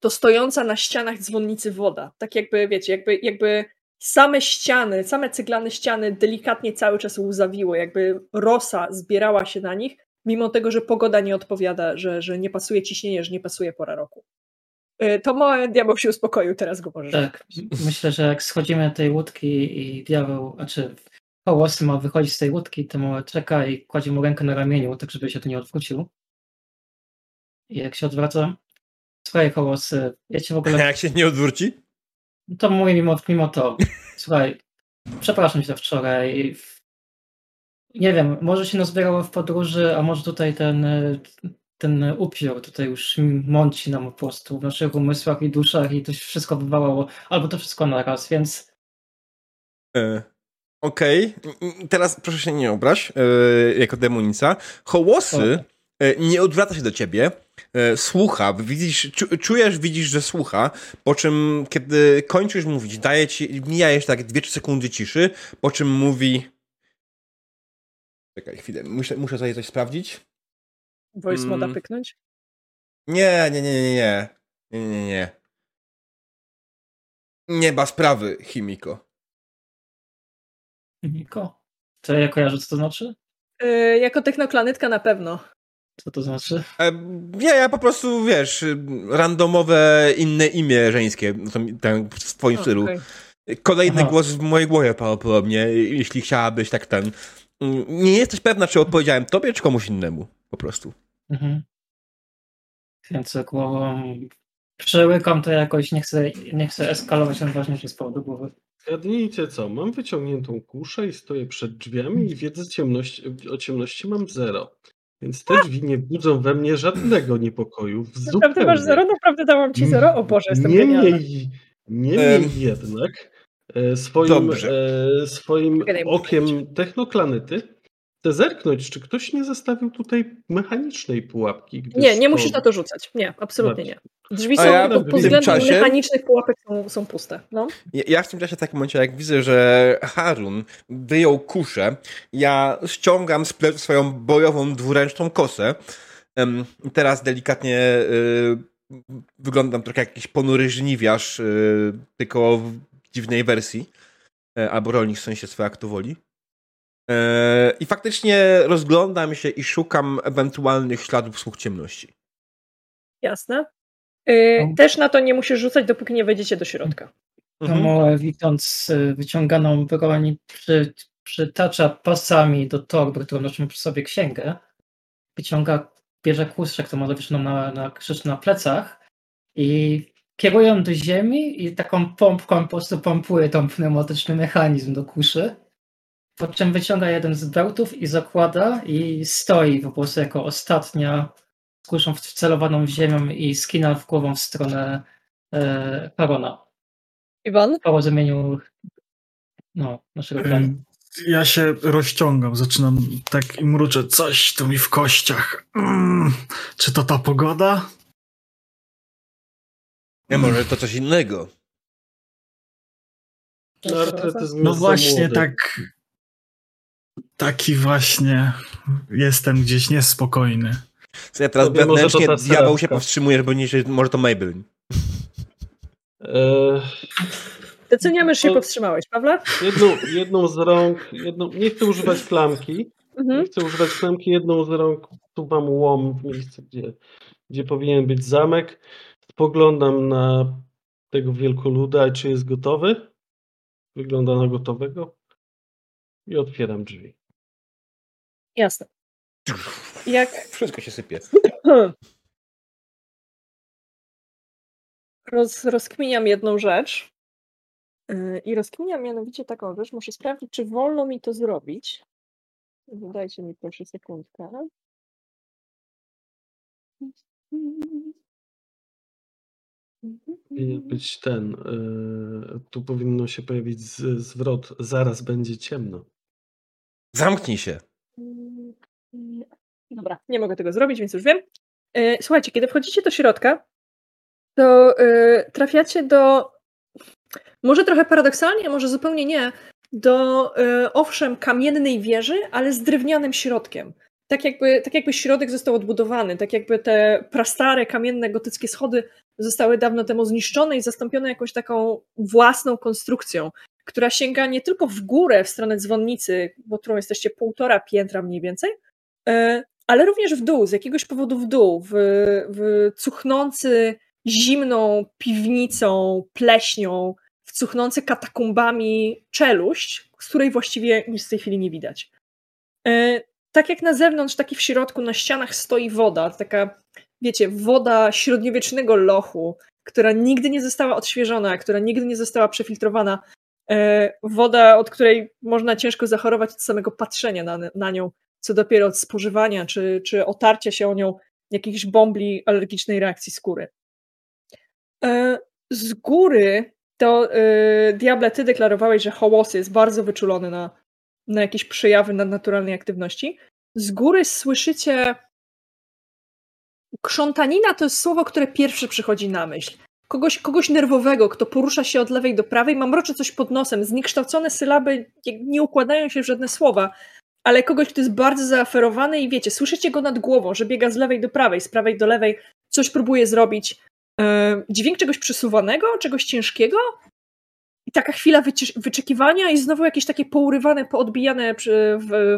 to stojąca na ścianach dzwonnicy woda. Tak jakby, wiecie, jakby, jakby same ściany, same cyglane ściany delikatnie cały czas łzawiły, jakby rosa zbierała się na nich, mimo tego, że pogoda nie odpowiada, że, że nie pasuje ciśnienie, że nie pasuje pora roku. E, to mały diabeł się uspokoił, teraz go możesz. Tak, myślę, że jak schodzimy tej łódki i diabeł, znaczy Hołosy ma wychodzić z tej łódki, to małe czeka i kładzie mu rękę na ramieniu, tak żeby się tu nie odwrócił. I jak się odwraca, słuchaj, Hołos, ja cię w ogóle... Jak się nie odwróci? To mówię mimo, mimo to. Słuchaj, przepraszam cię za wczoraj. Nie wiem, może się nazbierało w podróży, a może tutaj ten, ten upiór tutaj już mąci nam po prostu w naszych umysłach i duszach i to się wszystko wywałało, albo to wszystko naraz, więc... E, Okej, okay. teraz proszę się nie obrać, e, jako demonica. Hołosy e, nie odwraca się do ciebie, E, słucha, widzisz, czujesz, widzisz, że słucha, po czym kiedy kończysz mówić, daje ci, mija jeszcze tak 2-3 sekundy ciszy, po czym mówi Czekaj chwilę, muszę, muszę sobie coś sprawdzić. Voice mm. moda pyknąć? Nie, nie, nie, nie, nie. Nie, nie, nie. Nie ma sprawy, Chimiko. Chimiko? To ja kojarzę, co to znaczy? Yy, jako technoklanytka na pewno. Co to znaczy? E, nie, ja po prostu, wiesz, randomowe inne imię żeńskie ten, w twoim stylu. Okay. Kolejny Aha. głos w mojej głowie prawdopodobnie, jeśli chciałabyś tak ten... Nie jesteś pewna, czy odpowiedziałem tobie, czy komuś innemu, po prostu. Mhm. Więc głową przełykam to jakoś, nie chcę, nie chcę eskalować najważniejsze z powodu głowy. Zgadnijcie co, mam wyciągniętą kuszę i stoję przed drzwiami i wiedzę ciemności, o ciemności mam zero. Więc te drzwi nie budzą we mnie żadnego niepokoju. Naprawdę masz zero? Naprawdę dałam ci zero? O Boże, jestem Niemniej, niemniej um, jednak swoim, e, swoim okiem technoklanyty chcę zerknąć, czy ktoś nie zostawił tutaj mechanicznej pułapki. Nie, nie to... musisz na to rzucać. Nie, absolutnie nie. Drzwi są ja pod, pod względem czasie... mechanicznych pułapek są, są puste. No. Ja, ja, w tym czasie w takim momencie, jak widzę, że Harun wyjął kuszę, ja ściągam z pleców swoją bojową dwuręczną kosę. Um, teraz delikatnie y, wyglądam trochę jak jakiś ponury żniwiarz, y, tylko dziwnej wersji. Y, albo rolnik w sensie swojego aktu woli. E, I faktycznie rozglądam się i szukam ewentualnych śladów słuch ciemności. Jasne. Yy, też na to nie musisz rzucać, dopóki nie wejdziecie do środka. Mhm. widząc y, wyciąganą broń, przy, przytacza pasami do torby, którą nosi przy sobie księgę. Wyciąga, bierze kłuszczek, to ma zawieszoną na, na krzyż na plecach i kierują do ziemi i taką pompką po prostu pompuje tą pneumatyczny mechanizm do kuszy. Po czym wyciąga jeden z bełtów i zakłada i stoi po prostu jako ostatnia z kuszą wcelowaną w ziemię i skina w głową w stronę e, Parona. Iwan? Po rozumieniu no, naszego planu. Ja się rozciągam, zaczynam tak i mruczę, coś tu mi w kościach. Mm, czy to ta pogoda? Nie, może to coś innego. No właśnie, tak taki właśnie jestem gdzieś niespokojny. Co ja teraz wewnętrznie diabeł się powstrzymuje, bo nie, może to Maybelline. Eee, Doceniamy, że się powstrzymałeś, Pawle? Jedną, jedną z rąk, jedną, nie chcę używać klamki, mhm. nie chcę używać klamki, jedną z rąk tu mam łom w miejsce, gdzie, gdzie powinien być zamek. Spoglądam na tego wielkoluda, czy jest gotowy. Wygląda na gotowego. I otwieram drzwi. Jasne. Jak... Wszystko się sypie. Roz, rozkminiam jedną rzecz. Yy, I rozkminiam mianowicie taką rzecz. Muszę sprawdzić, czy wolno mi to zrobić. Dajcie mi proszę sekundkę. Powinien być ten. y, tu powinno się pojawić z, zwrot. Zaraz będzie ciemno. Zamknij się. Dobra, nie mogę tego zrobić, więc już wiem. Słuchajcie, kiedy wchodzicie do środka, to trafiacie do. Może trochę paradoksalnie, a może zupełnie nie. Do owszem kamiennej wieży, ale z drewnianym środkiem. Tak jakby, tak jakby środek został odbudowany, tak jakby te prastare kamienne gotyckie schody zostały dawno temu zniszczone i zastąpione jakąś taką własną konstrukcją, która sięga nie tylko w górę w stronę dzwonnicy, bo którą jesteście półtora piętra mniej więcej, e, ale również w dół, z jakiegoś powodu w dół, w, w cuchnący zimną piwnicą, pleśnią, w cuchnący katakumbami czeluść, z której właściwie nic w tej chwili nie widać. E, tak jak na zewnątrz, tak i w środku na ścianach stoi woda, taka, wiecie, woda średniowiecznego lochu, która nigdy nie została odświeżona, która nigdy nie została przefiltrowana. E, woda, od której można ciężko zachorować od samego patrzenia na, na nią, co dopiero od spożywania czy, czy otarcia się o nią jakiejś bombli alergicznej reakcji skóry. E, z góry to e, Diable, ty deklarowałeś, że Hołosy jest bardzo wyczulony na, na jakieś przejawy nadnaturalnej aktywności. Z góry słyszycie. Krzątanina to jest słowo, które pierwsze przychodzi na myśl. Kogoś, kogoś nerwowego, kto porusza się od lewej do prawej, ma mrocze coś pod nosem, zniekształcone sylaby nie układają się w żadne słowa, ale kogoś, kto jest bardzo zaaferowany i wiecie, słyszycie go nad głową, że biega z lewej do prawej, z prawej do lewej, coś próbuje zrobić. Yy, dźwięk czegoś przesuwanego, czegoś ciężkiego, i taka chwila wyczekiwania i znowu jakieś takie pourywane, poodbijane w,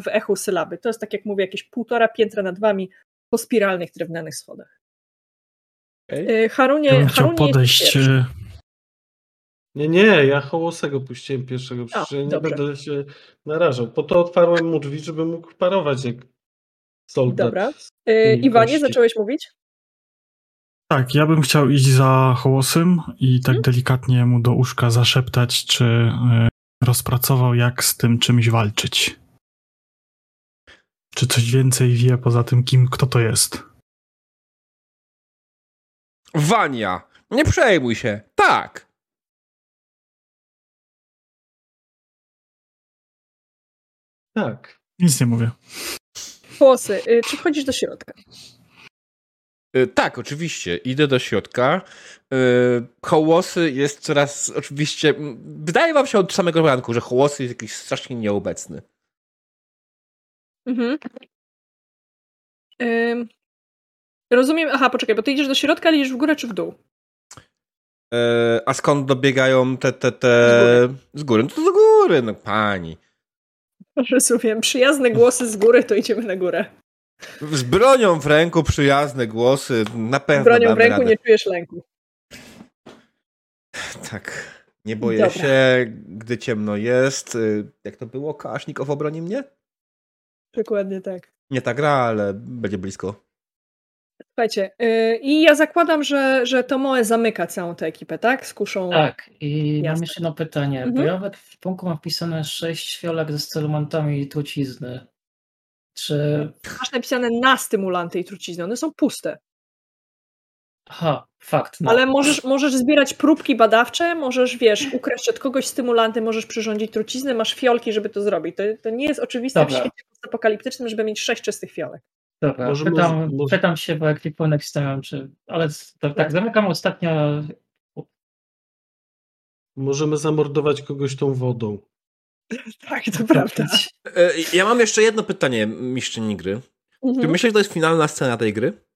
w echu sylaby. To jest, tak jak mówię, jakieś półtora piętra nad wami po spiralnych drewnianych schodach. Okay. Harunie, ja chciał podejść... Nie, nie, ja Hołosego puściłem pierwszego, przecież ja nie dobrze. będę się narażał. Po to otwarłem mu drzwi, żeby mógł parować jak soldat. Dobra. Yy, Iwanie, zacząłeś mówić? Tak, ja bym chciał iść za Hołosym i tak hmm? delikatnie mu do uszka zaszeptać, czy y, rozpracował, jak z tym czymś walczyć. Czy coś więcej wie poza tym, kim, kto to jest? Wania, nie przejmuj się. Tak. Tak. Nic nie mówię. Włosy, y, czy wchodzisz do środka? Y, tak, oczywiście. Idę do środka. Y, hołosy jest coraz oczywiście. Wydaje wam się od samego ranku, że hołosy jest jakiś strasznie nieobecny. Mhm. rozumiem. Aha, poczekaj, bo ty idziesz do środka, ale idziesz w górę czy w dół? Y, a skąd dobiegają te, te, te. Z góry. Z góry. No to do góry, no pani. Rozumiem. Przyjazne głosy z góry, to idziemy na górę. Z bronią w ręku, przyjazne głosy, na pewno. Z bronią w ręku radę. nie czujesz lęku. Tak. Nie boję Dobra. się, gdy ciemno jest. Y, jak to było? Kasznikow obroni mnie? Dokładnie tak. Nie ta gra, ale będzie blisko. Słuchajcie, yy, i ja zakładam, że, że Tomoe zamyka całą tę ekipę, tak? Z kuszą. Tak, i Jasne. mam jeszcze jedno pytanie. Mhm. Bo ja w punku mam wpisane sześć fiolek ze stylomentami i trucizny. Czy... Masz napisane na stymulanty i trucizny, one są puste. Aha, fakt. No. Ale możesz, możesz zbierać próbki badawcze, możesz, wiesz, ukraść od kogoś stymulanty, możesz przyrządzić trucizny, masz fiolki, żeby to zrobić. To, to nie jest oczywiste Dobra. w świecie apokaliptycznym, żeby mieć sześć czystych fiolek. Dobra, może, pytam, może... pytam się, bo ekwipunek stawiam, czy... Ale tak, tak, zamykam ostatnio... Możemy zamordować kogoś tą wodą. Tak, to prawda. E, ja mam jeszcze jedno pytanie, mistrzyni gry. Mhm. Czy myślisz, że to jest finalna scena tej gry?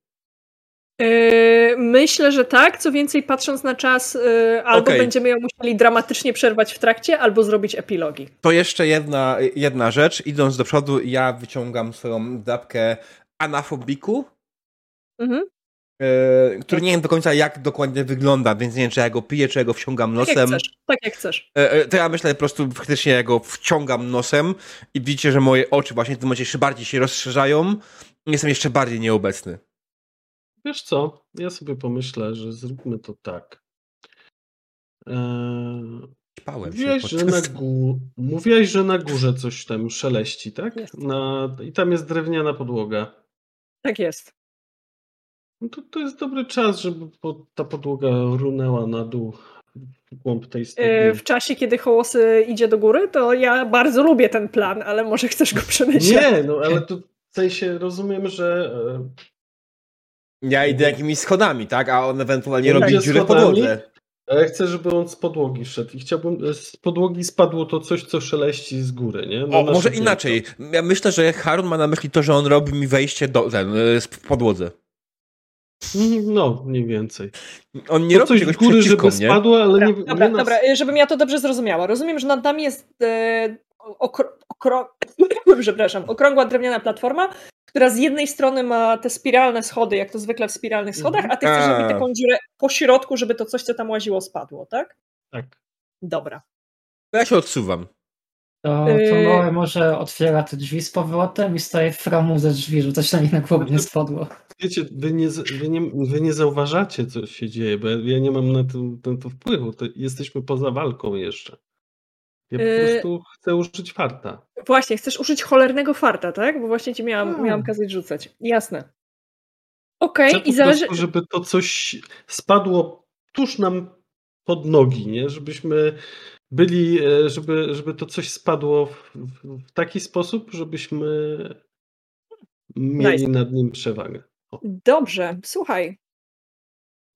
Yy, myślę, że tak. Co więcej, patrząc na czas, yy, albo okay. będziemy ją musieli dramatycznie przerwać w trakcie, albo zrobić epilogi. To jeszcze jedna, jedna rzecz. Idąc do przodu, ja wyciągam swoją dapkę anafobiku. Mhm. e, który nie wiem do końca jak dokładnie wygląda, więc nie wiem, czy ja go piję, czy ja go wciągam nosem. Tak jak chcesz, tak jak chcesz. E, e, to ja myślę po prostu faktycznie ja go wciągam nosem i widzicie, że moje oczy właśnie w tym momencie jeszcze bardziej się rozszerzają. Jestem jeszcze bardziej nieobecny. Wiesz co, ja sobie pomyślę, że zróbmy to tak. Eee, mówiłeś, że na gó- mówiłeś, że na górze coś tam szeleści, tak? Na... I tam jest drewniana podłoga. Tak jest. No to, to jest dobry czas, żeby ta podłoga runęła na dół w głąb tej Yy, w czasie, kiedy Hołosy idzie do góry, to ja bardzo lubię ten plan, ale może chcesz go przemyśleć. Nie, no ale tu w sensie rozumiem, że e, ja idę jakimiś schodami, tak? A on ewentualnie robi dziurę w podłodze. Ale chcę, żeby on z podłogi szedł i chciałbym, e, z podłogi spadło to coś, co szeleści z góry, nie? No o, może inaczej. Ja myślę, że Harun ma na myśli to, że on robi mi wejście do, ten, e, w podłodze. No, mniej więcej. On nie to robi coś czegoś góry, żeby nie? spadło, ale dobra, nie... Dobra, nie dobra, nas... żebym ja to dobrze zrozumiała. Rozumiem, że nad nami jest e, okro, okro, przepraszam, okrągła drewniana platforma, która z jednej strony ma te spiralne schody, jak to zwykle w spiralnych schodach, a ty chcesz zrobić taką dziurę po środku, żeby to coś, co tam łaziło, spadło, tak? Tak. Dobra. Ja się odsuwam. To, to y- małe może otwiera te drzwi z powrotem i staje w framu ze drzwi, żeby coś na nich na głowę nie spadło. Wiecie, wy nie, wy, nie, wy nie zauważacie, co się dzieje, bo ja nie mam na to, na to wpływu. To jesteśmy poza walką jeszcze. Ja po y- prostu chcę użyć farta. Właśnie, chcesz użyć cholernego farta, tak? Bo właśnie ci miałam, no. miałam kazać rzucać. Jasne. Okej, okay, i zależy... Prostu, żeby to coś spadło tuż nam pod nogi, nie? Żebyśmy byli, e, żeby, żeby to coś spadło w, w taki sposób, żebyśmy mieli nice. nad nim przewagę. O. Dobrze, słuchaj.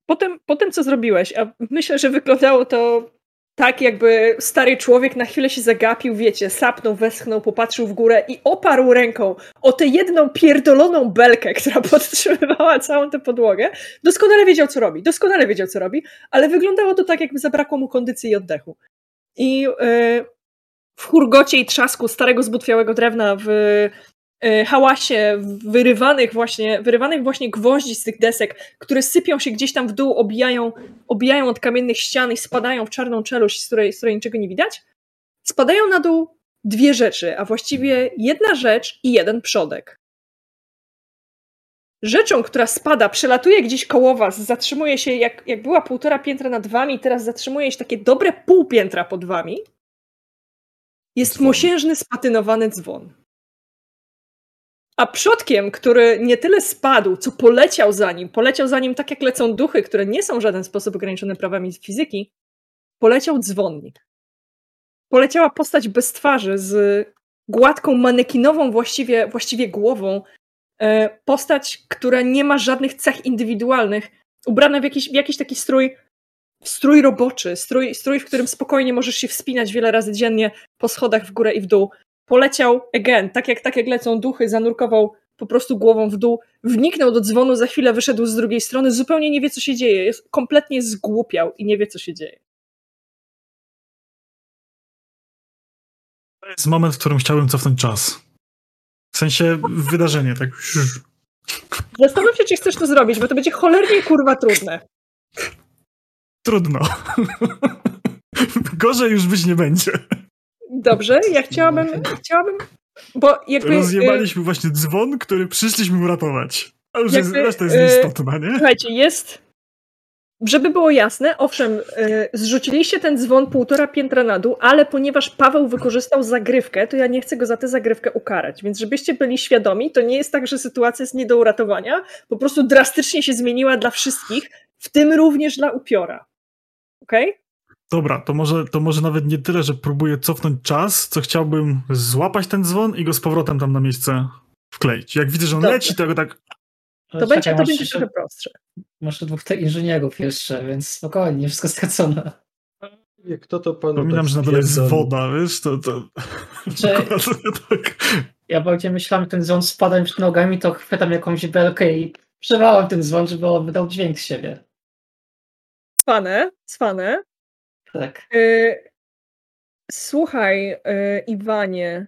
Potem, po tym, co zrobiłeś, a myślę, że wyglądało to tak, jakby stary człowiek na chwilę się zagapił, wiecie, sapnął, westchnął, popatrzył w górę i oparł ręką o tę jedną pierdoloną belkę, która podtrzymywała całą tę podłogę. Doskonale wiedział, co robi, doskonale wiedział, co robi, ale wyglądało to tak, jakby zabrakło mu kondycji i oddechu. I yy, w hurgocie i trzasku starego zbutwiałego drewna, w hałasie wyrywanych właśnie, wyrywanych właśnie gwoździ z tych desek, które sypią się gdzieś tam w dół, obijają, obijają od kamiennych ścian i spadają w czarną czeluść, z której, z której niczego nie widać, spadają na dół dwie rzeczy, a właściwie jedna rzecz i jeden przodek. Rzeczą, która spada, przelatuje gdzieś koło was, zatrzymuje się, jak, jak była półtora piętra nad wami, teraz zatrzymuje się takie dobre pół piętra pod wami, jest dzwon. mosiężny, spatynowany dzwon. A przodkiem, który nie tyle spadł, co poleciał za nim, poleciał za nim tak jak lecą duchy, które nie są w żaden sposób ograniczone prawami fizyki, poleciał dzwonnik. Poleciała postać bez twarzy, z gładką, manekinową właściwie, właściwie głową, E, postać, która nie ma żadnych cech indywidualnych, ubrana w jakiś, w jakiś taki strój, strój roboczy, strój, strój, w którym spokojnie możesz się wspinać wiele razy dziennie po schodach w górę i w dół. Poleciał, again, tak jak, tak jak lecą duchy, zanurkował po prostu głową w dół, wniknął do dzwonu, za chwilę wyszedł z drugiej strony, zupełnie nie wie, co się dzieje, jest kompletnie zgłupiał i nie wie, co się dzieje. To jest moment, w którym chciałbym cofnąć czas. W sensie wydarzenie, tak. Zastanów się, czy chcesz to zrobić, bo to będzie cholernie kurwa trudne. Trudno. Gorzej już być nie będzie. Dobrze, ja chciałabym, chciałabym bo jakby... Rozjebaliśmy y właśnie dzwon, który przyszliśmy uratować. A już jakby, jest, reszta jest nieistotna, nie? Słuchajcie, jest żeby było jasne, owszem, yy, zrzuciliście ten dzwon półtora piętra na dół, ale ponieważ Paweł wykorzystał zagrywkę, to ja nie chcę go za tę zagrywkę ukarać. Więc żebyście byli świadomi, to nie jest tak, że sytuacja jest nie do uratowania. Po prostu drastycznie się zmieniła dla wszystkich, w tym również dla upiora. Okej? Okay? Dobra, to może, to może nawet nie tyle, że próbuję cofnąć czas, co chciałbym złapać ten dzwon i go z powrotem tam na miejsce wkleić. Jak widzę, że on Dobrze. leci, to ja go tak to, to będzie, to będzie trochę prostsze. Masz dwóch te inżynierów jeszcze, więc spokojnie, wszystko stracone. Kto to panu Pominam, tak że na dole jest woda, wiesz, to... to... Znaczy, tak. Ja bardziej myślałem, że ten dzwon spada mi przed nogami, to chwytam jakąś belkę i przewałem ten dzwon, żeby on wydał dźwięk z siebie. Cwane, cwane. Tak. Y słuchaj, y Iwanie,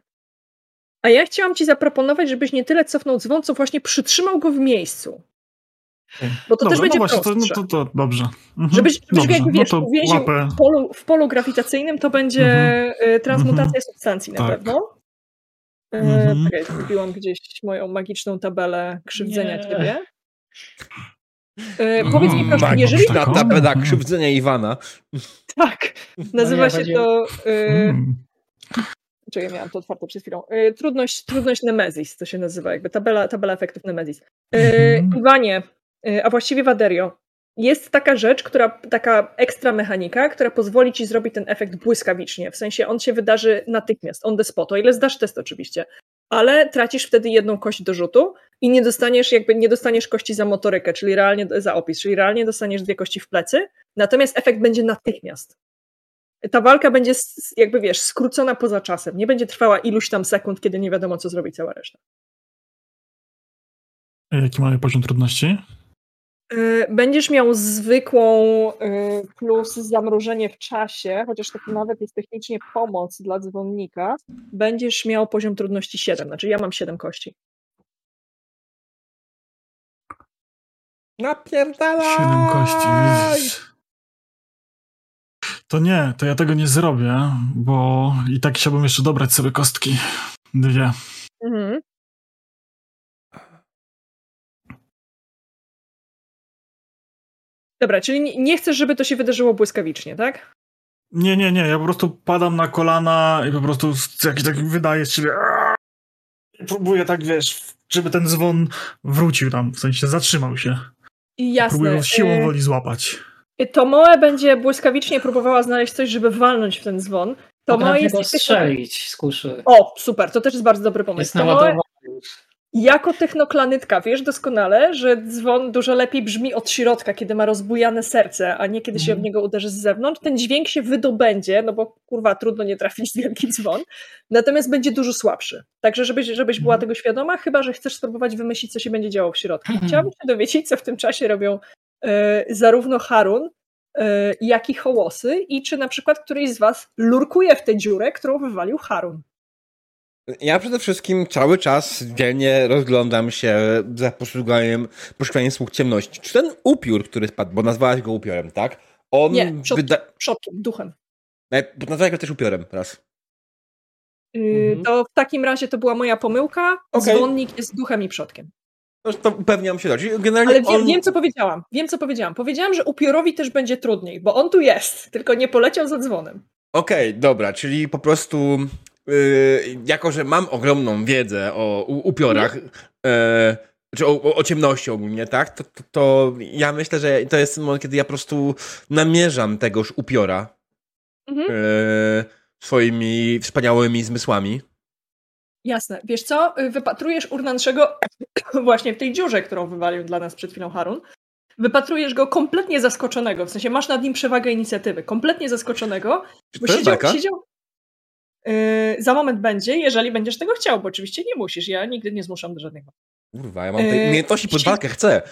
a ja chciałam ci zaproponować, żebyś nie tyle cofnął dzwon, co właśnie przytrzymał go w miejscu. Bo to Dobra, też będzie no właśnie, to, prostsze. no to, to dobrze. Mhm. Żebyś, żebyś dobrze. jakby wiesz, no uwięził w, polu, w polu grawitacyjnym, to będzie Mhm. y, transmutacja Mhm. substancji na Tak. pewno. E, Mhm. Czekaj, zgubiłam gdzieś moją magiczną tabelę krzywdzenia Nie. ciebie. E, powiedz mi proszę, Magiczna jeżeli Taką? Ta tabela Mhm. krzywdzenia Iwana. tak, nazywa nie, się chodzi- to Mm. Czekaj, miałam to otwarte przed chwilą. E, Trudność, trudność Nemesis, to się nazywa, jakby tabela, tabela efektów Nemesis. E, Mhm. Iwanie, a właściwie Waderio, jest taka rzecz, która, taka ekstra mechanika, która pozwoli ci zrobić ten efekt błyskawicznie. W sensie on się wydarzy natychmiast, on the spot, o ile zdasz test oczywiście. Ale tracisz wtedy jedną kość do rzutu i nie dostaniesz jakby nie dostaniesz kości za motorykę, czyli realnie za opis, czyli realnie dostaniesz dwie kości w plecy, natomiast efekt będzie natychmiast ta walka będzie jakby wiesz, skrócona poza czasem. Nie będzie trwała iluś tam sekund, kiedy nie wiadomo, co zrobi cała reszta. Jaki mamy poziom trudności? Yy, Będziesz miał zwykłą yy, plus zamrożenie w czasie, chociaż to nawet jest technicznie pomoc dla dzwonnika. Będziesz miał poziom trudności 7, znaczy ja mam 7 kości. Napierdalaj! Siedem kości. To nie, to ja tego nie zrobię, bo i tak chciałbym jeszcze dobrać sobie kostki. Dwie. Mhm. Dobra, czyli nie- chcesz, żeby to się wydarzyło błyskawicznie, tak? Nie, nie, nie, ja po prostu padam na kolana i po prostu jakiś taki wydaje z siebie i próbuję tak, wiesz, żeby ten dzwon wrócił tam, w sensie zatrzymał się. I jasne. Próbuję go siłą woli złapać. Tomoe będzie błyskawicznie próbowała znaleźć coś, żeby walnąć w ten dzwon. Tomoe jest... strzelić z kuszy. O, super, to też jest bardzo dobry pomysł. Jest Tomoe. Jako technoklanytka wiesz doskonale, że dzwon dużo lepiej brzmi od środka, kiedy ma rozbujane serce, a nie kiedy się w Mhm. niego uderzy z zewnątrz. Ten dźwięk się wydobędzie, no bo kurwa trudno nie trafić w wielki dzwon, natomiast będzie dużo słabszy. Także żebyś, żebyś była Mhm. tego świadoma, chyba że chcesz spróbować wymyślić, co się będzie działo w środku. Mhm. Chciałabym się dowiedzieć, co w tym czasie robią e, zarówno Harun, e, jak i Hołosy i czy na przykład któryś z was lurkuje w tę dziurę, którą wywalił Harun. Ja przede wszystkim cały czas dzielnie rozglądam się za poszukiwaniem, poszukiwaniem słuch ciemności. Czy ten upiór, który spadł, bo nazwałaś go upiorem, tak? On Nie, przodkiem, wyda... przodkiem, duchem. E, bo Nazwałeś go też upiorem raz. Yy, Mhm. To w takim razie to była moja pomyłka. Okej. Dzwonnik jest duchem i przodkiem. No, to upewniam się, czyli generalnie Ale wiem, on... wiem, co powiedziałam. Wiem, co powiedziałam. Powiedziałam, że upiorowi też będzie trudniej, bo on tu jest, tylko nie poleciał za dzwonem. Okej, dobra, czyli po prostu jako, że mam ogromną wiedzę o upiorach, yy, czy o, o, o ciemności ogólnie, tak, to, to, to ja myślę, że to jest moment, kiedy ja po prostu namierzam tegoż upiora Mhm. yy, swoimi wspaniałymi zmysłami. Jasne. Wiesz co? Wypatrujesz Urnanszego właśnie w tej dziurze, którą wywalił dla nas przed chwilą Harun. Wypatrujesz go kompletnie zaskoczonego, w sensie masz nad nim przewagę inicjatywy, kompletnie zaskoczonego, bo siedział, siedział... Yy, za moment będzie, jeżeli będziesz tego chciał, bo oczywiście nie musisz, ja nigdy nie zmuszam do żadnych Kurwa, ja mam te Yy, umiejętności pod walkę, chcę.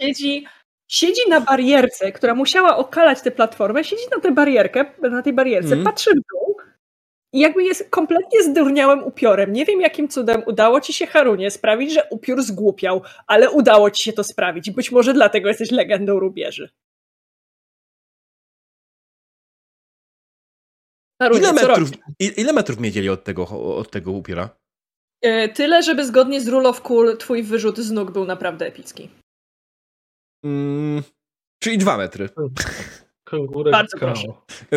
siedzi, siedzi na barierce, która musiała okalać tę platformę, siedzi na tę barierkę, na tej barierce, Mhm. patrzy w dół i jakby jest kompletnie zdurniałym upiorem. Nie wiem, jakim cudem udało ci się, Harunie, sprawić, że upiór zgłupiał, ale udało ci się to sprawić. Być może dlatego jesteś legendą rubieży. Harunie, Ile metrów, ile metrów mnie dzieli od tego, od tego upiora? E, Tyle, żeby zgodnie z Rule of Cool twój wyrzut z nóg był naprawdę epicki. Mm, czyli dwa metry. Kangurek Bardzo Kao. proszę.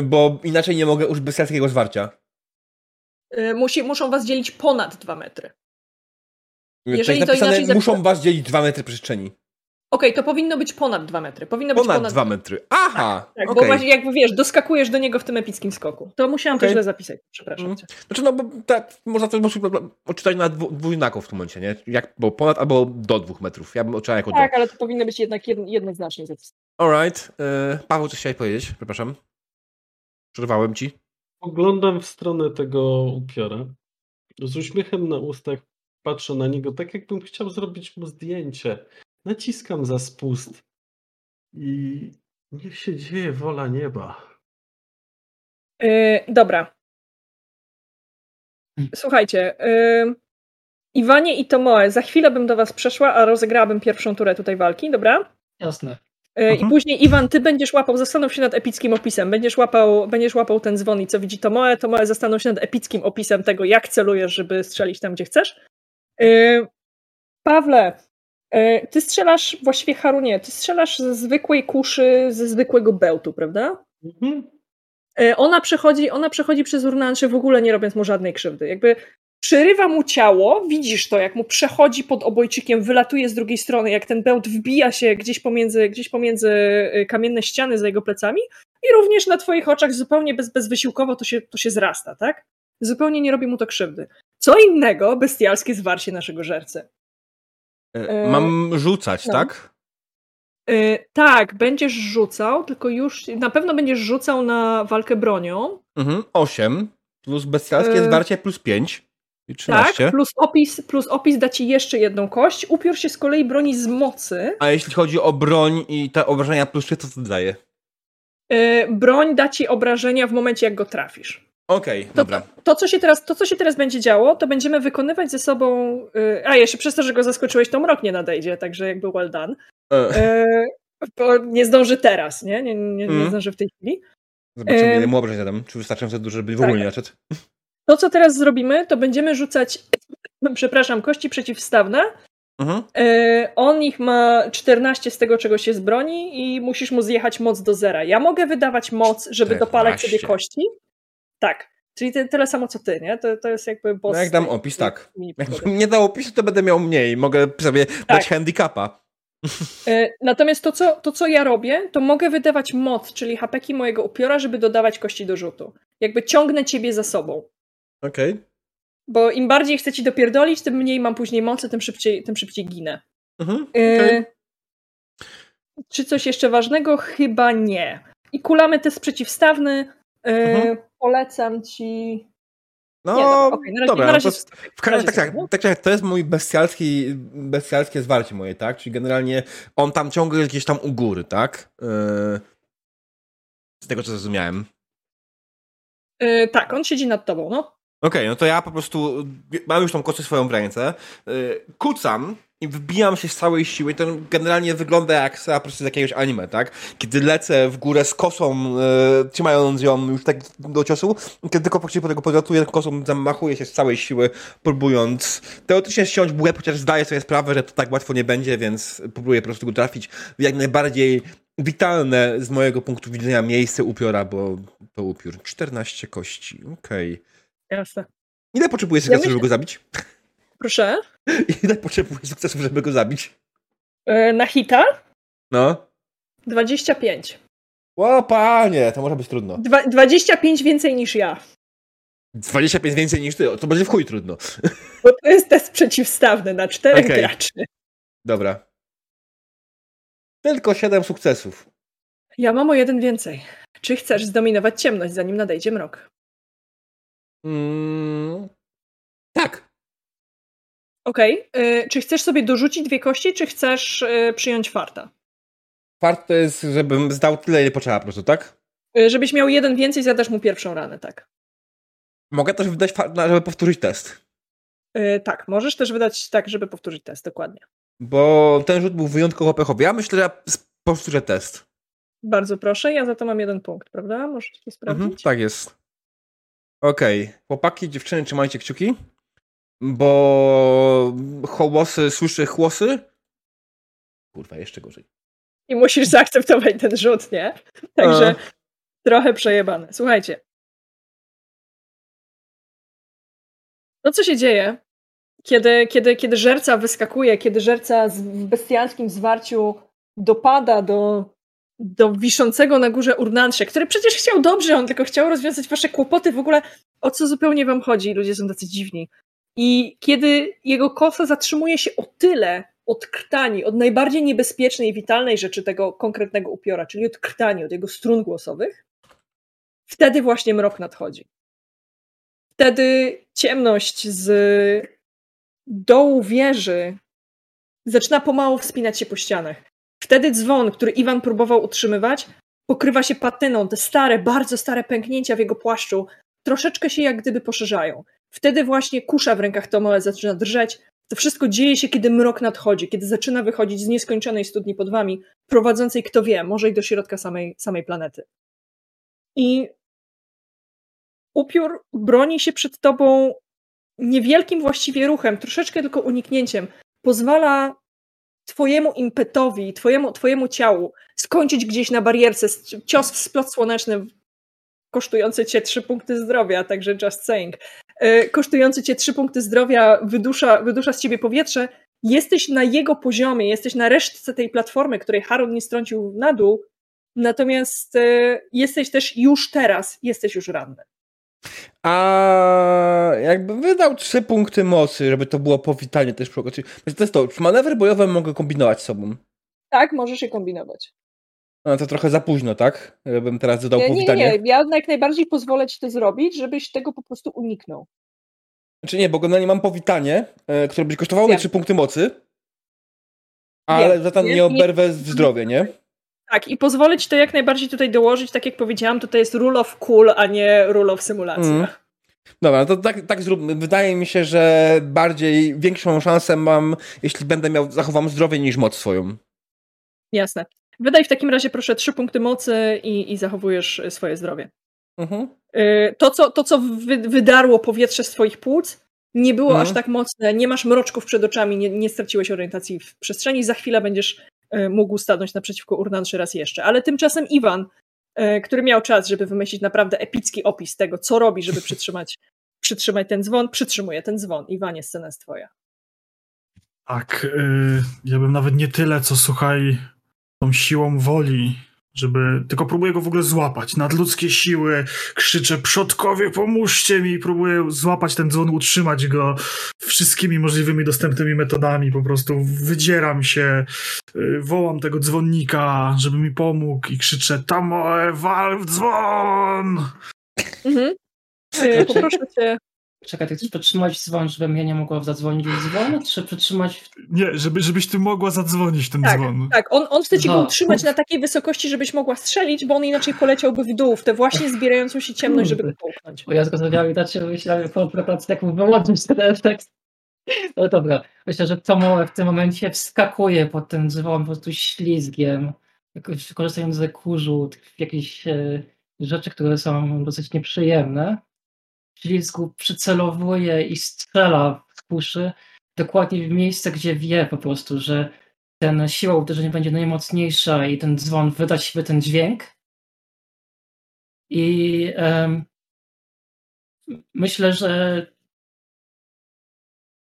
Bo inaczej nie mogę użyć bezselskiego zwarcia. E, Musi, muszą was dzielić ponad dwa metry. Jeżeli Jeżeli jest to napisane, inaczej muszą was dzielić dwa metry przestrzeni. Okej, to powinno być ponad dwa metry. Powinno być Ponad ponad dwa metry. Aha! Tak, okej. bo właśnie jakby wiesz, doskakujesz do niego w tym epickim skoku. To musiałam Okej. to źle zapisać, przepraszam Mhm. cię. Znaczy, no bo tak, można to może odczytać na dwu, dwójnaków w tym momencie, nie? Jak, bo ponad albo do dwóch metrów. Ja bym odczytał jako Tak, do. ale to powinno być jednak jedno, jednoznacznie zapisane. Alright. Yy, Paweł, coś chciałeś powiedzieć? Przepraszam. Przerwałem ci. Oglądam w stronę tego upiora. Z uśmiechem na ustach patrzę na niego, tak jakbym chciał zrobić mu zdjęcie. Naciskam za spust. I niech się dzieje wola nieba. Yy, dobra. Słuchajcie, yy, Iwanie i Tomoe, za chwilę bym do was przeszła, a rozegrałabym pierwszą turę tutaj walki, dobra? Jasne. E, I później Iwan, ty będziesz łapał, zastanów się nad epickim opisem, będziesz łapał, będziesz łapał ten dzwon i co widzi Tomoe, Tomoe zastanów się nad epickim opisem tego, jak celujesz, żeby strzelić tam, gdzie chcesz. Pawle, ty strzelasz, właściwie Harunie, ty strzelasz ze zwykłej kuszy, ze zwykłego bełtu, prawda? Mhm. Ona przechodzi, ona przechodzi przez urnansze w ogóle nie robiąc mu żadnej krzywdy. Jakby przerywa mu ciało, widzisz to, jak mu przechodzi pod obojczykiem, wylatuje z drugiej strony, jak ten bełt wbija się gdzieś pomiędzy, gdzieś pomiędzy y, kamienne ściany za jego plecami i również na twoich oczach zupełnie bez, bezwysiłkowo to się, to się zrasta, tak? Zupełnie nie robi mu to krzywdy. Co innego bestialskie zwarcie naszego żercy. E, e mam rzucać, no. tak? E, tak, będziesz rzucał, tylko już na pewno będziesz rzucał na walkę bronią. Mhm, 8 plus bestialskie zwarcie plus 5. I 13. Tak, plus opis, plus opis da ci jeszcze jedną kość. Upiór się z kolei broni z mocy. A jeśli chodzi o broń i te obrażenia plus 3, to co to daje? Broń da ci obrażenia w momencie, jak go trafisz. Okej, okay, dobra. To, to, co się teraz, to, co się teraz będzie działo, to będziemy wykonywać ze sobą. Yy, a jeszcze przez to, że go zaskoczyłeś, to mrok nie nadejdzie, także jakby well done. Yy, bo nie zdąży teraz, nie? Nie, nie, nie mm. zdąży w tej chwili. Zobaczymy, ile mu obrażeń zadam. Czy wystarczająco dużo, żeby w ogóle tak. nie zacząć? To, co teraz zrobimy, to będziemy rzucać, przepraszam, kości przeciwstawne. Mhm. E, on ich ma 14 z tego, czego się z broni i musisz mu zjechać moc do zera. Ja mogę wydawać moc, żeby 14. dopalać sobie kości. Tak. Czyli te, tyle samo co ty, nie? To, to jest jakby boss. No jak dam opis, tak. Jak nie dał opisu, to będę miał mniej. Mogę sobie tak. dać handicapa. E, natomiast to co, to, co ja robię, to mogę wydawać moc, czyli hapeki mojego upiora, żeby dodawać kości do rzutu. Jakby ciągnę ciebie za sobą. Okej. Okay. Bo im bardziej chcę ci dopierdolić, tym mniej mam później mocy, tym szybciej, tym szybciej ginę. Mhm, okay. y czy coś jeszcze ważnego? Chyba nie. I kulamy test przeciwstawny. Y mhm. Polecam ci. No, nie, dobra, okay, na razie, dobra, na razie, to, w tak, tak, tak, tak, tak, to jest mój bestialski, bestialskie zwarcie moje, tak? Czyli generalnie on tam ciągle jest gdzieś tam u góry, tak? Yy, z tego, co zrozumiałem. Yy, tak, on siedzi nad tobą, no. Okej, okay, no to ja po prostu mam już tą kosę swoją w ręce, yy, kucam i wbijam się z całej siły. To generalnie wygląda jak po prostu z jakiegoś anime, tak? Kiedy lecę w górę z kosą, yy, trzymając ją już tak do ciosu, kiedy tylko po tego podlatuję kosą, zamachuję się z całej siły, próbując teoretycznie ściąć bułę, chociaż zdaję sobie sprawę, że to tak łatwo nie będzie, więc próbuję po prostu go trafić w jak najbardziej witalne z mojego punktu widzenia miejsce upiora, bo to upiór. 14 kości, okej. Okay. Jasne. Ile potrzebujesz ja żeby go zabić? Proszę? Ile potrzebujesz sukcesów, żeby go zabić? Yy, na hita? No. 25. O panie, to może być trudno. Dwa, 25 więcej niż ja. 25 więcej niż ty, to będzie w chuj trudno. Bo to jest test przeciwstawny na czterech okay. graczy. Dobra. Tylko 7 sukcesów. Ja mam o jeden więcej. Czy chcesz zdominować ciemność, zanim nadejdzie mrok? Mm, tak. Okej. Okay. Czy chcesz sobie dorzucić dwie kości, czy chcesz y, przyjąć farta? Fart to jest, żebym zdał tyle, ile potrzeba po prostu, tak? Y, żebyś miał jeden więcej, zadasz mu pierwszą ranę, tak. Mogę też wydać fart, żeby powtórzyć test. Yy, tak, możesz też wydać tak, żeby powtórzyć test, dokładnie. Bo ten rzut był wyjątkowo pechowy. Ja myślę, że ja powtórzę test. Bardzo proszę, ja za to mam jeden punkt, prawda? Możesz to sprawdzić? Mhm, tak jest. Okej, okay. chłopaki, dziewczyny, trzymajcie kciuki, bo hołosy słyszy chłosy. Kurwa, jeszcze gorzej. I musisz zaakceptować ten rzut, nie? Także A. trochę przejebane. Słuchajcie. No co się dzieje, kiedy, kiedy, kiedy żerca wyskakuje, kiedy żerca w bestialskim zwarciu dopada do do wiszącego na górze urnansze, który przecież chciał dobrze, on tylko chciał rozwiązać wasze kłopoty. W ogóle o co zupełnie wam chodzi? Ludzie są tacy dziwni. I kiedy jego kosa zatrzymuje się o tyle od krtani, od najbardziej niebezpiecznej i witalnej rzeczy tego konkretnego upiora, czyli od krtani, od jego strun głosowych, wtedy właśnie mrok nadchodzi. Wtedy ciemność z dołu wieży zaczyna pomału wspinać się po ścianach. Wtedy dzwon, który Iwan próbował utrzymywać, pokrywa się patyną. Te stare, bardzo stare pęknięcia w jego płaszczu troszeczkę się jak gdyby poszerzają. Wtedy właśnie kusza w rękach Tomoe zaczyna drżeć. To wszystko dzieje się, kiedy mrok nadchodzi, kiedy zaczyna wychodzić z nieskończonej studni pod wami, prowadzącej, kto wie, może i do środka samej, samej planety. I upiór broni się przed tobą niewielkim właściwie ruchem, troszeczkę tylko uniknięciem. Pozwala twojemu impetowi, twojemu, twojemu ciału skończyć gdzieś na barierce. Cios w splot słoneczny kosztujący cię trzy punkty zdrowia, także just saying. E, kosztujący cię trzy punkty zdrowia wydusza, wydusza z ciebie powietrze. Jesteś na jego poziomie, jesteś na resztce tej platformy, której Haron nie strącił na dół, natomiast e, jesteś też już teraz, jesteś już ranny. A jakby wydał trzy punkty mocy, żeby to było powitanie też przy. To jest to, czy manewry bojowe mogę kombinować z sobą? Tak, możesz je kombinować. No to trochę za późno, tak? Żebym teraz dodał nie, powitanie. Nie, nie, ja jak najbardziej pozwolę ci to zrobić, żebyś tego po prostu uniknął. Znaczy nie, bo nie mam powitanie, e, które będzie kosztowało mnie trzy punkty mocy, ale nie, za to nie, nie oberwę w zdrowie, nie? Tak, i pozwolę ci to jak najbardziej tutaj dołożyć, tak jak powiedziałam, to to jest rule of cool, a nie rule of symulacja. Mm. Dobra, to tak, tak zróbmy. Wydaje mi się, że bardziej, większą szansę mam, jeśli będę miał, zachowam zdrowie niż moc swoją. Jasne. Wydaj w takim razie proszę trzy punkty mocy i, i zachowujesz swoje zdrowie. Mhm. Y, to, co, to, co wy, wydarło powietrze z twoich płuc, nie było mhm. aż tak mocne, nie masz mroczków przed oczami, nie, nie straciłeś orientacji w przestrzeni, za chwilę będziesz y, mógł stanąć naprzeciwko Urnanszy raz jeszcze. Ale tymczasem Iwan, y, który miał czas, żeby wymyślić naprawdę epicki opis tego, co robi, żeby przytrzymać, przytrzymać ten dzwon, przytrzymuje ten dzwon. Iwanie, scena jest twoja. Tak, yy, ja bym nawet nie tyle, co słuchaj, tą siłą woli, żeby. Tylko próbuję go w ogóle złapać. Nadludzkie siły, krzyczę, przodkowie, pomóżcie mi! Próbuję złapać ten dzwon, utrzymać go wszystkimi możliwymi dostępnymi metodami. Po prostu wydzieram się, y, wołam tego dzwonnika, żeby mi pomógł i krzyczę: Tamoe, wal w dzwon! Mhm. Poproszę cię, Czekaj, ty chcesz przytrzymać dzwon, żebym ja nie mogła zadzwonić w dzwon, czy przytrzymać... Nie, żeby, żebyś ty mogła zadzwonić ten tak, dzwon. Tak, on, on chce ci go utrzymać na takiej wysokości, żebyś mogła strzelić, bo on inaczej poleciałby w dół, w tę właśnie zbierającą się ciemność, żeby go połknąć. Bo ja zrozumiałem i tak się myślałem, po preparacji tak wyłączyć ten efekt. No dobra, myślę, że Tomo w tym momencie wskakuje pod ten dzwon po prostu ślizgiem, jakoś korzystając ze kurzu, jakichś e, rzeczy, które są dosyć nieprzyjemne ślizgu przycelowuje i strzela w kuszy dokładnie w miejsce, gdzie wie po prostu, że ten siła uderzenia będzie najmocniejsza i ten dzwon wyda siebie ten dźwięk. I um, myślę, że.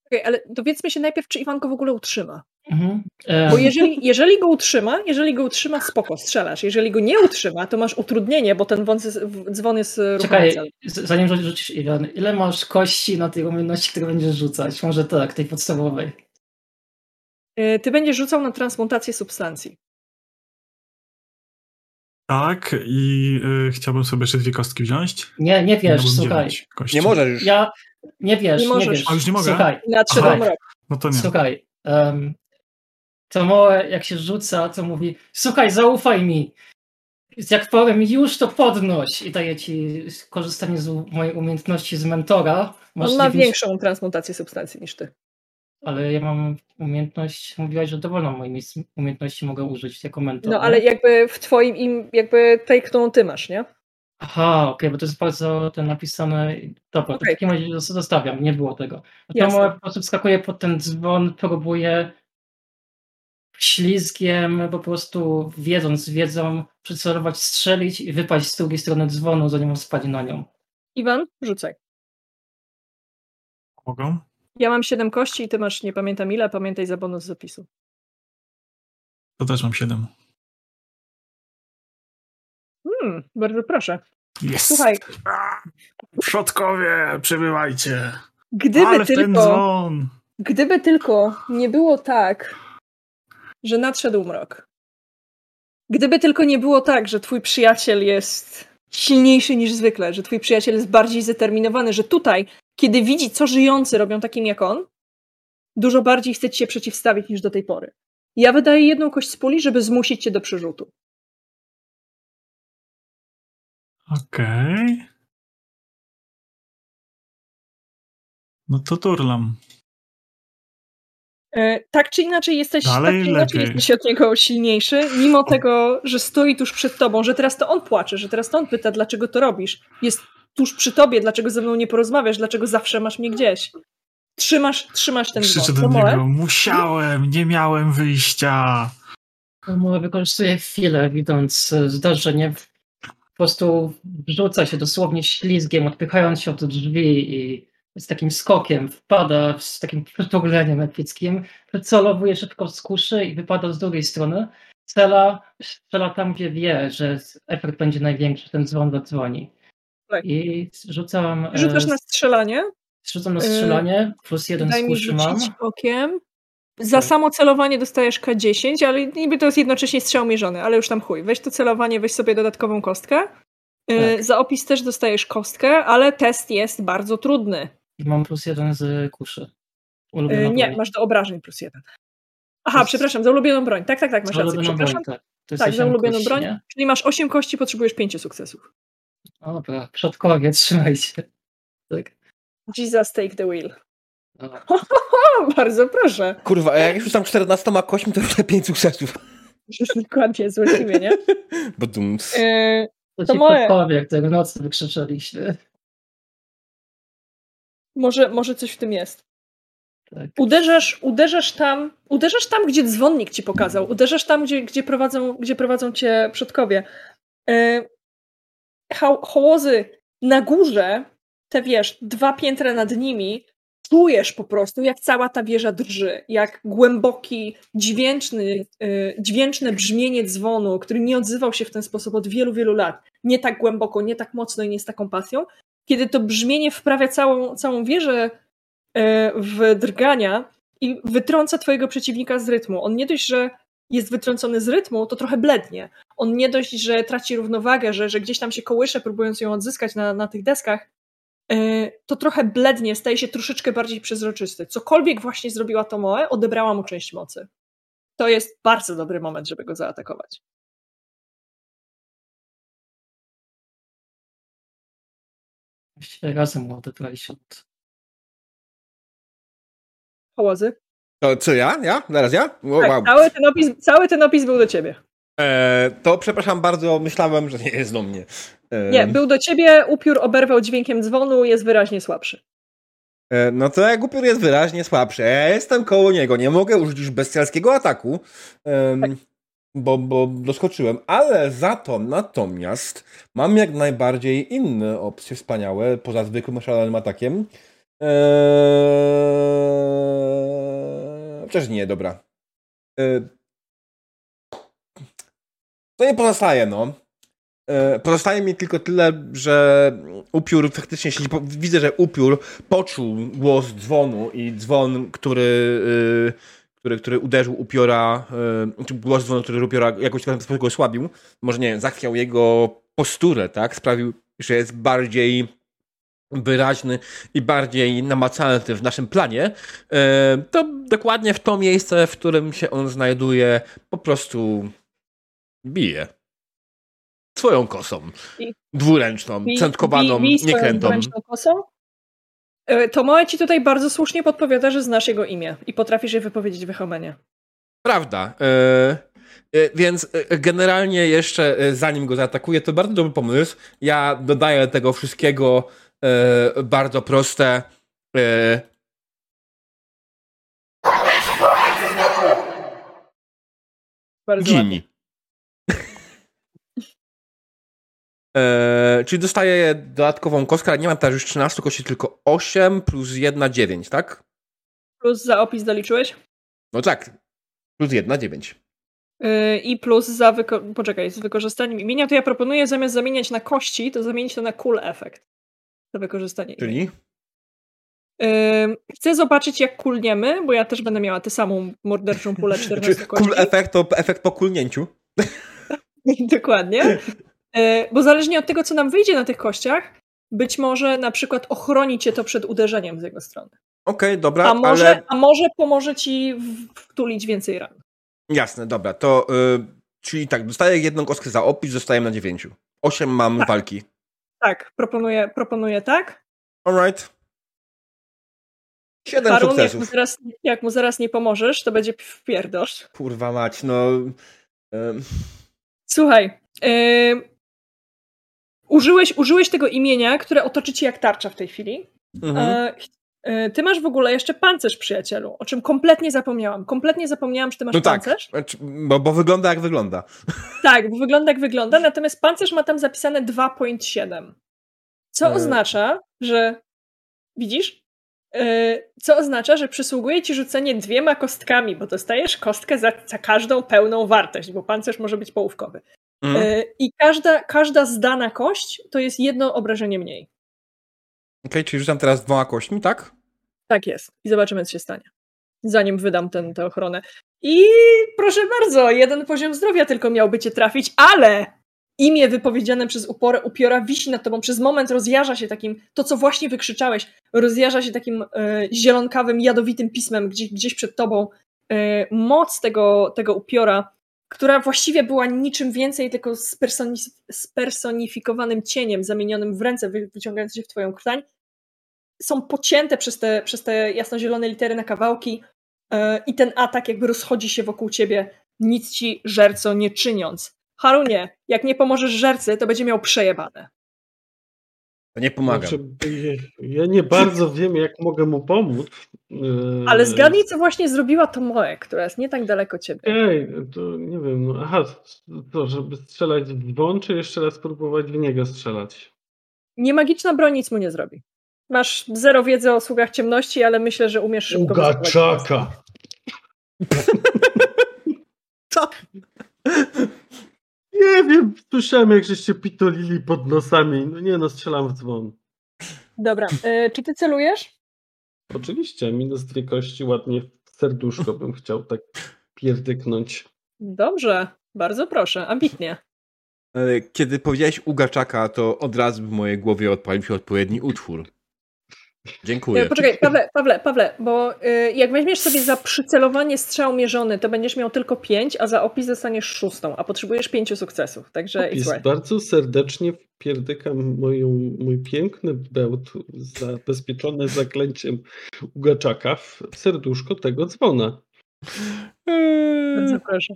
Okay, ale dowiedzmy się najpierw, czy Iwanko w ogóle utrzyma. Mhm. Bo jeżeli, jeżeli go utrzyma, jeżeli go utrzyma, spoko, strzelasz. Jeżeli go nie utrzyma, to masz utrudnienie, bo ten jest, dzwon jest Czekaj, zanim rzucisz Iwan, ile masz kości na tej umiejętności, które będziesz rzucać? Może tak, tej podstawowej. Y, ty będziesz rzucał na transmutację substancji. Tak, i y, chciałbym sobie jeszcze dwie kostki wziąć. Nie, nie wiesz, słuchaj. Nie możesz już. Ja, nie wiesz, nie, nie wiesz. A już nie mogę? Słuchaj. Na rok. No to nie. Słuchaj, um, to Moe, jak się rzuca, to mówi: Słuchaj, zaufaj mi. Jak powiem już, to podnoś. I daje ci korzystanie z mojej umiejętności z mentora. Masz On ma 9... większą transmutację substancji niż ty. Ale ja mam umiejętność, mówiłaś, że dowolną mojej umiejętności mogę użyć jako mentor. No ale jakby w twoim, im, jakby tej, którą ty masz, nie? Aha, okej, okay, bo to jest bardzo ten napisane. Dobra, okay. to w takim razie zostawiam, nie było tego. To Moe po prostu wskakuje pod ten dzwon, próbuje ślizgiem, po prostu wiedząc, wiedzą, przycelować, strzelić i wypaść z drugiej strony dzwonu, zanim on spadnie na nią. Iwan, rzucaj. Mogą? Ja mam 7 kości i ty masz, nie pamiętam ile, pamiętaj za bonus zapisu. To też mam 7. Hmm, bardzo proszę. Jest. Słuchaj. Przodkowie, przebywajcie. Gdyby Ale tylko, Gdyby tylko nie było tak, że nadszedł mrok. Gdyby tylko nie było tak, że twój przyjaciel jest silniejszy niż zwykle, że twój przyjaciel jest bardziej zdeterminowany, że tutaj, kiedy widzi, co żyjący robią takim jak on, dużo bardziej chce ci się przeciwstawić niż do tej pory. Ja wydaję jedną kość z puli, żeby zmusić cię do przerzutu. Okej. Okay. No to turlam. E, tak czy inaczej jesteś, Dalej tak czy inaczej jesteś od niego silniejszy, mimo tego, że stoi tuż przed tobą, że teraz to on płacze, że teraz to on pyta, dlaczego to robisz. Jest tuż przy tobie, dlaczego ze mną nie porozmawiasz, dlaczego zawsze masz mnie gdzieś. Trzymasz, trzymasz ten Krzyczę do niego, musiałem, nie miałem wyjścia. Moła wykorzystuje chwilę, widząc zdarzenie. Po prostu wrzuca się dosłownie ślizgiem, odpychając się od drzwi i z takim skokiem wpada, z takim przytugleniem epickim, celowuje szybko z kuszy i wypada z drugiej strony. Cela strzela tam, gdzie wie, że efekt będzie największy, ten dzwon zadzwoni. Tak. I rzucam... E, Rzucasz na strzelanie? Rzucam na strzelanie, plus jeden Daj z kuszy mam. okiem. Za samo celowanie dostajesz K10, ale niby to jest jednocześnie strzał mierzony, ale już tam chuj. Weź to celowanie, weź sobie dodatkową kostkę. E, tak. Za opis też dostajesz kostkę, ale test jest bardzo trudny. Mam plus jeden z kuszy. Ulubiona nie, broń. masz do obrażeń plus jeden. Aha, jest... przepraszam, za ulubioną broń. Tak, tak, tak, masz rację. Przepraszam. Broń, tak, tak za ulubioną kości, broń. Nie? Czyli masz 8 kości, potrzebujesz 5 sukcesów. Dobra, przodkowie, trzymajcie. Tak. Jesus take the wheel. Bardzo proszę. Kurwa, a jak już tam 14 kośćmi, to już 5 sukcesów. Dokładnie, złośliwie, nie? Bo dums. Yy, to, to ci moje... jak tego nocy wykrzyczeliśmy. Może, może coś w tym jest. Tak. Uderzasz, uderzasz tam, uderzasz tam, gdzie dzwonnik ci pokazał, uderzasz tam, gdzie, gdzie, prowadzą, gdzie prowadzą cię przodkowie. Yy, hołozy na górze, te wiesz, dwa piętra nad nimi, czujesz po prostu, jak cała ta wieża drży, jak głęboki, dźwięczny, yy, dźwięczne brzmienie dzwonu, który nie odzywał się w ten sposób od wielu, wielu lat, nie tak głęboko, nie tak mocno i nie z taką pasją, kiedy to brzmienie wprawia całą, całą wieżę yy, w drgania i wytrąca twojego przeciwnika z rytmu. On nie dość, że jest wytrącony z rytmu, to trochę blednie. On nie dość, że traci równowagę, że, że gdzieś tam się kołysze, próbując ją odzyskać na, na tych deskach, yy, to trochę blednie, staje się troszeczkę bardziej przezroczysty. Cokolwiek właśnie zrobiła Tomoe, odebrała mu część mocy. To jest bardzo dobry moment, żeby go zaatakować. Właściwie razem odebraliśmy od... Połozy? To co ja? Ja? Zaraz ja? O, tak, wow. cały, ten opis, cały ten opis był do ciebie. E, to przepraszam bardzo, myślałem, że nie jest do mnie. E, nie, był do ciebie, upiór oberwał dźwiękiem dzwonu, jest wyraźnie słabszy. E, no to jak upiór jest wyraźnie słabszy, ja jestem koło niego, nie mogę użyć już bestialskiego ataku, tak. Bo, bo doskoczyłem, ale za to natomiast mam jak najbardziej inne opcje wspaniałe, poza zwykłym szalonym atakiem. Eee, przecież nie, dobra. Eee, to nie pozostaje, no. Eee, pozostaje mi tylko tyle, że upiór faktycznie, jeśli widzę, że upiór poczuł głos dzwonu i dzwon, który, yy, który, który uderzył upiora, yy, głos dzwonu, który upiora jakoś w sposób osłabił, może nie zachwiał jego posturę, tak? Sprawił, że jest bardziej wyraźny i bardziej namacalny w naszym planie, e, to dokładnie w to miejsce, w którym się on znajduje, po prostu bije. Swoją kosą. Dwuręczną, centkowaną, niekrętą. Dwuręczną kosą? E, to Moe ci tutaj bardzo słusznie podpowiada, że znasz jego imię i potrafisz je wypowiedzieć w. Prawda. E, więc generalnie jeszcze zanim go zaatakuję, to bardzo dobry pomysł. Ja dodaję tego wszystkiego e, bardzo proste. E, bardzo Gini. E, czyli dostaję dodatkową kostkę, ale nie mam teraz już 13 kości, tylko 8 plus 1, 9, tak? Plus za opis doliczyłeś? No tak. Plus 1, 9. Yy, I plus za wyko- poczekaj, z wykorzystaniem imienia, to ja proponuję zamiast zamieniać na kości, to zamienić to na cool efekt to wykorzystanie. Czyli? chcę zobaczyć, jak kulniemy, bo ja też będę miała tę samą morderczą pulę 14 Czy Kul efekt to efekt po kulnięciu. Dokładnie. Yy, bo zależnie od tego, co nam wyjdzie na tych kościach, być może na przykład ochroni cię to przed uderzeniem z jego strony. Okej, okay, dobra, a może, ale... A może pomoże ci wtulić więcej ran. Jasne, dobra, to yy, czyli tak, dostaję jedną kostkę za opis, zostaję na dziewięciu. Osiem mam tak. walki. Tak, proponuję, proponuję tak. Alright. Siedem Harun, jak mu, sukcesów. zaraz, jak mu zaraz nie pomożesz, to będzie wpierdosz. Kurwa mać, no... em, Słuchaj, yy, użyłeś, użyłeś tego imienia, które otoczy ci jak tarcza w tej chwili. mhm. E, e, ty masz w ogóle jeszcze pancerz, przyjacielu, o czym kompletnie zapomniałam. Kompletnie zapomniałam, że ty masz No tak, pancerz. znaczy, bo, bo wygląda jak wygląda. Tak, bo wygląda jak wygląda, natomiast pancerz ma tam zapisane 2.7. Co E. oznacza, że widzisz? E, Co oznacza, że przysługuje ci rzucenie dwiema kostkami, bo dostajesz kostkę za, za każdą pełną wartość, bo pancerz może być połówkowy. Mhm. E, I każda, każda zdana kość to jest jedno obrażenie mniej. Okej, czyli rzucam teraz dwoma kośćmi, tak? Tak jest. I zobaczymy, co się stanie. Zanim wydam ten, tę ochronę. I proszę bardzo, jeden poziom zdrowia tylko miałby cię trafić, ale imię wypowiedziane przez uporę, upiora wisi nad tobą. Przez moment rozjarza się takim, to co właśnie wykrzyczałeś, rozjarza się takim e, zielonkawym, jadowitym pismem gdzieś, gdzieś przed tobą. E, moc tego, tego upiora, która właściwie była niczym więcej, tylko spersoni- spersonifikowanym cieniem zamienionym w ręce, wy, wyciągające się w twoją krtań, są pocięte przez te, przez te jasnozielone litery na kawałki yy, i ten atak jakby rozchodzi się wokół ciebie, nic ci żerco nie czyniąc. Harunie, jak nie pomożesz żercy, to będzie miał przejebane. To nie pomagam. Znaczy, ja nie bardzo wiem, jak mogę mu pomóc. Yy, Ale zgadnij, co właśnie zrobiła to Moe, która jest nie tak daleko ciebie. Ej, to nie wiem, no aha, to żeby strzelać w dzwon, czy jeszcze raz próbować w niego strzelać? Nie magiczna broń nic mu nie zrobi. Masz zero wiedzy o sługach ciemności, ale myślę, że umiesz szybko Ugaczaka! Co? Nie wiem, słyszałem jak żeście pitolili pod nosami. No nie no, strzelam w dzwon. Dobra, yy, czy ty celujesz? Oczywiście, minus dwie kości, ładnie w serduszko bym chciał tak pierdyknąć. Dobrze, bardzo proszę, ambitnie. E, Kiedy powiedziałeś Ugaczaka, to od razu w mojej głowie odpalił się odpowiedni utwór. Dziękuję. E, Poczekaj, Pawle, Pawle, Pawle, bo y, jak weźmiesz sobie za przycelowanie strzał mierzony, to będziesz miał tylko pięć, a za opis dostaniesz szóstą, a potrzebujesz pięciu sukcesów, także Opis. Bardzo serdecznie pierdykam moją, mój piękny bełt zabezpieczony zaklęciem Ugaczaka w serduszko tego dzwona. Bardzo proszę.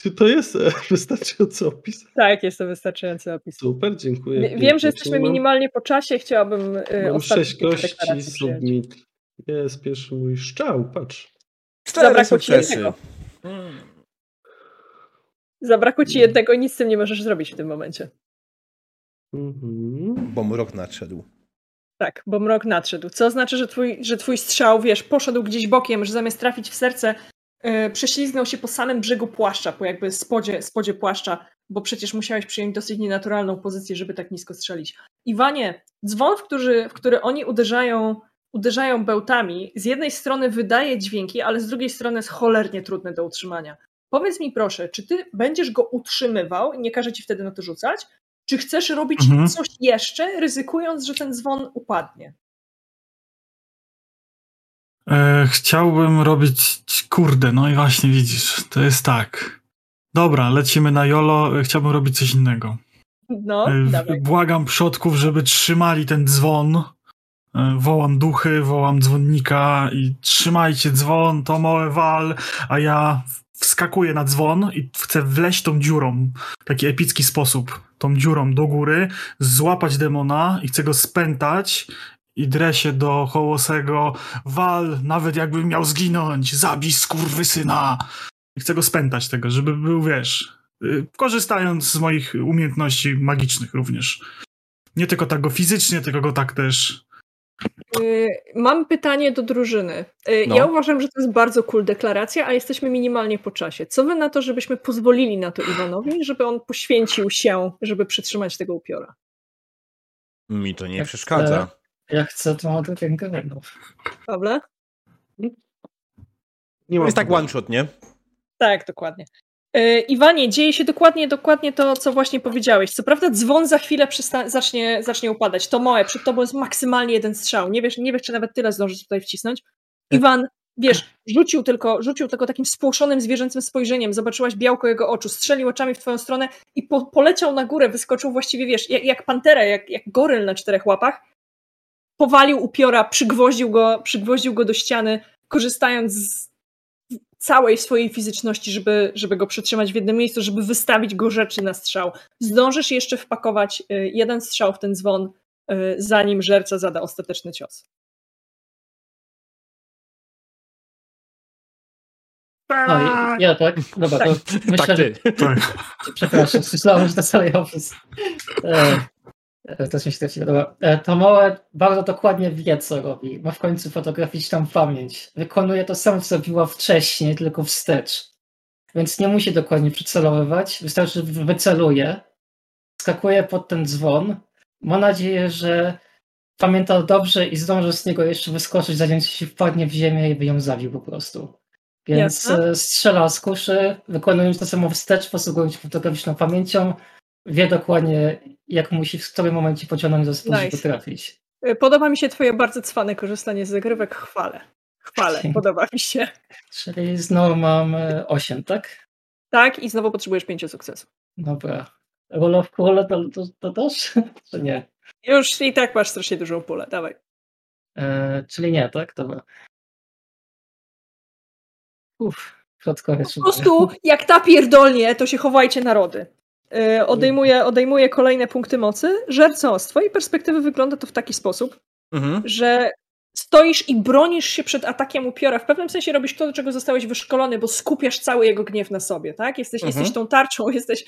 Czy to jest e, wystarczający opis? Tak, jest to wystarczający opis. Super, dziękuję. Wie- Wiem, pięknie. że jesteśmy minimalnie po czasie, chciałabym y, Mam sześć przyjąć. submit. Jest pierwszy mój szczał, patrz. Cztery Zabrakło ci jednego. Zabrakło ci jednego i nic z tym nie możesz zrobić w tym momencie. Mhm. Bo mrok nadszedł. Tak, bo mrok nadszedł. Co oznacza, że twój, że twój strzał, wiesz, poszedł gdzieś bokiem, że zamiast trafić w serce, prześlizgnął się po samym brzegu płaszcza, po jakby spodzie, spodzie płaszcza, bo przecież musiałeś przyjąć dosyć nienaturalną pozycję, żeby tak nisko strzelić. Iwanie, dzwon, w który, w który oni uderzają, uderzają bełtami, z jednej strony wydaje dźwięki, ale z drugiej strony jest cholernie trudny do utrzymania. Powiedz mi proszę, czy ty będziesz go utrzymywał i nie każe ci wtedy na to rzucać? Czy chcesz robić Mhm. coś jeszcze, ryzykując, że ten dzwon upadnie? E, chciałbym robić. Kurde, no i właśnie widzisz, to jest tak. Dobra, lecimy na Jolo. e, Chciałbym robić coś innego. No, E, dawaj. Błagam przodków, żeby trzymali ten dzwon. E, Wołam duchy, wołam dzwonnika i trzymajcie dzwon, to małe wal, a ja wskakuję na dzwon i chcę wleźć tą dziurą w taki epicki sposób, tą dziurą do góry, złapać demona i chcę go spętać i drę się do Hołosego, wal, nawet jakbym miał zginąć, zabij skurwysyna. I chcę go spętać tego, żeby był, wiesz, y, korzystając z moich umiejętności magicznych również. Nie tylko tak go fizycznie, tylko go tak też. Y, Mam pytanie do drużyny. Y, No. Ja uważam, że to jest bardzo cool deklaracja, a jesteśmy minimalnie po czasie. Co wy na to, żebyśmy pozwolili na to Iwanowi, żeby on poświęcił się, żeby przytrzymać tego upiora? Mi to nie przeszkadza. Ja chcę tą atakę granów. Pawle? Nie To mam jest tak one shot, nie? Tak, dokładnie. Y, Iwanie, dzieje się dokładnie, dokładnie to, co właśnie powiedziałeś. Co prawda dzwon za chwilę przysta- zacznie, zacznie upadać. To moje, przed tobą jest maksymalnie jeden strzał. Nie wiesz, nie wiesz czy nawet tyle zdążysz tutaj wcisnąć. Iwan, wiesz, rzucił tylko, rzucił tylko takim spłoszonym, zwierzęcym spojrzeniem. Zobaczyłaś białko jego oczu, strzelił oczami w twoją stronę i po- poleciał na górę, wyskoczył właściwie, wiesz, jak, jak pantera, jak, jak goryl na czterech łapach. Powalił upiora, przygwoździł go, przygwoździł go do ściany, korzystając z całej swojej fizyczności, żeby, żeby go przytrzymać w jednym miejscu, żeby wystawić go rzeczy na strzał. Zdążysz jeszcze wpakować y, jeden strzał w ten dzwon, y, zanim żerca zada ostateczny cios. No, ja tak? Dobra, to myślę, tak, ty. Że... Przepraszam, słyszałem, że to cały opis. E, e, to się straciło. Dobra. E, to małe bardzo dokładnie wie, co robi. Ma w końcu fotograficzną pamięć. Wykonuje to samo, co zrobiła wcześniej, tylko wstecz. Więc nie musi dokładnie przycelowywać. Wystarczy, że wyceluje. Skakuje pod ten dzwon. Ma nadzieję, że pamiętał dobrze i zdąży z niego jeszcze wyskoczyć, zanim się wpadnie w ziemię i by ją zabił po prostu. Więc Jasne. E, strzela z kuszy, wykonując to samo wstecz, posługując się fotograficzną pamięcią, wie dokładnie, jak musi w którym momencie pociągnąć za spód, nice. trafić. E, podoba mi się twoje bardzo cwane korzystanie z zagrywek. Chwalę. Chwalę, podoba mi się. Czyli znowu mam 8, e, tak? Tak, i znowu potrzebujesz 5 sukcesów. Dobra. Roll of Cool to, to, to też? Czy nie? Już i tak masz strasznie dużą pulę, dawaj. E, czyli nie, tak? Dobra. Uff, po prostu jak ta pierdolnie, to się chowajcie narody. Yy, odejmuje, odejmuje kolejne punkty mocy. Żerco, z twojej perspektywy wygląda to w taki sposób, mhm. że stoisz i bronisz się przed atakiem upiora. W pewnym sensie robisz to, do czego zostałeś wyszkolony, bo skupiasz cały jego gniew na sobie, tak? Jesteś, mhm. jesteś tą tarczą, jesteś,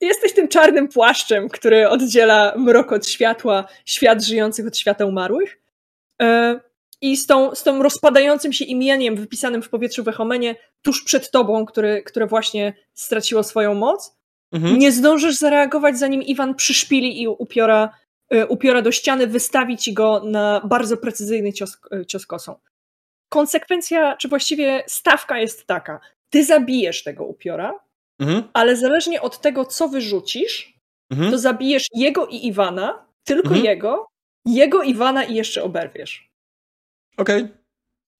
jesteś tym czarnym płaszczem, który oddziela mrok od światła, świat żyjących od świata umarłych. Yy, i z tą, z tą rozpadającym się imieniem wypisanym w powietrzu w Echomenie tuż przed tobą, który, które właśnie straciło swoją moc, mhm. nie zdążysz zareagować, zanim Iwan przyszpili i upiora, y, upiora do ściany, wystawi ci go na bardzo precyzyjny cios, y, cios kosą. Konsekwencja, czy właściwie stawka jest taka. Ty zabijesz tego upiora, mhm. ale zależnie od tego, co wyrzucisz, mhm. to zabijesz jego i Iwana, tylko mhm. jego, jego, Iwana i jeszcze oberwiesz. Okej. Okay.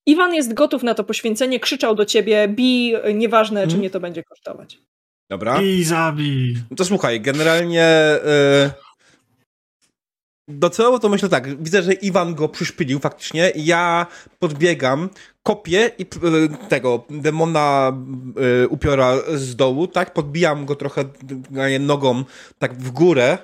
Iwan jest gotów na to poświęcenie, krzyczał do ciebie, bij, nieważne, czy mnie to będzie kosztować. Dobra. I zabij. No to słuchaj, generalnie... Yy docelowo to myślę tak, widzę, że Iwan go przyszpilił faktycznie ja podbiegam, kopię i e, tego demona y, upiora z dołu, tak, podbijam go trochę nogą tak w górę,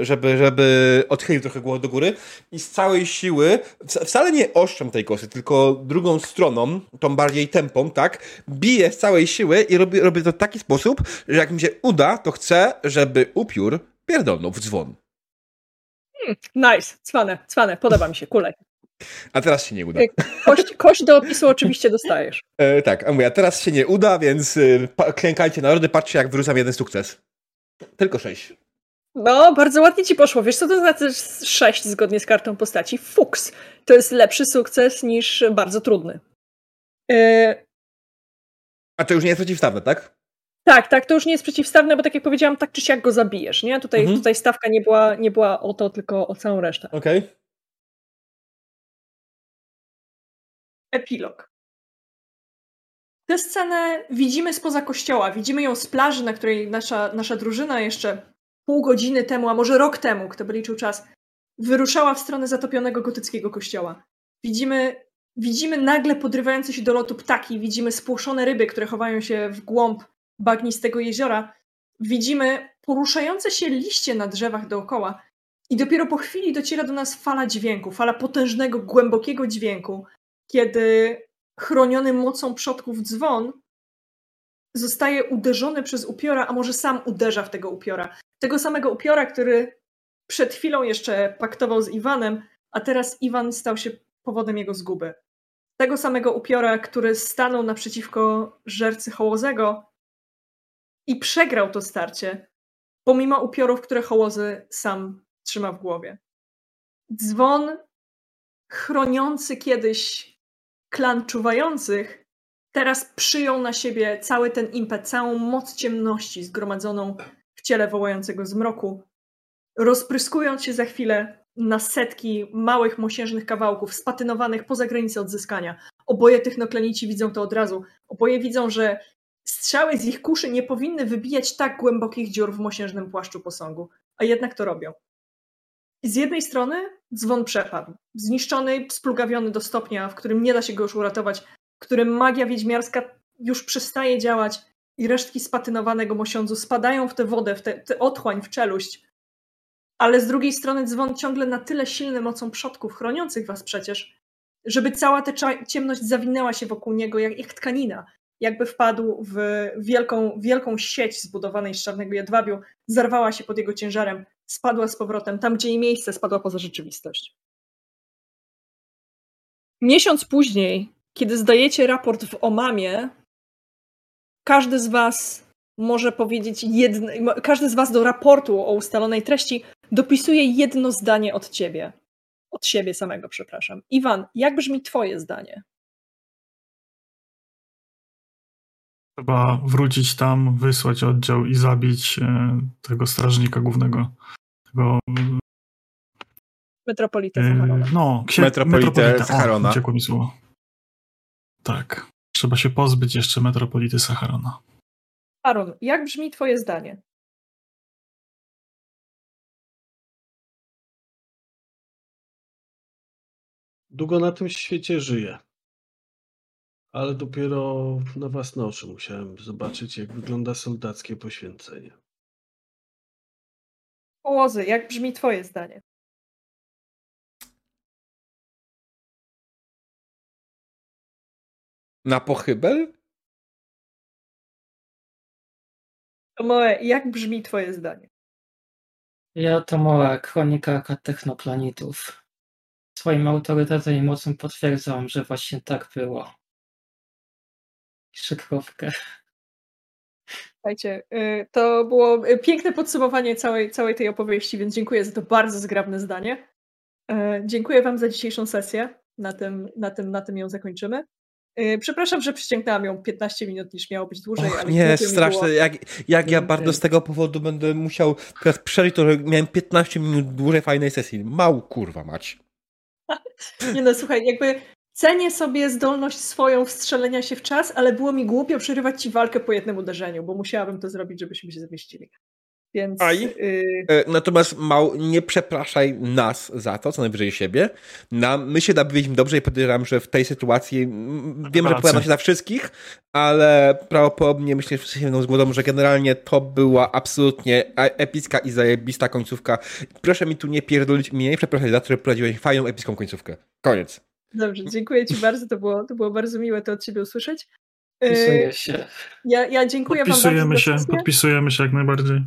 y, żeby, żeby odchylił trochę głowę do góry i z całej siły, wcale nie oszczem tej kosy, tylko drugą stroną, tą bardziej tempą, tak, biję z całej siły i robię, robię to w taki sposób, że jak mi się uda, to chcę, żeby upiór pierdolnął w dzwon. Hmm, nice, cwane, cwane, podoba mi się, kulej. A teraz się nie uda. Kość, kość do opisu oczywiście dostajesz. E, tak, a mówię, a teraz się nie uda, więc y, klękajcie narody, patrzcie jak wyrzucam jeden sukces. Tylko sześć. No, bardzo ładnie ci poszło. Wiesz co to znaczy sześć zgodnie z kartą postaci? Fuks. To jest lepszy sukces niż bardzo trudny. E... A to już nie jest przeciwstawne, tak? Tak, tak, to już nie jest przeciwstawne, bo tak jak powiedziałam, tak czy siak go zabijesz, nie? Tutaj, mhm. tutaj stawka nie była, nie była o to, tylko o całą resztę. Okej. Okay. Epilog. Tę scenę widzimy spoza kościoła, widzimy ją z plaży, na której nasza, nasza drużyna jeszcze pół godziny temu, a może rok temu, kto by liczył czas, wyruszała w stronę zatopionego gotyckiego kościoła. Widzimy, widzimy nagle podrywające się do lotu ptaki, widzimy spłoszone ryby, które chowają się w głąb bagnistego jeziora, widzimy poruszające się liście na drzewach dookoła i dopiero po chwili dociera do nas fala dźwięku, fala potężnego, głębokiego dźwięku, kiedy chroniony mocą przodków dzwon zostaje uderzony przez upiora, a może sam uderza w tego upiora. Tego samego upiora, który przed chwilą jeszcze paktował z Iwanem, a teraz Iwan stał się powodem jego zguby. Tego samego upiora, który stanął naprzeciwko żercy Hołozego i przegrał to starcie, pomimo upiorów, które Hołozy sam trzyma w głowie. Dzwon chroniący kiedyś klan czuwających teraz przyjął na siebie cały ten impet, całą moc ciemności zgromadzoną w ciele wołającego zmroku, rozpryskując się za chwilę na setki małych, mosiężnych kawałków, spatynowanych poza granicę odzyskania. Oboje technoklenici widzą to od razu. Oboje widzą, że strzały z ich kuszy nie powinny wybijać tak głębokich dziur w mosiężnym płaszczu posągu, a jednak to robią. Z jednej strony dzwon przepadł. Zniszczony, splugawiony do stopnia, w którym nie da się go już uratować, w którym magia wiedźmiarska już przestaje działać i resztki spatynowanego mosiądzu spadają w tę wodę, w tę otchłań, w czeluść. Ale z drugiej strony dzwon ciągle na tyle silny mocą przodków, chroniących was przecież, żeby cała ta ciemność zawinęła się wokół niego jak, jak tkanina. Jakby wpadł w wielką, wielką sieć zbudowanej z czarnego jedwabiu, zarwała się pod jego ciężarem, spadła z powrotem tam, gdzie jej miejsce, spadła poza rzeczywistość. Miesiąc później, kiedy zdajecie raport w Omamie, każdy z Was może powiedzieć jedno, każdy z Was do raportu o ustalonej treści dopisuje jedno zdanie od ciebie. Od siebie samego, przepraszam. Iwan, jak brzmi Twoje zdanie? Trzeba wrócić tam, wysłać oddział i zabić e, tego strażnika głównego. Tego. Metropolitę e, Zacharona. No, księ... Metropolitę. Uciekło mi słowo. Tak. Trzeba się pozbyć jeszcze metropolity Sacharona. Aaron, jak brzmi Twoje zdanie? Długo na tym świecie żyję. Ale dopiero na własne oczy musiałem zobaczyć, jak wygląda soldackie poświęcenie. Połozy, jak brzmi Twoje zdanie? Na pochybel? Tomoe, jak brzmi Twoje zdanie? Ja Tomoe, kronika technoplanetów. Swoim autorytetem i mocą potwierdzam, że właśnie tak było. Szykrowkę. Słuchajcie, y, to było y, piękne podsumowanie całej, całej tej opowieści, więc dziękuję za to bardzo zgrabne zdanie. Y, dziękuję Wam za dzisiejszą sesję. Na tym, na tym, na tym ją zakończymy. Przepraszam, że przyciągnęłam ją 15 minut niż miało być dłużej. Och, ale nie, straszne. Jak, jak ja bardzo z tego powodu będę musiał teraz przeżyć to, że miałem 15 minut dłużej fajnej sesji. Mał kurwa mać. nie no, słuchaj, jakby Cenię sobie zdolność swoją wstrzelenia się w czas, ale było mi głupio przerywać ci walkę po jednym uderzeniu, bo musiałabym to zrobić, żebyśmy się zmieścili. Więc. Aj. Y... Natomiast mał, nie przepraszaj nas za to, co najwyżej siebie. Nam, my się nabiliśmy dobrze i podejrzewam, że w tej sytuacji wiem, że powiadam się za wszystkich, ale prawdopodobnie myślę, że wszyscy się mną zgodzą, że generalnie to była absolutnie e, epicka i zajebista końcówka. Proszę mi tu nie pierdolić, mnie nie przepraszaj za to, że prowadziłeś fajną, epicką końcówkę. Koniec. Dobrze, dziękuję Ci bardzo. To było, to było bardzo miłe to od Ciebie usłyszeć. Podpisuję się. Ja, ja dziękuję podpisujemy Wam bardzo. Się, podpisujemy się jak najbardziej.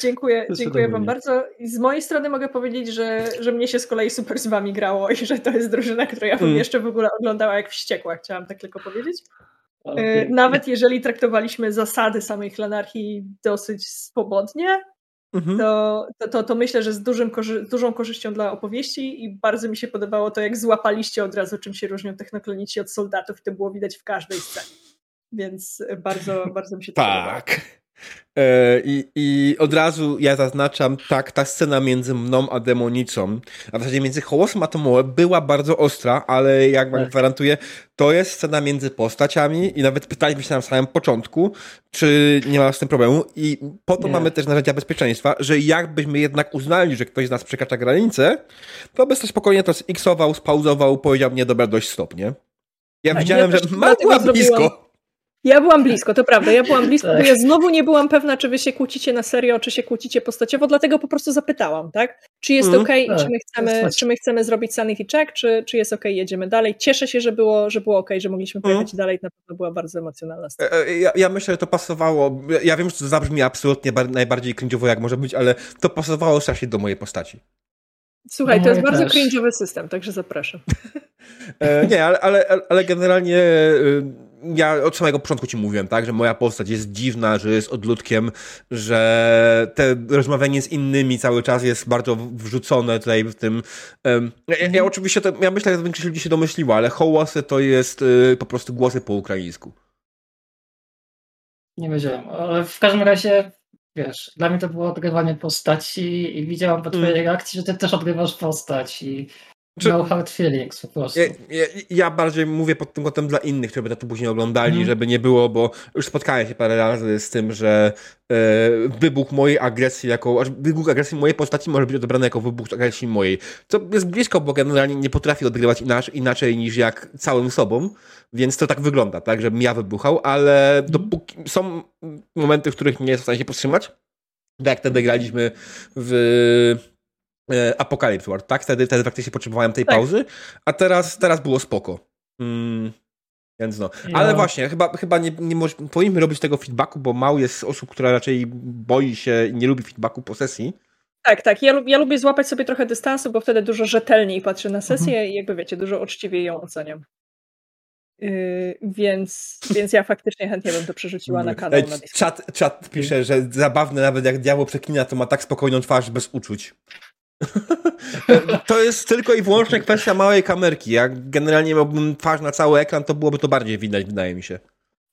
Dziękuję, dziękuję Wam bardzo. I z mojej strony mogę powiedzieć, że, że mnie się z kolei super z Wami grało i że to jest drużyna, którą ja bym mm. jeszcze w ogóle oglądała jak wściekła, chciałam tak tylko powiedzieć. Okay. Nawet jeżeli traktowaliśmy zasady samej klanarchii dosyć swobodnie, mhm. to, to, to, to, myślę, że z dużym, dużą korzyścią dla opowieści i bardzo mi się podobało to, jak złapaliście od razu, czym się różnią technoklonici od soldatów i to było widać w każdej scenie. Więc bardzo, bardzo mi się to tak. podobało. E, I, I od razu ja zaznaczam, tak, ta scena między mną a demonicą, a w zasadzie między Hołosem a Tomoe była bardzo ostra, ale jak wam tak. gwarantuję, to jest scena między postaciami i nawet pytaliśmy się na samym początku, czy nie ma z tym problemu i po to nie. mamy też narzędzia bezpieczeństwa, że jakbyśmy jednak uznali, że ktoś z nas przekracza granicę, to by to spokojnie to xował, spauzował, powiedział nie, dobra, dość stop, nie? Ja tak, widziałem, ja że była blisko. Ja byłam blisko, to prawda, ja byłam blisko, tak. bo ja znowu nie byłam pewna, czy wy się kłócicie na serio, czy się kłócicie postaciowo, dlatego po prostu zapytałam, tak? Czy jest mm, ok, tak, czy, my chcemy, czy my chcemy zrobić sanity check, czy, czy jest ok, jedziemy dalej. Cieszę się, że było, że było ok, że mogliśmy mhm. pojechać mm. dalej, na pewno była bardzo emocjonalna scena. E, e, ja, ja, myślę, że to pasowało, ja wiem, że to zabrzmi absolutnie najbardziej cringe'owo jak może być, ale to pasowało strasznie do mojej postaci. Słuchaj, to jest no, bardzo cringe'owy system, także zapraszam. e, nie, ale, ale, ale generalnie ja od samego początku ci mówiłem, tak, że moja postać jest dziwna, że jest odludkiem, że te rozmawianie z innymi cały czas jest bardzo wrzucone tutaj w tym. Ja, ja, oczywiście, to, ja myślę, że większość ludzi się domyśliła, ale hołosy to jest y, po prostu głosy po ukraińsku. Nie wiedziałem, ale w każdym razie, wiesz, dla mnie to było odgrywanie postaci i widziałam po twojej mm. reakcji, że ty też odgrywasz postać i Czy... No hard feelings po prostu. Ja, ja, ja, bardziej mówię pod tym kątem dla innych, którzy by to później oglądali, mm. żeby nie było, bo już spotkałem się parę razy z tym, że e, wybuch mojej agresji jako, wybuch agresji mojej postaci może być odebrany jako wybuch agresji mojej. Co jest blisko, bo generalnie nie potrafi odgrywać inaczej, inaczej niż jak całym sobą, więc to tak wygląda, tak, żebym ja wybuchał, ale mm. dopóki są momenty, w których nie jest w stanie się powstrzymać, tak jak wtedy graliśmy w Apocalypse War, tak? Wtedy, wtedy faktycznie potrzebowałem tej tak. pauzy, a teraz, teraz było spoko. Mm, więc no. Ale no. właśnie, chyba, chyba nie, nie moż, powinniśmy robić tego feedbacku, bo mało jest osób, która raczej boi się i nie lubi feedbacku po sesji. Tak, tak. Ja, ja lubię złapać sobie trochę dystansu, bo wtedy dużo rzetelniej patrzę na sesję mhm. i jakby wiecie, dużo uczciwiej ją oceniam. Yy, więc, więc ja faktycznie chętnie bym to przerzuciła na kanał. Na czat, czat pisze, że zabawne nawet jak diabeł przeklina, to ma tak spokojną twarz bez uczuć. to jest tylko i wyłącznie kwestia małej kamerki. Jak generalnie miałbym twarz na cały ekran, to byłoby to bardziej widać, wydaje mi się.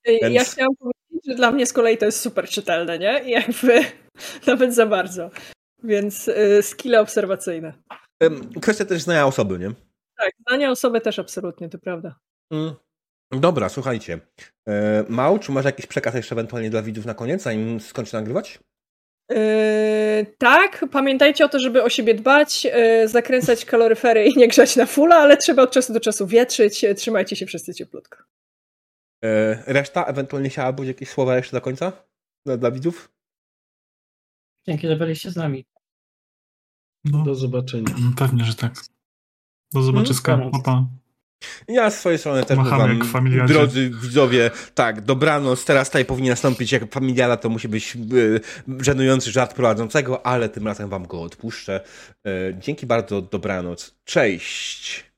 Więc... Ja chciałam powiedzieć, że dla mnie z kolei to jest super czytelne, nie? I jakby nawet za bardzo. Więc y, skille obserwacyjne. Kwestia też znania osoby, nie? Tak, znania osoby też absolutnie, to prawda. Mm. Dobra, słuchajcie. E, Mał, czy masz jakiś przekaz jeszcze ewentualnie dla widzów na koniec, zanim skończę nagrywać? Yy, tak, pamiętajcie o to, żeby o siebie dbać, yy, zakręcać kaloryfery i nie grzać na fulla, ale trzeba od czasu do czasu wietrzyć. Trzymajcie się wszyscy cieplutko. Yy, reszta ewentualnie chciałabyś jakieś słowa jeszcze do końca dla, dla widzów? Dzięki, że byliście z nami. No, do zobaczenia. Pewnie, że tak. Do zobaczyska. Hmm? Opa. Ja z swojej strony też Machamy wam, drodzy widzowie, tak, dobranoc, teraz tutaj powinien nastąpić jak familiala, to musi być yy, żenujący żart prowadzącego, ale tym razem wam go odpuszczę. Yy, dzięki bardzo, dobranoc, cześć!